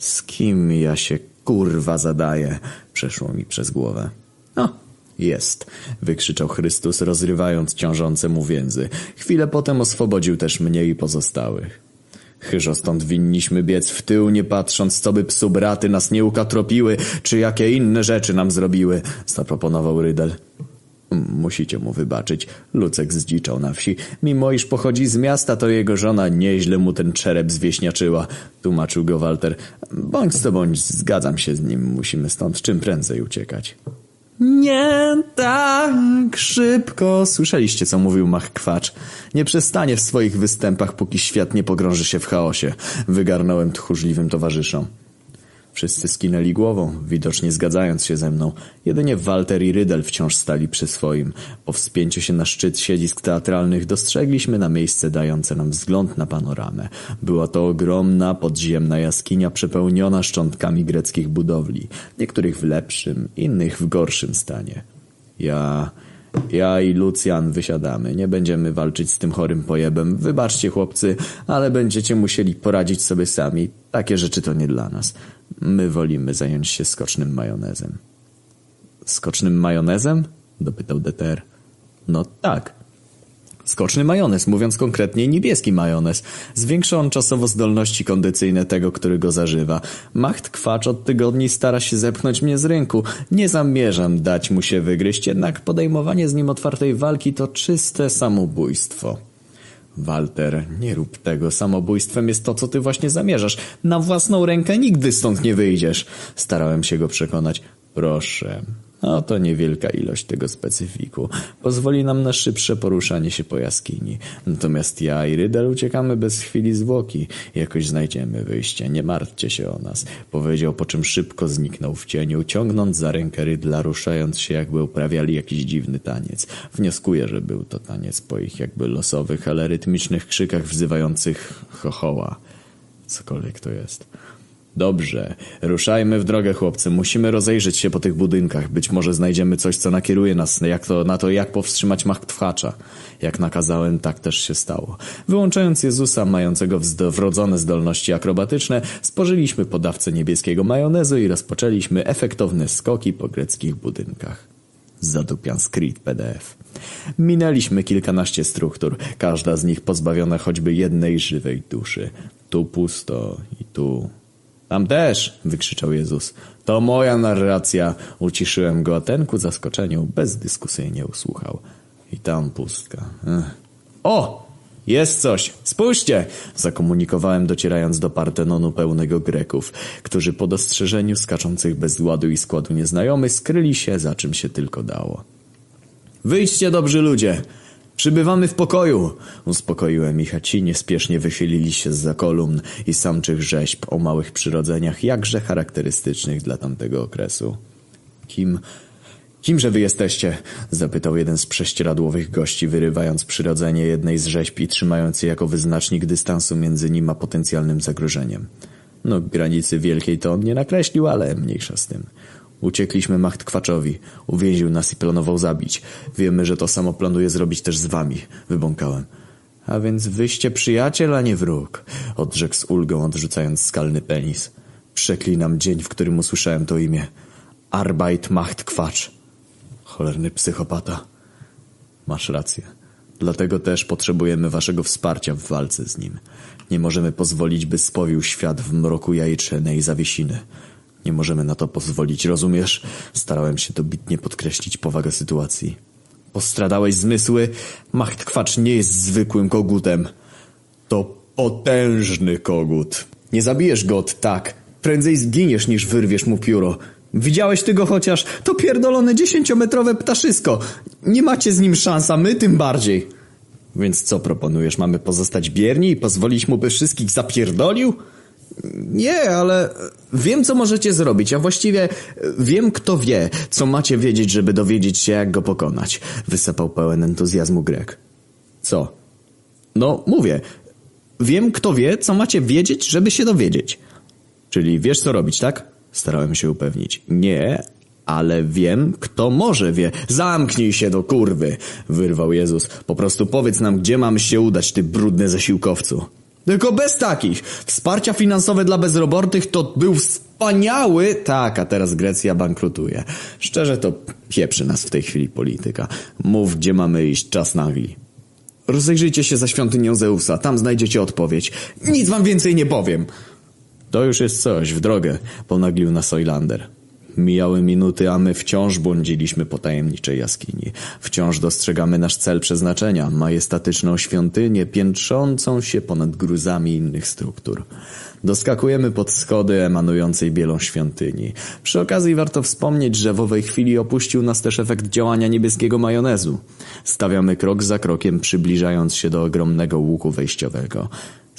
Z kim ja się kurwa zadaję? Przeszło mi przez głowę. No, jest, wykrzyczał Chrystus, rozrywając ciążące mu więzy. Chwilę potem oswobodził też mnie i pozostałych. Chyżo stąd winniśmy biec w tył, nie patrząc, co by psu braty nas nie ukatropiły, czy jakie inne rzeczy nam zrobiły, zaproponował Rydel. Musicie mu wybaczyć. Lucek zdziczał na wsi. Mimo iż pochodzi z miasta, to jego żona nieźle mu ten czerep zwieśniaczyła. Tłumaczył go Walter. Bądź co bądź, zgadzam się z nim. Musimy stąd czym prędzej uciekać. Nie tak szybko. Słyszeliście, co mówił Mach Kwacz. Nie przestanie w swoich występach, póki świat nie pogrąży się w chaosie. Wygarnąłem tchórzliwym towarzyszom. Wszyscy skinęli głową, widocznie zgadzając się ze mną. Jedynie Walter i Rydel wciąż stali przy swoim. Po wspięciu się na szczyt siedzisk teatralnych dostrzegliśmy na miejsce dające nam wzgląd na panoramę. Była to ogromna, podziemna jaskinia przepełniona szczątkami greckich budowli. Niektórych w lepszym, innych w gorszym stanie. Ja... Ja i Lucjan wysiadamy. Nie będziemy walczyć z tym chorym pojebem. Wybaczcie, chłopcy, ale będziecie musieli poradzić sobie sami. Takie rzeczy to nie dla nas. My wolimy zająć się skocznym majonezem. Skocznym majonezem? dopytał DTR. No tak. Skoczny majonez, mówiąc konkretnie niebieski majonez. Zwiększa on czasowo zdolności kondycyjne tego, który go zażywa. Macht kwacz od tygodni stara się zepchnąć mnie z rynku. Nie zamierzam dać mu się wygryźć, jednak podejmowanie z nim otwartej walki to czyste samobójstwo. Walter, nie rób tego. Samobójstwem jest to, co ty właśnie zamierzasz. Na własną rękę nigdy stąd nie wyjdziesz. Starałem się go przekonać. Proszę. No to niewielka ilość tego specyfiku. Pozwoli nam na szybsze poruszanie się po jaskini. Natomiast ja i Rydel uciekamy bez chwili zwłoki. Jakoś znajdziemy wyjście. Nie martwcie się o nas. Powiedział, po czym szybko zniknął w cieniu, ciągnąc za rękę Rydla, ruszając się, jakby uprawiali jakiś dziwny taniec. Wnioskuję, że był to taniec po ich jakby losowych, ale rytmicznych krzykach wzywających chochoła. Cokolwiek to jest. Dobrze, ruszajmy w drogę, chłopcy. Musimy rozejrzeć się po tych budynkach. Być może znajdziemy coś, co nakieruje nas jak to, na to, jak powstrzymać Machtwhacza. Jak nakazałem, tak też się stało. Wyłączając Jezusa, mającego wrodzone zdolności akrobatyczne, spożyliśmy podawcę niebieskiego majonezu i rozpoczęliśmy efektowne skoki po greckich budynkach. Zadupian Screed PDF. Minęliśmy kilkanaście struktur, każda z nich pozbawiona choćby jednej żywej duszy. Tu pusto i tu tam też, wykrzyczał Jezus. To moja narracja. Uciszyłem go, a ten ku zaskoczeniu bezdyskusyjnie usłuchał. I tam pustka. Ech. O! Jest coś! Spójrzcie! Zakomunikowałem, docierając do Partenonu pełnego Greków, którzy po dostrzeżeniu skaczących bez ładu i składu nieznajomych skryli się, za czym się tylko dało. Wyjdźcie, dobrzy ludzie! Przybywamy w pokoju! Uspokoiłem ich, a ci niespiesznie wychylili się z kolumn i samczych rzeźb o małych przyrodzeniach, jakże charakterystycznych dla tamtego okresu. Kim... Kimże wy jesteście? Zapytał jeden z prześcieradłowych gości, wyrywając przyrodzenie jednej z rzeźb i trzymając je jako wyznacznik dystansu między nim a potencjalnym zagrożeniem. No, granicy wielkiej to on nie nakreślił, ale mniejsza z tym. Uciekliśmy Machtkwaczowi. Uwięził nas i planował zabić. Wiemy, że to samo planuje zrobić też z wami. Wybąkałem. A więc wyście przyjaciel, a nie wróg. Odrzekł z ulgą, odrzucając skalny penis. Przeklinam dzień, w którym usłyszałem to imię. Arbeit macht Kwacz. Cholerny psychopata. Masz rację. Dlatego też potrzebujemy waszego wsparcia w walce z nim. Nie możemy pozwolić, by spowił świat w mroku jajecznej zawiesiny. Nie możemy na to pozwolić, rozumiesz? Starałem się dobitnie podkreślić powagę sytuacji. Postradałeś zmysły? Machtkwacz nie jest zwykłym kogutem. To potężny kogut. Nie zabijesz go od tak. Prędzej zginiesz, niż wyrwiesz mu pióro. Widziałeś ty go chociaż? To pierdolone dziesięciometrowe ptaszysko. Nie macie z nim szans, a my tym bardziej. Więc co proponujesz? Mamy pozostać bierni i pozwolić mu, by wszystkich zapierdolił? Nie, ale wiem, co możecie zrobić, a właściwie wiem, kto wie, co macie wiedzieć, żeby dowiedzieć się, jak go pokonać. Wysypał pełen entuzjazmu Grek. Co? No, mówię. Wiem, kto wie, co macie wiedzieć, żeby się dowiedzieć. Czyli wiesz, co robić, tak? Starałem się upewnić. Nie, ale wiem, kto może wie. Zamknij się do kurwy, wyrwał Jezus. Po prostu powiedz nam, gdzie mamy się udać, ty brudny zasiłkowcu. Tylko bez takich. Wsparcia finansowe dla bezrobotnych to był wspaniały... Tak, a teraz Grecja bankrutuje. Szczerze to pieprzy nas w tej chwili polityka. Mów, gdzie mamy iść, czas nagli. Rozejrzyjcie się za świątynią Zeusa, tam znajdziecie odpowiedź. Nic wam więcej nie powiem. To już jest coś, w drogę, ponaglił nas Soylander. Mijały minuty, a my wciąż błądziliśmy po tajemniczej jaskini. Wciąż dostrzegamy nasz cel przeznaczenia, majestatyczną świątynię piętrzącą się ponad gruzami innych struktur. Doskakujemy pod schody emanującej bielą świątyni. Przy okazji warto wspomnieć, że w owej chwili opuścił nas też efekt działania niebieskiego majonezu. Stawiamy krok za krokiem, przybliżając się do ogromnego łuku wejściowego.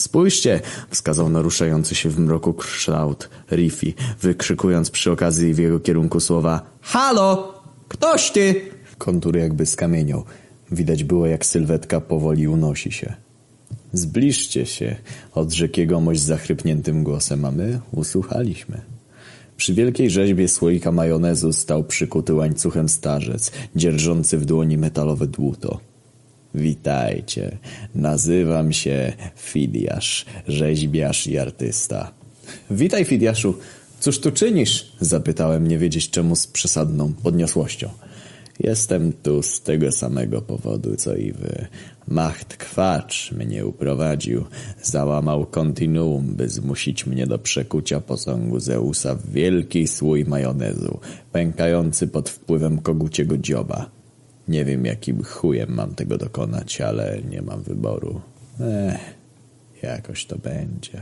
Spójrzcie, wskazał naruszający się w mroku kształt Riffy, wykrzykując przy okazji w jego kierunku słowa Halo! Ktoś ty! Kontury jakby skamieniał. Widać było, jak sylwetka powoli unosi się. Zbliżcie się, odrzekł jegomość zachrypniętym głosem, a my usłuchaliśmy. Przy wielkiej rzeźbie słoika majonezu stał przykuty łańcuchem starzec, dzierżący w dłoni metalowe dłuto. Witajcie, nazywam się Fidiasz, rzeźbiarz i artysta. Witaj, Fidiaszu. Cóż tu czynisz? Zapytałem, nie wiedzieć czemu z przesadną podniosłością. Jestem tu z tego samego powodu, co i wy. Macht Kwacz mnie uprowadził. Załamał kontinuum, by zmusić mnie do przekucia posągu Zeusa w wielki słój majonezu, pękający pod wpływem koguciego dzioba. Nie wiem, jakim chujem mam tego dokonać, ale nie mam wyboru. Ech, jakoś to będzie.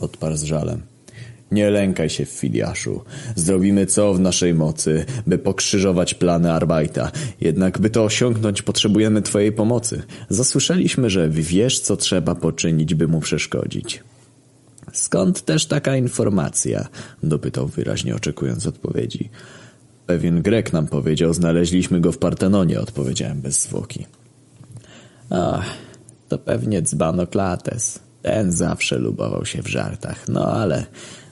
Odparł z żalem. Nie lękaj się, Fidiaszu. Zrobimy co w naszej mocy, by pokrzyżować plany Arbajta. Jednak by to osiągnąć, potrzebujemy twojej pomocy. Zasłyszeliśmy, że wiesz, co trzeba poczynić, by mu przeszkodzić. Skąd też taka informacja? Dopytał wyraźnie, oczekując odpowiedzi. Pewien Grek nam powiedział, znaleźliśmy go w Partenonie, odpowiedziałem bez zwłoki. Ach, to pewnie dzbanoklates. Ten zawsze lubował się w żartach, no ale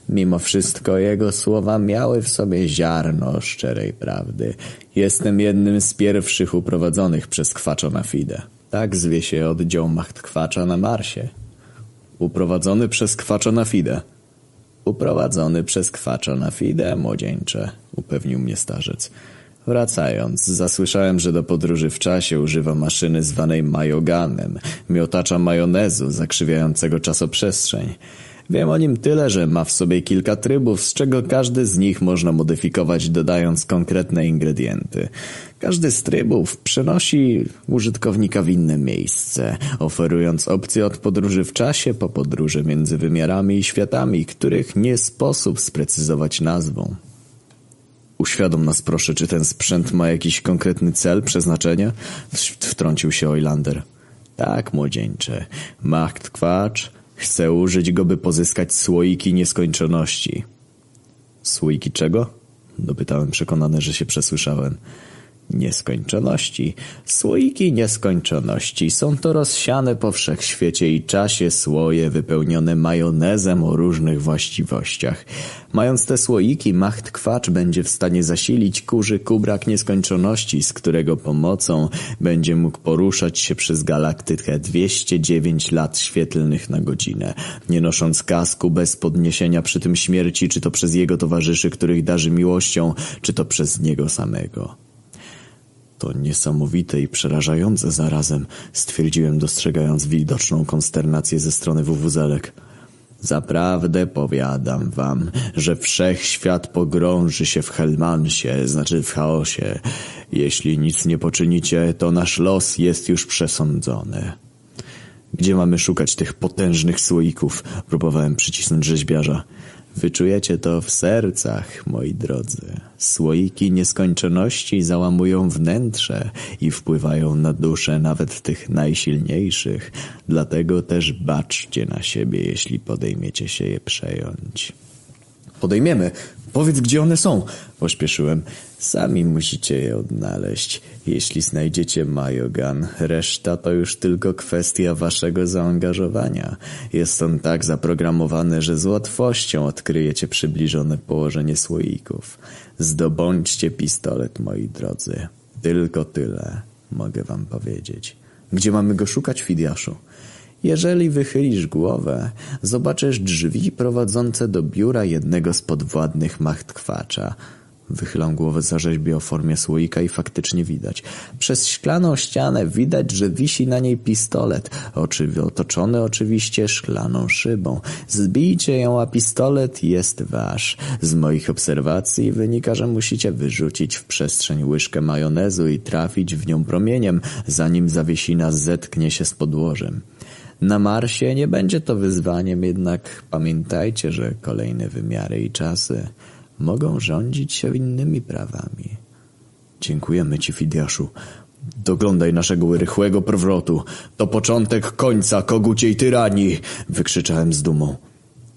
mimo wszystko jego słowa miały w sobie ziarno szczerej prawdy. Jestem jednym z pierwszych uprowadzonych przez Kwacza na. Tak zwie się oddział Macht Kwacza na Marsie. Uprowadzony przez Kwacza na. Uprowadzony przez Kwacza na Fide, młodzieńcze, upewnił mnie starzec. Wracając, zasłyszałem, że do podróży w czasie używa maszyny zwanej majoganem, miotacza majonezu zakrzywiającego czasoprzestrzeń. Wiem o nim tyle, że ma w sobie kilka trybów, z czego każdy z nich można modyfikować dodając konkretne ingredienty. Każdy z trybów przenosi użytkownika w inne miejsce, oferując opcje od podróży w czasie po podróże między wymiarami i światami, których nie sposób sprecyzować nazwą. Uświadom nas proszę, czy ten sprzęt ma jakiś konkretny cel, przeznaczenie? Wtrącił się Oilander. Tak, młodzieńcze. Macht Kwacz chce użyć go, by pozyskać słoiki nieskończoności. Słoiki czego? Dopytałem przekonany, że się przesłyszałem. Nieskończoności. Słoiki nieskończoności są to rozsiane po wszechświecie i czasie słoje wypełnione majonezem o różnych właściwościach. Mając te słoiki, Macht Kwacz będzie w stanie zasilić kurzy kubrak nieskończoności, z którego pomocą będzie mógł poruszać się przez galaktykę 209 lat świetlnych na godzinę, nie nosząc kasku bez podniesienia przy tym śmierci, czy to przez jego towarzyszy, których darzy miłością, czy to przez niego samego. To niesamowite i przerażające zarazem, stwierdziłem dostrzegając widoczną konsternację ze strony wuwuzelek. Zaprawdę powiadam wam, że wszechświat pogrąży się w Helmansie, znaczy w chaosie. Jeśli nic nie poczynicie, to nasz los jest już przesądzony. Gdzie mamy szukać tych potężnych słoików? Próbowałem przycisnąć rzeźbiarza. Wyczujecie to w sercach, moi drodzy. Słoiki nieskończoności załamują wnętrze i wpływają na duszę nawet tych najsilniejszych. Dlatego też baczcie na siebie, jeśli podejmiecie się je przejąć. Podejmiemy. Powiedz, gdzie one są. Pośpieszyłem. Sami musicie je odnaleźć. Jeśli znajdziecie Majogan, reszta to już tylko kwestia waszego zaangażowania. Jest on tak zaprogramowany, że z łatwością odkryjecie przybliżone położenie słoików. Zdobądźcie pistolet, moi drodzy. Tylko tyle mogę wam powiedzieć. Gdzie mamy go szukać, Fidiaszu? Jeżeli wychylisz głowę, zobaczysz drzwi prowadzące do biura jednego z podwładnych machtkwacza. Wychylam głowę za rzeźbie o formie słoika i faktycznie widać. Przez szklaną ścianę widać, że wisi na niej pistolet, oczy otoczony oczywiście szklaną szybą. Zbijcie ją, a pistolet jest wasz. Z moich obserwacji wynika, że musicie wyrzucić w przestrzeń łyżkę majonezu i trafić w nią promieniem, zanim zawiesina zetknie się z podłożem. Na Marsie nie będzie to wyzwaniem, jednak pamiętajcie, że kolejne wymiary i czasy mogą rządzić się innymi prawami. Dziękujemy ci, Fidiaszu. Doglądaj naszego rychłego powrotu. To początek końca koguciej tyranii! Wykrzyczałem z dumą.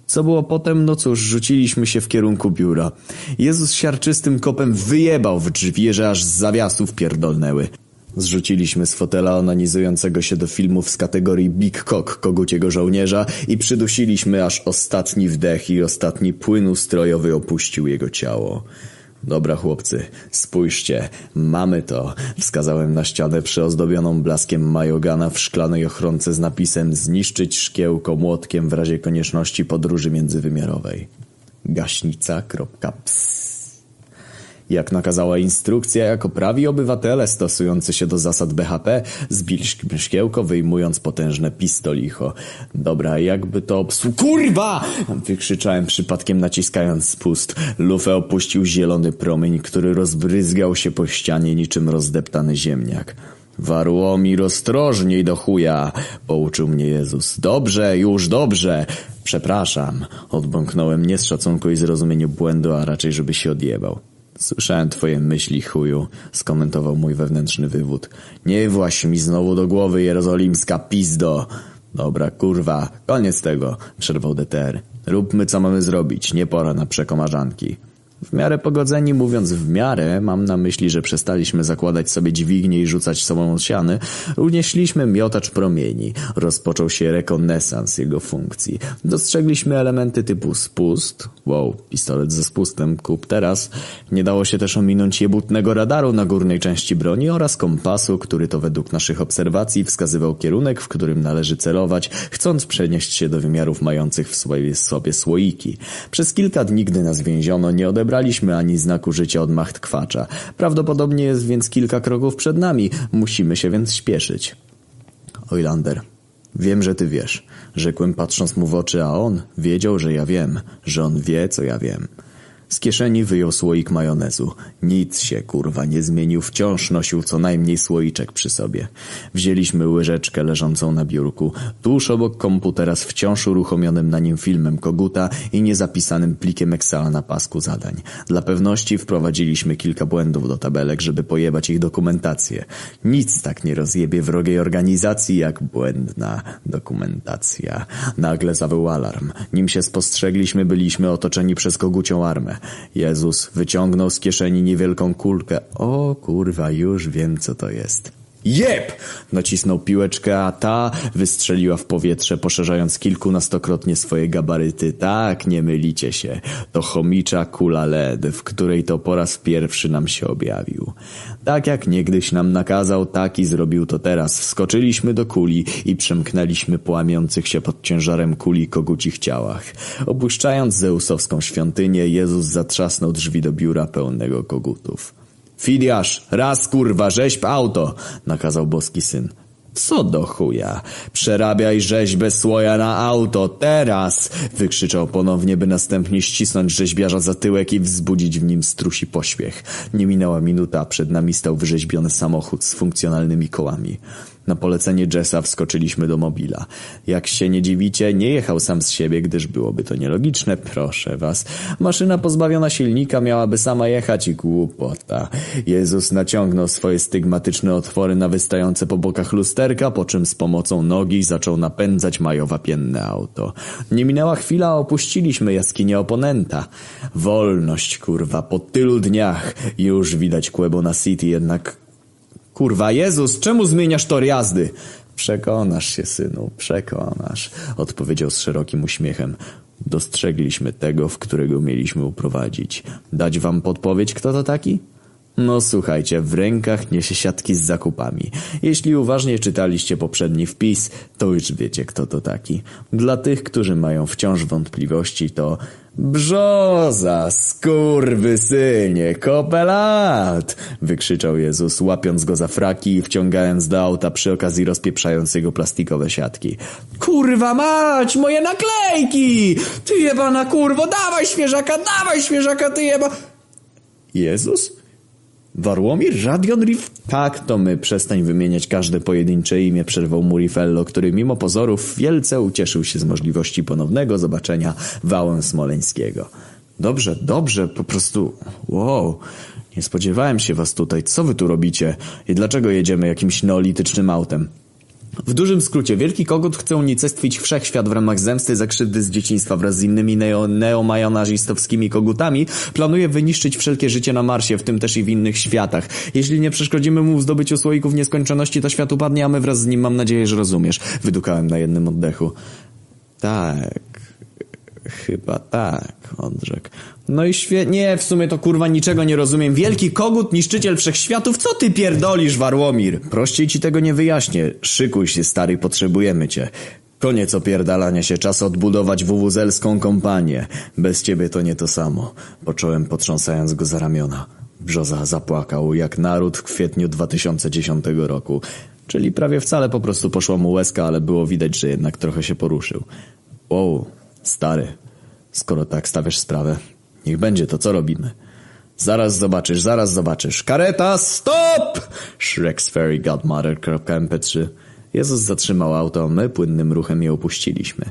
Co było potem? No cóż, rzuciliśmy się w kierunku biura. Jezus siarczystym kopem wyjebał w drzwi, że aż z zawiasów pierdolnęły. Zrzuciliśmy z fotela onanizującego się do filmów z kategorii Big Cock koguciego żołnierza i przydusiliśmy aż ostatni wdech i ostatni płyn ustrojowy opuścił jego ciało. Dobra chłopcy, spójrzcie, mamy to. Wskazałem na ścianę przyozdobioną blaskiem Majogana w szklanej ochronce z napisem zniszczyć szkiełko młotkiem w razie konieczności podróży międzywymiarowej. Gaśnica.ps jak nakazała instrukcja, jako prawi obywatele stosujący się do zasad BHP, zbiliśmy szkiełko, wyjmując potężne pistolicho. Dobra, jakby to obsłu... Kurwa! Wykrzyczałem przypadkiem naciskając spust. Lufę opuścił zielony promień, który rozbryzgał się po ścianie niczym rozdeptany ziemniak. Warłomir ostrożniej do chuja, pouczył mnie Jezus. Dobrze, już dobrze. Przepraszam, odbąknąłem nie z szacunku i zrozumieniu błędu, a raczej żeby się odjebał. Słyszałem twoje myśli, chuju, skomentował mój wewnętrzny wywód. Nie właś mi znowu do głowy, jerozolimska pizdo. Dobra, kurwa, koniec tego, przerwał DTR. Róbmy co mamy zrobić, nie pora na przekomarzanki. W miarę pogodzeni, mówiąc w miarę, mam na myśli, że przestaliśmy zakładać sobie dźwignie i rzucać sobą siany, unieśliśmy miotacz promieni. Rozpoczął się rekonesans jego funkcji. Dostrzegliśmy elementy typu spust, wow, pistolet ze spustem, kup teraz. Nie dało się też ominąć jebutnego radaru na górnej części broni oraz kompasu, który to według naszych obserwacji wskazywał kierunek, w którym należy celować, chcąc przenieść się do wymiarów mających w swojej sobie słoiki. Przez kilka dni, gdy nas więziono, nie odebraliśmy braliśmy ani znaku życia od Machtkwacza. Prawdopodobnie jest więc kilka kroków przed nami. Musimy się więc śpieszyć. Oilander, wiem, że ty wiesz. Rzekłem patrząc mu w oczy, a on wiedział, że ja wiem. Że on wie, co ja wiem. Z kieszeni wyjął słoik majonezu. Nic się, kurwa, nie zmienił. Wciąż nosił co najmniej słoiczek przy sobie. Wzięliśmy łyżeczkę leżącą na biurku. Tuż obok komputera z wciąż uruchomionym na nim filmem Koguta i niezapisanym plikiem Excela na pasku zadań. Dla pewności wprowadziliśmy kilka błędów do tabelek, żeby pojebać ich dokumentację. Nic tak nie rozjebie wrogiej organizacji, jak błędna dokumentacja. Nagle zawył alarm. Nim się spostrzegliśmy, byliśmy otoczeni przez kogucią armę. Jezus wyciągnął z kieszeni niewielką kulkę. O kurwa, już wiem co to jest. Jep! Nacisnął piłeczkę, a ta wystrzeliła w powietrze, poszerzając kilkunastokrotnie swoje gabaryty. Tak, nie mylicie się. To chomicza kula LED, w której to po raz pierwszy nam się objawił. Tak jak niegdyś nam nakazał, tak i zrobił to teraz. Wskoczyliśmy do kuli i przemknęliśmy płamiących się pod ciężarem kuli kogucich ciałach. Opuszczając zeusowską świątynię, Jezus zatrzasnął drzwi do biura pełnego kogutów. Fidiasz, raz kurwa, rzeźb auto, nakazał boski syn. Co do chuja? Przerabiaj rzeźbę słoja na auto, teraz! Wykrzyczał ponownie, by następnie ścisnąć rzeźbiarza za tyłek i wzbudzić w nim strusi pośpiech. Nie minęła minuta, a przed nami stał wyrzeźbiony samochód z funkcjonalnymi kołami. Na polecenie Jessa wskoczyliśmy do mobila. Jak się nie dziwicie, nie jechał sam z siebie, gdyż byłoby to nielogiczne, proszę was. Maszyna pozbawiona silnika miałaby sama jechać i głupota. Jezus naciągnął swoje stygmatyczne otwory na wystające po bokach lusterka, po czym z pomocą nogi zaczął napędzać majowapienne auto. Nie minęła chwila, a opuściliśmy jaskinię oponenta. Wolność, kurwa, po tylu dniach. Już widać Quebona City, jednak Kurwa, Jezus, czemu zmieniasz tor jazdy? Przekonasz się, synu, przekonasz, odpowiedział z szerokim uśmiechem. Dostrzegliśmy tego, w którego mieliśmy uprowadzić. Dać wam podpowiedź, kto to taki? No słuchajcie, w rękach niesie siatki z zakupami. Jeśli uważnie czytaliście poprzedni wpis, to już wiecie, kto to taki. Dla tych, którzy mają wciąż wątpliwości, to Brzoza, skurwysynie, kopelat! wykrzyczał Jezus, łapiąc go za fraki i wciągając do auta przy okazji rozpieprzając jego plastikowe siatki. Kurwa mać, moje naklejki! Ty jebana kurwo, dawaj świeżaka, dawaj świeżaka, ty jeba... Jezus? Warłomir? Radion Rif? Tak, to my. Przestań wymieniać każde pojedyncze imię, przerwał Murifello, który mimo pozorów wielce ucieszył się z możliwości ponownego zobaczenia Wałę Smoleńskiego. Dobrze, dobrze, po prostu... Wow. Nie spodziewałem się was tutaj. Co wy tu robicie? I dlaczego jedziemy jakimś neolitycznym autem? W dużym skrócie, Wielki Kogut chce unicestwić wszechświat w ramach zemsty za krzywdy z dzieciństwa wraz z innymi neo neomajonazistowskimi kogutami. Planuje wyniszczyć wszelkie życie na Marsie, w tym też i w innych światach. Jeśli nie przeszkodzimy mu w zdobyciu słoików nieskończoności, to świat upadnie, a my wraz z nim mam nadzieję, że rozumiesz. Wydukałem na jednym oddechu. Tak... Chyba tak, odrzekł. No i świe... Nie, w sumie to kurwa niczego nie rozumiem. Wielki kogut, niszczyciel wszechświatów, co ty pierdolisz, Warłomir? Prościej ci tego nie wyjaśnię. Szykuj się, stary, potrzebujemy cię. Koniec opierdalania się, czas odbudować wuwuzelską kompanię. Bez ciebie to nie to samo. Począłem potrząsając go za ramiona. Brzoza zapłakał jak naród w kwietniu 2010 roku. Czyli prawie wcale po prostu poszła mu łezka, ale było widać, że jednak trochę się poruszył. Wow, stary, skoro tak stawiasz sprawę, niech będzie to, co robimy. Zaraz zobaczysz, zaraz zobaczysz. Kareta, stop! Shrek z Fairy Godmother.mp3 Jezus zatrzymał auto, my płynnym ruchem je opuściliśmy.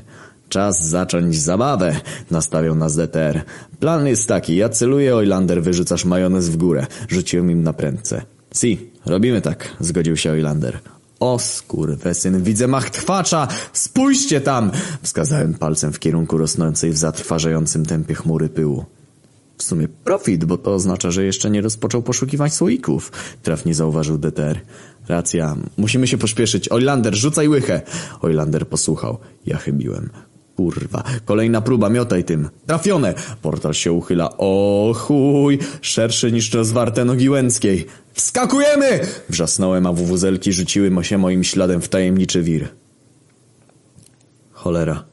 Czas zacząć zabawę, nastawiał nas DTR. Plan jest taki, ja celuję Oilander, wyrzucasz majonez w górę. Rzuciłem im na prędce. Si, robimy tak, zgodził się Oilander. O skurwesyn, widzę machtrwacza! Spójrzcie tam! Wskazałem palcem w kierunku rosnącej w zatrważającym tempie chmury pyłu. W sumie profit, bo to oznacza, że jeszcze nie rozpoczął poszukiwań słoików. Trafnie zauważył DTR. Racja, musimy się pośpieszyć. Oilander, rzucaj łychę! Oilander posłuchał. Ja chybiłem. Kurwa, kolejna próba, miotaj tym. Trafione! Portal się uchyla. O chuj! Szerszy niż rozwarte nogi Łęckiej. Wskakujemy! Wrzasnąłem, a wuwuzelki rzuciły się moim śladem w tajemniczy wir. Cholera.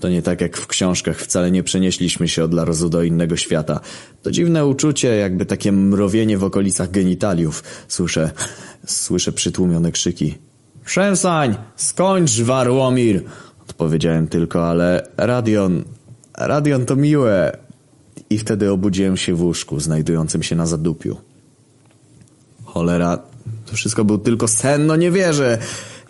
To nie tak jak w książkach, wcale nie przenieśliśmy się od Larozu do innego świata. To dziwne uczucie, jakby takie mrowienie w okolicach genitaliów. Słyszę, słyszę przytłumione krzyki. Przestań! Skończ, Warłomir! Odpowiedziałem tylko, ale Radion... Radion to miłe. I wtedy obudziłem się w łóżku, znajdującym się na zadupiu. Cholera, to wszystko był tylko sen, no nie wierzę.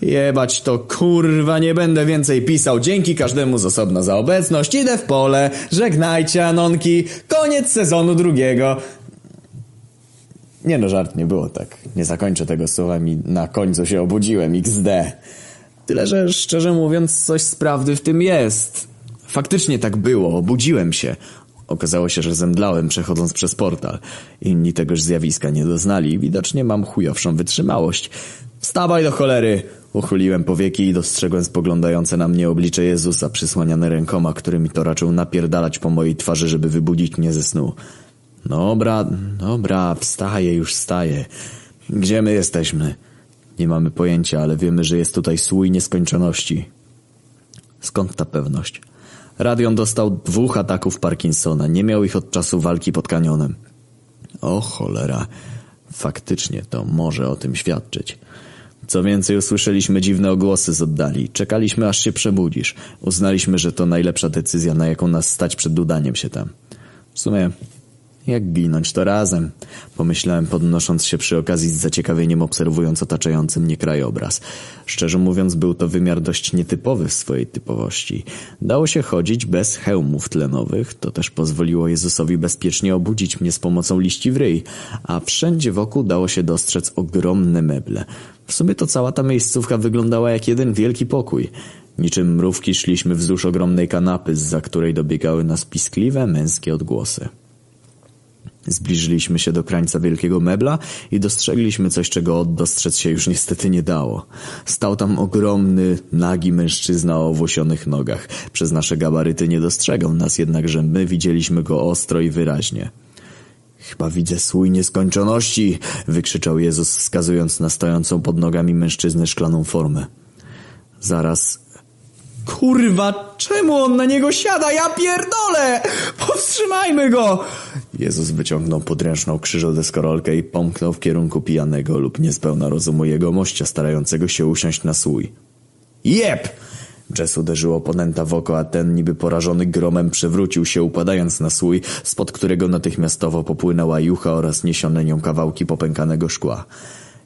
Jebać to kurwa, nie będę więcej pisał. Dzięki każdemu z osobna za obecność. Idę w pole. Żegnajcie, Anonki. Koniec sezonu drugiego. Nie no, żart nie było tak. Nie zakończę tego słowami. Na końcu się obudziłem, XD. Tyle, że szczerze mówiąc coś z prawdy w tym jest. Faktycznie tak było, obudziłem się. Okazało się, że zemdlałem przechodząc przez portal. Inni tegoż zjawiska nie doznali widocznie mam chujowszą wytrzymałość. Wstawaj do cholery! Uchyliłem powieki i dostrzegłem spoglądające na mnie oblicze Jezusa przysłaniane rękoma, którymi to raczył napierdalać po mojej twarzy, żeby wybudzić mnie ze snu. Dobra, dobra, wstaję, już wstaję. Gdzie my jesteśmy? Nie mamy pojęcia, ale wiemy, że jest tutaj słój nieskończoności. Skąd ta pewność? Radion dostał dwóch ataków Parkinsona. Nie miał ich od czasu walki pod kanionem. O cholera. Faktycznie to może o tym świadczyć. Co więcej, usłyszeliśmy dziwne ogłosy z oddali. Czekaliśmy, aż się przebudzisz. Uznaliśmy, że to najlepsza decyzja, na jaką nas stać przed udaniem się tam. W sumie, jak ginąć to razem? Pomyślałem, podnosząc się przy okazji z zaciekawieniem, obserwując otaczający mnie krajobraz. Szczerze mówiąc, był to wymiar dość nietypowy w swojej typowości. Dało się chodzić bez hełmów tlenowych, to też pozwoliło Jezusowi bezpiecznie obudzić mnie z pomocą liści w ryj, a wszędzie wokół dało się dostrzec ogromne meble. W sumie to cała ta miejscówka wyglądała jak jeden wielki pokój. Niczym mrówki szliśmy wzdłuż ogromnej kanapy, za której dobiegały nas piskliwe męskie odgłosy. Zbliżyliśmy się do krańca wielkiego mebla i dostrzegliśmy coś, czego dostrzec się już niestety nie dało. Stał tam ogromny, nagi mężczyzna o owłosionych nogach. Przez nasze gabaryty nie dostrzegał nas, jednakże my widzieliśmy go ostro i wyraźnie. Chyba widzę słój nieskończoności, wykrzyczał Jezus, wskazując na stojącą pod nogami mężczyznę szklaną formę. Zaraz Kurwa, czemu on na niego siada? Ja pierdolę! Powstrzymajmy go! Jezus wyciągnął podręczną krzyżodeskorolkę i pomknął w kierunku pijanego lub niespełna rozumu jego mościa starającego się usiąść na słój. Jep! Jess uderzył oponenta w oko, a ten niby porażony gromem przewrócił się upadając na słój, spod którego natychmiastowo popłynęła jucha oraz niesione nią kawałki popękanego szkła.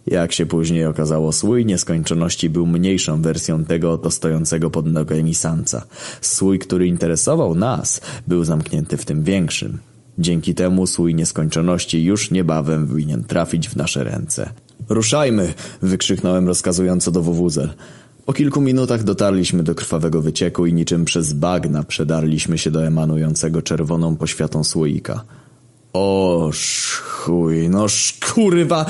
Jak się później okazało, słój nieskończoności był mniejszą wersją tego oto stojącego pod nogami sanca. Słój, który interesował nas, był zamknięty w tym większym. Dzięki temu słój nieskończoności już niebawem winien trafić w nasze ręce. Ruszajmy! wykrzyknąłem rozkazująco do Wowuzel. Po kilku minutach dotarliśmy do krwawego wycieku i niczym przez bagna przedarliśmy się do emanującego czerwoną poświatą słoika. O chuj, no kurwa!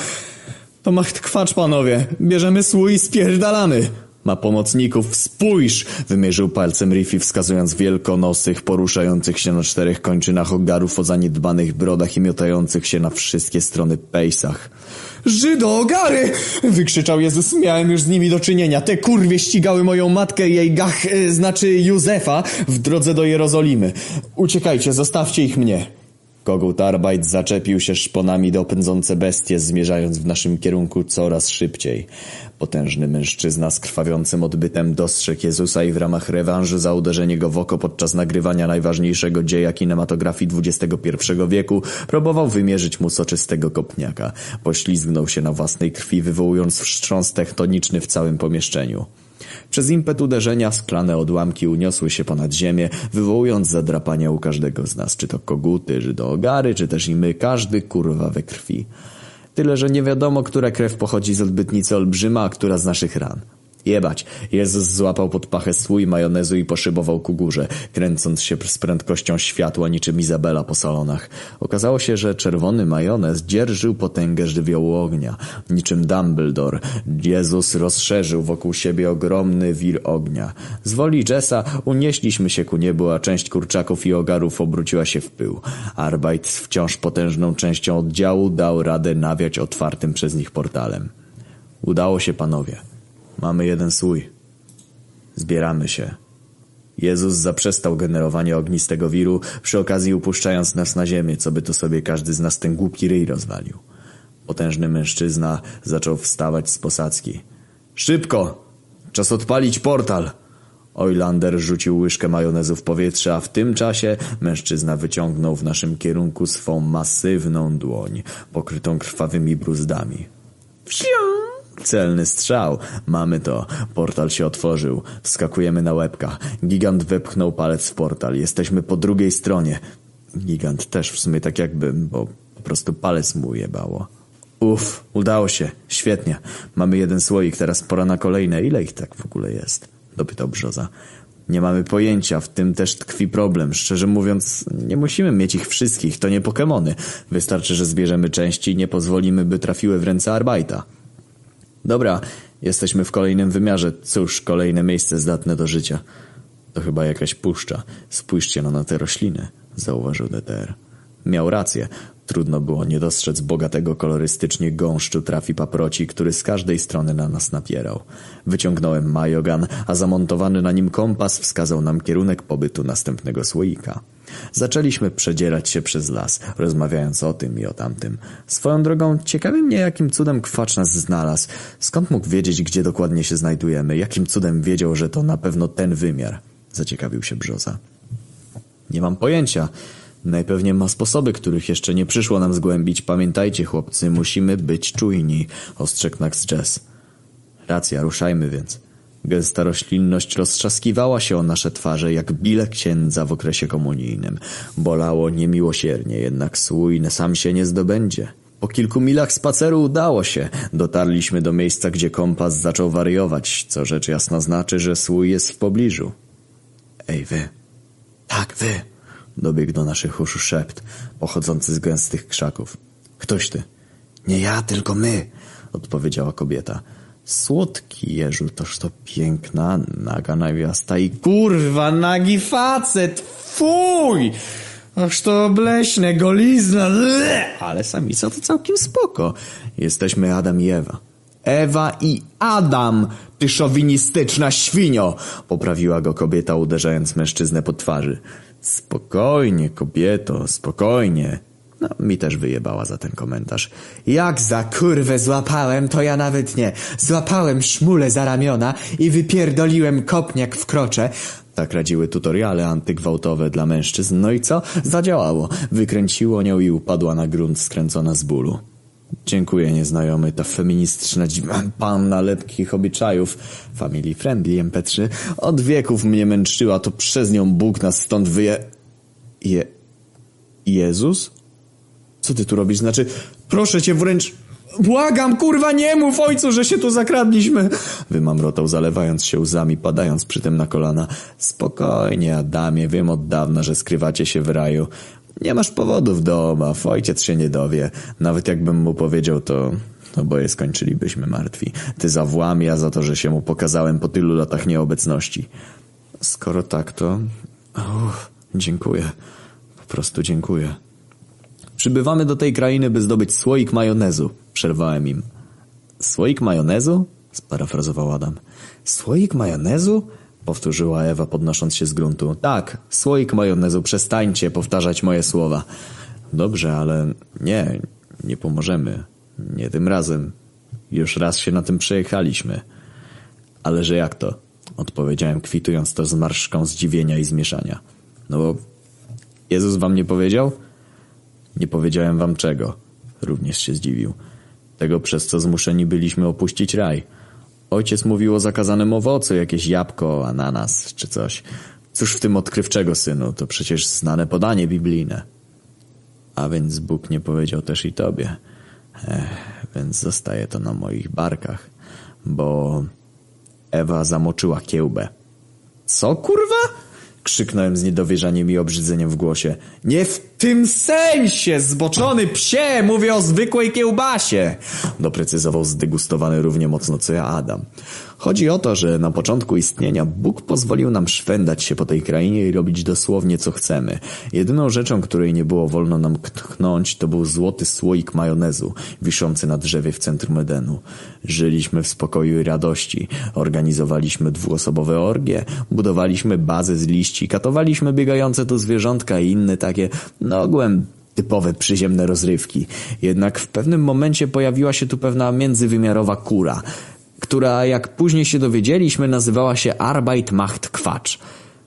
To macht kwacz, panowie! Bierzemy słój i spierdalamy! Ma pomocników, spójrz! Wymierzył palcem Riffy, wskazując wielkonosych, poruszających się na czterech kończynach ogarów o zaniedbanych brodach i miotających się na wszystkie strony pejsach. Żydo, ogary! Wykrzyczał Jezus, miałem już z nimi do czynienia. Te kurwie ścigały moją matkę i jej gach, e, znaczy Józefa, w drodze do Jerozolimy. Uciekajcie, zostawcie ich mnie. Kogut Arbeit zaczepił się szponami do pędzące bestie, zmierzając w naszym kierunku coraz szybciej. Potężny mężczyzna z krwawiącym odbytem dostrzegł Jezusa i w ramach rewanżu za uderzenie go w oko podczas nagrywania najważniejszego dzieja kinematografii XXI wieku próbował wymierzyć mu soczystego kopniaka. Poślizgnął się na własnej krwi, wywołując wstrząs tektoniczny w całym pomieszczeniu. Przez impet uderzenia szklane odłamki uniosły się ponad ziemię, wywołując zadrapania u każdego z nas, czy to koguty, czy to ogary, czy też i my, każdy kurwa we krwi. Tyle, że nie wiadomo, która krew pochodzi z odbytnicy olbrzyma, a która z naszych ran. Jebać. Jezus złapał pod pachę słój majonezu i poszybował ku górze, kręcąc się z prędkością światła niczym Izabela po salonach. Okazało się, że czerwony majonez dzierżył potęgę żywiołu ognia. Niczym Dumbledore, Jezus rozszerzył wokół siebie ogromny wir ognia. Z woli Jessa unieśliśmy się ku niebu, a część kurczaków i ogarów obróciła się w pył. Arbeit wciąż potężną częścią oddziału dał radę nawiać otwartym przez nich portalem. Udało się, panowie. Mamy jeden słój. Zbieramy się. Jezus zaprzestał generowania ognistego wiru, przy okazji upuszczając nas na ziemię, co by to sobie każdy z nas ten głupi ryj rozwalił. Potężny mężczyzna zaczął wstawać z posadzki. Szybko! Czas odpalić portal! Oilander rzucił łyżkę majonezu w powietrze, a w tym czasie mężczyzna wyciągnął w naszym kierunku swą masywną dłoń, pokrytą krwawymi bruzdami. Wsiu! Celny strzał. Mamy to. Portal się otworzył. Wskakujemy na łebka. Gigant wepchnął palec w portal. Jesteśmy po drugiej stronie. Gigant też w sumie tak jakby, bo po prostu palec mu jebało. Uff, udało się. Świetnie. Mamy jeden słoik, teraz pora na kolejne. Ile ich tak w ogóle jest? Dopytał Brzoza. Nie mamy pojęcia, w tym też tkwi problem. Szczerze mówiąc, nie musimy mieć ich wszystkich, to nie Pokemony. Wystarczy, że zbierzemy części i nie pozwolimy, by trafiły w ręce Arbajta. Dobra, jesteśmy w kolejnym wymiarze. Cóż, kolejne miejsce zdatne do życia. To chyba jakaś puszcza. Spójrzcie no na te rośliny, zauważył DTR. Miał rację. Trudno było nie dostrzec bogatego kolorystycznie gąszczu trafi paproci, który z każdej strony na nas napierał. Wyciągnąłem majogan, a zamontowany na nim kompas wskazał nam kierunek pobytu następnego słoika. Zaczęliśmy przedzierać się przez las, rozmawiając o tym i o tamtym. Swoją drogą, ciekawi mnie, jakim cudem kwacz nas znalazł. Skąd mógł wiedzieć, gdzie dokładnie się znajdujemy? Jakim cudem wiedział, że to na pewno ten wymiar? Zaciekawił się Brzoza. Nie mam pojęcia. Najpewniej ma sposoby, których jeszcze nie przyszło nam zgłębić. Pamiętajcie, chłopcy, musimy być czujni, ostrzegł Nax Jazz. Racja, ruszajmy więc. Gęsta roślinność roztrzaskiwała się o nasze twarze jak bile księdza w okresie komunijnym. Bolało niemiłosiernie, jednak słój sam się nie zdobędzie. Po kilku milach spaceru udało się. Dotarliśmy do miejsca, gdzie kompas zaczął wariować, co rzecz jasna znaczy, że słój jest w pobliżu. Ej, wy. Tak, wy. Dobiegł do naszych uszu szept, pochodzący z gęstych krzaków. Ktoś ty. Nie ja, tylko my, odpowiedziała kobieta. Słodki Jeżu, toż to piękna, naga nawiasta i kurwa, nagi facet, fuj! Aż to obleśne, golizna, ble! ale samica to całkiem spoko. Jesteśmy Adam i Ewa. Ewa i Adam, ty szowinistyczna świnio! Poprawiła go kobieta, uderzając mężczyznę po twarzy. Spokojnie, kobieto, spokojnie. No, mi też wyjebała za ten komentarz. Jak za kurwę złapałem, to ja nawet nie. Złapałem szmulę za ramiona i wypierdoliłem kopniak w krocze. Tak radziły tutoriale antygwałtowe dla mężczyzn. No i co? Zadziałało. Wykręciło nią i upadła na grunt skręcona z bólu. Dziękuję nieznajomy, ta feministyczna panna lepkich obyczajów. Family friendly MP3. Od wieków mnie męczyła, to przez nią Bóg nas stąd wyje... Je... Jezus? Co ty tu robisz? Znaczy, proszę cię wręcz... Błagam, kurwa, nie mów ojcu, że się tu zakradliśmy! Wymamrotał, zalewając się łzami, padając przy tym na kolana. Spokojnie, Adamie, wiem od dawna, że skrywacie się w raju. Nie masz powodów do obaw, ojciec się nie dowie. Nawet jakbym mu powiedział, to... Oboje skończylibyśmy martwi. Ty za włam, ja za to, że się mu pokazałem po tylu latach nieobecności. Skoro tak, to... Uff, dziękuję. Po prostu dziękuję. Przybywamy do tej krainy, by zdobyć słoik majonezu. Przerwałem im. Słoik majonezu? Sparafrazował Adam. Słoik majonezu? Powtórzyła Ewa, podnosząc się z gruntu. Tak, słoik majonezu, przestańcie powtarzać moje słowa. Dobrze, ale nie, nie pomożemy. Nie tym razem. Już raz się na tym przejechaliśmy. Ale że jak to? Odpowiedziałem, kwitując to z marszką zdziwienia i zmieszania. No bo Jezus wam nie powiedział? Nie powiedziałem wam czego. Również się zdziwił. Tego, przez co zmuszeni byliśmy opuścić raj. Ojciec mówił o zakazanym owocu, jakieś jabłko, ananas czy coś. Cóż w tym odkrywczego, synu? To przecież znane podanie biblijne. A więc Bóg nie powiedział też i tobie. Ech, więc zostaje to na moich barkach. Bo Ewa zamoczyła kiełbę. Co kurwa? Krzyknąłem z niedowierzaniem i obrzydzeniem w głosie. Nie w tym sensie, zboczony psie! Mówię o zwykłej kiełbasie! Doprecyzował zdegustowany równie mocno co ja Adam. Chodzi o to, że na początku istnienia Bóg pozwolił nam szwendać się po tej krainie i robić dosłownie co chcemy. Jedyną rzeczą, której nie było wolno nam tknąć, to był złoty słoik majonezu, wiszący na drzewie w centrum Edenu. Żyliśmy w spokoju i radości, organizowaliśmy dwuosobowe orgie, budowaliśmy bazy z liści, katowaliśmy biegające tu zwierzątka i inne takie, no ogółem typowe przyziemne rozrywki. Jednak w pewnym momencie pojawiła się tu pewna międzywymiarowa kura, która, jak później się dowiedzieliśmy, nazywała się Arbeit macht Quatsch.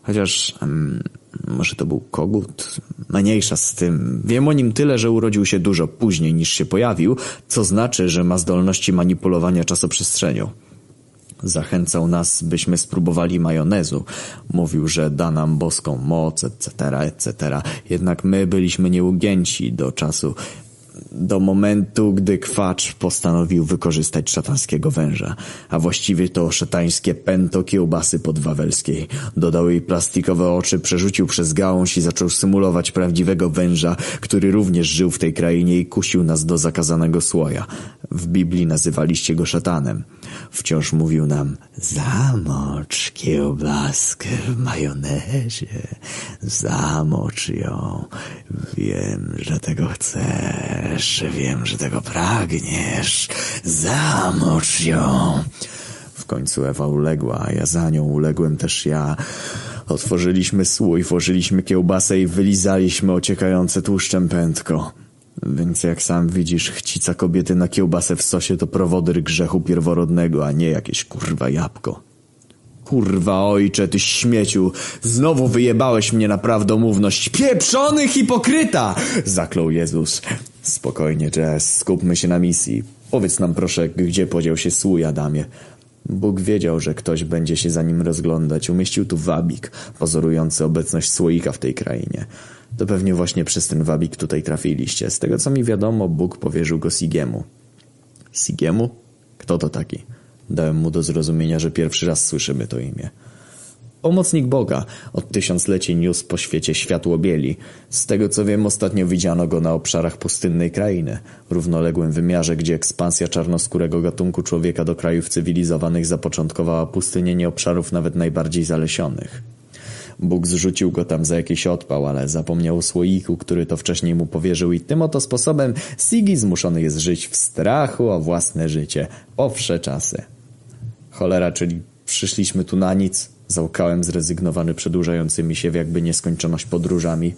Chociaż um, może to był kogut? Mniejsza z tym. Wiem o nim tyle, że urodził się dużo później niż się pojawił, co znaczy, że ma zdolności manipulowania czasoprzestrzenią. Zachęcał nas, byśmy spróbowali majonezu. Mówił, że da nam boską moc, etc., etc. Jednak my byliśmy nieugięci do czasu, do momentu, gdy kwacz postanowił wykorzystać szatańskiego węża, a właściwie to szatańskie pęto kiełbasy podwawelskiej. Dodał jej plastikowe oczy, przerzucił przez gałąź i zaczął symulować prawdziwego węża, który również żył w tej krainie i kusił nas do zakazanego słoja. W Biblii nazywaliście go szatanem. Wciąż mówił nam, zamocz kiełbaskę w majonezie, zamocz ją. Wiem, że tego chcesz, wiem, że tego pragniesz, zamocz ją. W końcu Ewa uległa, a ja za nią uległem też ja. Otworzyliśmy słój, włożyliśmy kiełbasę i wylizaliśmy ociekające tłuszczem pętko. Więc jak sam widzisz, chcica kobiety na kiełbasę w sosie to prowodyr grzechu pierworodnego, a nie jakieś kurwa jabłko. Kurwa ojcze, ty śmieciu, znowu wyjebałeś mnie na prawdomówność. Pieprzony hipokryta! Zaklął Jezus. Spokojnie, Jess, skupmy się na misji. Powiedz nam proszę, gdzie podział się słój, Adamie. Bóg wiedział, że ktoś będzie się za nim rozglądać. Umieścił tu wabik, pozorujący obecność słoika w tej krainie. To pewnie właśnie przez ten wabik tutaj trafiliście. Z tego co mi wiadomo, Bóg powierzył go Sigiemu. Sigiemu? Kto to taki? Dałem mu do zrozumienia, że pierwszy raz słyszymy to imię. Pomocnik Boga. Od tysiącleci niósł po świecie światło bieli. Z tego co wiem, ostatnio widziano go na obszarach pustynnej krainy, równoległym wymiarze, gdzie ekspansja czarnoskórego gatunku człowieka do krajów cywilizowanych zapoczątkowała pustynienie obszarów nawet najbardziej zalesionych. Bóg zrzucił go tam za jakiś odpał, ale zapomniał o słoiku, który to wcześniej mu powierzył i tym oto sposobem Sigi zmuszony jest żyć w strachu o własne życie, po wsze czasy. Cholera, czyli przyszliśmy tu na nic? Załkałem zrezygnowany przedłużającymi się w jakby nieskończoność podróżami.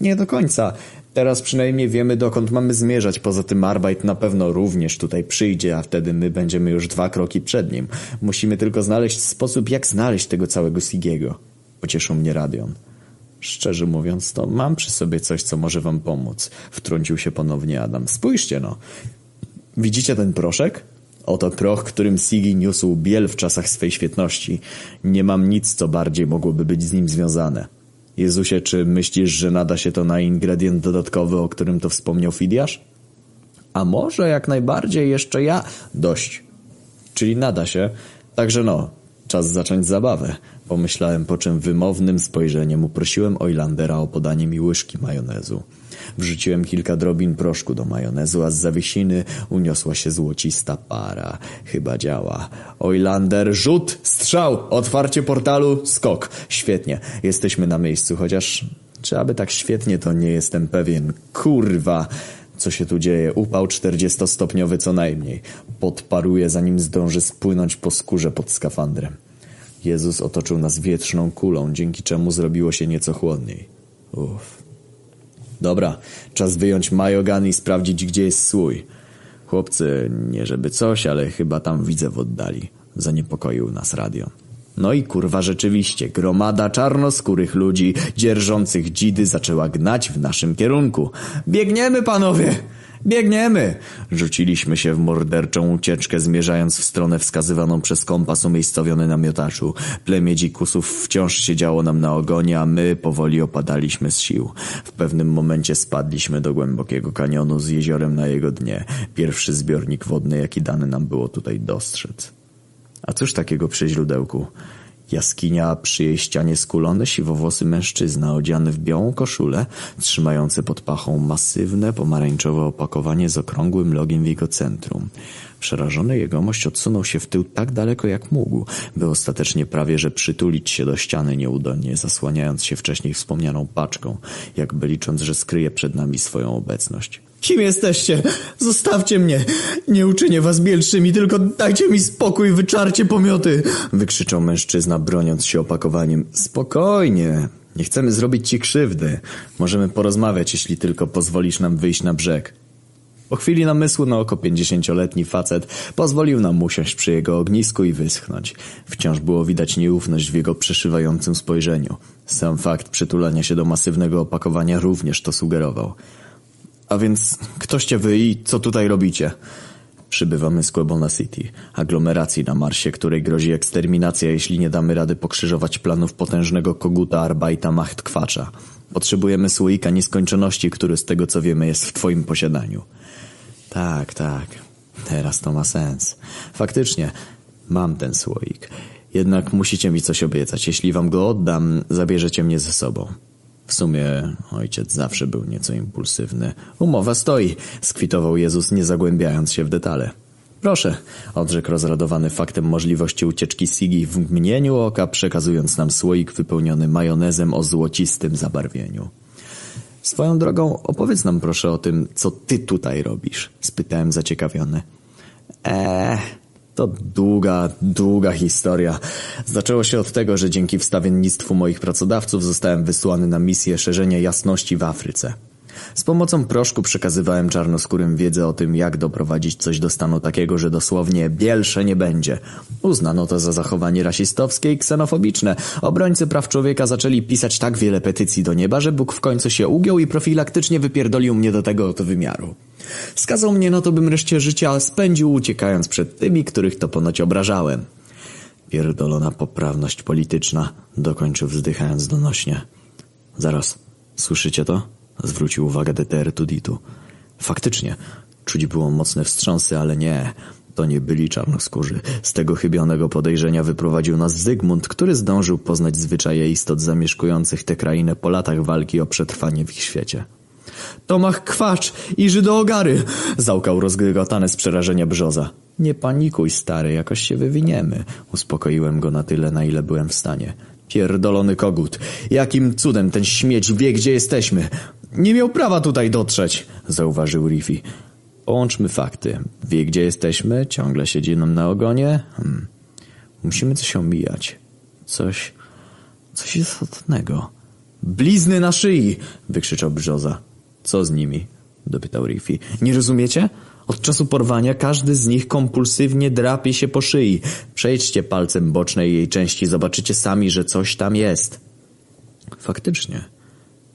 Nie do końca. Teraz przynajmniej wiemy, dokąd mamy zmierzać. Poza tym Arbeit na pewno również tutaj przyjdzie, a wtedy my będziemy już dwa kroki przed nim. Musimy tylko znaleźć sposób, jak znaleźć tego całego Sigiego. Pocieszył mnie Radion. Szczerze mówiąc, to mam przy sobie coś, co może wam pomóc. Wtrącił się ponownie Adam. Spójrzcie no. Widzicie ten proszek? Oto proch, którym Sigi niósł biel w czasach swej świetności. Nie mam nic, co bardziej mogłoby być z nim związane. Jezusie, czy myślisz, że nada się to na ingredient dodatkowy, o którym to wspomniał Fidiasz? A może jak najbardziej jeszcze ja? Dość. Czyli nada się. Także no, czas zacząć zabawę. Pomyślałem, po czym wymownym spojrzeniem uprosiłem Oilandera o podanie mi łyżki majonezu. Wrzuciłem kilka drobin proszku do majonezu, a z zawiesiny uniosła się złocista para. Chyba działa. Oilander, rzut, strzał, otwarcie portalu, skok. Świetnie, jesteśmy na miejscu, chociaż czy aby tak świetnie to nie jestem pewien. Kurwa! Co się tu dzieje? Upał 40-stopniowy co najmniej. Podparuje, zanim zdąży spłynąć po skórze pod skafandrem. Jezus otoczył nas wietrzną kulą, dzięki czemu zrobiło się nieco chłodniej. Uff. Dobra, czas wyjąć majogan i sprawdzić, gdzie jest słój. Chłopcy, nie żeby coś, ale chyba tam widzę w oddali. Zaniepokoił nas radio. No i kurwa rzeczywiście, gromada czarnoskórych ludzi, dzierżących dzidy zaczęła gnać w naszym kierunku. Biegniemy, panowie! Biegniemy! Rzuciliśmy się w morderczą ucieczkę, zmierzając w stronę wskazywaną przez kompas umiejscowiony na miotaczu. Plemię dzikusów wciąż siedziało nam na ogonie, a my powoli opadaliśmy z sił. W pewnym momencie spadliśmy do głębokiego kanionu z jeziorem na jego dnie. Pierwszy zbiornik wodny, jaki dany nam było tutaj dostrzec. A cóż takiego przy źródełku? Jaskinia, przy ścianie skulony siwowłosy mężczyzna odziany w białą koszulę, trzymający pod pachą masywne, pomarańczowe opakowanie z okrągłym logiem w jego centrum. Przerażony jegomość odsunął się w tył tak daleko jak mógł, by ostatecznie prawie że przytulić się do ściany nieudolnie, zasłaniając się wcześniej wspomnianą paczką, jakby licząc, że skryje przed nami swoją obecność. Kim jesteście? Zostawcie mnie! Nie uczynię was bielszymi, tylko dajcie mi spokój, wyczarcie pomioty! Wykrzyczał mężczyzna, broniąc się opakowaniem. Spokojnie, nie chcemy zrobić ci krzywdy. Możemy porozmawiać, jeśli tylko pozwolisz nam wyjść na brzeg. Po chwili namysłu na oko pięćdziesięcioletni facet pozwolił nam usiąść przy jego ognisku i wyschnąć. Wciąż było widać nieufność w jego przeszywającym spojrzeniu. Sam fakt przytulania się do masywnego opakowania również to sugerował. A więc ktoście wy i co tutaj robicie? Przybywamy z Quebona City, aglomeracji na Marsie, której grozi eksterminacja, jeśli nie damy rady pokrzyżować planów potężnego koguta Arbajta Machtkwacza. Potrzebujemy słoika nieskończoności, który z tego co wiemy jest w twoim posiadaniu. Tak, tak. Teraz to ma sens. Faktycznie, mam ten słoik. Jednak musicie mi coś obiecać. Jeśli wam go oddam, zabierzecie mnie ze sobą. W sumie ojciec zawsze był nieco impulsywny. Umowa stoi, skwitował Jezus, nie zagłębiając się w detale. Proszę, odrzekł rozradowany faktem możliwości ucieczki Sigi w mgnieniu oka, przekazując nam słoik wypełniony majonezem o złocistym zabarwieniu. Swoją drogą, opowiedz nam proszę o tym, co ty tutaj robisz, spytałem zaciekawiony. Eee, to długa, długa historia. Zaczęło się od tego, że dzięki wstawiennictwu moich pracodawców zostałem wysłany na misję szerzenia jasności w Afryce. Z pomocą proszku przekazywałem czarnoskórym wiedzę o tym, jak doprowadzić coś do stanu takiego, że dosłownie bielsze nie będzie. Uznano to za zachowanie rasistowskie i ksenofobiczne. Obrońcy praw człowieka zaczęli pisać tak wiele petycji do nieba, że Bóg w końcu się ugiął i profilaktycznie wypierdolił mnie do tego oto wymiaru. Skazał mnie na to, bym reszcie życia spędził uciekając przed tymi, których to ponoć obrażałem. Pierdolona poprawność polityczna, dokończył wzdychając donośnie. Zaraz, słyszycie to? Zwrócił uwagę DTR Tuditu. Faktycznie, czuć było mocne wstrząsy, ale nie, to nie byli czarnoskórzy. Z tego chybionego podejrzenia wyprowadził nas Zygmunt, który zdążył poznać zwyczaje istot zamieszkujących tę krainę po latach walki o przetrwanie w ich świecie. Tomach kwacz i Żydoogary! Załkał rozgrygatany z przerażenia brzoza. Nie panikuj, stary, jakoś się wywiniemy. Uspokoiłem go na tyle, na ile byłem w stanie. Pierdolony kogut. Jakim cudem ten śmieć wie, gdzie jesteśmy? Nie miał prawa tutaj dotrzeć, zauważył Riffy. Połączmy fakty. Wie, gdzie jesteśmy? Ciągle siedzi nam na ogonie? Hmm. Musimy coś omijać. Coś... coś istotnego. Blizny na szyi! wykrzyczał Brzoza. Co z nimi? dopytał Riffy. Nie rozumiecie? Od czasu porwania każdy z nich kompulsywnie drapie się po szyi. Przejdźcie palcem bocznej jej części, zobaczycie sami, że coś tam jest. Faktycznie.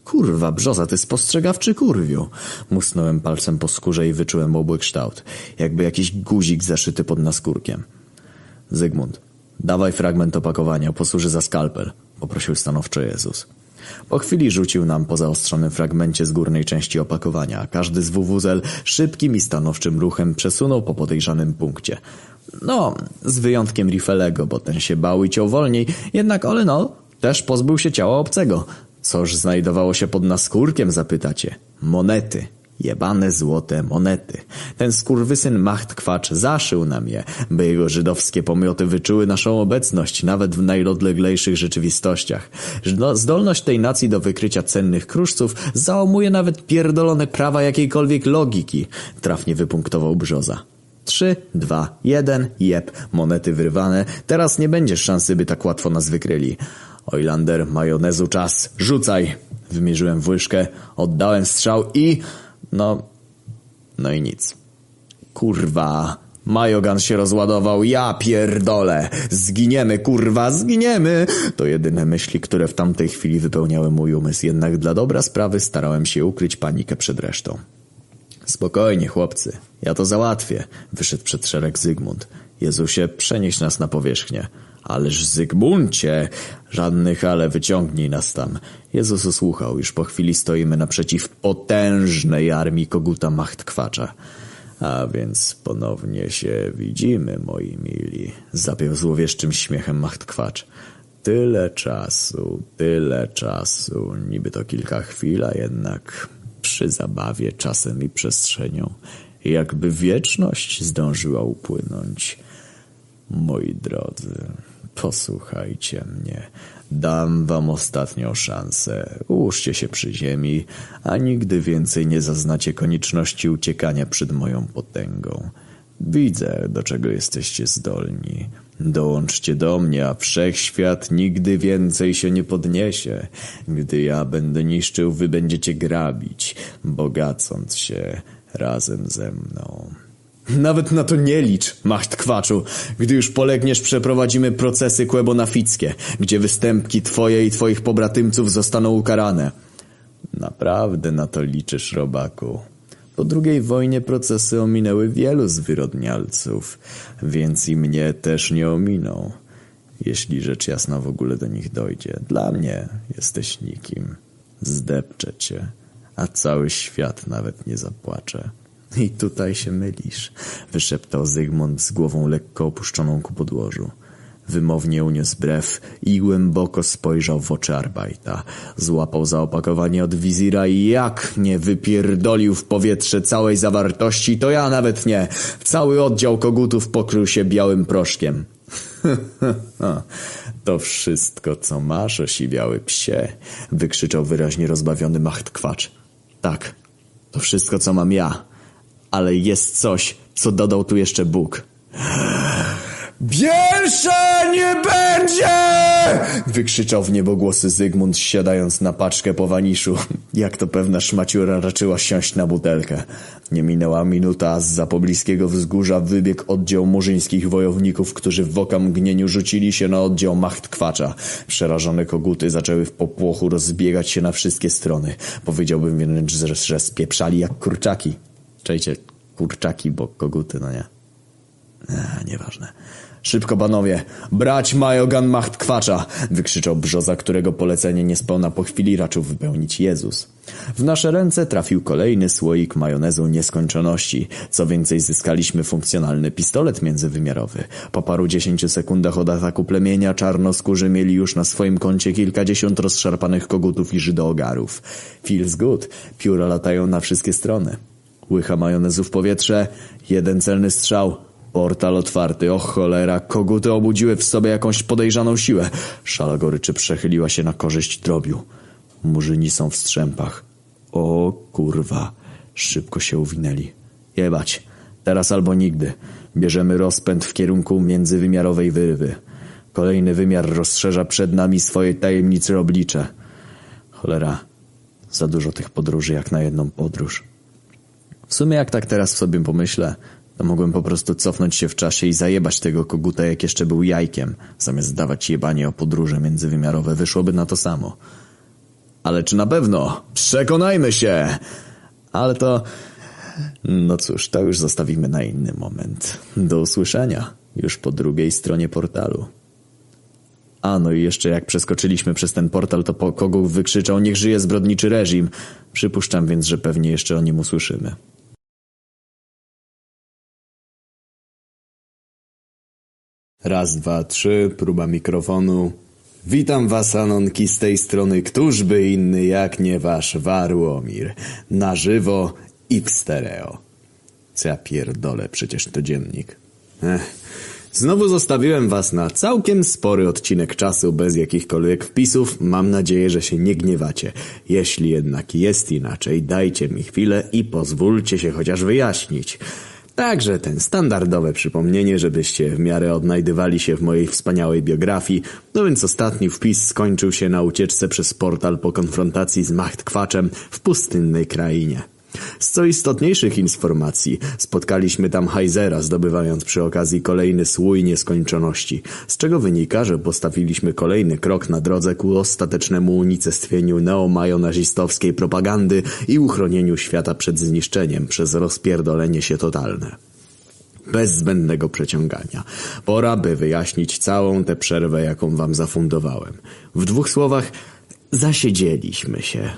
Kurwa, brzoza, ty spostrzegawczy kurwiu. Musnąłem palcem po skórze i wyczułem obły kształt. Jakby jakiś guzik zaszyty pod naskórkiem. Zygmunt, dawaj fragment opakowania, posłuży za skalpel. Poprosił stanowczo Jezus. Po chwili rzucił nam po zaostrzonym fragmencie z górnej części opakowania. Każdy z wuwuzel szybkim i stanowczym ruchem przesunął po podejrzanym punkcie. No, z wyjątkiem Rifelego, bo ten się bał i ciął wolniej, jednak all też pozbył się ciała obcego. Coż znajdowało się pod naskórkiem, zapytacie? Monety. Jebane złote monety. Ten skurwysyn Macht Kwacz zaszył nam je, by jego żydowskie pomioty wyczuły naszą obecność nawet w najodleglejszych rzeczywistościach. Zdolność tej nacji do wykrycia cennych kruszców załamuje nawet pierdolone prawa jakiejkolwiek logiki, trafnie wypunktował Brzoza. Trzy, dwa, jeden, jeb, monety wyrwane. Teraz nie będziesz szansy, by tak łatwo nas wykryli. Ojlander, majonezu czas, rzucaj! Wymierzyłem w łyżkę, oddałem strzał i... No... No i nic. Kurwa... Majogan się rozładował, ja pierdolę! Zginiemy, kurwa, zginiemy! To jedyne myśli, które w tamtej chwili wypełniały mój umysł, jednak dla dobra sprawy starałem się ukryć panikę przed resztą. Spokojnie, chłopcy. Ja to załatwię. Wyszedł przed szereg Zygmunt. Jezusie, przenieś nas na powierzchnię. Ależ Zygmuncie! Żadnych ale, wyciągnij nas tam. Jezus usłuchał. Już po chwili stoimy naprzeciw potężnej armii koguta Machtkwacza. A więc ponownie się widzimy, moi mili. Zapiął złowieszczym śmiechem Machtkwacz. Tyle czasu, tyle czasu. Niby to kilka chwil, a jednak przy zabawie czasem i przestrzenią. Jakby wieczność zdążyła upłynąć. Moi drodzy, posłuchajcie mnie. Dam wam ostatnią szansę. Ułóżcie się przy ziemi, a nigdy więcej nie zaznacie konieczności uciekania przed moją potęgą. Widzę, do czego jesteście zdolni. Dołączcie do mnie, a wszechświat nigdy więcej się nie podniesie. Gdy ja będę niszczył, wy będziecie grabić, bogacąc się razem ze mną. Nawet na to nie licz, macht kwaczu. Gdy już polegniesz, przeprowadzimy procesy kłebonafickie, gdzie występki twoje i twoich pobratymców zostaną ukarane. Naprawdę na to liczysz, robaku. Po drugiej wojnie procesy ominęły wielu zwyrodnialców, więc i mnie też nie ominą. Jeśli rzecz jasna w ogóle do nich dojdzie. Dla mnie jesteś nikim. Zdepczę cię, a cały świat nawet nie zapłacze. (laughs) I tutaj się mylisz, wyszeptał Zygmunt z głową lekko opuszczoną ku podłożu. Wymownie uniósł brew i głęboko spojrzał w oczy Arbajta. Złapał zaopakowanie od wizira i jak nie wypierdolił w powietrze całej zawartości, to ja nawet nie. Cały oddział kogutów pokrył się białym proszkiem. (laughs) to wszystko, co masz, osiwiały psie, wykrzyczał wyraźnie rozbawiony Machtkwacz. Tak, to wszystko, co mam ja, ale jest coś, co dodał tu jeszcze Bóg. Wiersza nie będzie! Wykrzyczał w niebogłosy Zygmunt, siadając na paczkę po waniszu. (laughs) Jak to pewna szmaciura raczyła siąść na butelkę. Nie minęła minuta, a z pobliskiego wzgórza wybiegł oddział murzyńskich wojowników, którzy w oka mgnieniu rzucili się na oddział Machtkwacza. Przerażone koguty zaczęły w popłochu rozbiegać się na wszystkie strony. Powiedziałbym wręcz, że spieprzali jak kurczaki. Czejcie, kurczaki, bo koguty, no nie. Eee, nieważne. Szybko, panowie! Brać Majogan Macht Kwacza! wykrzyczał Brzoza, którego polecenie niespełna po chwili raczył wypełnić Jezus. W nasze ręce trafił kolejny słoik majonezu nieskończoności. Co więcej, zyskaliśmy funkcjonalny pistolet międzywymiarowy. Po paru dziesięciu sekundach od ataku plemienia czarnoskórzy mieli już na swoim koncie kilkadziesiąt rozszarpanych kogutów i żydoogarów. Feels good. Pióra latają na wszystkie strony. Łycha majonezu w powietrze, jeden celny strzał, portal otwarty, o cholera, koguty obudziły w sobie jakąś podejrzaną siłę. Szala goryczy przechyliła się na korzyść drobiu. Murzyni są w strzępach. O kurwa, szybko się uwinęli. Jebać, teraz albo nigdy. Bierzemy rozpęd w kierunku międzywymiarowej wyrywy. Kolejny wymiar rozszerza przed nami swoje tajemnicze oblicze. Cholera, za dużo tych podróży jak na jedną podróż. W sumie jak tak teraz w sobie pomyślę, to mogłem po prostu cofnąć się w czasie i zajebać tego koguta jak jeszcze był jajkiem, zamiast dawać jebanie o podróże międzywymiarowe, wyszłoby na to samo. Ale czy na pewno? Przekonajmy się! Ale to... No cóż, to już zostawimy na inny moment. Do usłyszenia, już po drugiej stronie portalu. A, no i jeszcze jak przeskoczyliśmy przez ten portal, to po kogu wykrzyczał niech żyje zbrodniczy reżim. Przypuszczam więc, że pewnie jeszcze o nim usłyszymy. Raz, dwa, trzy, próba mikrofonu. Witam was, Anonki, z tej strony Któż by inny jak nie wasz Warłomir. Na żywo i w stereo. Co ja pierdolę, przecież to dziennik. Ech. Znowu zostawiłem was na całkiem spory odcinek czasu bez jakichkolwiek wpisów. Mam nadzieję, że się nie gniewacie. Jeśli jednak jest inaczej, dajcie mi chwilę i pozwólcie się chociaż wyjaśnić. Także ten standardowe przypomnienie, żebyście w miarę odnajdywali się w mojej wspaniałej biografii. No więc ostatni wpis skończył się na ucieczce przez portal po konfrontacji z Machtkwaczem w pustynnej krainie. Z co istotniejszych informacji spotkaliśmy tam Heizera, zdobywając przy okazji kolejny słój nieskończoności, z czego wynika, że postawiliśmy kolejny krok na drodze ku ostatecznemu unicestwieniu neomajonazistowskiej propagandy i uchronieniu świata przed zniszczeniem przez rozpierdolenie się totalne. Bez zbędnego przeciągania. Pora, by wyjaśnić całą tę przerwę, jaką wam zafundowałem. W dwóch słowach, zasiedzieliśmy się.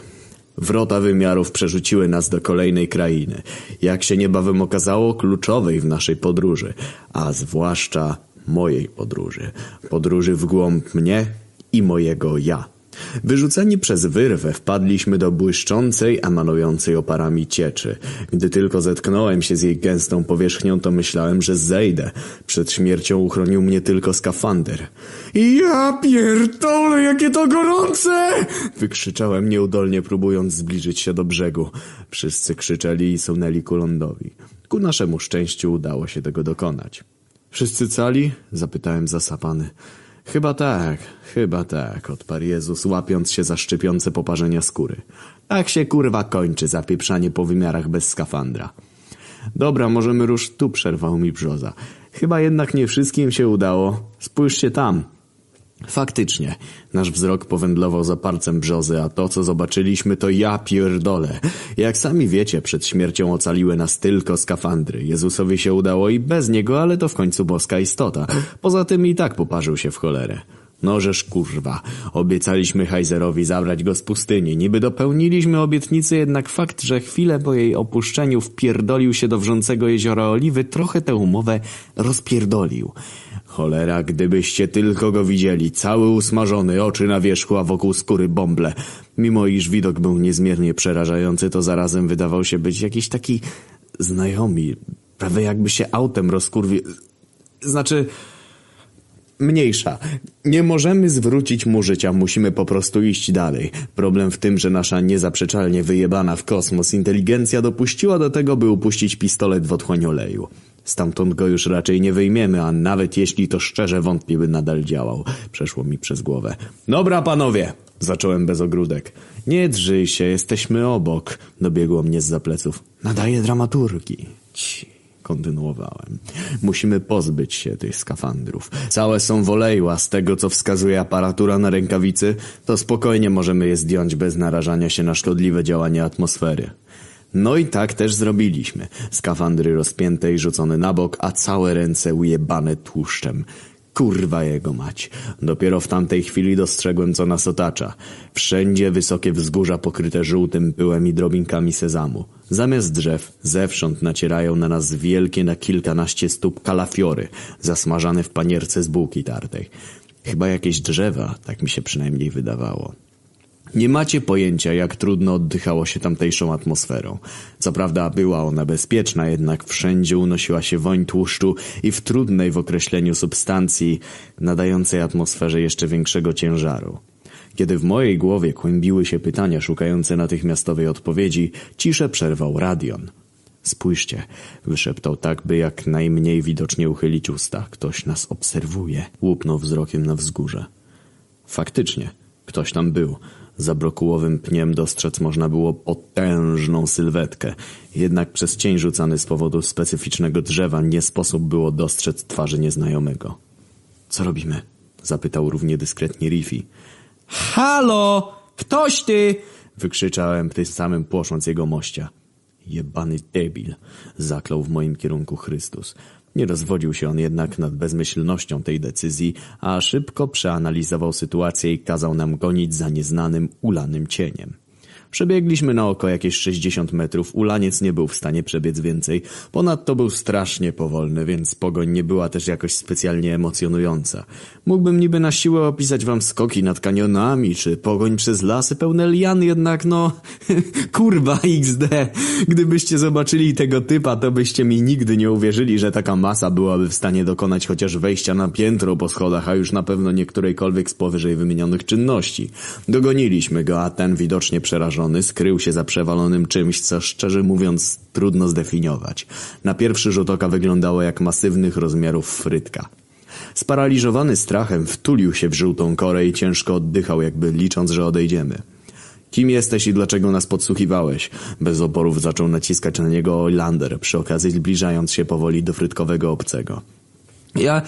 Wrota wymiarów przerzuciły nas do kolejnej krainy, jak się niebawem okazało, kluczowej w naszej podróży, a zwłaszcza mojej podróży. Podróży w głąb mnie i mojego ja. Wyrzuceni przez wyrwę wpadliśmy do błyszczącej, emanującej oparami cieczy. Gdy tylko zetknąłem się z jej gęstą powierzchnią, to myślałem, że zejdę. Przed śmiercią uchronił mnie tylko skafander. Ja pierdolę, jakie to gorące! Wykrzyczałem nieudolnie, próbując zbliżyć się do brzegu. Wszyscy krzyczeli i sunęli ku lądowi. Ku naszemu szczęściu udało się tego dokonać. Wszyscy cali? Zapytałem zasapany. Chyba tak, chyba tak, odparł Jezus, łapiąc się za szczypiące poparzenia skóry. Tak się kurwa kończy zapieprzanie po wymiarach bez skafandra. Dobra, możemy rusz tu, przerwał mi brzoza. Chyba jednak nie wszystkim się udało. Spójrzcie tam. Faktycznie, nasz wzrok powędlował za palcem brzozy, a to, co zobaczyliśmy, to ja pierdolę. Jak sami wiecie, przed śmiercią ocaliły nas tylko skafandry. Jezusowi się udało i bez niego, ale to w końcu boska istota. Poza tym i tak poparzył się w cholerę. Nożeż kurwa. Obiecaliśmy Heizerowi zabrać go z pustyni. Niby dopełniliśmy obietnicy, jednak fakt, że chwilę po jej opuszczeniu wpierdolił się do wrzącego jeziora Oliwy, trochę tę umowę rozpierdolił. Cholera, gdybyście tylko go widzieli, cały usmażony, oczy na wierzchu, a wokół skóry bąble. Mimo iż widok był niezmiernie przerażający, to zarazem wydawał się być jakiś taki znajomy, prawie jakby się autem rozkurwi... Znaczy... Mniejsza. Nie możemy zwrócić mu życia, musimy po prostu iść dalej. Problem w tym, że nasza niezaprzeczalnie wyjebana w kosmos inteligencja dopuściła do tego, by upuścić pistolet w otchłań oleju. Stamtąd go już raczej nie wyjmiemy, a nawet jeśli to szczerze wątpię, by nadal działał. Przeszło mi przez głowę. Dobra, panowie! Zacząłem bez ogródek. Nie drżyj się, jesteśmy obok. Dobiegło mnie z zapleców. Nadaje dramaturgii. Ci kontynuowałem. Musimy pozbyć się tych skafandrów. Całe są w oleju, a z tego, co wskazuje aparatura na rękawicy, to spokojnie możemy je zdjąć bez narażania się na szkodliwe działanie atmosfery. No i tak też zrobiliśmy. Skafandry rozpięte i rzucone na bok, a całe ręce ujebane tłuszczem. Kurwa jego mać. Dopiero w tamtej chwili dostrzegłem, co nas otacza. Wszędzie wysokie wzgórza pokryte żółtym pyłem i drobinkami sezamu. Zamiast drzew, zewsząd nacierają na nas wielkie na kilkanaście stóp kalafiory, zasmażane w panierce z bułki tartej. Chyba jakieś drzewa, tak mi się przynajmniej wydawało. Nie macie pojęcia, jak trudno oddychało się tamtejszą atmosferą. Co prawda była ona bezpieczna, jednak wszędzie unosiła się woń tłuszczu i w trudnej w określeniu substancji, nadającej atmosferze jeszcze większego ciężaru. Kiedy w mojej głowie kłębiły się pytania szukające natychmiastowej odpowiedzi, ciszę przerwał radion. Spójrzcie, wyszeptał tak, by jak najmniej widocznie uchylić usta. Ktoś nas obserwuje. Łupnął wzrokiem na wzgórze. Faktycznie, ktoś tam był. Za brokułowym pniem dostrzec można było potężną sylwetkę. Jednak przez cień rzucany z powodu specyficznego drzewa nie sposób było dostrzec twarzy nieznajomego. Co robimy? Zapytał równie dyskretnie Riffy. Halo! Ktoś ty! Wykrzyczałem tym samym płosząc jego mościa. Jebany debil, zaklął w moim kierunku Chrystus. Nie rozwodził się on jednak nad bezmyślnością tej decyzji, a szybko przeanalizował sytuację i kazał nam gonić za nieznanym, ulanym cieniem. Przebiegliśmy na oko jakieś 60 metrów, ulaniec nie był w stanie przebiec więcej, ponadto był strasznie powolny, więc pogoń nie była też jakoś specjalnie emocjonująca. Mógłbym niby na siłę opisać wam skoki nad kanionami, czy pogoń przez lasy pełne lian, jednak no... (laughs) kurwa XD! Gdybyście zobaczyli tego typa, to byście mi nigdy nie uwierzyli, że taka masa byłaby w stanie dokonać chociaż wejścia na piętro po schodach, a już na pewno nie którejkolwiek z powyżej wymienionych czynności. Dogoniliśmy go, a ten widocznie przerażony skrył się za przewalonym czymś, co szczerze mówiąc trudno zdefiniować. Na pierwszy rzut oka wyglądało jak masywnych rozmiarów frytka. Sparaliżowany strachem wtulił się w żółtą korę i ciężko oddychał, jakby licząc, że odejdziemy. Kim jesteś i dlaczego nas podsłuchiwałeś? Bez oporów zaczął naciskać na niego Olander, przy okazji zbliżając się powoli do frytkowego obcego. Ja...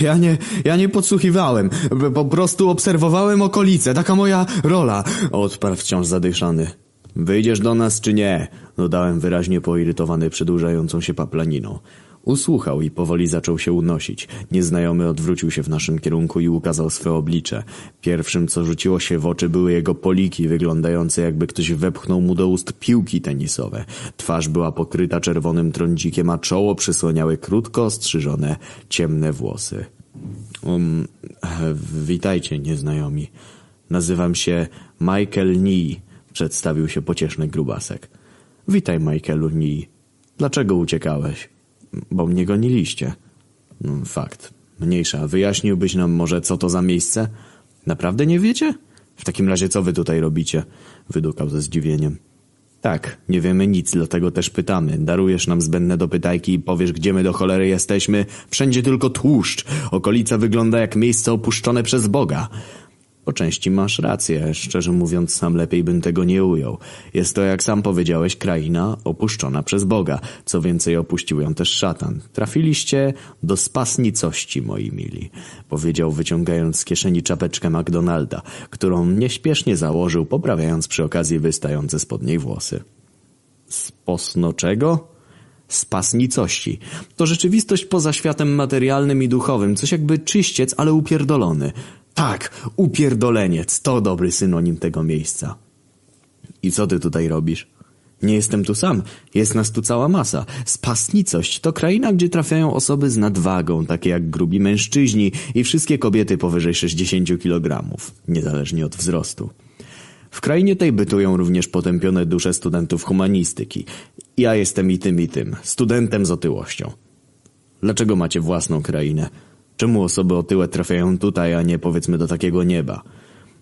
Ja nie, ja nie podsłuchiwałem. Po prostu obserwowałem okolice. Taka moja rola. Odparł wciąż zadyszany. Wyjdziesz do nas czy nie? Dodałem wyraźnie poirytowany przedłużającą się paplaniną. Usłuchał i powoli zaczął się unosić. Nieznajomy odwrócił się w naszym kierunku i ukazał swe oblicze. Pierwszym, co rzuciło się w oczy, były jego poliki, wyglądające jakby ktoś wepchnął mu do ust piłki tenisowe. Twarz była pokryta czerwonym trądzikiem, a czoło przysłaniały krótko ostrzyżone, ciemne włosy. Um, witajcie, nieznajomi. Nazywam się Michael Nee, przedstawił się pocieszny grubasek. Witaj, Michaelu Nee. Dlaczego uciekałeś? Bo mnie goniliście. No, fakt. Mniejsza. Wyjaśniłbyś nam może, co to za miejsce? Naprawdę nie wiecie? W takim razie co wy tutaj robicie? Wydukał ze zdziwieniem. Tak, nie wiemy nic, dlatego też pytamy. Darujesz nam zbędne dopytajki i powiesz, gdzie my do cholery jesteśmy? Wszędzie tylko tłuszcz. Okolica wygląda jak miejsce opuszczone przez Boga. Po części masz rację, szczerze mówiąc sam lepiej bym tego nie ujął. Jest to, jak sam powiedziałeś, kraina opuszczona przez Boga. Co więcej, opuścił ją też szatan. Trafiliście do spasnicości, moi mili. Powiedział, wyciągając z kieszeni czapeczkę McDonalda, którą nieśpiesznie założył, poprawiając przy okazji wystające spod niej włosy. Sposno czego? Spasnicości. To rzeczywistość poza światem materialnym i duchowym, coś jakby czyściec, ale upierdolony. Tak, upierdoleniec, to dobry synonim tego miejsca. I co ty tutaj robisz? Nie jestem tu sam, jest nas tu cała masa. Spasnicość to kraina, gdzie trafiają osoby z nadwagą, takie jak grubi mężczyźni i wszystkie kobiety powyżej 60 kg, niezależnie od wzrostu. W krainie tej bytują również potępione dusze studentów humanistyki. Ja jestem i tym i tym, studentem z otyłością. Dlaczego macie własną krainę? Czemu osoby otyłe trafiają tutaj, a nie powiedzmy do takiego nieba?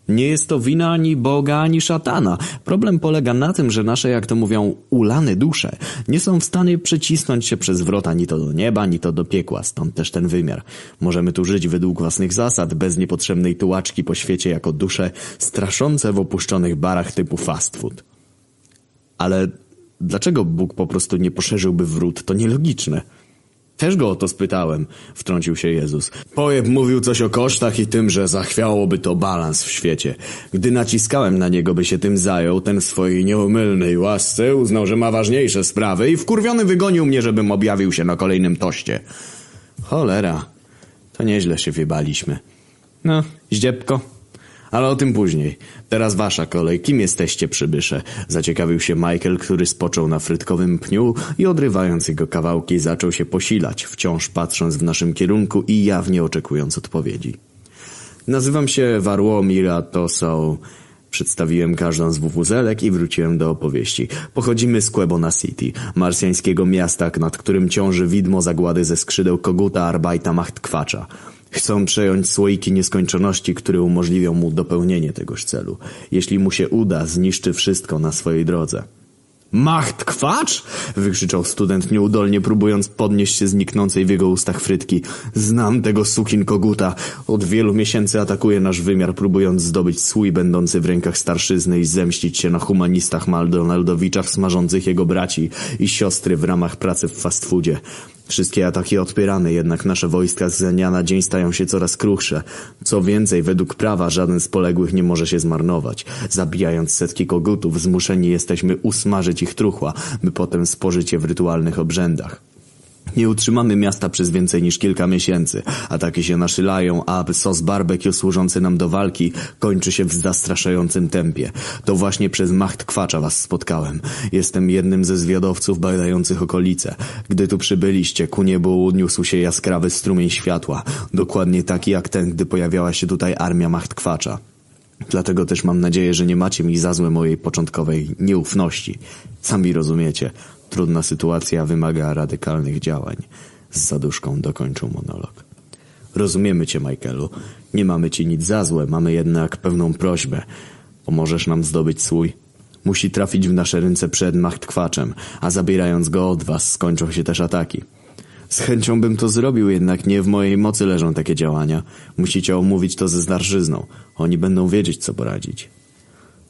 Nie jest to wina ani Boga, ani szatana. Problem polega na tym, że nasze, jak to mówią, ulane dusze nie są w stanie przecisnąć się przez wrota ani to do nieba, ani to do piekła, stąd też ten wymiar. Możemy tu żyć według własnych zasad, bez niepotrzebnej tułaczki po świecie jako dusze straszące w opuszczonych barach typu fast food. Ale dlaczego Bóg po prostu nie poszerzyłby wrót? To nielogiczne. Też go o to spytałem, wtrącił się Jezus. Pojeb mówił coś o kosztach i tym, że zachwiałoby to balans w świecie. Gdy naciskałem na niego, by się tym zajął, ten w swojej nieomylnej łasce uznał, że ma ważniejsze sprawy i wkurwiony wygonił mnie, żebym objawił się na kolejnym toście. Cholera, to nieźle się wiebaliśmy. No, zdziepko. Ale o tym później. Teraz wasza kolej. Kim jesteście, przybysze? Zaciekawił się Michael, który spoczął na frytkowym pniu i odrywając jego kawałki zaczął się posilać, wciąż patrząc w naszym kierunku i jawnie oczekując odpowiedzi. Nazywam się Warłomir, a to są... Przedstawiłem każdą z wuwuzelek i wróciłem do opowieści. Pochodzimy z Quebona City, marsjańskiego miasta, nad którym ciąży widmo zagłady ze skrzydeł koguta Arbajta Machtkwacza. Chcą przejąć słoiki nieskończoności, które umożliwią mu dopełnienie tegoż celu. Jeśli mu się uda, zniszczy wszystko na swojej drodze. Macht kwacz? wykrzyczał student nieudolnie, próbując podnieść się z niknącej w jego ustach frytki. Znam tego sukin koguta. Od wielu miesięcy atakuje nasz wymiar, próbując zdobyć słój będący w rękach starszyzny i zemścić się na humanistach Maldonaldowiczach smażących jego braci i siostry w ramach pracy w fast foodzie. Wszystkie ataki odpieramy, jednak nasze wojska z dnia na dzień stają się coraz kruchsze. Co więcej, według prawa żaden z poległych nie może się zmarnować. Zabijając setki kogutów, zmuszeni jesteśmy usmażyć ich truchła, by potem spożyć je w rytualnych obrzędach. Nie utrzymamy miasta przez więcej niż kilka miesięcy. Ataki się naszylają, a sos barbecue służący nam do walki kończy się w zastraszającym tempie. To właśnie przez macht kwacza was spotkałem. Jestem jednym ze zwiadowców badających okolice. Gdy tu przybyliście, ku niebu uniósł się jaskrawy strumień światła. Dokładnie taki jak ten, gdy pojawiała się tutaj armia macht kwacza. Dlatego też mam nadzieję, że nie macie mi za złe mojej początkowej nieufności. Sami rozumiecie, trudna sytuacja wymaga radykalnych działań. Z zaduszką dokończył monolog. Rozumiemy cię, Michaelu. Nie mamy ci nic za złe, mamy jednak pewną prośbę. Pomożesz nam zdobyć słój? Musi trafić w nasze ręce przed Machtkwaczem, a zabierając go od was skończą się też ataki. Z chęcią bym to zrobił, jednak nie w mojej mocy leżą takie działania. Musicie omówić to ze starszyzną. Oni będą wiedzieć, co poradzić.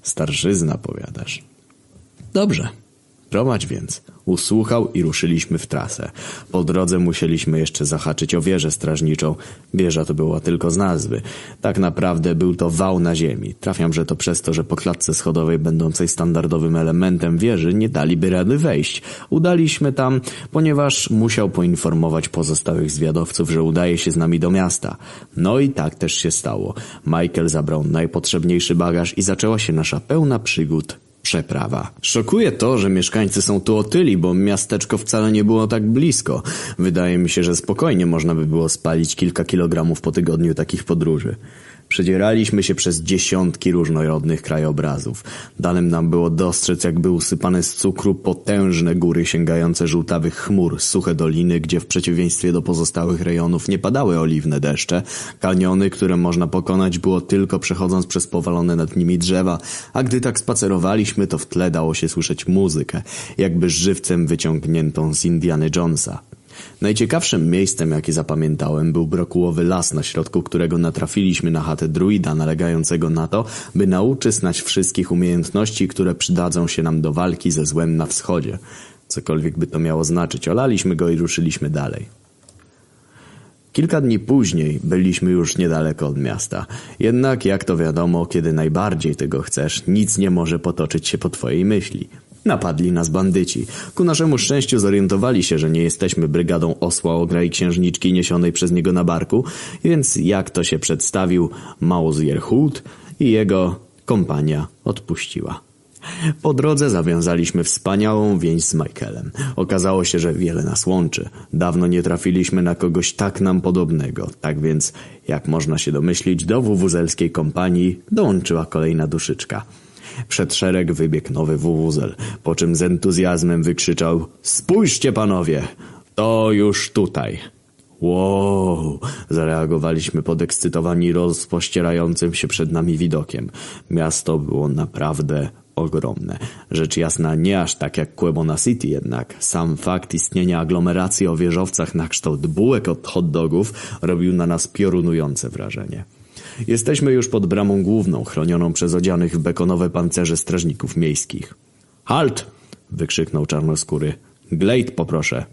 Starszyzna, powiadasz. Dobrze. Prowadź więc. Usłuchał i ruszyliśmy w trasę. Po drodze musieliśmy jeszcze zahaczyć o wieżę strażniczą. Wieża to była tylko z nazwy. Tak naprawdę był to wał na ziemi. Trafiam, że to przez to, że po klatce schodowej będącej standardowym elementem wieży nie daliby rady wejść. Udaliśmy tam, ponieważ musiał poinformować pozostałych zwiadowców, że udaje się z nami do miasta. No i tak też się stało. Michael zabrał najpotrzebniejszy bagaż i zaczęła się nasza pełna przygód przeprawa. Szokuje to, że mieszkańcy są tu otyli, bo miasteczko wcale nie było tak blisko. Wydaje mi się, że spokojnie można by było spalić kilka kilogramów po tygodniu takich podróży. Przedzieraliśmy się przez dziesiątki różnorodnych krajobrazów. Danym nam było dostrzec jakby usypane z cukru potężne góry sięgające żółtawych chmur, suche doliny, gdzie w przeciwieństwie do pozostałych rejonów nie padały oliwne deszcze, kaniony, które można pokonać było tylko przechodząc przez powalone nad nimi drzewa, a gdy tak spacerowaliśmy, to w tle dało się słyszeć muzykę, jakby żywcem wyciągniętą z Indiany Jonesa. Najciekawszym miejscem, jakie zapamiętałem, był brokułowy las, na środku którego natrafiliśmy na chatę druida, nalegającego na to, by nauczyć znać wszystkich umiejętności, które przydadzą się nam do walki ze złem na wschodzie. Cokolwiek by to miało znaczyć, olaliśmy go i ruszyliśmy dalej. Kilka dni później byliśmy już niedaleko od miasta. Jednak, jak to wiadomo, kiedy najbardziej tego chcesz, nic nie może potoczyć się po twojej myśli. Napadli nas bandyci. Ku naszemu szczęściu zorientowali się, że nie jesteśmy brygadą osła ogra i księżniczki niesionej przez niego na barku, więc jak to się przedstawił, Mauzier Hood i jego kompania odpuściła. Po drodze zawiązaliśmy wspaniałą więź z Michaelem. Okazało się, że wiele nas łączy. Dawno nie trafiliśmy na kogoś tak nam podobnego. Tak więc, jak można się domyślić, do wuwuzelskiej kompanii dołączyła kolejna duszyczka. Przed szereg wybiegł nowy wuwuzel, po czym z entuzjazmem wykrzyczał Spójrzcie panowie, to już tutaj. Wow! Zareagowaliśmy podekscytowani rozpościerającym się przed nami widokiem. Miasto było naprawdę ogromne. Rzecz jasna nie aż tak jak Quebona City jednak. Sam fakt istnienia aglomeracji o wieżowcach na kształt bułek od hot dogów robił na nas piorunujące wrażenie. Jesteśmy już pod bramą główną, chronioną przez odzianych w bekonowe pancerze strażników miejskich. Halt! wykrzyknął czarnoskóry. Glade poproszę.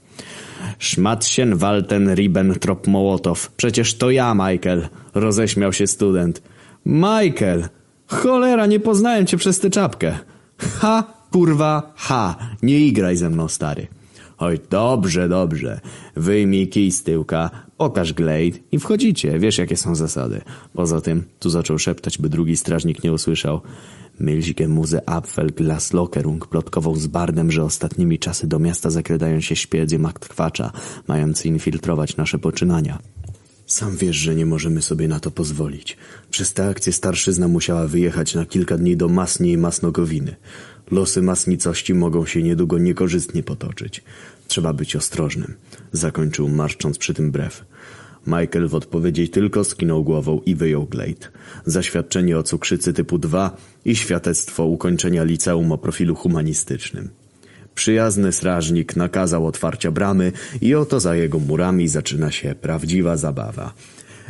Szmatschen, Walten, Ribbentrop, Mołotow. Przecież to ja, Michael. Roześmiał się student. Michael! Cholera, nie poznałem cię przez tę czapkę. Ha, kurwa, ha. Nie igraj ze mną, stary. Oj, dobrze, dobrze. Wyjmij kij z tyłka, pokaż Glade i wchodzicie. Wiesz, jakie są zasady. Poza tym, tu zaczął szeptać, by drugi strażnik nie usłyszał. Milzige muze Apfel Glaslockerung plotkował z Bardem, że ostatnimi czasy do miasta zakradają się szpiedzy Machtkwacza, mający infiltrować nasze poczynania. Sam wiesz, że nie możemy sobie na to pozwolić. Przez tę akcję starszyzna musiała wyjechać na kilka dni do Masni i Masnogowiny. Losy masnicości mogą się niedługo niekorzystnie potoczyć. Trzeba być ostrożnym. Zakończył marszcząc przy tym brew. Michael w odpowiedzi tylko skinął głową i wyjął glejt. Zaświadczenie o cukrzycy typu 2 i świadectwo ukończenia liceum o profilu humanistycznym. Przyjazny strażnik nakazał otwarcia bramy i oto za jego murami zaczyna się prawdziwa zabawa.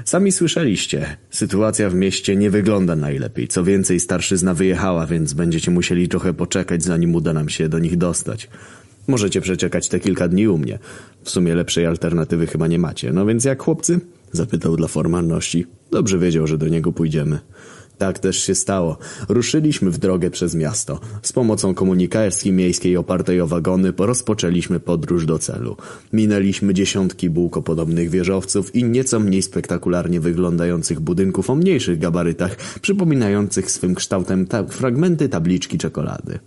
Sami słyszeliście, sytuacja w mieście nie wygląda najlepiej. Co więcej, starszyzna wyjechała, więc będziecie musieli trochę poczekać, zanim uda nam się do nich dostać. Możecie przeczekać te kilka dni u mnie. W sumie lepszej alternatywy chyba nie macie. No więc jak chłopcy? Zapytał dla formalności. Dobrze wiedział, że do niego pójdziemy. Tak też się stało. Ruszyliśmy w drogę przez miasto. Z pomocą komunikacji miejskiej opartej o wagony rozpoczęliśmy podróż do celu. Minęliśmy dziesiątki bułkopodobnych wieżowców i nieco mniej spektakularnie wyglądających budynków o mniejszych gabarytach, przypominających swym kształtem ta fragmenty tabliczki czekolady.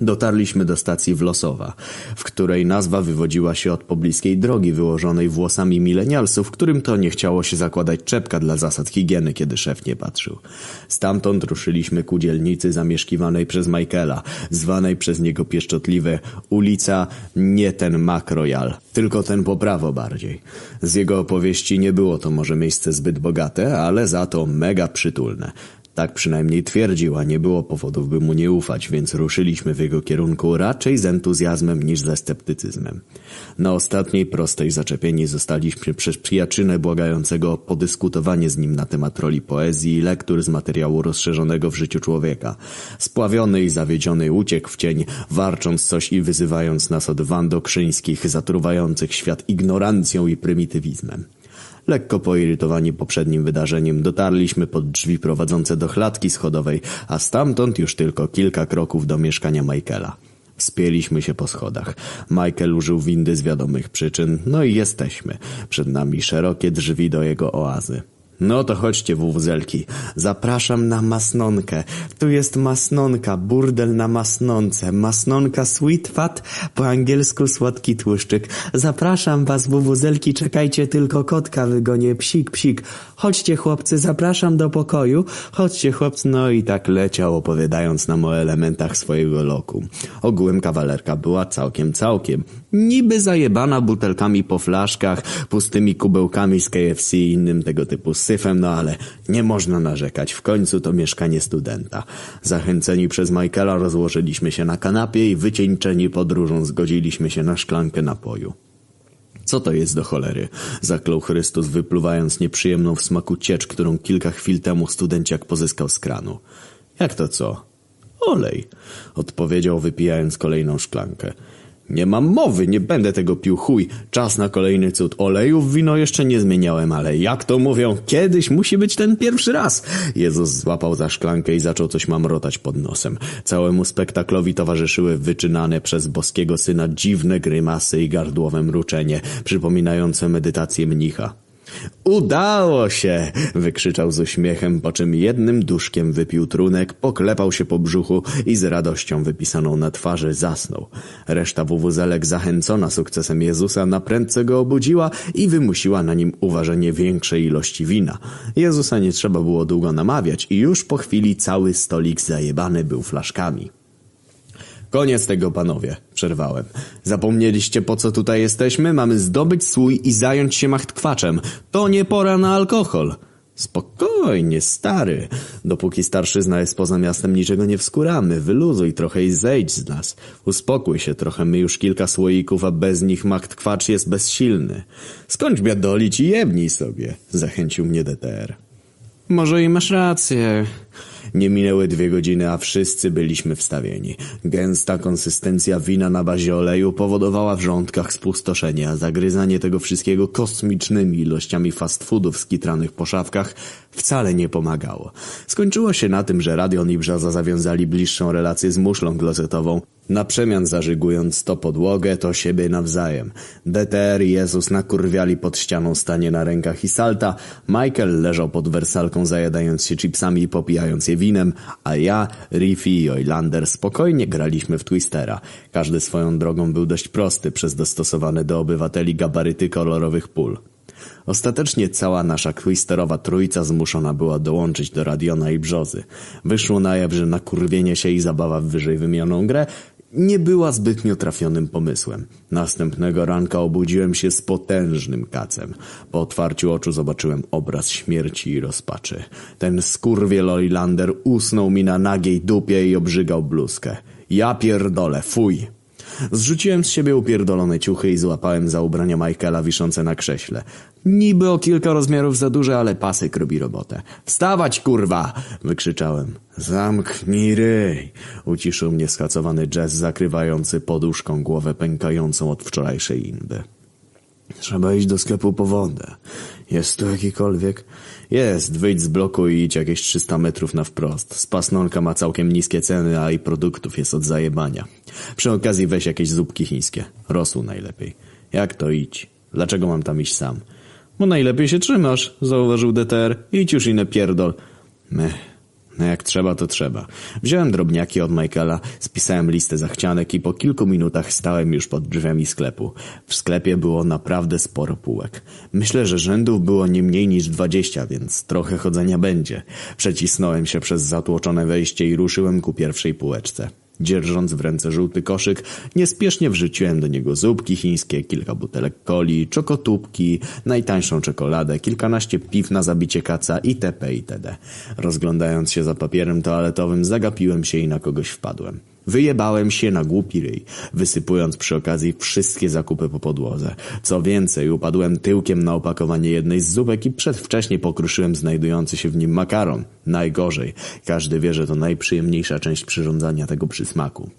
Dotarliśmy do stacji Wlosowa, w której nazwa wywodziła się od pobliskiej drogi wyłożonej włosami milenialsów, którym to nie chciało się zakładać czepka dla zasad higieny, kiedy szef nie patrzył. Stamtąd ruszyliśmy ku dzielnicy zamieszkiwanej przez Michaela, zwanej przez niego pieszczotliwe ulica nie ten Mac Royal, tylko ten po prawo bardziej. Z jego opowieści nie było to może miejsce zbyt bogate, ale za to mega przytulne. Tak przynajmniej twierdził, a nie było powodów, by mu nie ufać, więc ruszyliśmy w jego kierunku raczej z entuzjazmem niż ze sceptycyzmem. Na ostatniej prostej zaczepieni zostaliśmy przez przyjacynę błagającego o podyskutowanie z nim na temat roli poezji i lektur z materiału rozszerzonego w życiu człowieka. Spławiony i zawiedziony uciekł w cień, warcząc coś i wyzywając nas od wandokrzyńskich, zatruwających świat ignorancją i prymitywizmem. Lekko poirytowani poprzednim wydarzeniem dotarliśmy pod drzwi prowadzące do klatki schodowej, a stamtąd już tylko kilka kroków do mieszkania Michaela. Wspięliśmy się po schodach. Michael użył windy z wiadomych przyczyn, no i jesteśmy. Przed nami szerokie drzwi do jego oazy. No to chodźcie, wuwzelki. Zapraszam na masnonkę. Tu jest masnonka, burdel na masnonce. Masnonka sweet fat, po angielsku słodki tłuszczyk. Zapraszam was, wuwzelki, czekajcie tylko kotka wygonię. Psik, psik. Chodźcie, chłopcy, zapraszam do pokoju. Chodźcie, chłopcy. No i tak leciał, opowiadając nam o elementach swojego loku. Ogółem kawalerka była całkiem, całkiem. Niby zajebana butelkami po flaszkach, pustymi kubełkami z KFC i innym tego typu syfem, no ale nie można narzekać. W końcu to mieszkanie studenta. Zachęceni przez Michaela rozłożyliśmy się na kanapie i wycieńczeni podróżą zgodziliśmy się na szklankę napoju. Co to jest do cholery? Zaklął Chrystus, wypluwając nieprzyjemną w smaku ciecz, którą kilka chwil temu studenciak pozyskał z kranu. Jak to co? Olej, odpowiedział wypijając kolejną szklankę. Nie mam mowy, nie będę tego pił chuj. Czas na kolejny cud. Olejów wino jeszcze nie zmieniałem, ale jak to mówią, kiedyś musi być ten pierwszy raz. Jezus złapał za szklankę i zaczął coś mamrotać pod nosem. Całemu spektaklowi towarzyszyły wyczynane przez boskiego syna dziwne grymasy i gardłowe mruczenie, przypominające medytację mnicha. Udało się! wykrzyczał z uśmiechem, po czym jednym duszkiem wypił trunek, poklepał się po brzuchu i z radością wypisaną na twarzy zasnął. Reszta wuwuzelek zachęcona sukcesem Jezusa na prędce go obudziła i wymusiła na nim uważanie większej ilości wina. Jezusa nie trzeba było długo namawiać i już po chwili cały stolik zajebany był flaszkami. Koniec tego, panowie, przerwałem. Zapomnieliście, po co tutaj jesteśmy? Mamy zdobyć słój i zająć się machtkwaczem. To nie pora na alkohol. Spokojnie, stary. Dopóki starszyzna jest poza miastem, niczego nie wskuramy. Wyluzuj trochę i zejdź z nas. Uspokój się trochę, my już kilka słoików, a bez nich machtkwacz jest bezsilny. Skończ biadolić i jebnij sobie, zachęcił mnie DTR. Może i masz rację. Nie minęły dwie godziny, a wszyscy byliśmy wstawieni. Gęsta konsystencja wina na bazie oleju powodowała w żołądkach spustoszenie, a zagryzanie tego wszystkiego kosmicznymi ilościami fast foodów skitranych po szafkach wcale nie pomagało. Skończyło się na tym, że Radion i Brzaza zawiązali bliższą relację z muszlą klozetową, na przemian zażygując to podłogę, to siebie nawzajem. DTR i Jezus nakurwiali pod ścianą stanie na rękach i salta, Michael leżał pod wersalką zajadając się chipsami i popijając je winem, a ja, Riffy i Oilander spokojnie graliśmy w Twistera. Każdy swoją drogą był dość prosty przez dostosowane do obywateli gabaryty kolorowych pól. Ostatecznie cała nasza twisterowa trójca zmuszona była dołączyć do Radiona i Brzozy. Wyszło na jaw, że nakurwienie się i zabawa w wyżej wymienioną grę nie była zbytnio trafionym pomysłem. Następnego ranka obudziłem się z potężnym kacem. Po otwarciu oczu zobaczyłem obraz śmierci i rozpaczy. Ten skurwiel Olilander usnął mi na nagiej dupie i obrzygał bluzkę. Ja pierdolę, fuj! Zrzuciłem z siebie upierdolone ciuchy i złapałem za ubrania Michaela wiszące na krześle. Niby o kilka rozmiarów za duże, ale pasek robi robotę. Wstawać, kurwa! wykrzyczałem. Zamknij ryj! Uciszył mnie skacowany jazz zakrywający poduszką głowę pękającą od wczorajszej inby. Trzeba iść do sklepu po wodę. Jest tu jakikolwiek? Jest, wyjdź z bloku i idź jakieś 300 metrów na wprost. Spasnonka ma całkiem niskie ceny, a i produktów jest od zajebania. Przy okazji weź jakieś zupki chińskie. Rosół najlepiej. Jak to idź? Dlaczego mam tam iść sam? Bo najlepiej się trzymasz, zauważył DTR. Idź już inne pierdol. Mech. No jak trzeba, to trzeba. Wziąłem drobniaki od Michaela, spisałem listę zachcianek i po kilku minutach stałem już pod drzwiami sklepu. W sklepie było naprawdę sporo półek. Myślę, że rzędów było nie mniej niż dwadzieścia, więc trochę chodzenia będzie. Przecisnąłem się przez zatłoczone wejście i ruszyłem ku pierwszej półeczce. Dzierżąc w ręce żółty koszyk, niespiesznie wrzuciłem do niego zupki chińskie, kilka butelek coli, czokotubki, najtańszą czekoladę, kilkanaście piw na zabicie kaca itp. itd. Rozglądając się za papierem toaletowym, zagapiłem się i na kogoś wpadłem. Wyjebałem się na głupi ryj, wysypując przy okazji wszystkie zakupy po podłodze. Co więcej, upadłem tyłkiem na opakowanie jednej z zupek i przedwcześnie pokruszyłem znajdujący się w nim makaron. Najgorzej. Każdy wie, że to najprzyjemniejsza część przyrządzania tego przysmaku.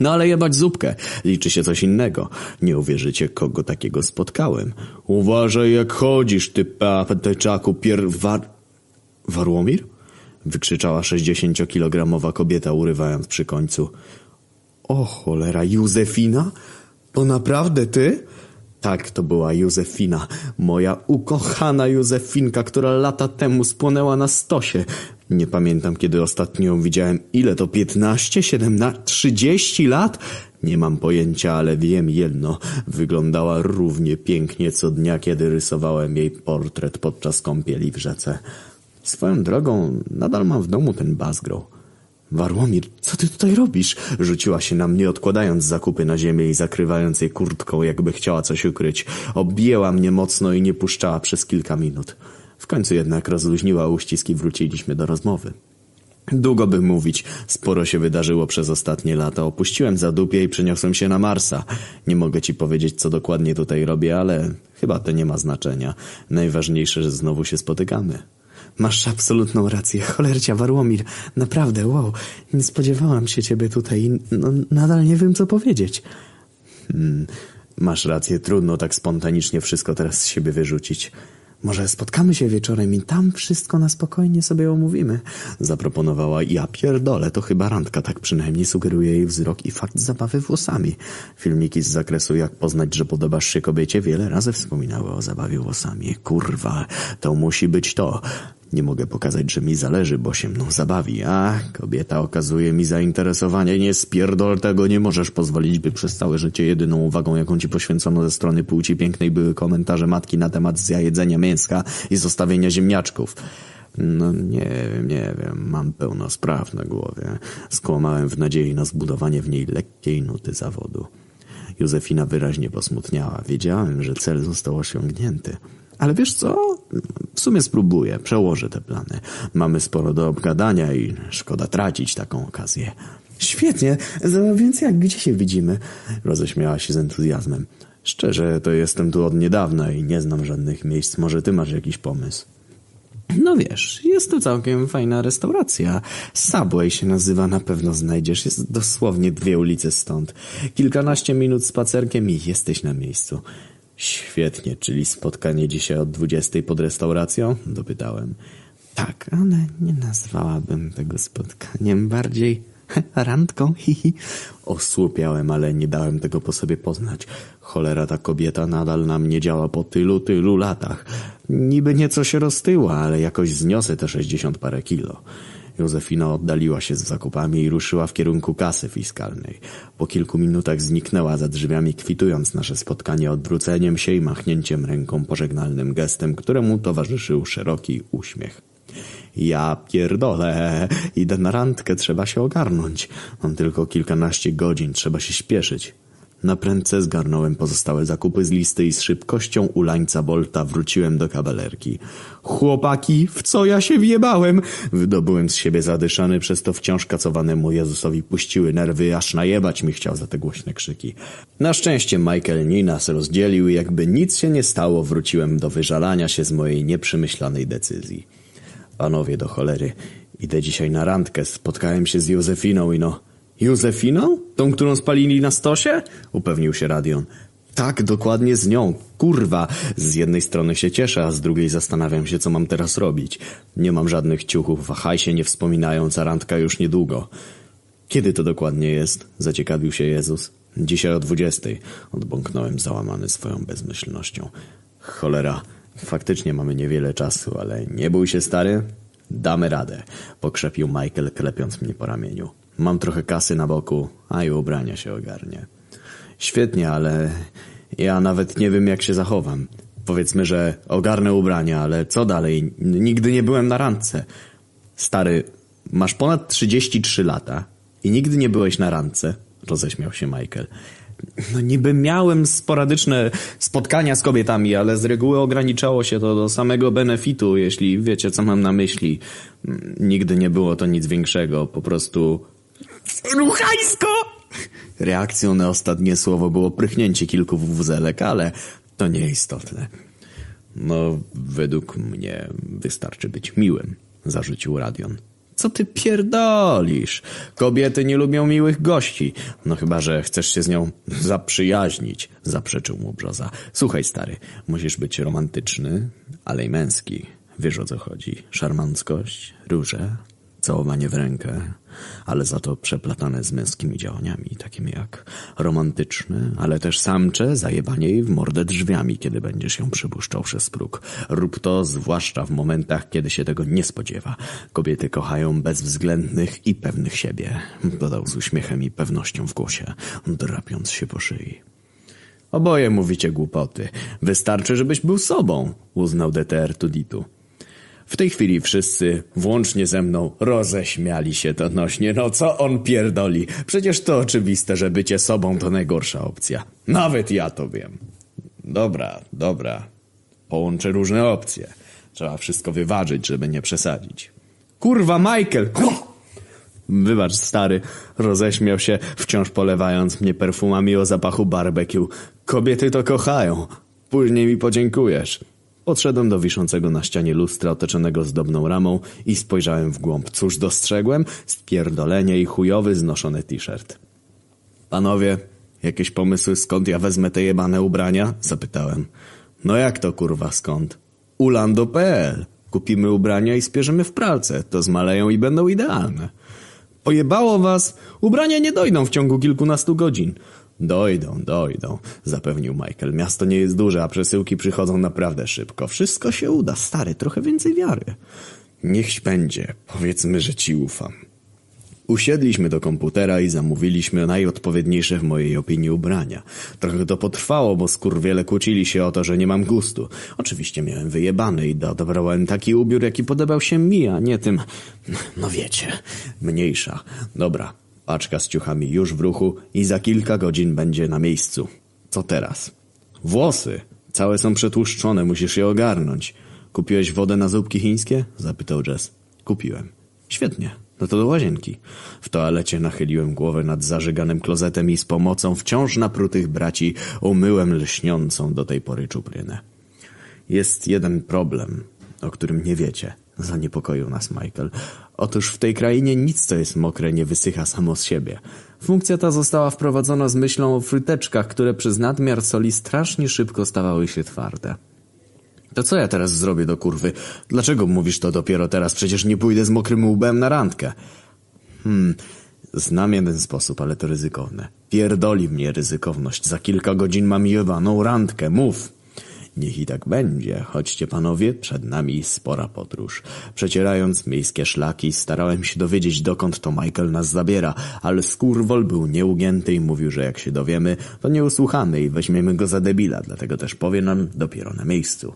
No ale jebać zupkę. Liczy się coś innego. Nie uwierzycie, kogo takiego spotkałem. Uważaj jak chodzisz, ty papeteczaku pier... War... Warłomir? Wykrzyczała sześćdziesięciokilogramowa kobieta, urywając przy końcu. O cholera, Józefina? To naprawdę ty? Tak, to była Józefina, moja ukochana Józefinka, która lata temu spłonęła na stosie. Nie pamiętam, kiedy ostatnio ją widziałem. Ile to? Piętnaście? Siedemnaście? Trzydzieści lat? Nie mam pojęcia, ale wiem jedno. Wyglądała równie pięknie co dnia, kiedy rysowałem jej portret podczas kąpieli w rzece. Swoją drogą, nadal mam w domu ten bazgro. Warłomir, co ty tutaj robisz? Rzuciła się na mnie, odkładając zakupy na ziemię i zakrywając je kurtką, jakby chciała coś ukryć. Objęła mnie mocno i nie puszczała przez kilka minut. W końcu jednak rozluźniła uścisk i wróciliśmy do rozmowy. Długo by mówić. Sporo się wydarzyło przez ostatnie lata. Opuściłem zadupie i przeniosłem się na Marsa. Nie mogę ci powiedzieć, co dokładnie tutaj robię, ale chyba to nie ma znaczenia. Najważniejsze, że znowu się spotykamy. Masz absolutną rację. Cholercia, Warłomir. Naprawdę, wow. Nie spodziewałam się ciebie tutaj i no, nadal nie wiem, co powiedzieć. Hmm, masz rację. Trudno tak spontanicznie wszystko teraz z siebie wyrzucić. Może spotkamy się wieczorem i tam wszystko na spokojnie sobie omówimy. Zaproponowała. Ja pierdolę, to chyba randka, tak przynajmniej sugeruje jej wzrok i fakt zabawy włosami. Filmiki z zakresu jak poznać, że podobasz się kobiecie wiele razy wspominały o zabawie włosami. Kurwa, to musi być to. Nie mogę pokazać, że mi zależy, bo się mną zabawi. A, kobieta okazuje mi zainteresowanie. Nie spierdol tego, nie możesz pozwolić, by przez całe życie jedyną uwagą, jaką ci poświęcono ze strony płci pięknej były komentarze matki na temat zjajedzenia mięska i zostawienia ziemniaczków. No nie wiem, nie wiem, mam pełno spraw na głowie. Skłamałem w nadziei na zbudowanie w niej lekkiej nuty zawodu. Józefina wyraźnie posmutniała. Wiedziałem, że cel został osiągnięty. Ale wiesz co? W sumie spróbuję, przełożę te plany. Mamy sporo do obgadania i szkoda tracić taką okazję. Świetnie, więc jak, gdzie się widzimy? Roześmiała się z entuzjazmem. Szczerze, to jestem tu od niedawna i nie znam żadnych miejsc. Może ty masz jakiś pomysł? No wiesz, jest tu całkiem fajna restauracja. Subway się nazywa, na pewno znajdziesz. Jest dosłownie dwie ulice stąd. Kilkanaście minut spacerkiem i jesteś na miejscu. Świetnie, czyli spotkanie dzisiaj od dwudziestej pod restauracją? Dopytałem. Tak, ale nie nazwałabym tego spotkaniem bardziej (laughs) randką. Hihi. Osłupiałem, ale nie dałem tego po sobie poznać. Cholera, ta kobieta nadal na mnie działa po tylu, tylu latach. Niby nieco się roztyła, ale jakoś zniosę te sześćdziesiąt parę kilo. Józefina oddaliła się z zakupami i ruszyła w kierunku kasy fiskalnej. Po kilku minutach zniknęła za drzwiami, kwitując nasze spotkanie odwróceniem się i machnięciem ręką pożegnalnym gestem, któremu towarzyszył szeroki uśmiech. Ja pierdolę, idę na randkę, trzeba się ogarnąć. Mam tylko kilkanaście godzin, trzeba się śpieszyć. Na prędce zgarnąłem pozostałe zakupy z listy i z szybkością ulańca Bolta wróciłem do kawalerki. Chłopaki, w co ja się wjebałem? Wydobyłem z siebie zadyszany, przez to wciąż kacowanemu Jezusowi puściły nerwy, aż najebać mi chciał za te głośne krzyki. Na szczęście Michael nie nas rozdzielił i jakby nic się nie stało, wróciłem do wyżalania się z mojej nieprzemyślanej decyzji. Panowie do cholery, idę dzisiaj na randkę, spotkałem się z Józefiną i no... Józefiną? Tą, którą spalili na stosie? Upewnił się Radion. Tak, dokładnie z nią. Kurwa, z jednej strony się cieszę, a z drugiej zastanawiam się, co mam teraz robić. Nie mam żadnych ciuchów, a hajsie nie wspominając, a randka już niedługo. Kiedy to dokładnie jest? Zaciekawił się Jezus. Dzisiaj o dwudziestej. Odbąknąłem załamany swoją bezmyślnością. Cholera, faktycznie mamy niewiele czasu, ale nie bój się, stary. Damy radę, pokrzepił Michael, klepiąc mnie po ramieniu. Mam trochę kasy na boku, a i ubrania się ogarnie. Świetnie, ale ja nawet nie wiem, jak się zachowam. Powiedzmy, że ogarnę ubrania, ale co dalej? Nigdy nie byłem na randce. Stary, masz ponad 33 lata i nigdy nie byłeś na randce? Roześmiał się Michael. No niby miałem sporadyczne spotkania z kobietami, ale z reguły ograniczało się to do samego benefitu, jeśli wiecie, co mam na myśli. Nigdy nie było to nic większego, po prostu... Ruchajsko! Reakcją na ostatnie słowo było prychnięcie kilku wuzelek, ale to nieistotne. No, według mnie wystarczy być miłym, zarzucił Radion. Co ty pierdolisz? Kobiety nie lubią miłych gości. No chyba, że chcesz się z nią zaprzyjaźnić, zaprzeczył mu Brzoza. Słuchaj, stary, musisz być romantyczny, ale i męski. Wiesz o co chodzi. Szarmanckość, róże, całowanie w rękę, ale za to przeplatane z męskimi działaniami, takimi jak romantyczne, ale też samcze, zajebanie jej w mordę drzwiami, kiedy będziesz ją przypuszczał przez próg. Rób to zwłaszcza w momentach, kiedy się tego nie spodziewa. Kobiety kochają bezwzględnych i pewnych siebie, dodał z uśmiechem i pewnością w głosie, drapiąc się po szyi. Oboje mówicie głupoty. Wystarczy, żebyś był sobą, uznał DTR Tuditu. W tej chwili wszyscy, włącznie ze mną, roześmiali się donośnie. No co on pierdoli? Przecież to oczywiste, że bycie sobą to najgorsza opcja. Nawet ja to wiem. Dobra, dobra. Połączę różne opcje. Trzeba wszystko wyważyć, żeby nie przesadzić. Kurwa, Michael! Wybacz, stary, roześmiał się, wciąż polewając mnie perfumami o zapachu barbecue. Kobiety to kochają. Później mi podziękujesz. Podszedłem do wiszącego na ścianie lustra otoczonego zdobną ramą i spojrzałem w głąb. Cóż dostrzegłem? Spierdolenie i chujowy znoszony t-shirt. Panowie, jakieś pomysły skąd ja wezmę te jebane ubrania? Zapytałem. No jak to kurwa skąd? Ulando.pl Kupimy ubrania i spierzemy w pralce. To zmaleją i będą idealne. Pojebało was? Ubrania nie dojdą w ciągu kilkunastu godzin. Dojdą, dojdą, zapewnił Michael. Miasto nie jest duże, a przesyłki przychodzą naprawdę szybko. Wszystko się uda, stary, trochę więcej wiary. Niechś będzie, powiedzmy, że ci ufam. Usiedliśmy do komputera i zamówiliśmy najodpowiedniejsze w mojej opinii ubrania. Trochę to potrwało, bo skurwiele kłócili się o to, że nie mam gustu. Oczywiście miałem wyjebany i dobrałem taki ubiór, jaki podobał się mi, a nie tym... No wiecie, mniejsza. Dobra, paczka z ciuchami już w ruchu i za kilka godzin będzie na miejscu. Co teraz? Włosy! Całe są przetłuszczone, musisz je ogarnąć. Kupiłeś wodę na zupki chińskie? Zapytał Jess. Kupiłem. Świetnie. No to do łazienki. W toalecie nachyliłem głowę nad zażyganym klozetem i z pomocą wciąż naprutych braci umyłem lśniącą do tej pory czuprynę. Jest jeden problem, o którym nie wiecie. Zaniepokoił nas Michael. Otóż w tej krainie nic, co jest mokre, nie wysycha samo z siebie. Funkcja ta została wprowadzona z myślą o fryteczkach, które przez nadmiar soli strasznie szybko stawały się twarde. To co ja teraz zrobię do kurwy? Dlaczego mówisz to dopiero teraz? Przecież nie pójdę z mokrym łbem na randkę. Hmm, znam jeden sposób, ale to ryzykowne. Pierdoli mnie ryzykowność. Za kilka godzin mam jebaną randkę. Mów! Niech i tak będzie. Chodźcie panowie, przed nami spora podróż. Przecierając miejskie szlaki, starałem się dowiedzieć, dokąd to Michael nas zabiera, ale skurwol był nieugięty i mówił, że jak się dowiemy, to nie usłuchamy i weźmiemy go za debila, dlatego też powie nam dopiero na miejscu.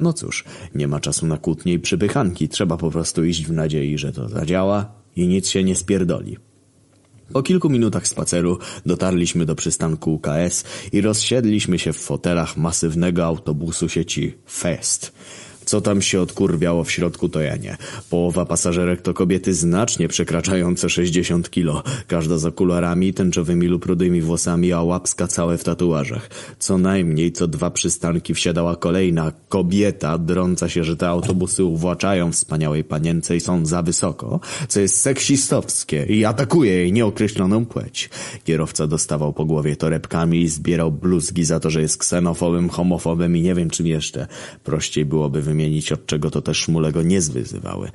No cóż, nie ma czasu na kłótnie i przypychanki, trzeba po prostu iść w nadziei, że to zadziała i nic się nie spierdoli. Po kilku minutach spaceru dotarliśmy do przystanku UKS i rozsiedliśmy się w fotelach masywnego autobusu sieci Fest. Co tam się odkurwiało w środku, to ja nie. Połowa pasażerek to kobiety znacznie przekraczające 60 kilo. Każda z okularami, tęczowymi lub rudymi włosami, a łapska całe w tatuażach. Co najmniej co dwa przystanki wsiadała kolejna kobieta, drąca się, że te autobusy uwłaczają wspaniałej panience i są za wysoko, co jest seksistowskie i atakuje jej nieokreśloną płeć. Kierowca dostawał po głowie torebkami i zbierał bluzgi za to, że jest ksenofobem, homofobem i nie wiem czym jeszcze. Prościej byłoby wymienić od czego to te szmule go nie zwyzywały.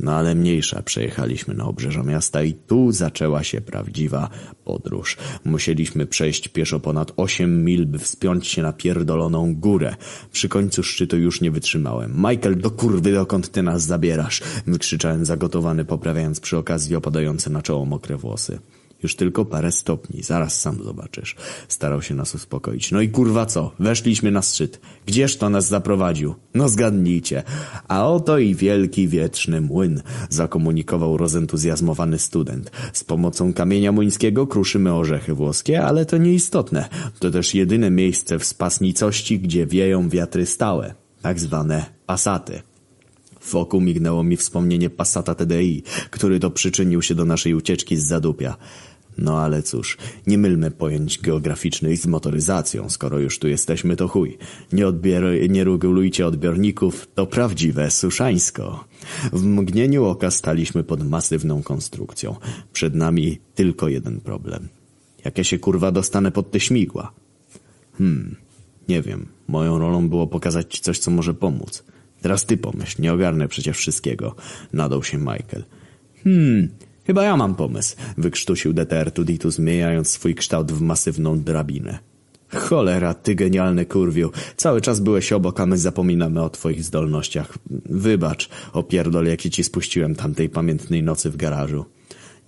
No ale mniejsza, przejechaliśmy na obrzeża miasta i tu zaczęła się prawdziwa podróż. Musieliśmy przejść pieszo ponad 8 mil, by wspiąć się na pierdoloną górę. Przy końcu szczytu już nie wytrzymałem. Michael, do kurwy, dokąd ty nas zabierasz? Wykrzyczałem zagotowany, poprawiając przy okazji opadające na czoło mokre włosy. Już tylko parę stopni, zaraz sam zobaczysz. Starał się nas uspokoić. No i kurwa co? Weszliśmy na szczyt. Gdzież to nas zaprowadził? No zgadnijcie. A oto i wielki wietrzny młyn, zakomunikował rozentuzjazmowany student. Z pomocą kamienia młyńskiego kruszymy orzechy włoskie, ale to nieistotne. To też jedyne miejsce w spasnicości, gdzie wieją wiatry stałe. Tak zwane pasaty. Wokół mignęło mi wspomnienie Passata TDI, który to przyczynił się do naszej ucieczki z zadupia. No ale cóż, nie mylmy pojęć geograficznych z motoryzacją. Skoro już tu jesteśmy, to chuj. Nie, odbier- nie regulujcie odbiorników, to prawdziwe suszańsko. W mgnieniu oka staliśmy pod masywną konstrukcją. Przed nami tylko jeden problem. Jak ja się kurwa dostanę pod te śmigła? Hmm, nie wiem. Moją rolą było pokazać ci coś, co może pomóc. Teraz ty pomyśl, nie ogarnę przecież wszystkiego. Nadał się Michael. Hmm, chyba ja mam pomysł, wykrztusił DTR Tuditu, zmieniając swój kształt w masywną drabinę. Cholera, ty genialny kurwiu. Cały czas byłeś obok, a my zapominamy o twoich zdolnościach. Wybacz, opierdol, jakie ci spuściłem tamtej pamiętnej nocy w garażu.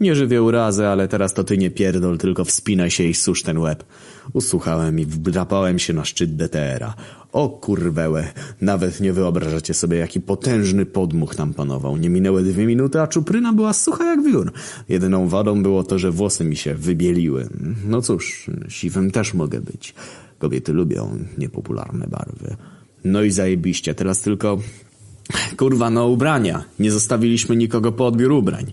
Nie żywię urazy, ale teraz to ty nie pierdol, tylko wspinaj się i susz ten łeb. Usłuchałem i wdrapałem się na szczyt DTR-a. O kurwełę, nawet nie wyobrażacie sobie, jaki potężny podmuch tam panował. Nie minęły dwie minuty, a czupryna była sucha jak wiór. Jedyną wadą było to, że włosy mi się wybieliły. No cóż, siwym też mogę być. Kobiety lubią niepopularne barwy. No i zajebiście, teraz tylko... Kurwa, no ubrania. Nie zostawiliśmy nikogo po odbiór ubrań.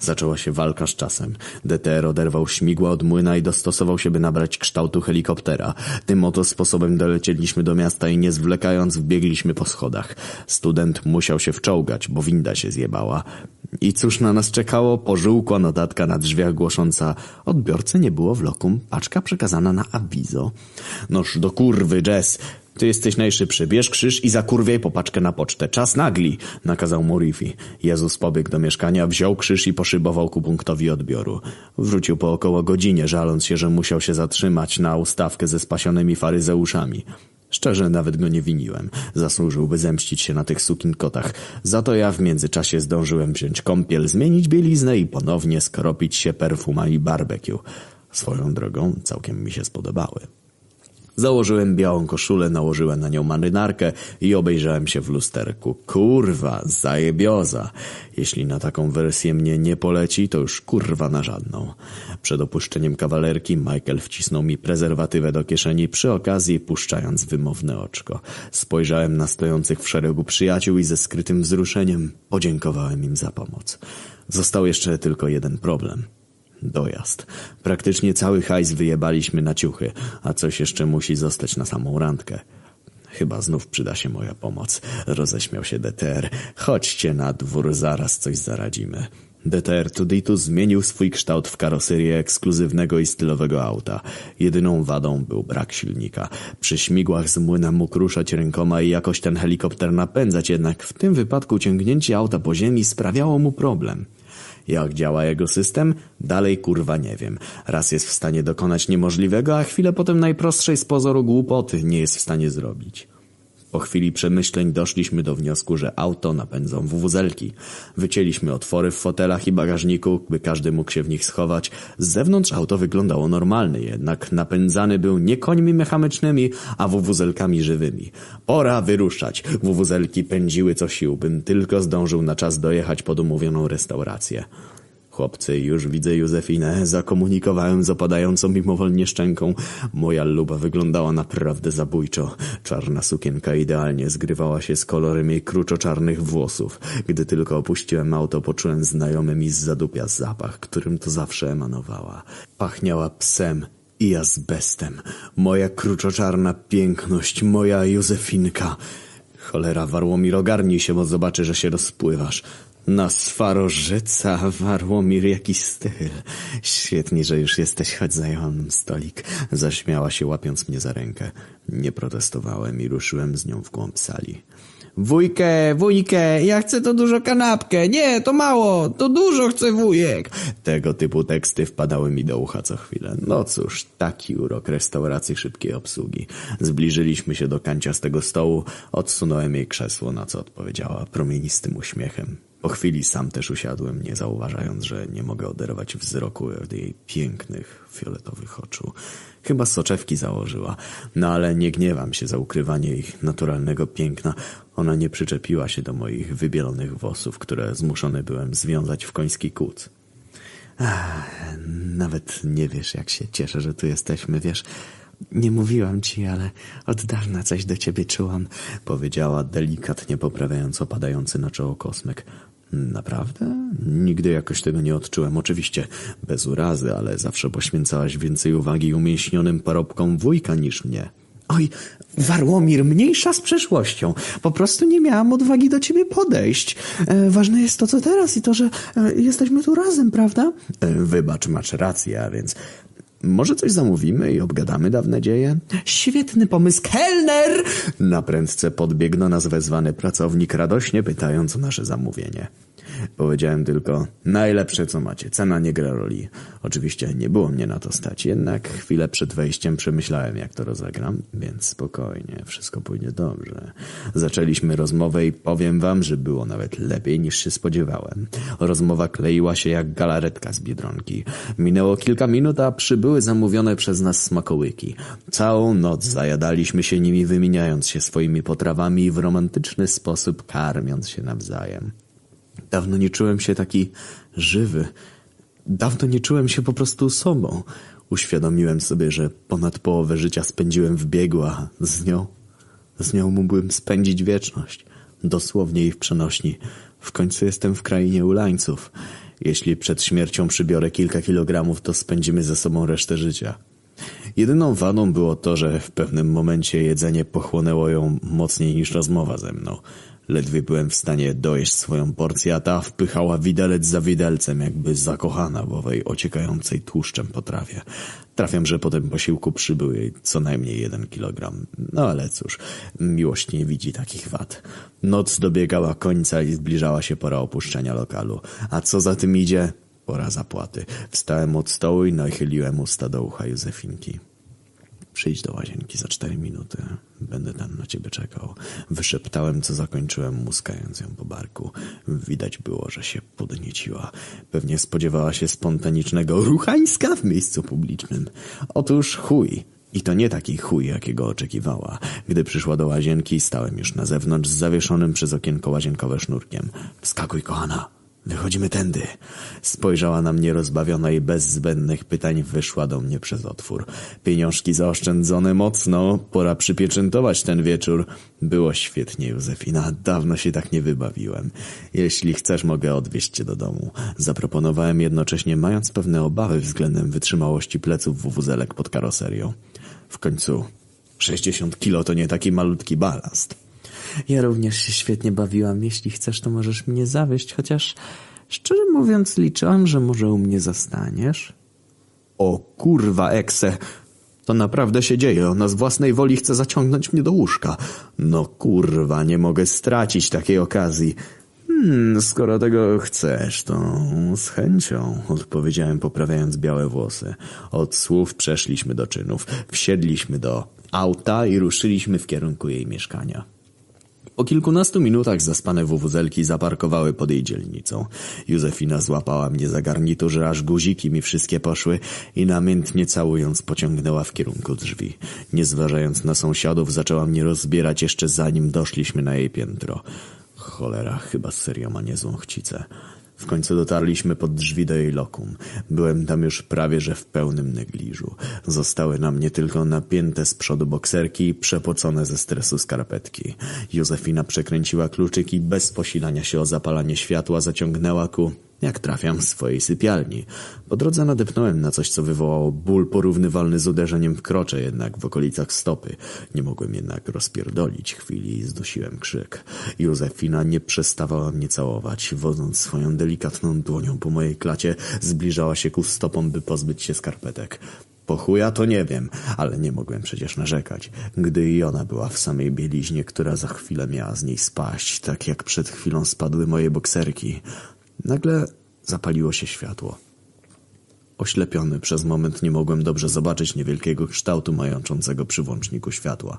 Zaczęła się walka z czasem. DTR oderwał śmigła od młyna i dostosował się, by nabrać kształtu helikoptera. Tym oto sposobem dolecieliśmy do miasta i nie zwlekając wbiegliśmy po schodach. Student musiał się wczołgać, bo winda się zjebała. I cóż na nas czekało? Pożółkła notatka na drzwiach głosząca odbiorcy nie było w lokum, paczka przekazana na awizo. Noż do kurwy, Jess! Ty jesteś najszybszy. Bierz krzyż i zakurwiaj popaczkę na pocztę. Czas nagli, nakazał Morifi. Jezus pobiegł do mieszkania, wziął krzyż i poszybował ku punktowi odbioru. Wrócił po około godzinie, żaląc się, że musiał się zatrzymać na ustawkę ze spasionymi faryzeuszami. Szczerze nawet go nie winiłem. Zasłużyłby zemścić się na tych sukinkotach. Za to ja w międzyczasie zdążyłem wziąć kąpiel, zmienić bieliznę i ponownie skropić się perfumami barbecue. Swoją drogą całkiem mi się spodobały. Założyłem białą koszulę, nałożyłem na nią marynarkę i obejrzałem się w lusterku. Kurwa, zajebioza. Jeśli na taką wersję mnie nie poleci, to już kurwa na żadną. Przed opuszczeniem kawalerki Michael wcisnął mi prezerwatywę do kieszeni, przy okazji puszczając wymowne oczko. Spojrzałem na stojących w szeregu przyjaciół i ze skrytym wzruszeniem podziękowałem im za pomoc. Został jeszcze tylko jeden problem – Dojazd. Praktycznie cały hajs wyjebaliśmy na ciuchy, a coś jeszcze musi zostać na samą randkę. Chyba znów przyda się moja pomoc. Roześmiał się DTR. Chodźcie na dwór, zaraz coś zaradzimy. DTR Tuditu zmienił swój kształt w karoserię ekskluzywnego i stylowego auta. Jedyną wadą był brak silnika. Przy śmigłach z młyna mógł ruszać rękoma i jakoś ten helikopter napędzać, jednak w tym wypadku ciągnięcie auta po ziemi sprawiało mu problem. Jak działa jego system? Dalej kurwa nie wiem. Raz jest w stanie dokonać niemożliwego, a chwilę potem najprostszej z pozoru głupoty nie jest w stanie zrobić. Po chwili przemyśleń doszliśmy do wniosku, że auto napędzą wuwuzelki. Wycięliśmy otwory w fotelach i bagażniku, by każdy mógł się w nich schować. Z zewnątrz auto wyglądało normalnie, jednak napędzany był nie końmi mechanicznymi, a wuwuzelkami żywymi. Pora wyruszać. Wuwuzelki pędziły co sił, bym tylko zdążył na czas dojechać pod umówioną restaurację. Chłopcy, już widzę Józefinę. Zakomunikowałem z opadającą mimowolnie szczęką. Moja luba wyglądała naprawdę zabójczo. Czarna sukienka idealnie zgrywała się z kolorem jej kruczo-czarnych włosów. Gdy tylko opuściłem auto, poczułem znajomy mi z zadupia zapach, którym to zawsze emanowała. Pachniała psem i azbestem. Moja kruczo-czarna piękność, moja Józefinka. Cholera, Warłomir, ogarnij się, bo zobaczy, że się rozpływasz. Na swarożyca, Warłomir, jaki styl. Świetnie, że już jesteś, choć zająłem stolik. Zaśmiała się, łapiąc mnie za rękę. Nie protestowałem i ruszyłem z nią w głąb sali. Wujkę, wujkę, ja chcę to dużo kanapkę. Nie, to mało, to dużo chcę wujek. Tego typu teksty wpadały mi do ucha co chwilę. No cóż, taki urok restauracji szybkiej obsługi. Zbliżyliśmy się do kanciastego stołu, odsunąłem jej krzesło, na co odpowiedziała promienistym uśmiechem. Po chwili sam też usiadłem, nie zauważając, że nie mogę oderwać wzroku od jej pięknych, fioletowych oczu. Chyba soczewki założyła, no ale nie gniewam się za ukrywanie ich naturalnego piękna. Ona nie przyczepiła się do moich wybielonych włosów, które zmuszony byłem związać w koński kłód. Nawet nie wiesz, jak się cieszę, że tu jesteśmy, wiesz... Nie mówiłam ci, ale od dawna coś do ciebie czułam, powiedziała delikatnie poprawiając opadający na czoło kosmek. Naprawdę? Nigdy jakoś tego nie odczułem. Oczywiście bez urazy, ale zawsze poświęcałaś więcej uwagi umięśnionym parobkom wujka niż mnie. Oj, Warłomir, mniejsza z przeszłością. Po prostu nie miałam odwagi do ciebie podejść. E, ważne jest to, co teraz i to, że e, jesteśmy tu razem, prawda? E, wybacz, masz rację, a więc może coś zamówimy i obgadamy dawne dzieje? Świetny pomysł, kelner! Na prędce podbiegł do nas wezwany pracownik, radośnie pytając o nasze zamówienie. Powiedziałem tylko, najlepsze co macie, cena nie gra roli. Oczywiście nie było mnie na to stać, jednak chwilę przed wejściem przemyślałem jak to rozegram, więc spokojnie, wszystko pójdzie dobrze. Zaczęliśmy rozmowę i powiem wam, że było nawet lepiej niż się spodziewałem. Rozmowa kleiła się jak galaretka z Biedronki. Minęło kilka minut, a przybyły zamówione przez nas smakołyki. Całą noc zajadaliśmy się nimi wymieniając się swoimi potrawami i w romantyczny sposób karmiąc się nawzajem. Dawno nie czułem się taki żywy. Dawno nie czułem się po prostu sobą. Uświadomiłem sobie, że ponad połowę życia spędziłem w biegu, a z nią, z nią mógłbym spędzić wieczność. Dosłownie i w przenośni. W końcu jestem w krainie ulańców. Jeśli przed śmiercią przybiorę kilka kilogramów, to spędzimy ze sobą resztę życia. Jedyną wadą było to, że w pewnym momencie jedzenie pochłonęło ją mocniej niż rozmowa ze mną. Ledwie byłem w stanie dojeść swoją porcję, a ta wpychała widelec za widelcem, jakby zakochana w owej ociekającej tłuszczem potrawie. Trafiam, że po tym posiłku przybył jej co najmniej jeden kilogram. No ale cóż, miłość nie widzi takich wad. Noc dobiegała końca i zbliżała się pora opuszczenia lokalu. A co za tym idzie? Pora zapłaty. Wstałem od stołu i nachyliłem usta do ucha Józefinki. Przyjdź do łazienki za cztery minuty. Będę tam na ciebie czekał. Wyszeptałem, co zakończyłem, muskając ją po barku. Widać było, że się podnieciła. Pewnie spodziewała się spontanicznego ruchańska w miejscu publicznym. Otóż chuj. I to nie taki chuj, jakiego oczekiwała. Gdy przyszła do łazienki, stałem już na zewnątrz z zawieszonym przez okienko łazienkowe sznurkiem. Wskakuj, kochana. Wychodzimy tędy. Spojrzała na mnie rozbawiona i bez zbędnych pytań wyszła do mnie przez otwór. Pieniążki zaoszczędzone mocno. Pora przypieczętować ten wieczór. Było świetnie, Józefina. Dawno się tak nie wybawiłem. Jeśli chcesz, mogę odwieźć cię do domu. Zaproponowałem jednocześnie, mając pewne obawy względem wytrzymałości pleców wuwuzelek pod karoserią. W końcu 60 kilo to nie taki malutki balast. Ja również się świetnie bawiłam. Jeśli chcesz, to możesz mnie zawieść, chociaż szczerze mówiąc liczyłam, że może u mnie zostaniesz. O kurwa, Ekse! To naprawdę się dzieje. Ona z własnej woli chce zaciągnąć mnie do łóżka. No kurwa, nie mogę stracić takiej okazji. Hmm, skoro tego chcesz, to z chęcią, odpowiedziałem poprawiając białe włosy. Od słów przeszliśmy do czynów. Wsiedliśmy do auta i ruszyliśmy w kierunku jej mieszkania. Po kilkunastu minutach zaspane wuwuzelki zaparkowały pod jej dzielnicą. Józefina złapała mnie za garnitur, że aż guziki mi wszystkie poszły i namiętnie całując pociągnęła w kierunku drzwi. Nie zważając na sąsiadów, zaczęła mnie rozbierać jeszcze zanim doszliśmy na jej piętro. Cholera, chyba serio ma niezłą chcicę. W końcu dotarliśmy pod drzwi do jej lokum. Byłem tam już prawie że w pełnym negliżu. Zostały na mnie tylko napięte z przodu bokserki i przepocone ze stresu skarpetki. Józefina przekręciła kluczyk i bez posilania się o zapalanie światła zaciągnęła ku jak trafiam, z swojej sypialni. Po drodze nadepnąłem na coś, co wywołało ból porównywalny z uderzeniem w krocze, jednak w okolicach stopy. Nie mogłem jednak rozpierdolić chwili i zdusiłem krzyk. Józefina nie przestawała mnie całować, wodząc swoją delikatną dłonią po mojej klacie, zbliżała się ku stopom, by pozbyć się skarpetek. Po chuja to nie wiem, ale nie mogłem przecież narzekać, gdy i ona była w samej bieliźnie, która za chwilę miała z niej spaść, tak jak przed chwilą spadły moje bokserki. Nagle zapaliło się światło. Oślepiony przez moment nie mogłem dobrze zobaczyć niewielkiego kształtu majączącego przy włączniku światła.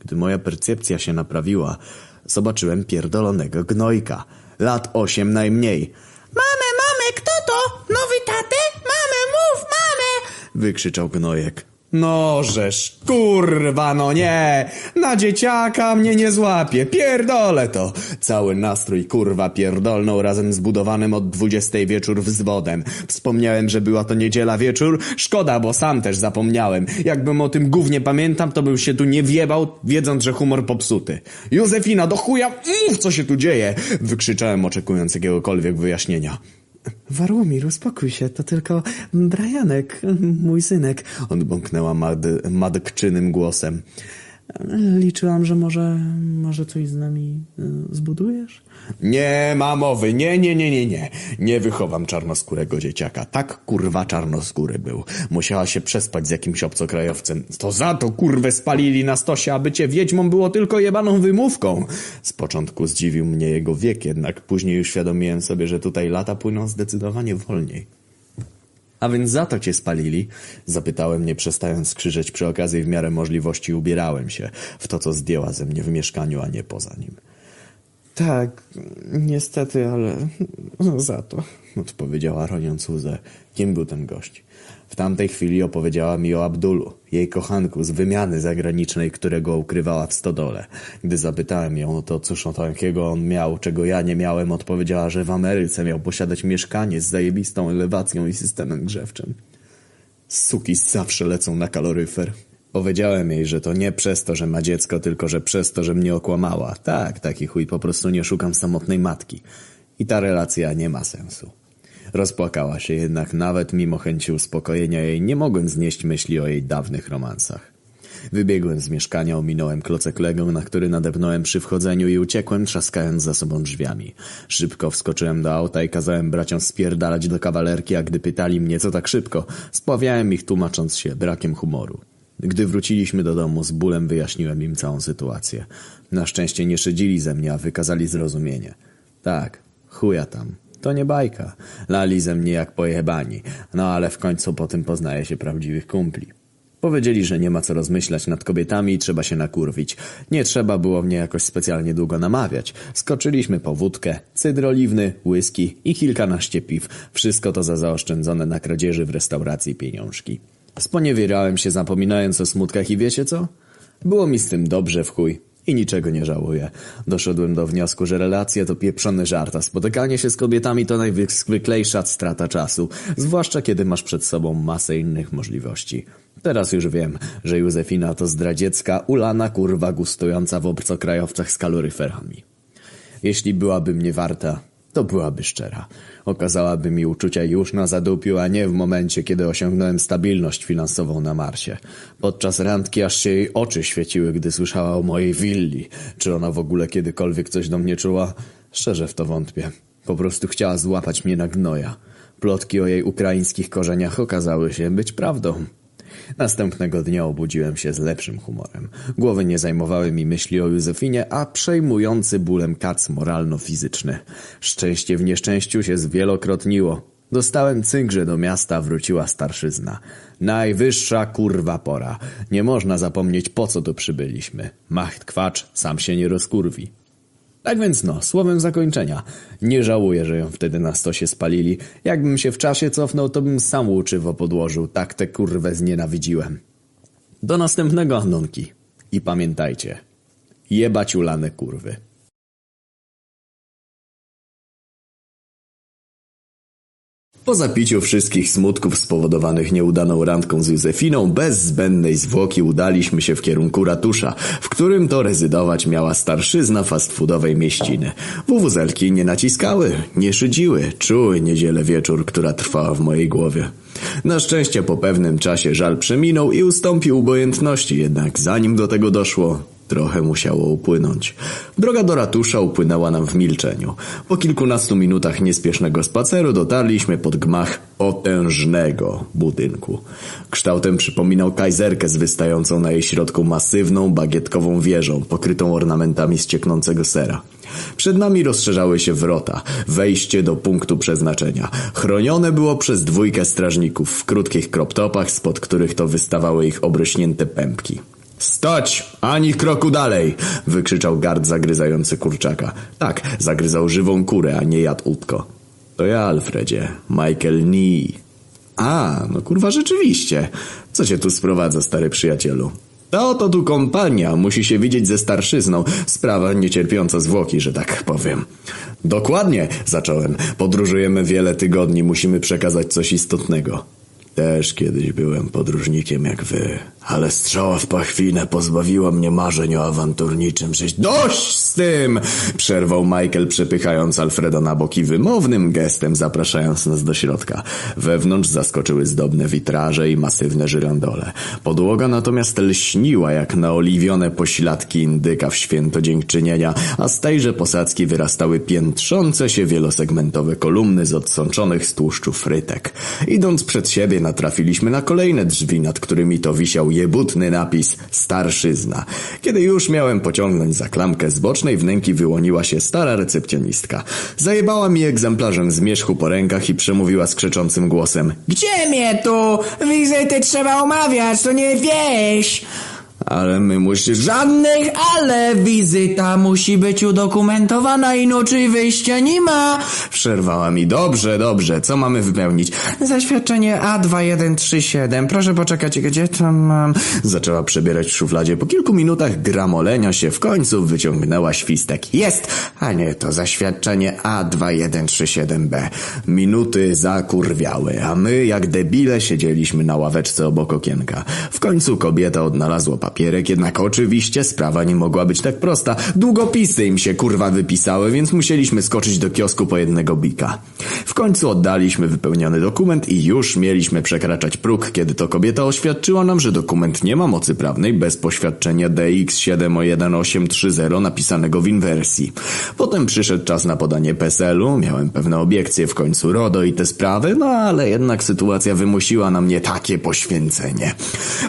Gdy moja percepcja się naprawiła, zobaczyłem pierdolonego gnojka. Lat osiem najmniej. Mamy, mamy, kto to? Nowy tatek? Mamy, mów, mamy! Wykrzyczał gnojek. No żeż, kurwa, no nie! Na dzieciaka mnie nie złapie, pierdolę to! Cały nastrój kurwa pierdolną razem z budowanym od dwudziestej wieczór wzwodem. Wspomniałem, że była to niedziela wieczór? Szkoda, bo sam też zapomniałem. Jakbym o tym gównie pamiętam, to bym się tu nie wjebał, wiedząc, że humor popsuty. Józefina, do chuja, mów co się tu dzieje! Wykrzyczałem, oczekując jakiegokolwiek wyjaśnienia. Warłomir, uspokój się, to tylko Brajanek, mój synek. Odbąknęła mad madkczynym głosem. Liczyłam, że może, może coś z nami y, zbudujesz? Nie ma mowy, nie, nie, nie, nie, nie. Nie wychowam czarnoskórego dzieciaka. Tak kurwa czarnoskóry był. Musiała się przespać z jakimś obcokrajowcem. To za to kurwę spalili na stosie, a bycie wiedźmą było tylko jebaną wymówką. Z początku zdziwił mnie jego wiek, jednak później uświadomiłem sobie, że tutaj lata płyną zdecydowanie wolniej. A więc za to cię spalili? Zapytałem, nie przestając krzyczeć przy okazji w miarę możliwości ubierałem się w to, co zdjęła ze mnie w mieszkaniu, a nie poza nim. Tak, niestety, ale (laughs) za to. Odpowiedziała roniąc łzę. Kim był ten gość? W tamtej chwili opowiedziała mi o Abdulu, jej kochanku z wymiany zagranicznej, którego ukrywała w stodole. Gdy zapytałem ją o to, cóż o takiego on miał, czego ja nie miałem, odpowiedziała, że w Ameryce miał posiadać mieszkanie z zajebistą elewacją i systemem grzewczym. Suki zawsze lecą na kaloryfer. Powiedziałem jej, że to nie przez to, że ma dziecko, tylko że przez to, że mnie okłamała. Tak, taki chuj, po prostu nie szukam samotnej matki. I ta relacja nie ma sensu. Rozpłakała się jednak nawet mimo chęci uspokojenia jej, nie mogłem znieść myśli o jej dawnych romansach. Wybiegłem z mieszkania, ominąłem klocek Lego, na który nadepnąłem przy wchodzeniu i uciekłem, trzaskając za sobą drzwiami. Szybko wskoczyłem do auta i kazałem braciom spierdalać do kawalerki, a gdy pytali mnie, co tak szybko, spławiałem ich tłumacząc się brakiem humoru. Gdy wróciliśmy do domu, z bólem wyjaśniłem im całą sytuację. Na szczęście nie szydzili ze mnie, a wykazali zrozumienie. Tak, chuja tam. To nie bajka. Lali ze mnie jak pojebani. No ale w końcu po tym poznaje się prawdziwych kumpli. Powiedzieli, że nie ma co rozmyślać nad kobietami i trzeba się nakurwić. Nie trzeba było mnie jakoś specjalnie długo namawiać. Skoczyliśmy po wódkę, cydr oliwny, whisky i kilkanaście piw. Wszystko to za zaoszczędzone na kradzieży w restauracji pieniążki. Sponiewierałem się zapominając o smutkach i wiecie co? Było mi z tym dobrze w chuj. I niczego nie żałuję. Doszedłem do wniosku, że relacje to pieprzony żart, a spotykanie się z kobietami to najzwyklejsza strata czasu, zwłaszcza kiedy masz przed sobą masę innych możliwości. Teraz już wiem, że Józefina to zdradziecka, ulana kurwa gustująca w obcokrajowcach z kaloryferami. Jeśli byłaby mnie warta, to byłaby szczera. Okazałaby mi uczucia już na zadupiu, a nie w momencie, kiedy osiągnąłem stabilność finansową na Marsie. Podczas randki aż się jej oczy świeciły, gdy słyszała o mojej willi. Czy ona w ogóle kiedykolwiek coś do mnie czuła? Szczerze w to wątpię. Po prostu chciała złapać mnie na gnoja. Plotki o jej ukraińskich korzeniach okazały się być prawdą. Następnego dnia obudziłem się z lepszym humorem. Głowy nie zajmowały mi myśli o Józefinie, a przejmujący bólem kac moralno-fizyczny. Szczęście w nieszczęściu się zwielokrotniło. Dostałem cynk, że do miasta wróciła starszyzna. Najwyższa kurwa pora. Nie można zapomnieć po co tu przybyliśmy. Macht kwacz, sam się nie rozkurwi. Tak więc no, słowem zakończenia. Nie żałuję, że ją wtedy na stosie spalili. Jakbym się w czasie cofnął, to bym sam łuczywo podłożył. Tak tę kurwę znienawidziłem. Do następnego, Anonki. I pamiętajcie. Jebać ulane kurwy. Po zapiciu wszystkich smutków spowodowanych nieudaną randką z Józefiną, bez zbędnej zwłoki udaliśmy się w kierunku ratusza, w którym to rezydować miała starszyzna fast foodowej mieściny. Wuwuzelki nie naciskały, nie szydziły, czuły niedzielę wieczór, która trwała w mojej głowie. Na szczęście po pewnym czasie żal przeminął i ustąpił obojętności, jednak zanim do tego doszło, trochę musiało upłynąć. Droga do ratusza upłynęła nam w milczeniu. Po kilkunastu minutach niespiesznego spaceru dotarliśmy pod gmach potężnego budynku. Kształtem przypominał kajzerkę z wystającą na jej środku masywną, bagietkową wieżą, pokrytą ornamentami z cieknącego sera. Przed nami rozszerzały się wrota, wejście do punktu przeznaczenia. Chronione było przez dwójkę strażników w krótkich kroptopach, spod których to wystawały ich obrośnięte pępki. Stać! Ani kroku dalej! wykrzyczał gard zagryzający kurczaka. Tak, zagryzał żywą kurę, a nie jadł utko. To ja, Alfredzie. Michael Nee. A, no kurwa rzeczywiście. Co cię tu sprowadza, stary przyjacielu? Ta oto tu kompania musi się widzieć ze starszyzną. Sprawa niecierpiąca zwłoki, że tak powiem. Dokładnie, zacząłem. Podróżujemy wiele tygodni, musimy przekazać coś istotnego. Też kiedyś byłem podróżnikiem jak wy, ale strzała w pachwinę pozbawiła mnie marzeń o awanturniczym życiu. Dość z tym! Przerwał Michael, przepychając Alfreda na boki wymownym gestem, zapraszając nas do środka. Wewnątrz zaskoczyły zdobne witraże i masywne żyrandole. Podłoga natomiast lśniła jak naoliwione pośladki indyka w święto dziękczynienia, a z tejże posadzki wyrastały piętrzące się wielosegmentowe kolumny z odsączonych z tłuszczu frytek. Idąc przed siebie natrafiliśmy na kolejne drzwi, nad którymi to wisiał jebutny napis Starszyzna. Kiedy już miałem pociągnąć za klamkę z bocznej wnęki wyłoniła się stara recepcjonistka. Zajebała mi egzemplarzem zmierzchu po rękach i przemówiła skrzeczącym głosem. Gdzie mnie tu? Wizyty trzeba omawiać, to nie wieś. Ale my musisz... Żadnych ale wizyta musi być udokumentowana, inaczej wyjścia nie ma. Przerwała mi. Dobrze, dobrze. Co mamy wypełnić? Zaświadczenie A2137. Proszę poczekać, gdzie to mam? Zaczęła przebierać w szufladzie. Po kilku minutach gramolenia się w końcu wyciągnęła świstek. Jest! A nie, to zaświadczenie A2137B. Minuty zakurwiały, a my jak debile siedzieliśmy na ławeczce obok okienka. W końcu kobieta odnalazła papierek, jednak oczywiście sprawa nie mogła być tak prosta. Długopisy im się kurwa wypisały, więc musieliśmy skoczyć do kiosku po jednego bika. W końcu oddaliśmy wypełniony dokument i już mieliśmy przekraczać próg, kiedy to kobieta oświadczyła nam, że dokument nie ma mocy prawnej bez poświadczenia DX71830 napisanego w inwersji. Potem przyszedł czas na podanie PESEL-u, miałem pewne obiekcje w końcu RODO i te sprawy, no ale jednak sytuacja wymusiła na mnie takie poświęcenie.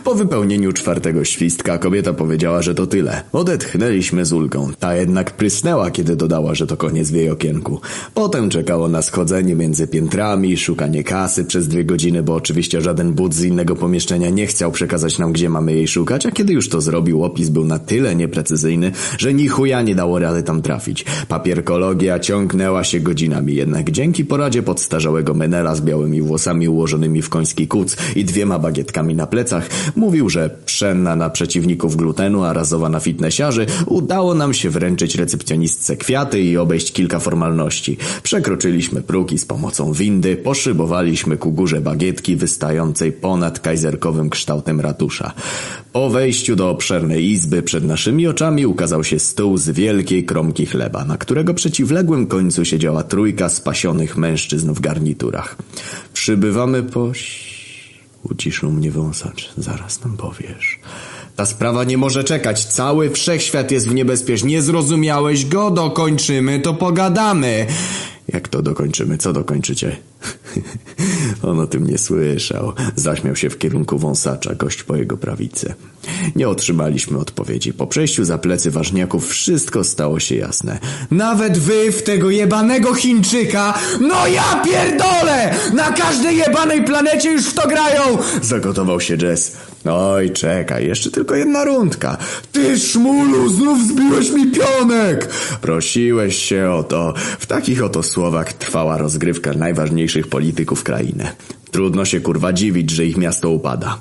Po wypełnieniu czwartego świstka kobieta powiedziała, że to tyle. Odetchnęliśmy z ulgą. Ta jednak prysnęła, kiedy dodała, że to koniec w jej okienku. Potem czekało nas chodzenie między piętrami, szukanie kasy przez dwie godziny, bo oczywiście żaden but z innego pomieszczenia nie chciał przekazać nam, gdzie mamy jej szukać, a kiedy już to zrobił, opis był na tyle nieprecyzyjny, że ni chuja nie dało rady tam trafić. Papierkologia ciągnęła się godzinami, jednak dzięki poradzie podstarzałego menela z białymi włosami ułożonymi w koński kuc i dwiema bagietkami na plecach, mówił, że pszenna na przeciwników glutenu, a razowa na fitnessiarzy, udało nam się wręczyć recepcjonistce kwiaty i obejść kilka formalności. Przekroczyliśmy próg z pomocą windy poszybowaliśmy ku górze bagietki wystającej ponad kajzerkowym kształtem ratusza. Po wejściu do obszernej izby przed naszymi oczami ukazał się stół z wielkiej kromki chleba, na którego przeciwległym końcu siedziała trójka spasionych mężczyzn w garniturach. Przybywamy po... Uciszył mnie wąsacz. Zaraz nam powiesz. Ta sprawa nie może czekać. Cały wszechświat jest w niebezpieczeństwie. Nie zrozumiałeś go? Dokończymy, to pogadamy. Jak to dokończymy? Co dokończycie? (laughs) On o tym nie słyszał. Zaśmiał się w kierunku wąsacza, gość po jego prawicy. Nie otrzymaliśmy odpowiedzi. Po przejściu za plecy ważniaków wszystko stało się jasne. Nawet wy w tego jebanego Chińczyka, no ja pierdolę! Na każdej jebanej planecie już w to grają! Zagotował się Jess. Oj, czekaj, jeszcze tylko jedna rundka. Ty szmulu, znów zbiłeś mi pionek! Prosiłeś się o to. W takich oto słowach trwała rozgrywka najważniejszych polityków krainy. Trudno się kurwa dziwić, że ich miasto upada.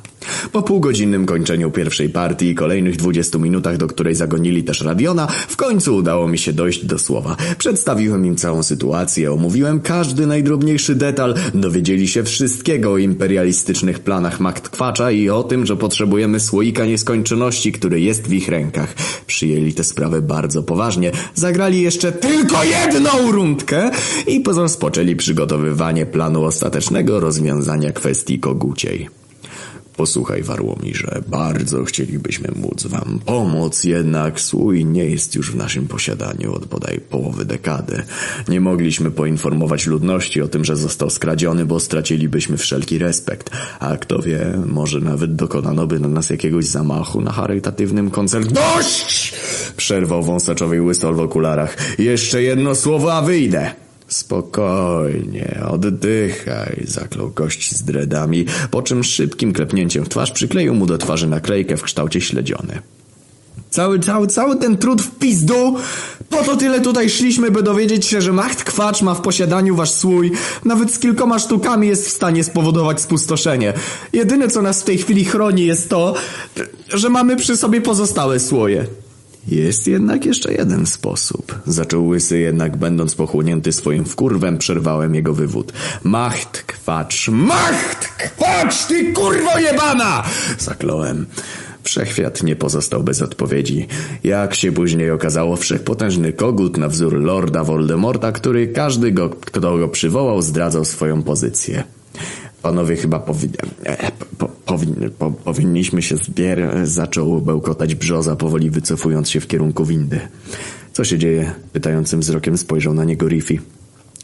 Po półgodzinnym kończeniu pierwszej partii i kolejnych 20 minutach, do której zagonili też Radiona, w końcu udało mi się dojść do słowa. Przedstawiłem im całą sytuację, omówiłem każdy najdrobniejszy detal, dowiedzieli się wszystkiego o imperialistycznych planach Magtkwacza i o tym, że potrzebujemy słoika nieskończoności, który jest w ich rękach. Przyjęli tę sprawę bardzo poważnie, zagrali jeszcze tylko jedną rundkę i rozpoczęli przygotowywanie planu ostatecznego rozwiązania kwestii koguciej. Posłuchaj, Warłomirze, bardzo chcielibyśmy móc wam pomóc, jednak słój nie jest już w naszym posiadaniu od bodaj połowy dekady. Nie mogliśmy poinformować ludności o tym, że został skradziony, bo stracilibyśmy wszelki respekt. A kto wie, może nawet dokonano by na nas jakiegoś zamachu na charytatywnym koncercie. Dość! Przerwał wąsaczowy łysol w okularach. Jeszcze jedno słowo, a wyjdę. Spokojnie, oddychaj, zaklął gość z dredami, po czym szybkim klepnięciem w twarz przykleił mu do twarzy naklejkę w kształcie śledziony. Cały, cały, cały ten trud w pizdu? Po to tyle tutaj szliśmy, by dowiedzieć się, że Macht Kwacz ma w posiadaniu wasz słój. Nawet z kilkoma sztukami jest w stanie spowodować spustoszenie. Jedyne, co nas w tej chwili chroni, jest to, że mamy przy sobie pozostałe słoje. Jest jednak jeszcze jeden sposób. Zaczął łysy, jednak będąc pochłonięty swoim wkurwem, przerwałem jego wywód. Macht kwacz, macht kwacz, ty kurwo jebana! Zakląłem. Wszechświat nie pozostał bez odpowiedzi. Jak się później okazało, wszechpotężny kogut na wzór Lorda Voldemorta, który każdy, go, kto go przywołał, zdradzał swoją pozycję. Panowie chyba powinni... Po, powin, po, powinniśmy się zbier... Zaczął bełkotać brzoza, powoli wycofując się w kierunku windy. Co się dzieje? Pytającym wzrokiem spojrzał na niego Riffy.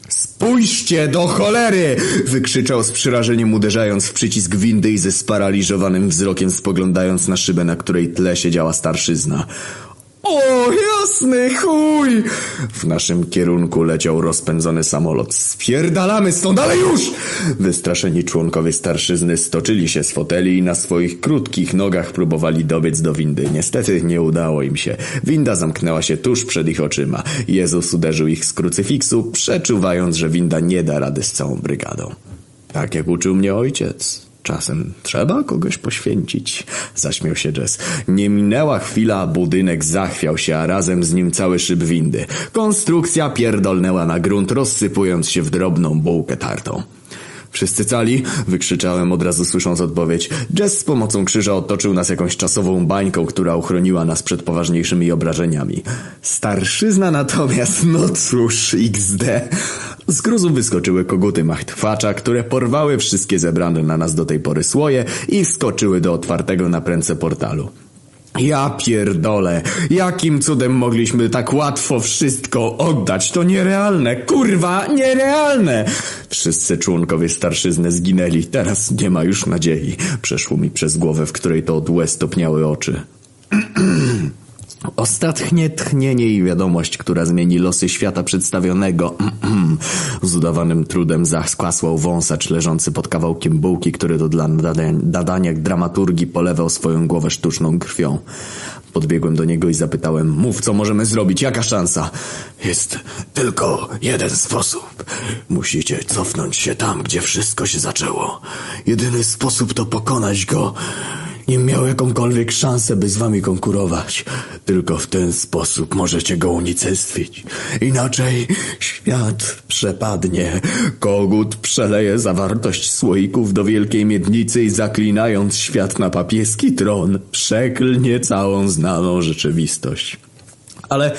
Spójrzcie do cholery! Wykrzyczał z przerażeniem uderzając w przycisk windy i ze sparaliżowanym wzrokiem spoglądając na szybę, na której tle siedziała starszyzna. O, jasny chuj! W naszym kierunku leciał rozpędzony samolot. Spierdalamy stąd, ale już! Wystraszeni członkowie starszyzny stoczyli się z foteli i na swoich krótkich nogach próbowali dobiec do windy. Niestety nie udało im się. Winda zamknęła się tuż przed ich oczyma. Jezus uderzył ich z krucyfiksu, przeczuwając, że winda nie da rady z całą brygadą. Tak jak uczył mnie ojciec. Czasem trzeba kogoś poświęcić, zaśmiał się Jess. Nie minęła chwila, budynek zachwiał się, a razem z nim cały szyb windy. Konstrukcja pierdolnęła na grunt, rozsypując się w drobną bułkę tartą. Wszyscy cali? Wykrzyczałem od razu słysząc odpowiedź. Jess z pomocą krzyża otoczył nas jakąś czasową bańką, która uchroniła nas przed poważniejszymi obrażeniami. Starszyzna natomiast, no cóż, XD. Z gruzu wyskoczyły koguty machtwacza, które porwały wszystkie zebrane na nas do tej pory słoje i wskoczyły do otwartego na prędce portalu. Ja pierdolę, jakim cudem mogliśmy tak łatwo wszystko oddać? To nierealne, kurwa, nierealne! Wszyscy członkowie starszyzny zginęli, teraz nie ma już nadziei. Przeszło mi przez głowę, w której to od łez oczy. (clears throat) Ostatnie tchnienie i wiadomość, która zmieni losy świata przedstawionego z udawanym trudem zaskłasłał wąsacz leżący pod kawałkiem bułki, który do dla nadania dramaturgii polewał swoją głowę sztuczną krwią. Podbiegłem do niego i zapytałem, mów co możemy zrobić, jaka szansa? Jest tylko jeden sposób. Musicie cofnąć się tam, gdzie wszystko się zaczęło. Jedyny sposób to pokonać go nie miał jakąkolwiek szansę, by z wami konkurować. Tylko w ten sposób możecie go unicestwić. Inaczej świat przepadnie. Kogut przeleje zawartość słoików do wielkiej miednicy i zaklinając świat na papieski tron, przeklnie całą znaną rzeczywistość. Ale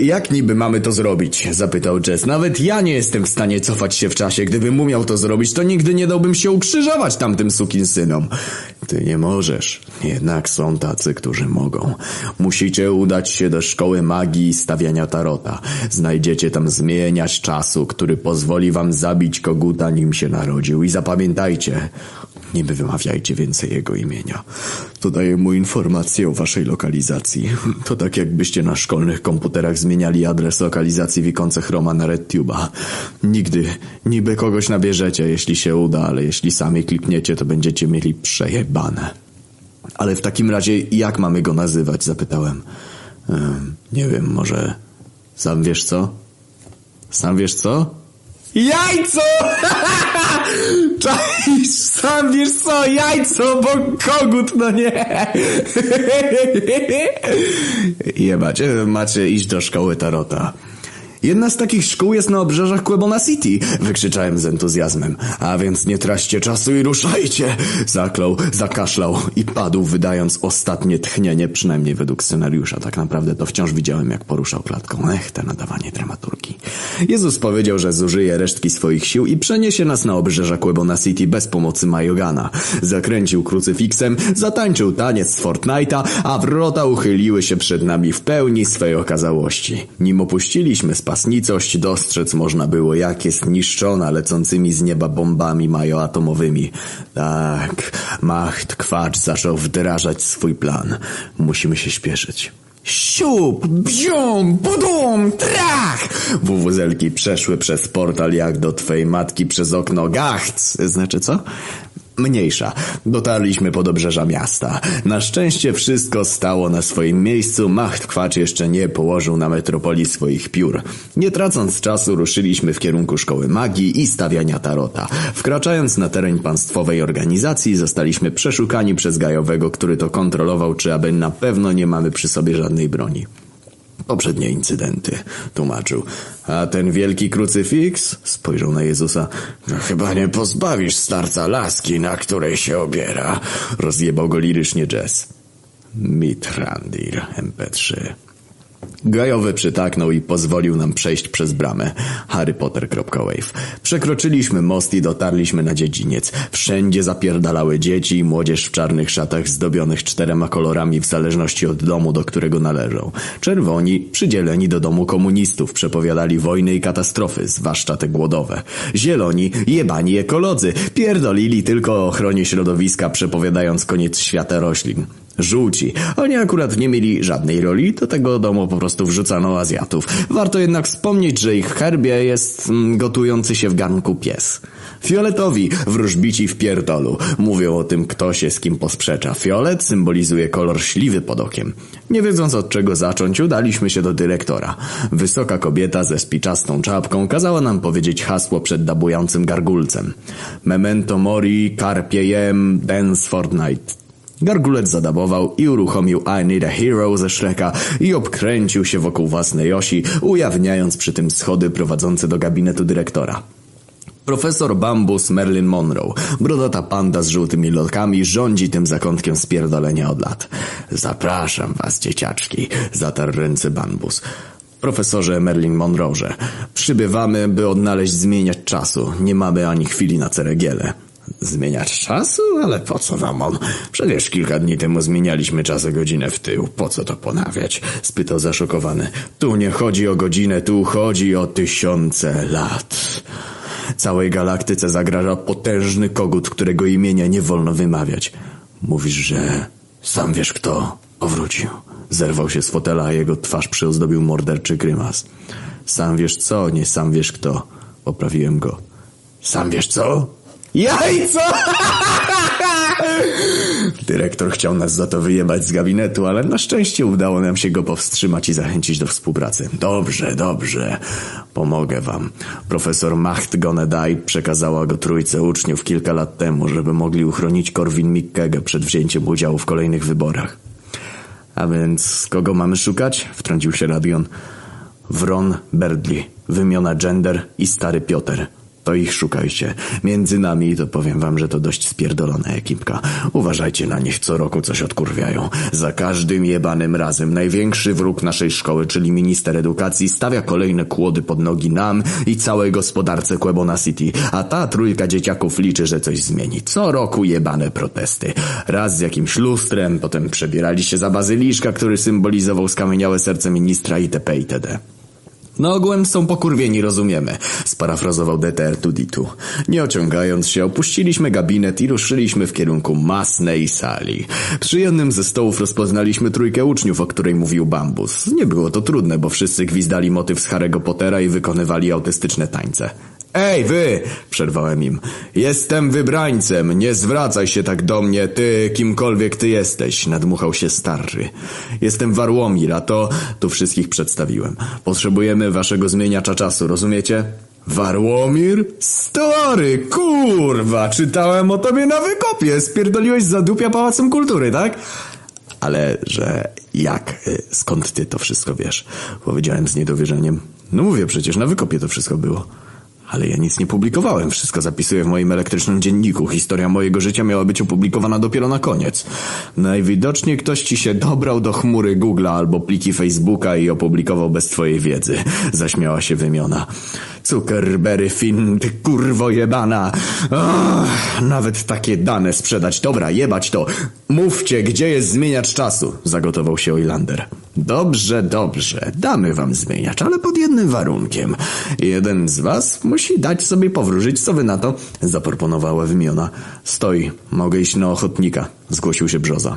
jak niby mamy to zrobić? Zapytał Jess. Nawet ja nie jestem w stanie cofać się w czasie. Gdybym umiał to zrobić, to nigdy nie dałbym się ukrzyżować tamtym sukinsynom. Ty nie możesz. Jednak są tacy, którzy mogą. Musicie udać się do szkoły magii i stawiania tarota. Znajdziecie tam zmieniać czasu, który pozwoli wam zabić koguta, nim się narodził. I zapamiętajcie, nie wymawiajcie więcej jego imienia. To daje mu informację o waszej lokalizacji. To tak jakbyście na szkolnych komputerach zmieniali adres lokalizacji Wikonce Chroma na RedTube'a. Nigdy, niby kogoś nabierzecie, jeśli się uda, ale jeśli sami klikniecie, to będziecie mieli przejebane. Ale w takim razie jak mamy go nazywać? Zapytałem. Ehm, nie wiem, może... Sam wiesz co? Sam wiesz co? Jajco! (laughs) Czaisz, sam wiesz co, jajco, bo kogut, no nie. (laughs) Jebać, e, macie iść do szkoły Tarota. Jedna z takich szkół jest na obrzeżach Quebona City, wykrzyczałem z entuzjazmem. A więc nie traćcie czasu i ruszajcie! Zaklął, zakaszlał i padł, wydając ostatnie tchnienie, przynajmniej według scenariusza. Tak naprawdę to wciąż widziałem, jak poruszał klatką. Ech, te nadawanie dramaturgii. Jezus powiedział, że zużyje resztki swoich sił i przeniesie nas na obrzeża Quebona City bez pomocy Majogana. Zakręcił krucyfiksem, zatańczył taniec z Fortnite'a, a wrota uchyliły się przed nami w pełni swej okazałości. Nim opuściliśmy spasnicość, dostrzec można było, jak jest niszczona lecącymi z nieba bombami majoatomowymi. Tak, Macht Kwacz zaczął wdrażać swój plan. Musimy się śpieszyć. Siup, bzium, budum, trach! Wuwuzelki przeszły przez portal jak do twej matki przez okno gachts. Znaczy co? Mniejsza. Dotarliśmy pod obrzeża miasta. Na szczęście wszystko stało na swoim miejscu. Macht Kwacz jeszcze nie położył na metropolii swoich piór. Nie tracąc czasu ruszyliśmy w kierunku szkoły magii i stawiania tarota. Wkraczając na teren państwowej organizacji zostaliśmy przeszukani przez gajowego, który to kontrolował, czy aby na pewno nie mamy przy sobie żadnej broni. Poprzednie incydenty, tłumaczył. A ten wielki krucyfiks? Spojrzał na Jezusa. No, chyba nie pozbawisz starca laski, na której się obiera. Rozjebał go lirycznie jazz. Mitrandir, MP3. Gajowy przytaknął i pozwolił nam przejść przez bramę. harrypotter.wave. Przekroczyliśmy most i dotarliśmy na dziedziniec. Wszędzie zapierdalały dzieci i młodzież w czarnych szatach zdobionych czterema kolorami w zależności od domu, do którego należą. Czerwoni, przydzieleni do domu komunistów, przepowiadali wojny i katastrofy, zwłaszcza te głodowe. Zieloni, jebani ekolodzy, pierdolili tylko o ochronie środowiska, przepowiadając koniec świata roślin. Żółci. Oni akurat nie mieli żadnej roli, do tego domu po prostu wrzucano Azjatów. Warto jednak wspomnieć, że ich herbie jest mm, gotujący się w garnku pies. Fioletowi, wróżbici w pierdolu. Mówią o tym, kto się z kim posprzecza. Fiolet symbolizuje kolor śliwy pod okiem. Nie wiedząc od czego zacząć, udaliśmy się do dyrektora. Wysoka kobieta ze spiczastą czapką kazała nam powiedzieć hasło przed dabującym gargulcem. Memento mori, carpe diem, dance fortnite. Gargulec zadabował i uruchomił I Need a Hero ze Shreka i obkręcił się wokół własnej osi, ujawniając przy tym schody prowadzące do gabinetu dyrektora. Profesor Bambus Merlin Monroe, brodata panda z żółtymi lotkami, rządzi tym zakątkiem spierdolenia od lat. Zapraszam was, dzieciaczki, zatarł ręce Bambus. Profesorze Merlin Monroe, przybywamy, by odnaleźć zmieniać czasu. Nie mamy ani chwili na ceregiele. Zmieniać czasu? Ale po co wam on? Przecież kilka dni temu zmienialiśmy czas o godzinę w tył. Po co to ponawiać? Spytał zaszokowany. Tu nie chodzi o godzinę, tu chodzi o tysiące lat. Całej galaktyce zagraża potężny kogut, którego imienia nie wolno wymawiać. Mówisz, że sam wiesz kto powrócił. Zerwał się z fotela, a jego twarz przyozdobił morderczy grymas. Sam wiesz co, nie sam wiesz kto. Poprawiłem go. Sam wiesz co? Jajco! (laughs) Dyrektor chciał nas za to wyjebać z gabinetu, ale na szczęście udało nam się go powstrzymać i zachęcić do współpracy. Dobrze, dobrze. Pomogę wam. Profesor Macht Gonedaj przekazała go trójce uczniów kilka lat temu, żeby mogli uchronić Korwin Mikkego przed wzięciem udziału w kolejnych wyborach. A więc kogo mamy szukać? Wtrącił się Radion. Wron Berdli, wymiona gender i stary Piotr. To ich szukajcie. Między nami to powiem wam, że to dość spierdolona ekipka. Uważajcie na nich, co roku coś odkurwiają. Za każdym jebanym razem największy wróg naszej szkoły, czyli minister edukacji, stawia kolejne kłody pod nogi nam i całej gospodarce Quebona City, a ta trójka dzieciaków liczy, że coś zmieni. Co roku jebane protesty. Raz z jakimś lustrem, potem przebierali się za bazyliszka, który symbolizował skamieniałe serce ministra itp. itd. No ogółem są pokurwieni, rozumiemy, sparafrazował DTR Tuditu. Nie ociągając się, opuściliśmy gabinet i ruszyliśmy w kierunku masnej sali. Przy jednym ze stołów rozpoznaliśmy trójkę uczniów, o której mówił Bambus. Nie było to trudne, bo wszyscy gwizdali motyw z Harry'ego Pottera i wykonywali autystyczne tańce. Ej, wy! Przerwałem im. Jestem wybrańcem, nie zwracaj się tak do mnie, ty, kimkolwiek ty jesteś, nadmuchał się starszy. Jestem Warłomir, a to... Tu wszystkich przedstawiłem. Potrzebujemy waszego zmieniacza czasu, rozumiecie? Warłomir? Story, kurwa, czytałem o tobie na wykopie. Spierdoliłeś za dupia Pałacem Kultury, tak? Ale, że jak, y, skąd ty to wszystko wiesz? Powiedziałem z niedowierzeniem. No mówię przecież, na wykopie to wszystko było. Ale ja nic nie publikowałem, wszystko zapisuję w moim elektrycznym dzienniku. Historia mojego życia miała być opublikowana dopiero na koniec. Najwidoczniej ktoś ci się dobrał do chmury Google'a albo pliki Facebooka i opublikował bez twojej wiedzy. Zaśmiała się wymiona. Zuckerberry Finn, ty kurwo jebana. Ach, nawet takie dane sprzedać. Dobra, jebać to. Mówcie, gdzie jest zmieniacz czasu? Zagotował się Oilander. Dobrze, dobrze. Damy wam zmieniacz, ale pod jednym warunkiem. Jeden z was musi dać sobie powróżyć, co wy na to? Zaproponowała wymiona. Stoi, mogę iść na ochotnika, zgłosił się Brzoza.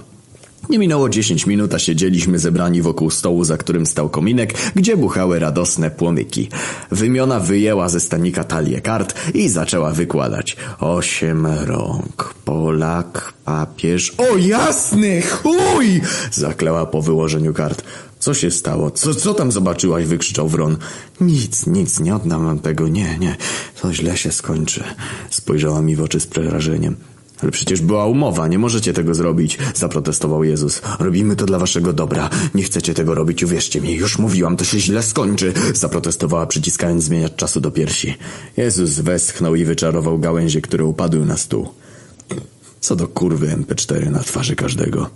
Nie minęło 10 minut, a siedzieliśmy zebrani wokół stołu, za którym stał kominek, gdzie buchały radosne płomyki. Wymiona wyjęła ze stanika talię kart i zaczęła wykładać. Osiem rąk, Polak, papież... O jasny chuj! Zakleła po wyłożeniu kart. Co się stało? Co, co tam zobaczyłaś? Wykrzyczał Wron. Nic, nic, nie oddam wam tego, nie, nie. To źle się skończy. Spojrzała mi w oczy z przerażeniem. Ale przecież była umowa, nie możecie tego zrobić, zaprotestował Jezus. Robimy to dla waszego dobra. Nie chcecie tego robić, uwierzcie mi. Już mówiłam, to się źle skończy, zaprotestowała, przyciskając zmieniać czasu do piersi. Jezus westchnął i wyczarował gałęzie, które upadły na stół. Co do kurwy MP4 na twarzy każdego.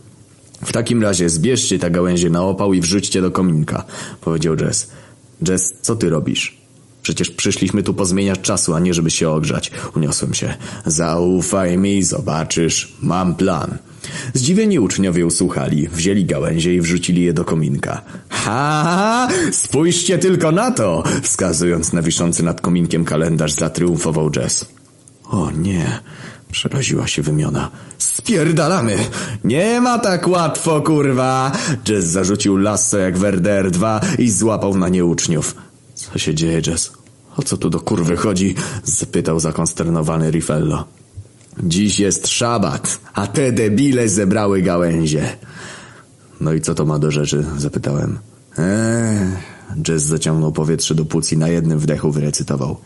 W takim razie zbierzcie te gałęzie na opał i wrzućcie do kominka, powiedział Jess. Jess, co ty robisz? Przecież przyszliśmy tu pozmieniać czasu, a nie żeby się ogrzać. Uniosłem się. Zaufaj mi, zobaczysz. Mam plan. Zdziwieni uczniowie usłuchali, wzięli gałęzie i wrzucili je do kominka. Ha! Spójrzcie tylko na to! Wskazując na wiszący nad kominkiem kalendarz, zatriumfował Jess. O nie, przeraziła się wymiona. Spierdalamy! Nie ma tak łatwo, kurwa! Jess zarzucił lasso jak Werder 2 i złapał na nie uczniów. Co się dzieje, Jess? O co tu do kurwy chodzi? Zapytał zakonsternowany Rifello. Dziś jest szabat, a te debile zebrały gałęzie. No i co to ma do rzeczy? Zapytałem. Eee, Jess zaciągnął powietrze do płuc i na jednym wdechu wyrecytował.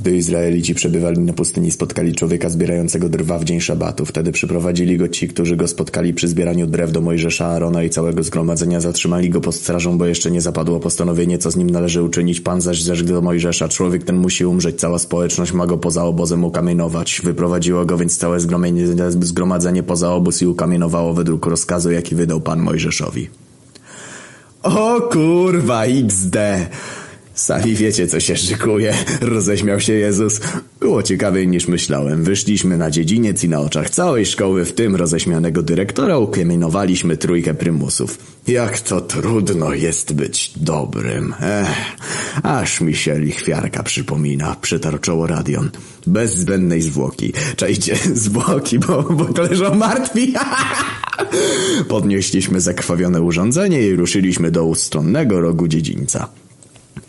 Gdy Izraelici przebywali na pustyni, spotkali człowieka zbierającego drwa w dzień szabatu. Wtedy przyprowadzili go ci, którzy go spotkali przy zbieraniu drew do Mojżesza, Arona i całego zgromadzenia. Zatrzymali go pod strażą, bo jeszcze nie zapadło postanowienie, co z nim należy uczynić. Pan zaś zeszł do Mojżesza. Człowiek ten musi umrzeć. Cała społeczność ma go poza obozem ukamienować. Wyprowadziło go więc całe zgromadzenie poza obóz i ukamienowało według rozkazu, jaki wydał Pan Mojżeszowi. O kurwa, XD! Sami wiecie, co się szykuje, roześmiał się Jezus. Było ciekawiej niż myślałem. Wyszliśmy na dziedziniec i na oczach całej szkoły, w tym roześmianego dyrektora, ukamienowaliśmy trójkę prymusów. Jak to trudno jest być dobrym. Ech, aż mi się lichwiarka przypomina, przytarł czoło Radion. Bez zbędnej zwłoki. Czajcie, (laughs) zwłoki, bo, bo leżą martwi. (laughs) Podnieśliśmy zakrwawione urządzenie i ruszyliśmy do ustronnego rogu dziedzińca.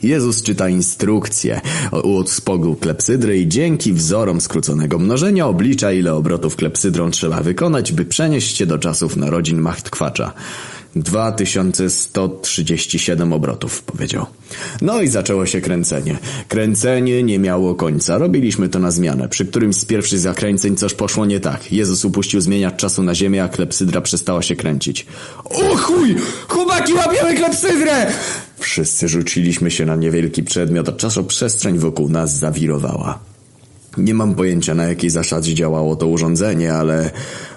Jezus czyta instrukcje od spogu klepsydry i dzięki wzorom skróconego mnożenia oblicza ile obrotów klepsydrą trzeba wykonać, by przenieść się do czasów narodzin Machtkwacza. 2137 obrotów, powiedział. No i zaczęło się kręcenie. Kręcenie nie miało końca. Robiliśmy to na zmianę. Przy którymś z pierwszych zakręceń coś poszło nie tak. Jezus upuścił zmieniać czasu na ziemię, a klepsydra przestała się kręcić. O chuj! Chłopaki, łapiemy klepsydrę! Wszyscy rzuciliśmy się na niewielki przedmiot, a czasoprzestrzeń wokół nas zawirowała. Nie mam pojęcia na jakiej zasadzie działało to urządzenie, ale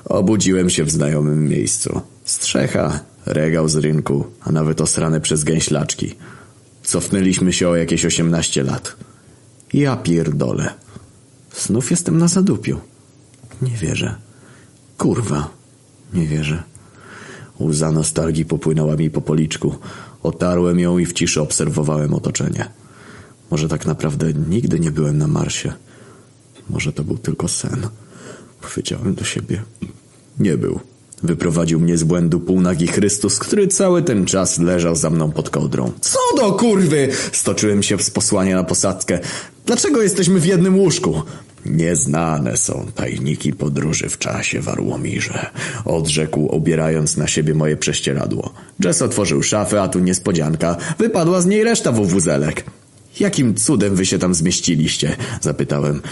obudziłem się w znajomym miejscu. Strzecha, regał z rynku, a nawet osrane przez gęślaczki. Cofnęliśmy się o jakieś 18 lat. Ja pierdolę. Znów jestem na zadupiu. Nie wierzę. Kurwa, nie wierzę. Łza nostalgii popłynęła mi po policzku. Otarłem ją i w ciszy obserwowałem otoczenie. Może tak naprawdę nigdy nie byłem na Marsie. Może to był tylko sen. Powiedziałem do siebie. Nie był. Wyprowadził mnie z błędu półnagi Chrystus, który cały ten czas leżał za mną pod kołdrą. Co do kurwy! Stoczyłem się z posłania na posadzkę. Dlaczego jesteśmy w jednym łóżku? Nieznane są tajniki podróży w czasie, Warłomirze. Odrzekł, obierając na siebie moje prześcieradło. Jess otworzył szafę, a tu niespodzianka. Wypadła z niej reszta wuwuzelek. Jakim cudem wy się tam zmieściliście? Zapytałem.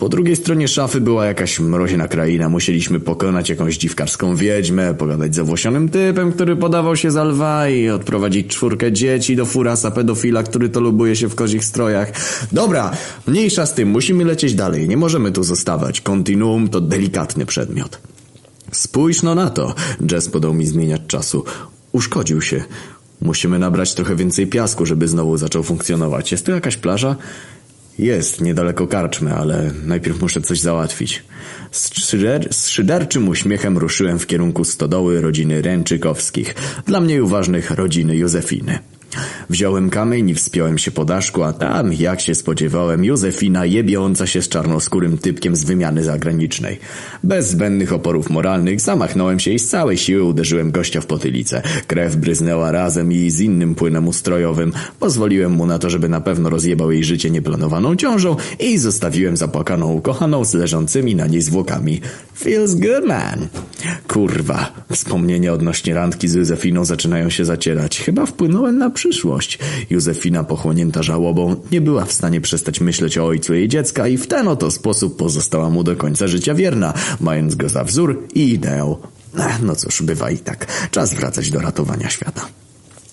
Po drugiej stronie szafy była jakaś mroźna kraina. Musieliśmy pokonać jakąś dziwkarską wiedźmę, pogadać z owłosionym typem, który podawał się za lwa i odprowadzić czwórkę dzieci do furasa pedofila, który to lubuje się w kozich strojach. Dobra, mniejsza z tym, musimy lecieć dalej. Nie możemy tu zostawać. Kontinuum to delikatny przedmiot. Spójrz no na to. Jazz podał mi zmieniać czasu. Uszkodził się. Musimy nabrać trochę więcej piasku, żeby znowu zaczął funkcjonować. Jest tu jakaś plaża? Jest, niedaleko karczmy, ale najpierw muszę coś załatwić. Z, szyder, z szyderczym uśmiechem ruszyłem w kierunku stodoły rodziny Ręczykowskich, dla mniej uważnych rodziny Józefiny. Wziąłem kamień i wspiąłem się po daszku, a tam, jak się spodziewałem, Józefina jebiąca się z czarnoskórym typkiem z wymiany zagranicznej. Bez zbędnych oporów moralnych zamachnąłem się i z całej siły uderzyłem gościa w potylicę. Krew bryznęła razem i z innym płynem ustrojowym. Pozwoliłem mu na to, żeby na pewno rozjebał jej życie nieplanowaną ciążą i zostawiłem zapłakaną ukochaną z leżącymi na niej zwłokami. Feels good, man. Kurwa, wspomnienia odnośnie randki z Józefiną zaczynają się zacierać. Chyba wpłynąłem na przyszłość. Józefina, pochłonięta żałobą, nie była w stanie przestać myśleć o ojcu jej dziecka i w ten oto sposób pozostała mu do końca życia wierna, mając go za wzór i ideał. No cóż, bywa i tak. Czas wracać do ratowania świata.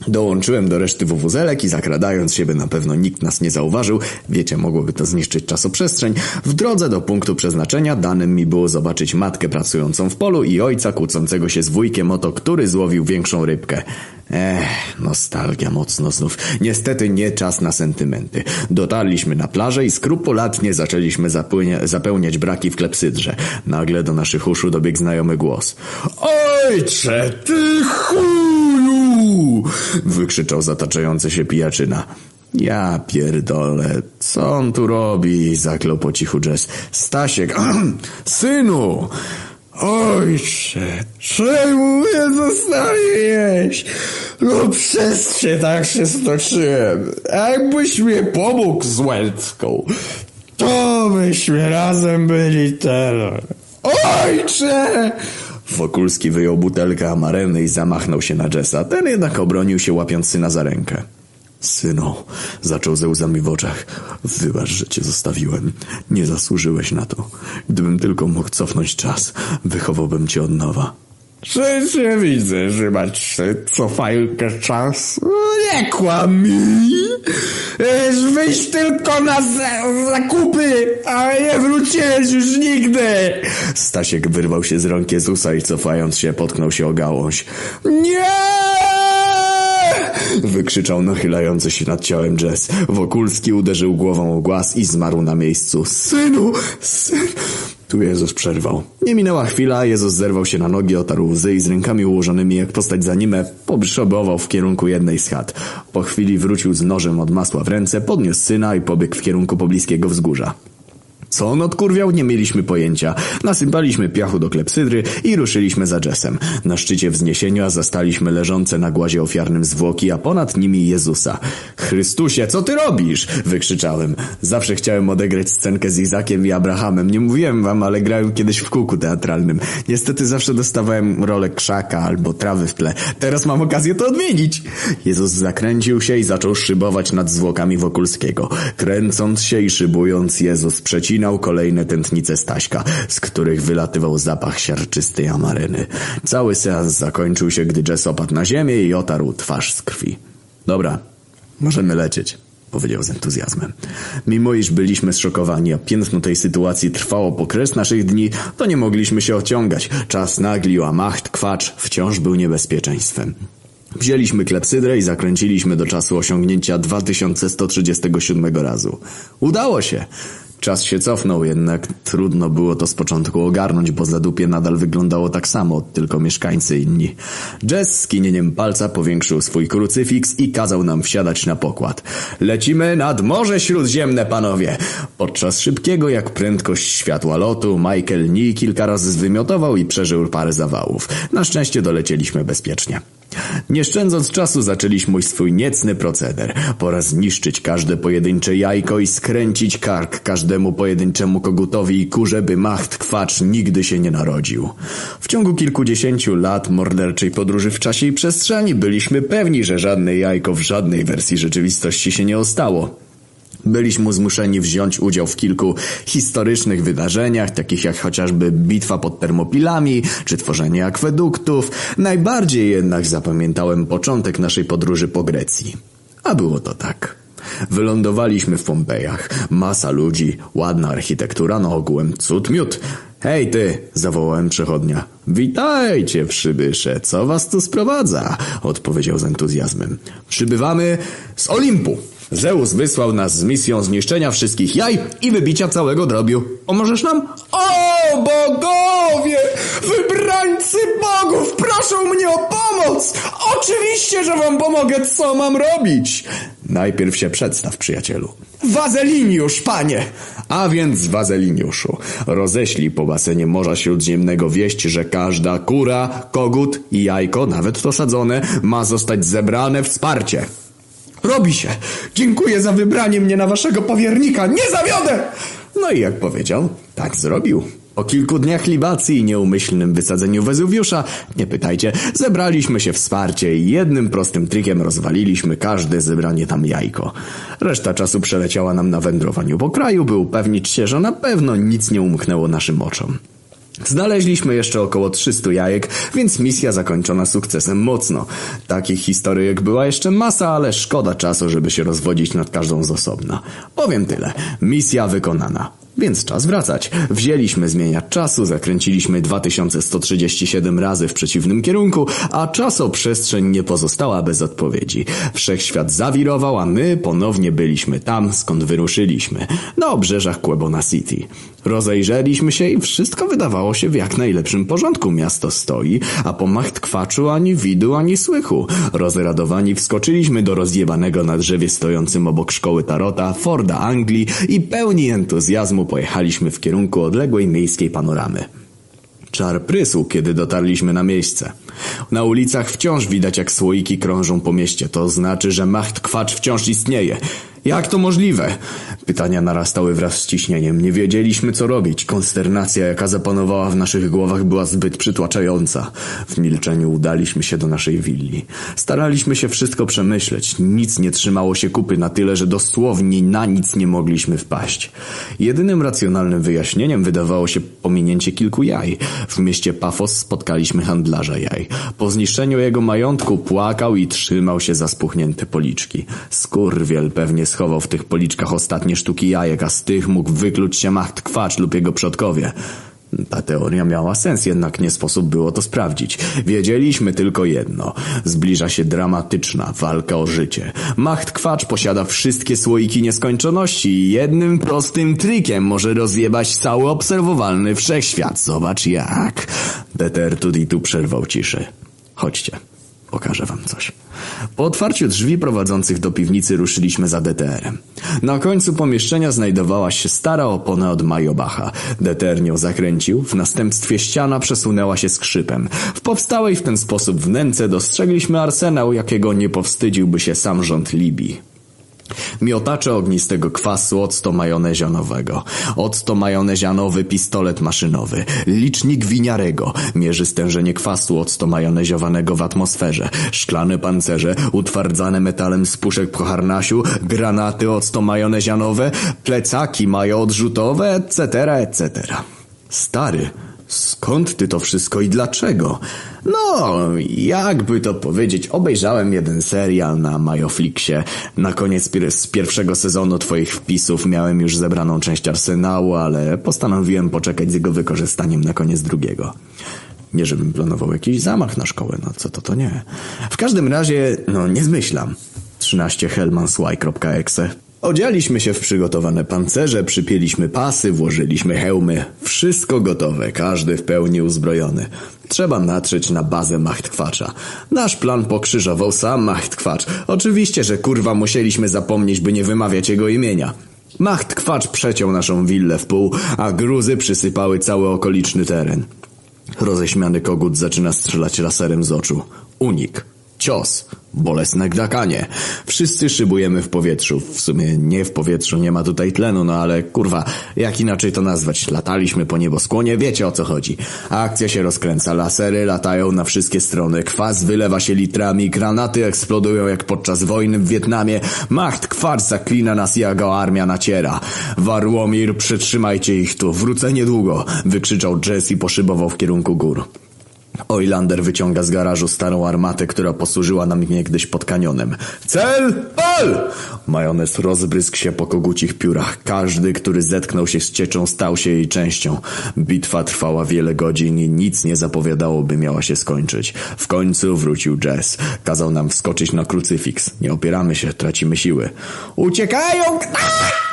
Dołączyłem do reszty wuwuzelek i zakradając się, by na pewno nikt nas nie zauważył, wiecie, mogłoby to zniszczyć czasoprzestrzeń, w drodze do punktu przeznaczenia danym mi było zobaczyć matkę pracującą w polu i ojca kłócącego się z wujkiem o to, który złowił większą rybkę. Ech, nostalgia mocno znów. Niestety nie czas na sentymenty. Dotarliśmy na plażę i skrupulatnie zaczęliśmy zapełniać braki w klepsydrze. Nagle do naszych uszu dobiegł znajomy głos. Ojcze, ty Wykrzyczał zataczający się pijaczyna. Ja pierdolę, co on tu robi? Zaklął po cichu Jess. Stasiek, (clears throat) synu! Ojcze, czemu mnie zostawiłeś? No przez cię tak się stoczyłem. Jakbyś mnie pomógł z Łęcką, to byśmy razem byli teraz. Ojcze! Wokulski wyjął butelkę amareny i zamachnął się na Jessa. Ten jednak obronił się łapiąc syna za rękę. Synu, zaczął ze łzami w oczach, wybacz, że cię zostawiłem. Nie zasłużyłeś na to. Gdybym tylko mógł cofnąć czas, wychowałbym cię od nowa. Przecież widzę, że masz cofajkę czas. Nie kłam mi. Wyjść tylko na zakupy, a nie wróciłeś już nigdy. Stasiek wyrwał się z rąk Jezusa i cofając się potknął się o gałąź. Nie! Wykrzyczał nachylający się nad ciałem Jess. Wokulski uderzył głową o głaz i zmarł na miejscu. Synu! Syn! Tu Jezus przerwał. Nie minęła chwila, Jezus zerwał się na nogi, otarł łzy i z rękami ułożonymi jak postać za nimę pobrzszobował w kierunku jednej z chat. Po chwili wrócił z nożem od masła w ręce, podniósł syna i pobiegł w kierunku pobliskiego wzgórza. Co on odkurwiał, nie mieliśmy pojęcia. Nasypaliśmy piachu do klepsydry i ruszyliśmy za Jessem. Na szczycie wzniesienia zastaliśmy leżące na głazie ofiarnym zwłoki, a ponad nimi Jezusa. Chrystusie, co ty robisz? Wykrzyczałem. Zawsze chciałem odegrać scenkę z Izakiem i Abrahamem. Nie mówiłem wam, ale grałem kiedyś w kółku teatralnym. Niestety zawsze dostawałem rolę krzaka albo trawy w tle. Teraz mam okazję to odmienić. Jezus zakręcił się i zaczął szybować nad zwłokami Wokulskiego. Kręcąc się i szybując, Jezus przecinał wycinał kolejne tętnice Staśka, z których wylatywał zapach siarczystej amaryny. Cały seans zakończył się, gdy Jess opadł na ziemię i otarł twarz z krwi. Dobra, możemy lecieć powiedział z entuzjazmem. Mimo iż byliśmy zszokowani, a piętno tej sytuacji trwało po kres naszych dni, to nie mogliśmy się ociągać. Czas naglił, a macht, kwacz wciąż był niebezpieczeństwem. Wzięliśmy klepsydrę i zakręciliśmy do czasu osiągnięcia 2137 razu. Udało się! Czas się cofnął, jednak trudno było to z początku ogarnąć, bo zadupie nadal wyglądało tak samo, tylko mieszkańcy inni. Jess z kinieniem palca powiększył swój krucyfiks i kazał nam wsiadać na pokład. Lecimy nad Morze Śródziemne, panowie! Podczas szybkiego jak prędkość światła lotu, Michael Nii kilka razy zwymiotował i przeżył parę zawałów. Na szczęście dolecieliśmy bezpiecznie. Nie szczędząc czasu zaczęliśmy swój niecny proceder. Pora zniszczyć każde pojedyncze jajko i skręcić kark każdemu pojedynczemu kogutowi i kurze, by macht kwacz nigdy się nie narodził. W ciągu kilkudziesięciu lat morderczej podróży w czasie i przestrzeni byliśmy pewni, że żadne jajko w żadnej wersji rzeczywistości się nie ostało. Byliśmy zmuszeni wziąć udział w kilku historycznych wydarzeniach, takich jak chociażby bitwa pod Termopilami, czy tworzenie akweduktów. Najbardziej jednak zapamiętałem początek naszej podróży po Grecji. A było to tak. Wylądowaliśmy w Pompejach. Masa ludzi, ładna architektura, no ogółem cud miód. Hej ty, zawołałem przechodnia. Witajcie, przybysze, co was tu sprowadza? Odpowiedział z entuzjazmem. Przybywamy z Olimpu. Zeus wysłał nas z misją zniszczenia wszystkich jaj i wybicia całego drobiu. Pomożesz nam? O, bogowie! Wybrańcy bogów, proszą mnie o pomoc! Oczywiście, że wam pomogę, co mam robić? Najpierw się przedstaw, przyjacielu. Wazeliniusz, panie! A więc, Wazeliniuszu, roześlij po basenie Morza Śródziemnego wieść, że każda kura, kogut i jajko, nawet to sadzone, ma zostać zebrane wsparcie. Robi się. Dziękuję za wybranie mnie na waszego powiernika. Nie zawiodę! No i jak powiedział, tak zrobił. Po kilku dniach libacji i nieumyślnym wysadzeniu Wezuwiusza, nie pytajcie, zebraliśmy się wsparcie i jednym prostym trikiem rozwaliliśmy każde zebranie tam jajko. Reszta czasu przeleciała nam na wędrowaniu po kraju, by upewnić się, że na pewno nic nie umknęło naszym oczom. Znaleźliśmy jeszcze około 300 jajek, więc misja zakończona sukcesem mocno. Takich historyjek była jeszcze masa, ale szkoda czasu, żeby się rozwodzić nad każdą z osobna. Powiem tyle. Misja wykonana. Więc czas wracać. Wzięliśmy zmieniać czasu, zakręciliśmy 2137 razy w przeciwnym kierunku, a czasoprzestrzeń nie pozostała bez odpowiedzi. Wszechświat zawirował, a my ponownie byliśmy tam, skąd wyruszyliśmy. Na obrzeżach Quebona City. Rozejrzeliśmy się i wszystko wydawało się w jak najlepszym porządku. Miasto stoi, a po machtkwaczu ani widu, ani słychu. Rozradowani wskoczyliśmy do rozjebanego na drzewie stojącym obok szkoły Tarota, Forda Anglii i pełni entuzjazmu pojechaliśmy w kierunku odległej miejskiej panoramy. Czar prysł, kiedy dotarliśmy na miejsce. Na ulicach wciąż widać, jak słoiki krążą po mieście. To znaczy, że macht kwacz wciąż istnieje. Jak to możliwe? Pytania narastały wraz z ciśnieniem. Nie wiedzieliśmy, co robić. Konsternacja, jaka zapanowała w naszych głowach, była zbyt przytłaczająca. W milczeniu udaliśmy się do naszej willi. Staraliśmy się wszystko przemyśleć. Nic nie trzymało się kupy na tyle, że dosłownie na nic nie mogliśmy wpaść. Jedynym racjonalnym wyjaśnieniem wydawało się pominięcie kilku jaj. W mieście Pafos spotkaliśmy handlarza jaj. Po zniszczeniu jego majątku płakał i trzymał się za spuchnięte policzki. Skurwiel pewnie schował w tych policzkach ostatnie sztuki jajek, a z tych mógł wykluć się macht kwacz lub jego przodkowie. Ta teoria miała sens, jednak nie sposób było to sprawdzić. Wiedzieliśmy tylko jedno. Zbliża się dramatyczna walka o życie. Macht Kwacz posiada wszystkie słoiki nieskończoności i jednym prostym trikiem może rozjebać cały obserwowalny wszechświat. Zobacz jak. Deter tu przerwał ciszy. Chodźcie. Pokażę wam coś. Po otwarciu drzwi prowadzących do piwnicy ruszyliśmy za DTR-em. Na końcu pomieszczenia znajdowała się stara opona od Majobacha. DTR nią zakręcił, w następstwie ściana przesunęła się skrzypem. W powstałej w ten sposób wnęce dostrzegliśmy arsenał, jakiego nie powstydziłby się sam rząd Libii. Miotacze ognistego kwasu, octo majonezianowego, octo majonezianowy pistolet maszynowy, licznik winiarego, mierzy stężenie kwasu octo majoneziowanego w atmosferze, szklane pancerze, utwardzane metalem z puszek po harnasiu, granaty octo majonezianowe, plecaki majoodrzutowe, etc., etc. Stary, Skąd ty to wszystko i dlaczego? No, jakby to powiedzieć, obejrzałem jeden serial na Majoflixie. Na koniec pier z pierwszego sezonu twoich wpisów miałem już zebraną część arsenału, ale postanowiłem poczekać z jego wykorzystaniem na koniec drugiego. Nie żebym planował jakiś zamach na szkołę, no co to to nie. W każdym razie, no nie zmyślam. 13 hellmansy.exe Odzialiśmy się w przygotowane pancerze, przypięliśmy pasy, włożyliśmy hełmy. Wszystko gotowe, każdy w pełni uzbrojony. Trzeba natrzeć na bazę Machtkwacza. Nasz plan pokrzyżował sam Machtkwacz. Oczywiście, że kurwa musieliśmy zapomnieć, by nie wymawiać jego imienia. Machtkwacz przeciął naszą willę w pół, a gruzy przysypały cały okoliczny teren. Roześmiany kogut zaczyna strzelać laserem z oczu. Unik. Cios. Bolesne gdakanie. Wszyscy szybujemy w powietrzu. W sumie nie w powietrzu, nie ma tutaj tlenu, no ale kurwa, jak inaczej to nazwać? Lataliśmy po nieboskłonie, wiecie o co chodzi. Akcja się rozkręca, lasery latają na wszystkie strony, kwas wylewa się litrami, granaty eksplodują jak podczas wojny w Wietnamie, macht kwas zaklina nas jego armia naciera. Warłomir, przytrzymajcie ich tu, wrócę niedługo, wykrzyczał Jess i poszybował w kierunku gór. Oilander wyciąga z garażu starą armatę, która posłużyła nam niegdyś pod kanionem. Cel! Pal! Majonez rozbryzgł się po kogucich piórach. Każdy, który zetknął się z cieczą, stał się jej częścią. Bitwa trwała wiele godzin i nic nie zapowiadało, by miała się skończyć. W końcu wrócił Jess. Kazał nam wskoczyć na krucyfiks. Nie opieramy się, tracimy siły. Uciekają!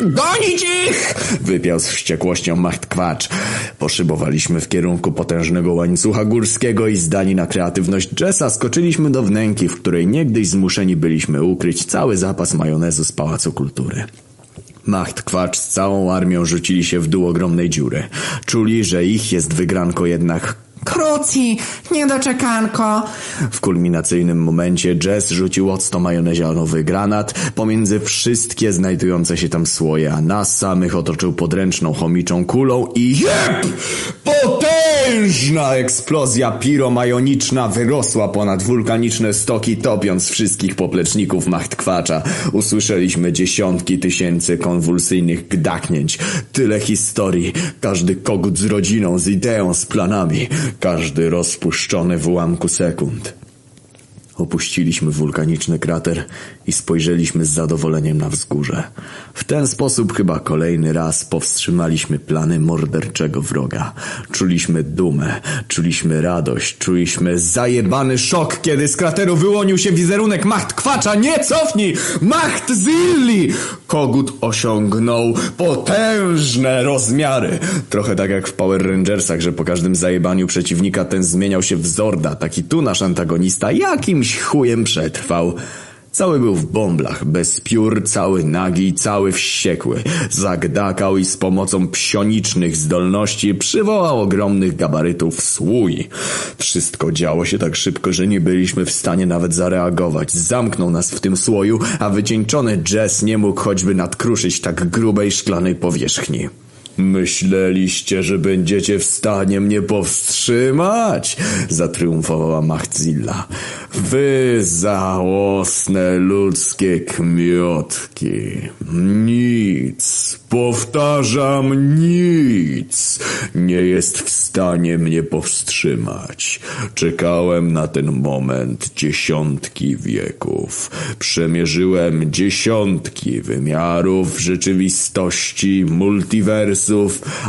Gonić ich! Wypiał z wściekłością Macht Kwacz. Poszybowaliśmy w kierunku potężnego łańcucha górskiego i zdani na kreatywność Jessa skoczyliśmy do wnęki, w której niegdyś zmuszeni byliśmy ukryć cały zapas majonezu z Pałacu Kultury. Macht Kwacz z całą armią rzucili się w dół ogromnej dziury. Czuli, że ich jest wygranko jednak Kruci, niedoczekanko. w kulminacyjnym momencie Jess rzucił octo majonezianowy granat pomiędzy wszystkie znajdujące się tam słoje, a nas samych otoczył podręczną chomiczą kulą i jeb! Potężna eksplozja piromajoniczna wyrosła ponad wulkaniczne stoki, topiąc wszystkich popleczników Machtkwacza. Usłyszeliśmy dziesiątki tysięcy konwulsyjnych gdaknięć. Tyle historii. Każdy kogut z rodziną, z ideą, z planami. Każdy rozpuszczony w ułamku sekund. Opuściliśmy wulkaniczny krater i spojrzeliśmy z zadowoleniem na wzgórze. W ten sposób chyba kolejny raz powstrzymaliśmy plany morderczego wroga. Czuliśmy dumę, czuliśmy radość, czuliśmy zajebany szok, kiedy z krateru wyłonił się wizerunek Macht Kwacza. Nie cofnij! Macht Zilli! Kogut osiągnął potężne rozmiary. Trochę tak jak w Power Rangersach, że po każdym zajebaniu przeciwnika ten zmieniał się w Zorda. Taki tu nasz antagonista jakimś chujem przetrwał. Cały był w bąblach, bez piór, cały nagi, cały wściekły. Zagdakał i z pomocą psionicznych zdolności przywołał ogromnych gabarytów słój. Wszystko działo się tak szybko, że nie byliśmy w stanie nawet zareagować. Zamknął nas w tym słoju, a wycieńczony Jess nie mógł choćby nadkruszyć tak grubej szklanej powierzchni. Myśleliście, że będziecie w stanie mnie powstrzymać? Zatriumfowała Machzilla. Wy załosne ludzkie kmiotki. Nic, powtarzam nic, nie jest w stanie mnie powstrzymać. Czekałem na ten moment dziesiątki wieków. Przemierzyłem dziesiątki wymiarów rzeczywistości,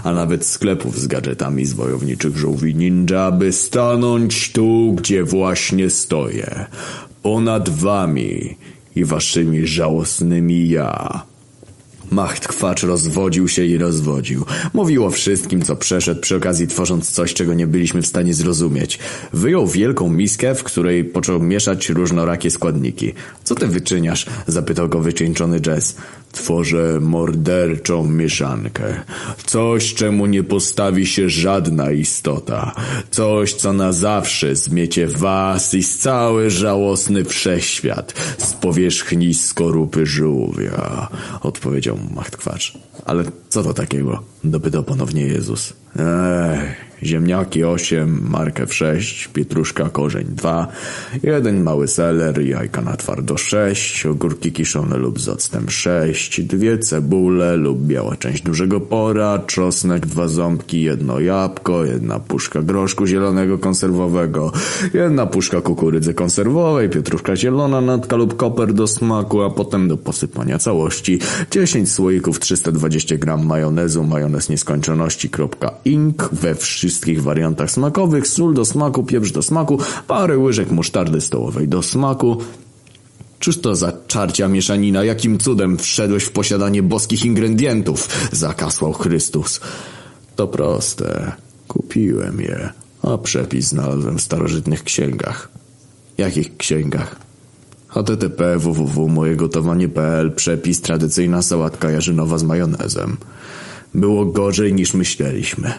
a nawet sklepów z gadżetami z wojowniczych żółwi ninja, by stanąć tu, gdzie właśnie stoję. Ponad wami i waszymi żałosnymi ja. Machtkwacz rozwodził się i rozwodził. Mówił o wszystkim, co przeszedł, przy okazji tworząc coś, czego nie byliśmy w stanie zrozumieć. Wyjął wielką miskę, w której począł mieszać różnorakie składniki. Co ty wyczyniasz? Zapytał go wycieńczony Jess. Tworzę morderczą mieszankę. Coś, czemu nie postawi się żadna istota. Coś, co na zawsze zmiecie was i cały żałosny wszechświat z powierzchni skorupy żółwia. Odpowiedział Machtkwacz. Ale co to takiego? Dopytał ponownie Jezus. Ech, ziemniaki 8, markew 6, pietruszka korzeń 2, jeden mały seler, jajka na twardo 6, ogórki kiszone lub z octem 6, dwie cebule lub biała część dużego pora, czosnek, dwa ząbki, jedno jabłko, jedna puszka groszku zielonego konserwowego, jedna puszka kukurydzy konserwowej, pietruszka zielona, natka lub koper do smaku, a potem do posypania całości. 10 słoików 320 gram majonezu, majonez nieskończoności, kropka ink we wszystkich wariantach smakowych, sól do smaku, pieprz do smaku, parę łyżek musztardy stołowej do smaku. Cóż to za czarcia mieszanina? Jakim cudem wszedłeś w posiadanie boskich ingredientów? Zakasłał Chrystus. To proste. Kupiłem je, a przepis znalazłem w starożytnych księgach. Jakich księgach? http www.mojegotowanie.pl Przepis tradycyjna sałatka jarzynowa z majonezem. Było gorzej niż myśleliśmy.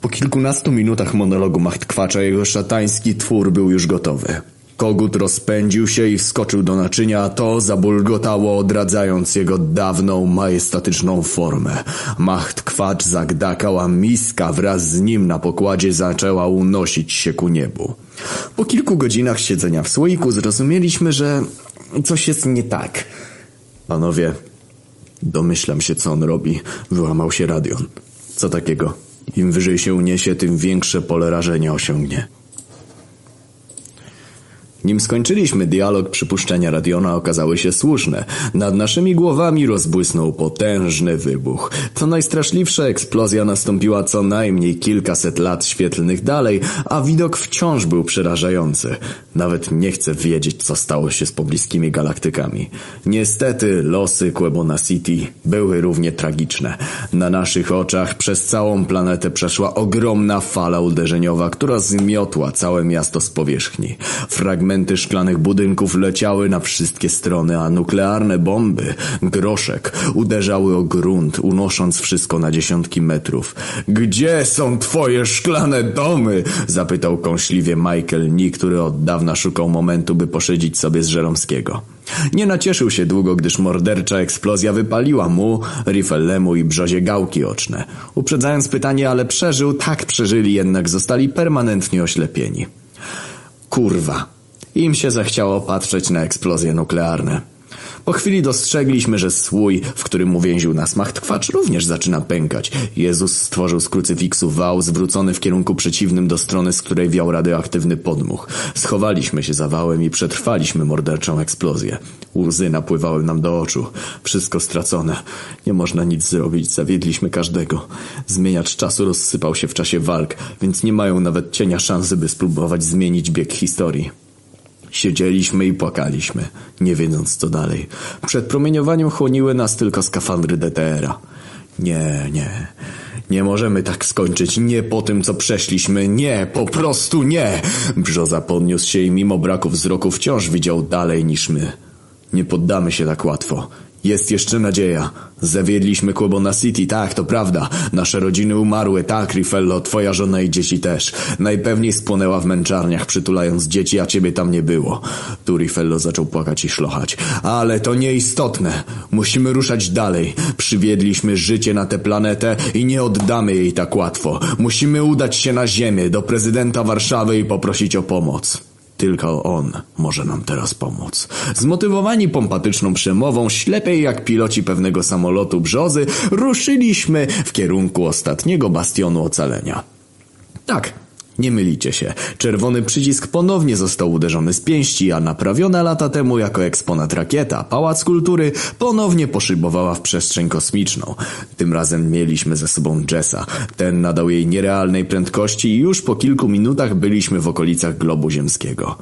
Po kilkunastu minutach monologu Machtkwacza jego szatański twór był już gotowy. Kogut rozpędził się i wskoczył do naczynia, a to zabulgotało, odradzając jego dawną, majestatyczną formę. Macht kwacz miska wraz z nim na pokładzie zaczęła unosić się ku niebu. Po kilku godzinach siedzenia w słoiku zrozumieliśmy, że coś jest nie tak. Panowie, domyślam się, co on robi. Wyłamał się radion. Co takiego? Im wyżej się uniesie, tym większe pole rażenia osiągnie. Nim skończyliśmy dialog, przypuszczenia Radiona okazały się słuszne. Nad naszymi głowami rozbłysnął potężny wybuch. To najstraszliwsza eksplozja nastąpiła co najmniej kilkaset lat świetlnych dalej, a widok wciąż był przerażający. Nawet nie chcę wiedzieć, co stało się z pobliskimi galaktykami. Niestety losy Quebona City były równie tragiczne. Na naszych oczach przez całą planetę przeszła ogromna fala uderzeniowa, która zmiotła całe miasto z powierzchni. Fragmenty szklanych budynków leciały na wszystkie strony, a nuklearne bomby, groszek, uderzały o grunt, unosząc wszystko na dziesiątki metrów. Gdzie są twoje szklane domy? zapytał kąśliwie Michael Ni, który od dawna szukał momentu, by poszydzić sobie z Żeromskiego. Nie nacieszył się długo, gdyż mordercza eksplozja wypaliła mu, Riffellemu i Brzozie gałki oczne. Uprzedzając pytanie, ale przeżył, tak przeżyli, jednak zostali permanentnie oślepieni. Kurwa. Im się zachciało patrzeć na eksplozje nuklearne. Po chwili dostrzegliśmy, że słój, w którym uwięził nas machtkwacz, również zaczyna pękać. Jezus stworzył z krucyfiksu wał zwrócony w kierunku przeciwnym do strony, z której wiał radioaktywny podmuch. Schowaliśmy się za wałem i przetrwaliśmy morderczą eksplozję. Łzy napływały nam do oczu. Wszystko stracone. Nie można nic zrobić. Zawiedliśmy każdego. Zmieniacz czasu rozsypał się w czasie walk, więc nie mają nawet cienia szansy, by spróbować zmienić bieg historii. Siedzieliśmy i płakaliśmy, nie wiedząc co dalej. Przed promieniowaniem chłoniły nas tylko skafandry DTR-a. Nie, nie. Nie możemy tak skończyć. Nie po tym, co przeszliśmy. Nie, po prostu nie. Brzoza podniósł się i mimo braku wzroku wciąż widział dalej niż my. Nie poddamy się tak łatwo. Jest jeszcze nadzieja. Zawiedliśmy Kłobona City, tak, to prawda. Nasze rodziny umarły, tak, Rifello, twoja żona i dzieci też. Najpewniej spłonęła w męczarniach, przytulając dzieci, a ciebie tam nie było. Tu Rifello zaczął płakać i szlochać. Ale to nieistotne. Musimy ruszać dalej. Przywiedliśmy życie na tę planetę i nie oddamy jej tak łatwo. Musimy udać się na ziemię, do prezydenta Warszawy i poprosić o pomoc. Tylko on może nam teraz pomóc. Zmotywowani pompatyczną przemową, ślepej jak piloci pewnego samolotu brzozy, ruszyliśmy w kierunku ostatniego bastionu ocalenia. Tak, nie mylicie się. Czerwony przycisk ponownie został uderzony z pięści, a naprawiona lata temu jako eksponat rakieta, Pałac Kultury ponownie poszybowała w przestrzeń kosmiczną. Tym razem mieliśmy ze sobą Jessa. Ten nadał jej nierealnej prędkości i już po kilku minutach byliśmy w okolicach globu ziemskiego.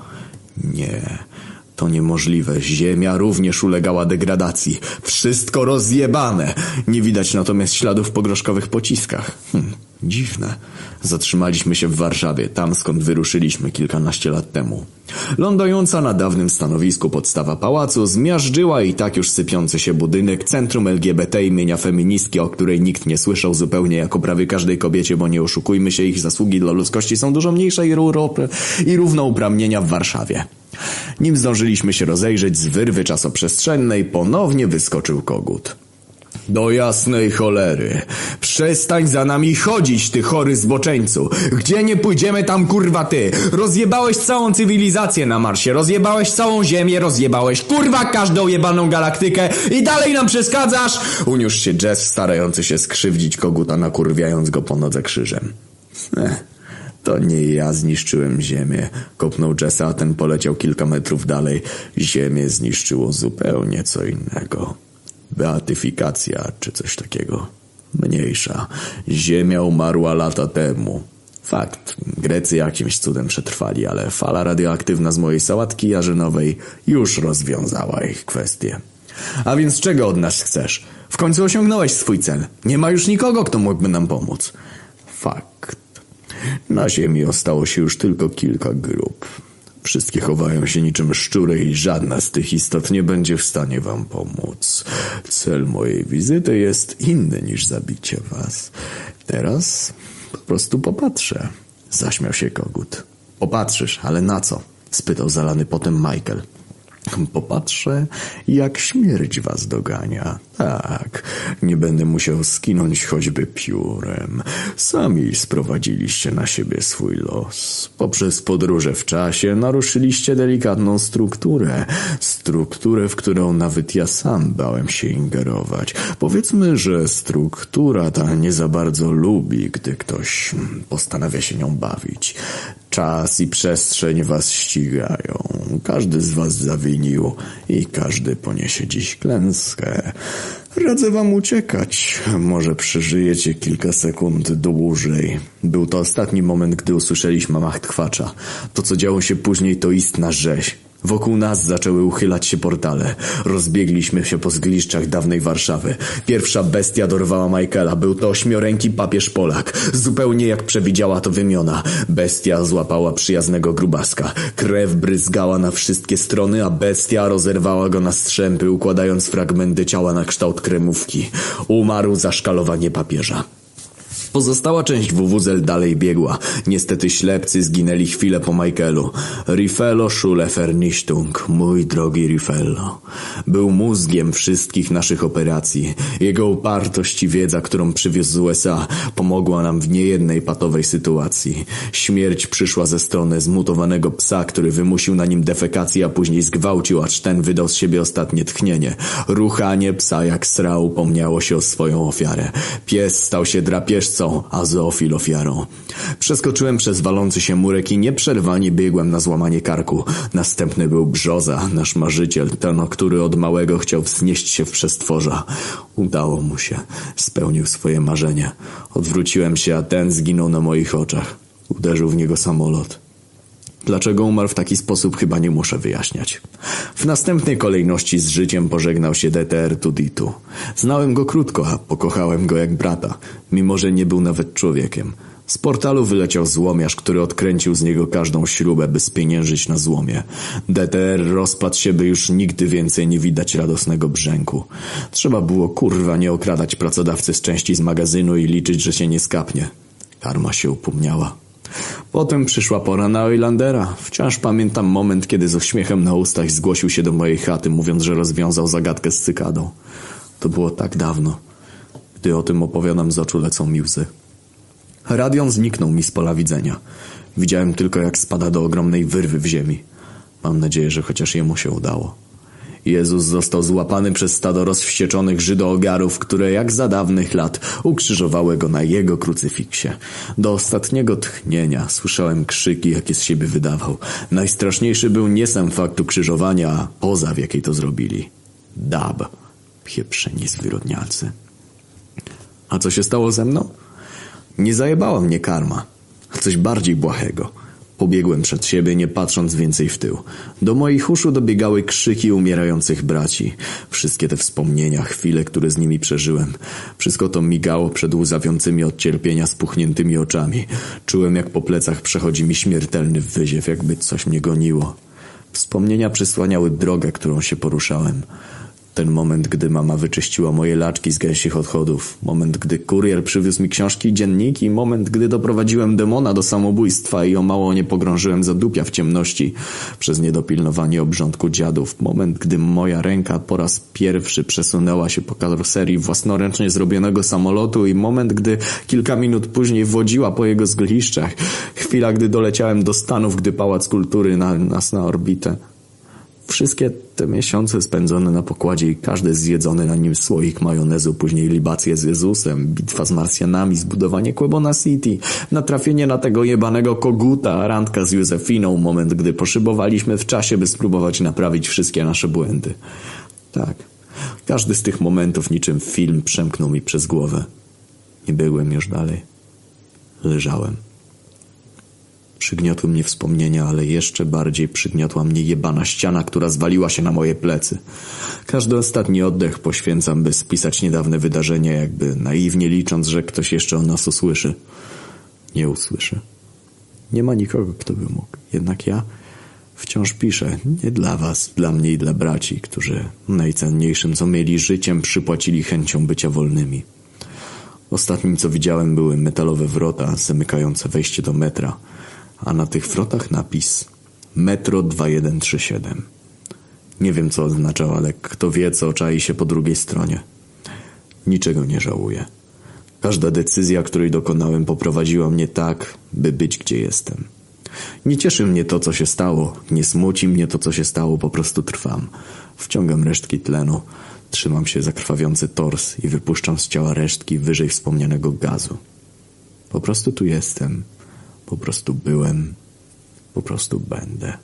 Nie... To niemożliwe. Ziemia również ulegała degradacji. Wszystko rozjebane. Nie widać natomiast śladów po groszkowych pociskach. Hm, dziwne. Zatrzymaliśmy się w Warszawie, tam skąd wyruszyliśmy kilkanaście lat temu. Lądująca na dawnym stanowisku podstawa pałacu zmiażdżyła i tak już sypiący się budynek centrum LGBT imienia feministki, o której nikt nie słyszał zupełnie jako prawie każdej kobiecie, bo nie oszukujmy się, ich zasługi dla ludzkości są dużo mniejsze i, i równouprawnienia w Warszawie. Nim zdążyliśmy się rozejrzeć z wyrwy czasoprzestrzennej, ponownie wyskoczył kogut. Do jasnej cholery. Przestań za nami chodzić, ty chory zboczeńcu. Gdzie nie pójdziemy, tam kurwa ty. Rozjebałeś całą cywilizację na Marsie, rozjebałeś całą Ziemię, rozjebałeś kurwa każdą jebaną galaktykę i dalej nam przeszkadzasz? Uniósł się Jess, starający się skrzywdzić koguta, nakurwiając go po nodze krzyżem. Ech. To nie ja zniszczyłem Ziemię. Kopnął Jessa, a ten poleciał kilka metrów dalej. Ziemię zniszczyło zupełnie co innego. Beatyfikacja czy coś takiego. Mniejsza. Ziemia umarła lata temu. Fakt. Grecy jakimś cudem przetrwali, ale fala radioaktywna z mojej sałatki jarzynowej już rozwiązała ich kwestię. A więc czego od nas chcesz? W końcu osiągnąłeś swój cel. Nie ma już nikogo, kto mógłby nam pomóc. Fakt. Na ziemi ostało się już tylko kilka grup. Wszystkie chowają się niczym szczury i żadna z tych istot nie będzie w stanie wam pomóc. Cel mojej wizyty jest inny niż zabicie was. Teraz po prostu popatrzę. Zaśmiał się kogut. Popatrzysz, ale na co? spytał zalany potem Michael. Popatrzę, jak śmierć was dogania. Tak, nie będę musiał skinąć choćby piórem. Sami sprowadziliście na siebie swój los. Poprzez podróże w czasie naruszyliście delikatną strukturę. Strukturę, w którą nawet ja sam bałem się ingerować. Powiedzmy, że struktura ta nie za bardzo lubi, gdy ktoś postanawia się nią bawić. Czas i przestrzeń was ścigają. Każdy z was zawinił i każdy poniesie dziś klęskę. Radzę wam uciekać. Może przeżyjecie kilka sekund dłużej. Był to ostatni moment, gdy usłyszeliśmy mach tchwacza. To, co działo się później, to istna rzeź. Wokół nas zaczęły uchylać się portale. Rozbiegliśmy się po zgliszczach dawnej Warszawy. Pierwsza bestia dorwała Michaela. Był to ośmioręki papież Polak. Zupełnie jak przewidziała to wymiona. Bestia złapała przyjaznego grubaska. Krew bryzgała na wszystkie strony, a bestia rozerwała go na strzępy, układając fragmenty ciała na kształt kremówki. Umarł za szkalowanie papieża. Pozostała część WWZL dalej biegła. Niestety ślepcy zginęli chwilę po Michaelu. Rifello Schule Vernichtung, mój drogi Rifello. Był mózgiem wszystkich naszych operacji. Jego upartość i wiedza, którą przywiózł z USA, pomogła nam w niejednej patowej sytuacji. Śmierć przyszła ze strony zmutowanego psa, który wymusił na nim defekację, a później zgwałcił, acz ten wydał z siebie ostatnie tchnienie. Ruchanie psa jak srał upomniało się o swoją ofiarę. Pies stał się drapieżcą, a zoofil ofiarą. Przeskoczyłem przez walący się murek i nieprzerwanie biegłem na złamanie karku. Następny był Brzoza, nasz marzyciel, ten, który od małego chciał wznieść się w przestworza. Udało mu się. Spełnił swoje marzenie. Odwróciłem się, a ten zginął na moich oczach. Uderzył w niego samolot. Dlaczego umarł w taki sposób, chyba nie muszę wyjaśniać. W następnej kolejności z życiem pożegnał się DTR Tuditu. Znałem go krótko, a pokochałem go jak brata, mimo że nie był nawet człowiekiem. Z portalu wyleciał złomiarz, który odkręcił z niego każdą śrubę, by spieniężyć na złomie. DTR rozpadł się, by już nigdy więcej nie widać radosnego brzęku. Trzeba było kurwa nie okradać pracodawcy z części z magazynu i liczyć, że się nie skapnie. Karma się upomniała. Potem przyszła pora na Oilandera. Wciąż pamiętam moment, kiedy z uśmiechem na ustach zgłosił się do mojej chaty, mówiąc, że rozwiązał zagadkę z cykadą. To było tak dawno. Gdy o tym opowiadam, z oczu lecą mi łzy. Radion zniknął mi z pola widzenia. Widziałem tylko, jak spada do ogromnej wyrwy w ziemi. Mam nadzieję, że chociaż jemu się udało. Jezus został złapany przez stado rozwścieczonych żydoogarów, które jak za dawnych lat ukrzyżowały go na jego krucyfiksie. Do ostatniego tchnienia słyszałem krzyki, jakie z siebie wydawał. Najstraszniejszy był nie sam fakt ukrzyżowania, a poza w jakiej to zrobili. Dab. Pieprzeni zwyrodnialcy. A co się stało ze mną? Nie zajebała mnie karma. Coś bardziej błahego – Pobiegłem przed siebie, nie patrząc więcej w tył. Do moich uszu dobiegały krzyki umierających braci. Wszystkie te wspomnienia, chwile, które z nimi przeżyłem. Wszystko to migało przed łzawiącymi od cierpienia spuchniętymi oczami. Czułem, jak po plecach przechodzi mi śmiertelny wyziew, jakby coś mnie goniło. Wspomnienia przysłaniały drogę, którą się poruszałem. Ten moment, gdy mama wyczyściła moje laczki z gęsich odchodów. Moment, gdy kurier przywiózł mi książki i dzienniki. Moment, gdy doprowadziłem demona do samobójstwa i o mało nie pogrążyłem zadupia w ciemności przez niedopilnowanie obrządku dziadów. Moment, gdy moja ręka po raz pierwszy przesunęła się po karoserii własnoręcznie zrobionego samolotu i moment, gdy kilka minut później wodziła po jego zgliszczach. Chwila, gdy doleciałem do Stanów, gdy Pałac Kultury na nas na orbitę. Wszystkie te miesiące spędzone na pokładzie i każdy zjedzony na nim słoik majonezu, później libacje z Jezusem, bitwa z Marsjanami, zbudowanie Quebona City, natrafienie na tego jebanego koguta, randka z Józefiną, moment, gdy poszybowaliśmy w czasie, by spróbować naprawić wszystkie nasze błędy. Tak, każdy z tych momentów niczym film przemknął mi przez głowę. Nie byłem już dalej. Leżałem. Przygniotły mnie wspomnienia, ale jeszcze bardziej przygniotła mnie jebana ściana, która zwaliła się na moje plecy. Każdy ostatni oddech poświęcam, by spisać niedawne wydarzenia, jakby naiwnie licząc, że ktoś jeszcze o nas usłyszy. Nie usłyszy. Nie ma nikogo, kto by mógł. Jednak ja wciąż piszę. Nie dla was, dla mnie i dla braci, którzy najcenniejszym, co mieli życiem, przypłacili chęcią bycia wolnymi. Ostatnim, co widziałem, były metalowe wrota zamykające wejście do metra – a na tych wrotach napis Metro 2137. Nie wiem co oznaczał, ale kto wie co czai się po drugiej stronie. Niczego nie żałuję. Każda decyzja, której dokonałem, poprowadziła mnie tak, by być gdzie jestem. Nie cieszy mnie to, co się stało, nie smuci mnie to, co się stało, po prostu trwam. Wciągam resztki tlenu, trzymam się za krwawiący tors i wypuszczam z ciała resztki wyżej wspomnianego gazu. Po prostu tu jestem, po prostu byłem, po prostu będę.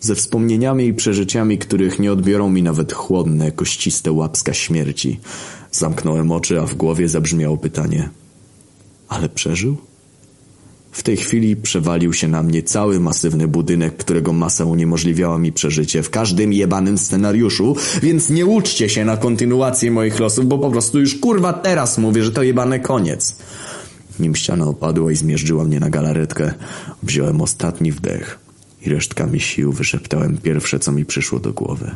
Ze wspomnieniami i przeżyciami, których nie odbiorą mi nawet chłodne, kościste łapska śmierci. Zamknąłem oczy, a w głowie zabrzmiało pytanie. Ale przeżył? W tej chwili przewalił się na mnie cały masywny budynek, którego masa uniemożliwiała mi przeżycie w każdym jebanym scenariuszu, więc nie uczcie się na kontynuację moich losów, bo po prostu już kurwa teraz mówię, że to jebany koniec. Nim ściana opadła i zmierzyła mnie na galaretkę, wziąłem ostatni wdech i resztkami sił wyszeptałem pierwsze, co mi przyszło do głowy.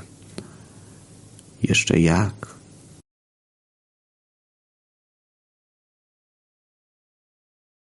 Jeszcze jak?